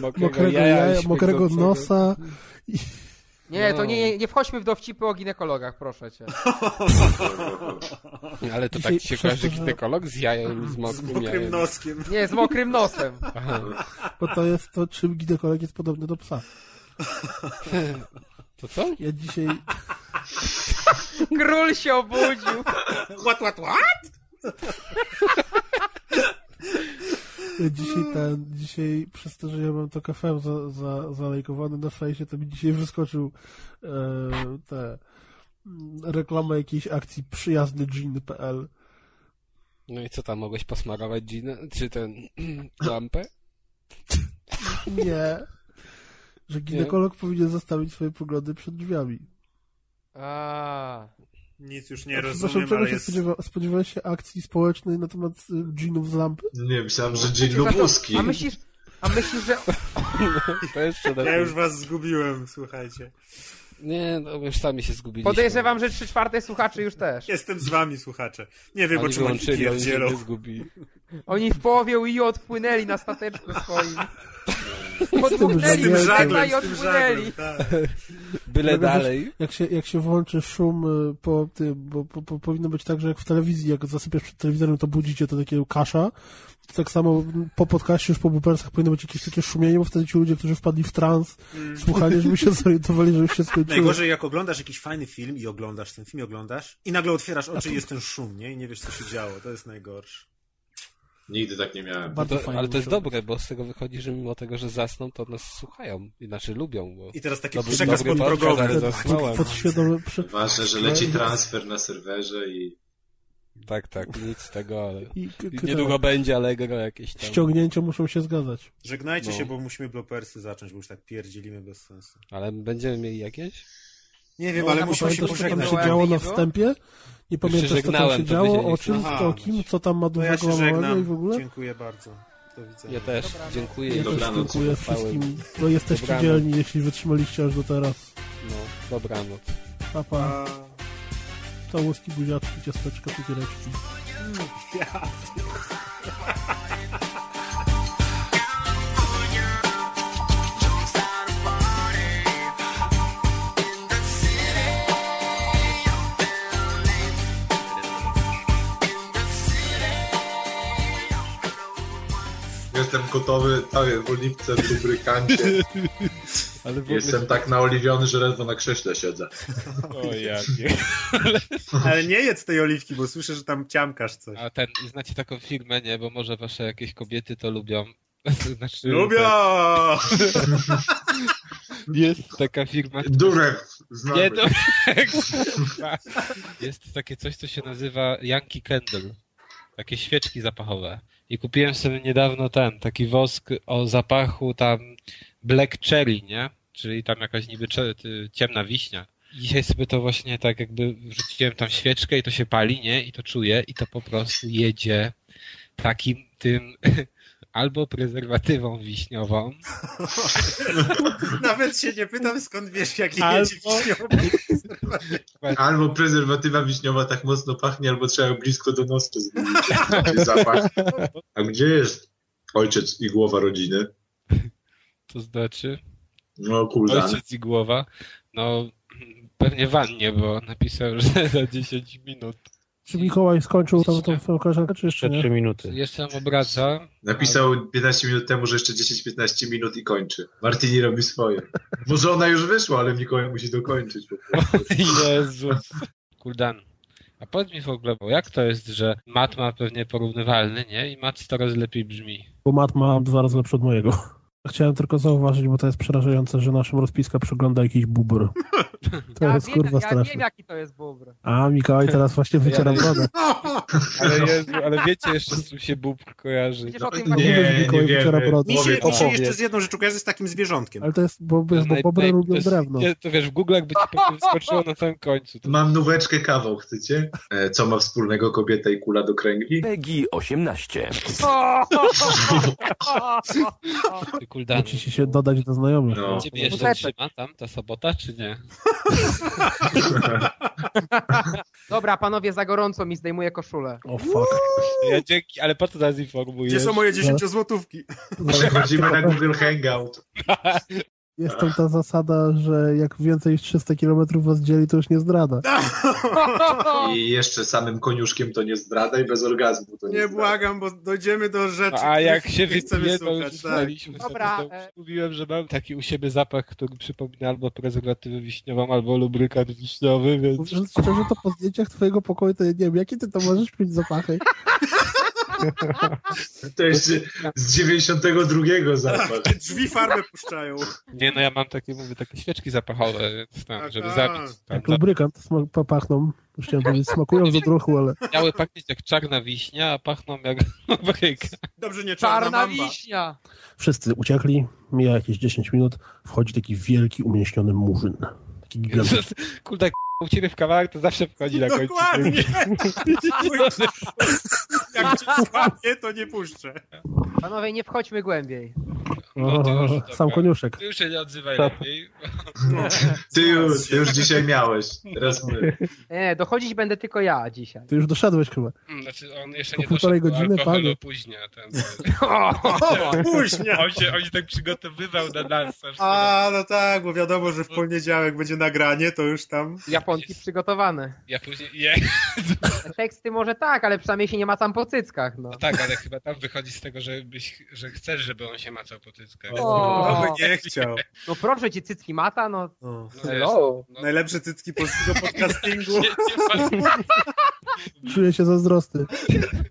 Mokrego, mokrego jaja, jaja, i mokrego nosa. Nie, to No. nie, nie wchodźmy w dowcipy o ginekologach, proszę cię. Ale to tak się kojarzy to, ginekolog z jajem, z Z mokrym jajem. noskiem. Nie, z mokrym nosem. Aha. Bo to jest to, czym ginekolog jest podobny do psa. To To co? Ja dzisiaj, Król się obudził. What, what, what? Dzisiaj ten, dzisiaj przez to, że ja mam to kafem za, za, zalejkowane na fejsie, to mi dzisiaj wyskoczył e, te reklama jakiejś akcji przyjazny jean.pl. No i co tam, mogłeś posmarować ginę? Czy ten lampę? Nie. Że ginekolog powinien zostawić swoje poglądy przed drzwiami. A, Nic już nie rozumiem, czego ale się jest... spodziewa, spodziewałeś się akcji społecznej na temat y, dżinów z lampy? Nie, myślałem, że dzień lubuski. a myślisz, a myślisz, że To jeszcze Ja już was zgubiłem, słuchajcie. Nie, no już sami się zgubiliśmy. podejrzewam, że trzy czwarte słuchaczy już też. Jestem z wami, słuchacze. Nie wiem, o Oni czym oni oni pierdzielą. nie zgubili. Oni w połowie UI odpłynęli na stateczku swoim. Podmuchnęli żaglem, i z tym odpłynęli. żaglem, tak. Byle dalej. Jak się, jak się włączy szum y, po tym, bo, bo, bo powinno być tak, że jak w telewizji, jak zasypiasz przed telewizorem, to budzicie to takiego kasza. To tak samo po podcaście, już po bupersach powinno być jakieś takie szumienie, bo wtedy ci ludzie, którzy wpadli w trans, słuchali, żeby się zorientowali, że już się skończyło. Najgorzej, jak oglądasz jakiś fajny film i oglądasz ten film i oglądasz i nagle otwierasz oczy i jest ten szum, nie? I nie wiesz, co się działo. To jest najgorsze. Nigdy tak nie miałem. Bardzo To, ale to jest dobre, bo z tego wychodzi, że mimo tego, że zasną, to nas słuchają. Inaczej lubią, bo... I teraz taki Dobry- przekaz podprogowy. podświadomy, przy, Ważne, że leci transfer na serwerze i Tak, tak, nic z tego, ale... i, niedługo będzie Allegro jakieś tam. ściągnięcia muszą się zgadzać. Żegnajcie No. się, bo musimy blopersy zacząć, bo już tak pierdzielimy bez sensu. Ale będziemy mieli jakieś? Nie wiem, No, ale musimy się pożegnać. się działo na wstępie? Nie pamiętasz, co tam się działo, o czym, Aha, o kim, co tam ma ja dużego się małego i w ogóle? Dziękuję bardzo. Do widzenia. Ja też, dziękuję. Ja i też Dobranoc. dziękuję wszystkim, bo jesteście Dobranoc. dzielni, jeśli wytrzymaliście aż do teraz. No, dobranoc. Pa, pa. A... Całuski, buziaczki, ciasteczka, cukiereczki. Ja. Jestem gotowy, tak jest, w oliwce, w lubrykancie. Ale ogóle... Jestem tak naoliwiony, że ledwo na krześle siedzę. O jakie. Ale nie jedz tej oliwki, bo słyszę, że tam ciamkasz coś. A ten, znacie taką firmę, nie? Bo może wasze jakieś kobiety to lubią. Znaczy, Lubię! Jest taka firma, Durek, znamy. Nie, to... Jest takie coś, co się nazywa Yankee Candle. Takie świeczki zapachowe. I kupiłem sobie niedawno ten, taki wosk o zapachu tam Black Cherry, nie? Czyli tam jakaś niby ciemna wiśnia. Dzisiaj sobie to właśnie tak jakby wrzuciłem tam świeczkę i to się pali, nie? I to czuję i to po prostu jedzie takim tym albo prezerwatywą wiśniową, Nawet się nie pytam, skąd wiesz, jaki Albo- wiśniowy. Albo prezerwatywa wiśniowa tak mocno pachnie, albo trzeba blisko do ten zapach. A gdzie jest ojciec i głowa rodziny? to znaczy No kuldan. Ojciec i głowa. No, pewnie wannie, bo napisał, że za 10 minut. Czy Mikołaj skończył tam tą swoją koleżankę, czy jeszcze nie? minuty. Jeszcze tam obraca. Napisał 15 minut temu, że jeszcze 10-15 minut i kończy. Martini robi swoje. Może ona już wyszła, ale Mikołaj musi dokończyć. po prostu. Jezus. Kuldan. A powiedz mi w ogóle, bo jak to jest, że mat ma pewnie porównywalny, nie? I mat 100 razy lepiej brzmi. Bo mat ma dwa razy lepszy od mojego. Chciałem tylko zauważyć, bo to jest przerażające, że naszym rozpiska przegląda jakiś bubr. To Ja jest wiem, kurwa ja wiem straszne. jaki to jest bubr. A, Mikołaj teraz właśnie wyciera Ja- brodę. Ale Jezu, ale wiecie jeszcze z czym się bób kojarzy. No, nie, nie, nie, nie Mikołaj wyciera wiemy. brodę. Mi się, mi się jeszcze z jedną rzeczą kojarzy z takim zwierzątkiem. Ale to jest, bo, bo, bo Naj- bobry lubią drewno. nie, To wiesz, w Google jakby ci pewnie wyskoczyło na samym końcu. To... Mam nóweczkę kawał, chcecie? E, Co ma wspólnego kobieta i kula do kręgli? PEGI 18. Kuldan. Musicie się dodać do znajomych. No. Ciebie jeszcze trzyma tam ta sobota, czy nie? Dobra, panowie, za gorąco mi zdejmuje koszulę. O fuck. Ja dzięki, ale po co nas informujesz? Gdzie są moje 10 złotówki? Przechodzimy na Google Hangout. Jest tam ta zasada, że jak więcej niż 300 km was dzieli, to już nie zdrada. I jeszcze samym koniuszkiem to nie zdrada i bez orgazmu to nie, Nie zdrada. błagam, bo dojdziemy do rzeczy, A jak się wypije, to słuchać. już Tak. sobie. Dobra, To e- Mówiłem, że mam taki u siebie zapach, który przypomina albo prezerwatywę wiśniową, albo lubrykant wiśniowy, więc... Szczerze, to po zdjęciach twojego pokoju to ja nie wiem, jakie ty to możesz mieć zapachy. To jeszcze z 92 zapach. Te drzwi farbę puszczają. Nie, no ja mam takie, mówię, takie świeczki zapachowe, tam, Tak, żeby a. zabić. Tam, Jak lubrykant pachną. Już chciałem powiedzieć, smakują z odruchu, ale Miały pachnieć jak czarna wiśnia, a pachną jak lubryka. Dobrze, nie czarna, Czarna wiśnia! wszyscy uciekli. Mija jakieś 10 minut. Wchodzi taki wielki, umieśniony murzyn. Taki gigantyczny. Kurde, u ciebie w kawałek, to zawsze wchodzi na końcu. Dokładnie. Jak cię słabnie, to nie puszczę. Panowie, nie wchodźmy głębiej. No sam koniuszek. Ty już się nie odzywaj Tak. lepiej. Ty już, ty już dzisiaj miałeś. Teraz my. Nie, dochodzić będę tylko ja dzisiaj. Ty już doszedłeś chyba. Hmm, Znaczy on jeszcze Po nie półtorej doszedł do godziny, panie. później. Ten, O, później. on, się, on się tak przygotowywał na nas. A, no tak, bo wiadomo, że w poniedziałek będzie nagranie, to już tam... Japonki przygotowane. Ja później... Je, Teksty może tak, ale przynajmniej się nie ma tam po cyckach, no. no tak, ale chyba tam wychodzi z tego, że, byś, że chcesz, żeby on się macał po cyckach. O. O, by nie chciał. No proszę cię, cycki mata, no. No, Hello. No, Najlepsze cycki polskiego podcastingu. Czuję się zazdrosny.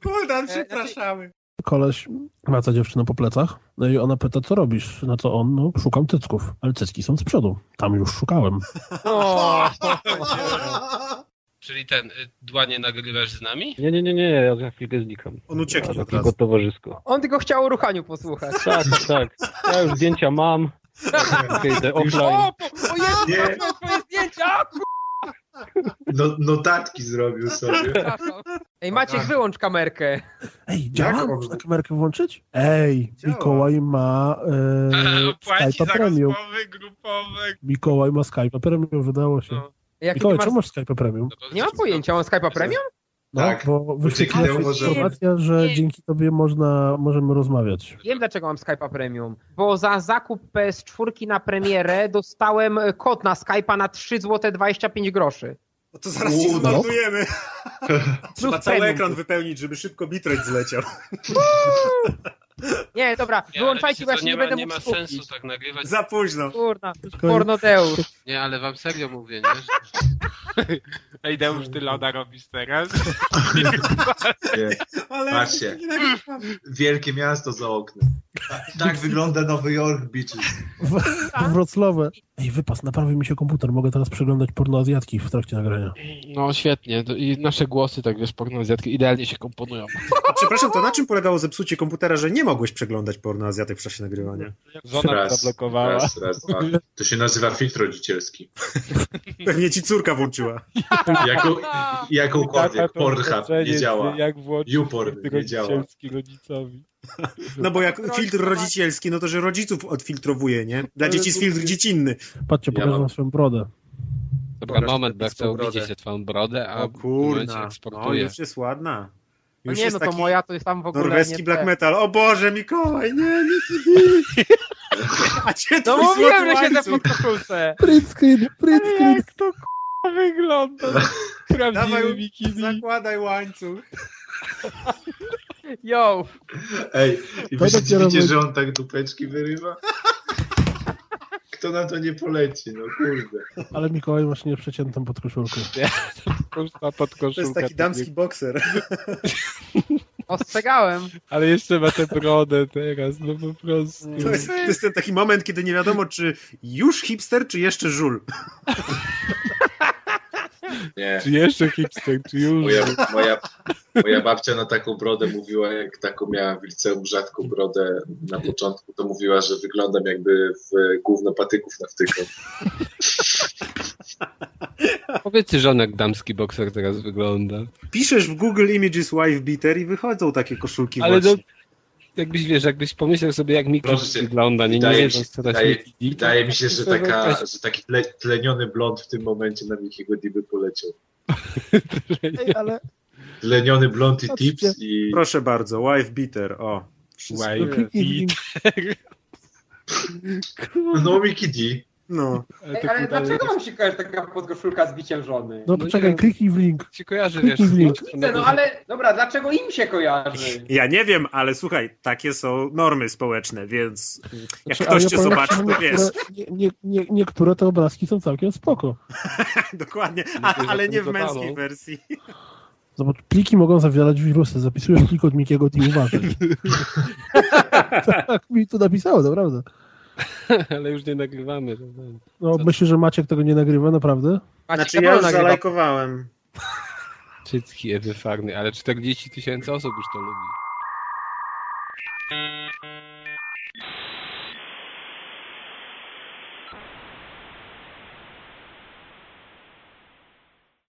Kurde, przepraszamy. Koleś maca dziewczynę po plecach, no i ona pyta, co robisz? Na co on, no, szukam cycków, ale cycki są z przodu. Tam już szukałem. O, Czyli ten, y, dłanie nagrywasz z nami? Nie, nie, nie, nie, ja za chwilkę znikam. On ucieknie od Tylko razu. towarzysko. on tylko chciał o ruchaniu posłuchać. Tak, tak. Ja już zdjęcia mam. Idę offline. O, po, o Jezu, Nie. nie. twoje zdjęcia! No, notatki zrobił sobie. Ej, Maciek, wyłącz kamerkę. Ej, działa? Jak? Można kamerkę włączyć? Ej, Działa. Mikołaj ma e, Skype'a Premium. grupowe. Mikołaj ma Skype'a Premium, wydało się. No. Mikołaj, masz... czemu masz Skype'a Premium? No Nie mam pojęcia, mam Skype'a Premium? No, Tak. bo wyświetliła się informacja, że Nie. dzięki tobie można, możemy rozmawiać. Wiem dlaczego mam Skype'a Premium. Bo za zakup PS4 na premierę dostałem kod na Skype'a na 3 zł 25 groszy. No to zaraz ci U, no. zmarnujemy. Trzeba cały ekran wypełnić, żeby szybko bitrate zleciał. Nie, dobra, Nie, wyłączajcie, się nie, nie, ma, będę nie mógł ma skupić. sensu tak nagrywać. Za późno. Kurna, pornodeusz. Nie, ale wam serio mówię, nie? Że... Ej, Deusz, ty loda robisz teraz? Ale Patrzcie. Wielkie miasto za oknem. Tak wygląda Nowy Jork, bitches. Wrocławe. Ej, wypas, naprawił mi się komputer, mogę teraz przeglądać porno azjatki w trakcie nagrania. No świetnie. I nasze głosy, tak wiesz, pornoazjatki idealnie się komponują. A Przepraszam, to na czym polegało zepsucie komputera, że nie mogłeś przeglądać porno Azjatek w czasie nagrywania? Żona Raz, zablokowała. raz, raz, dwa. To się nazywa filtr rodzicielski. Pewnie ci córka włączyła. Jaką, jakąkolwiek. Pornhub nie działa. Jak YouPorn nie działa. rodzicielski rodzicowi. No bo jak filtr rodzicielski, no to że rodziców odfiltrowuje, nie? Dla dzieci jest filtr dziecinny. Patrzcie, Ja pokażę wam swoją brodę. Dobra, Pokaż moment, bo ja chcę brodę. widzieć twoją brodę, a O w momencie kurna, no już jest ładna. No nie, no to moja to jest tam w ogóle norweski nie black te. metal. O Boże, Mikołaj, nie, nie ciebie. A cię No twój mówiłem, że siedzę pod koszulce. Print screen, print screen. Jak to k***a wygląda? Prawdziwy bikini. zakładaj łańcuch. Yo, Ej, i To wy się dopiero dziwicie, będzie. że on tak dupeczki wyrywa? Kto na to nie poleci, no kurde. Ale Mikołaj masz nieprzeciętą podkoszulkę. Koszta pod To jest taki damski bokser. ostrzegałem. Ale jeszcze ma tę brodę teraz, no po prostu. To jest, to jest ten taki moment, kiedy nie wiadomo, czy już hipster, czy jeszcze żul. Nie. Czy jeszcze hipster, czy już? Moja, moja, moja babcia na taką brodę mówiła, jak taką miała w liceum rzadką brodę na początku, to mówiła, że wyglądam jakby w gówno patyków nawtykał. Powiedzcie, że on jak damski bokser teraz wygląda. Piszesz w Google Images Wife Beater i wychodzą takie koszulki Ale właśnie. no, jakbyś, wiesz, jakbyś pomyślał sobie, jak cię, wygląda, nie, nie wiedząc, się- co to wydaje- jest Miki D, to- Wydaje mi się, że, taka, że taki tle, tleniony blond w tym momencie na Mikiego Diby poleciał. Ej, ale Tleniony blond i tips i... Proszę bardzo, Wife Beater, o. Wife link. No Mickey D. No. Ale, ale dlaczego jakoś wam się kojarzy taka podkoszulka z biciem żony? No No poczekaj, nie. kliknij w link. się kojarzy, wiesz, w link. Widzę, no ale dobra, dlaczego im się kojarzy? Ja nie wiem, ale słuchaj, takie są normy społeczne, więc jak Znaczy, ktoś ja cię powiem zobaczy, to wiesz. niektóre, nie, nie, nie, niektóre te obrazki są całkiem spoko. Dokładnie, a, ale nie w męskiej wersji. Zobacz, pliki mogą zawierać wirusy. Zapisujesz plik od Mikiego i uważaj. tak mi tu napisało, naprawdę. ale już nie nagrywamy. No, myślę, że Maciek tego nie nagrywa, naprawdę? Maciek Znaczy na ja już nagrywa. zalajkowałem. Wszystkie Ewy Farny, ale 40 tysięcy osób już to lubi.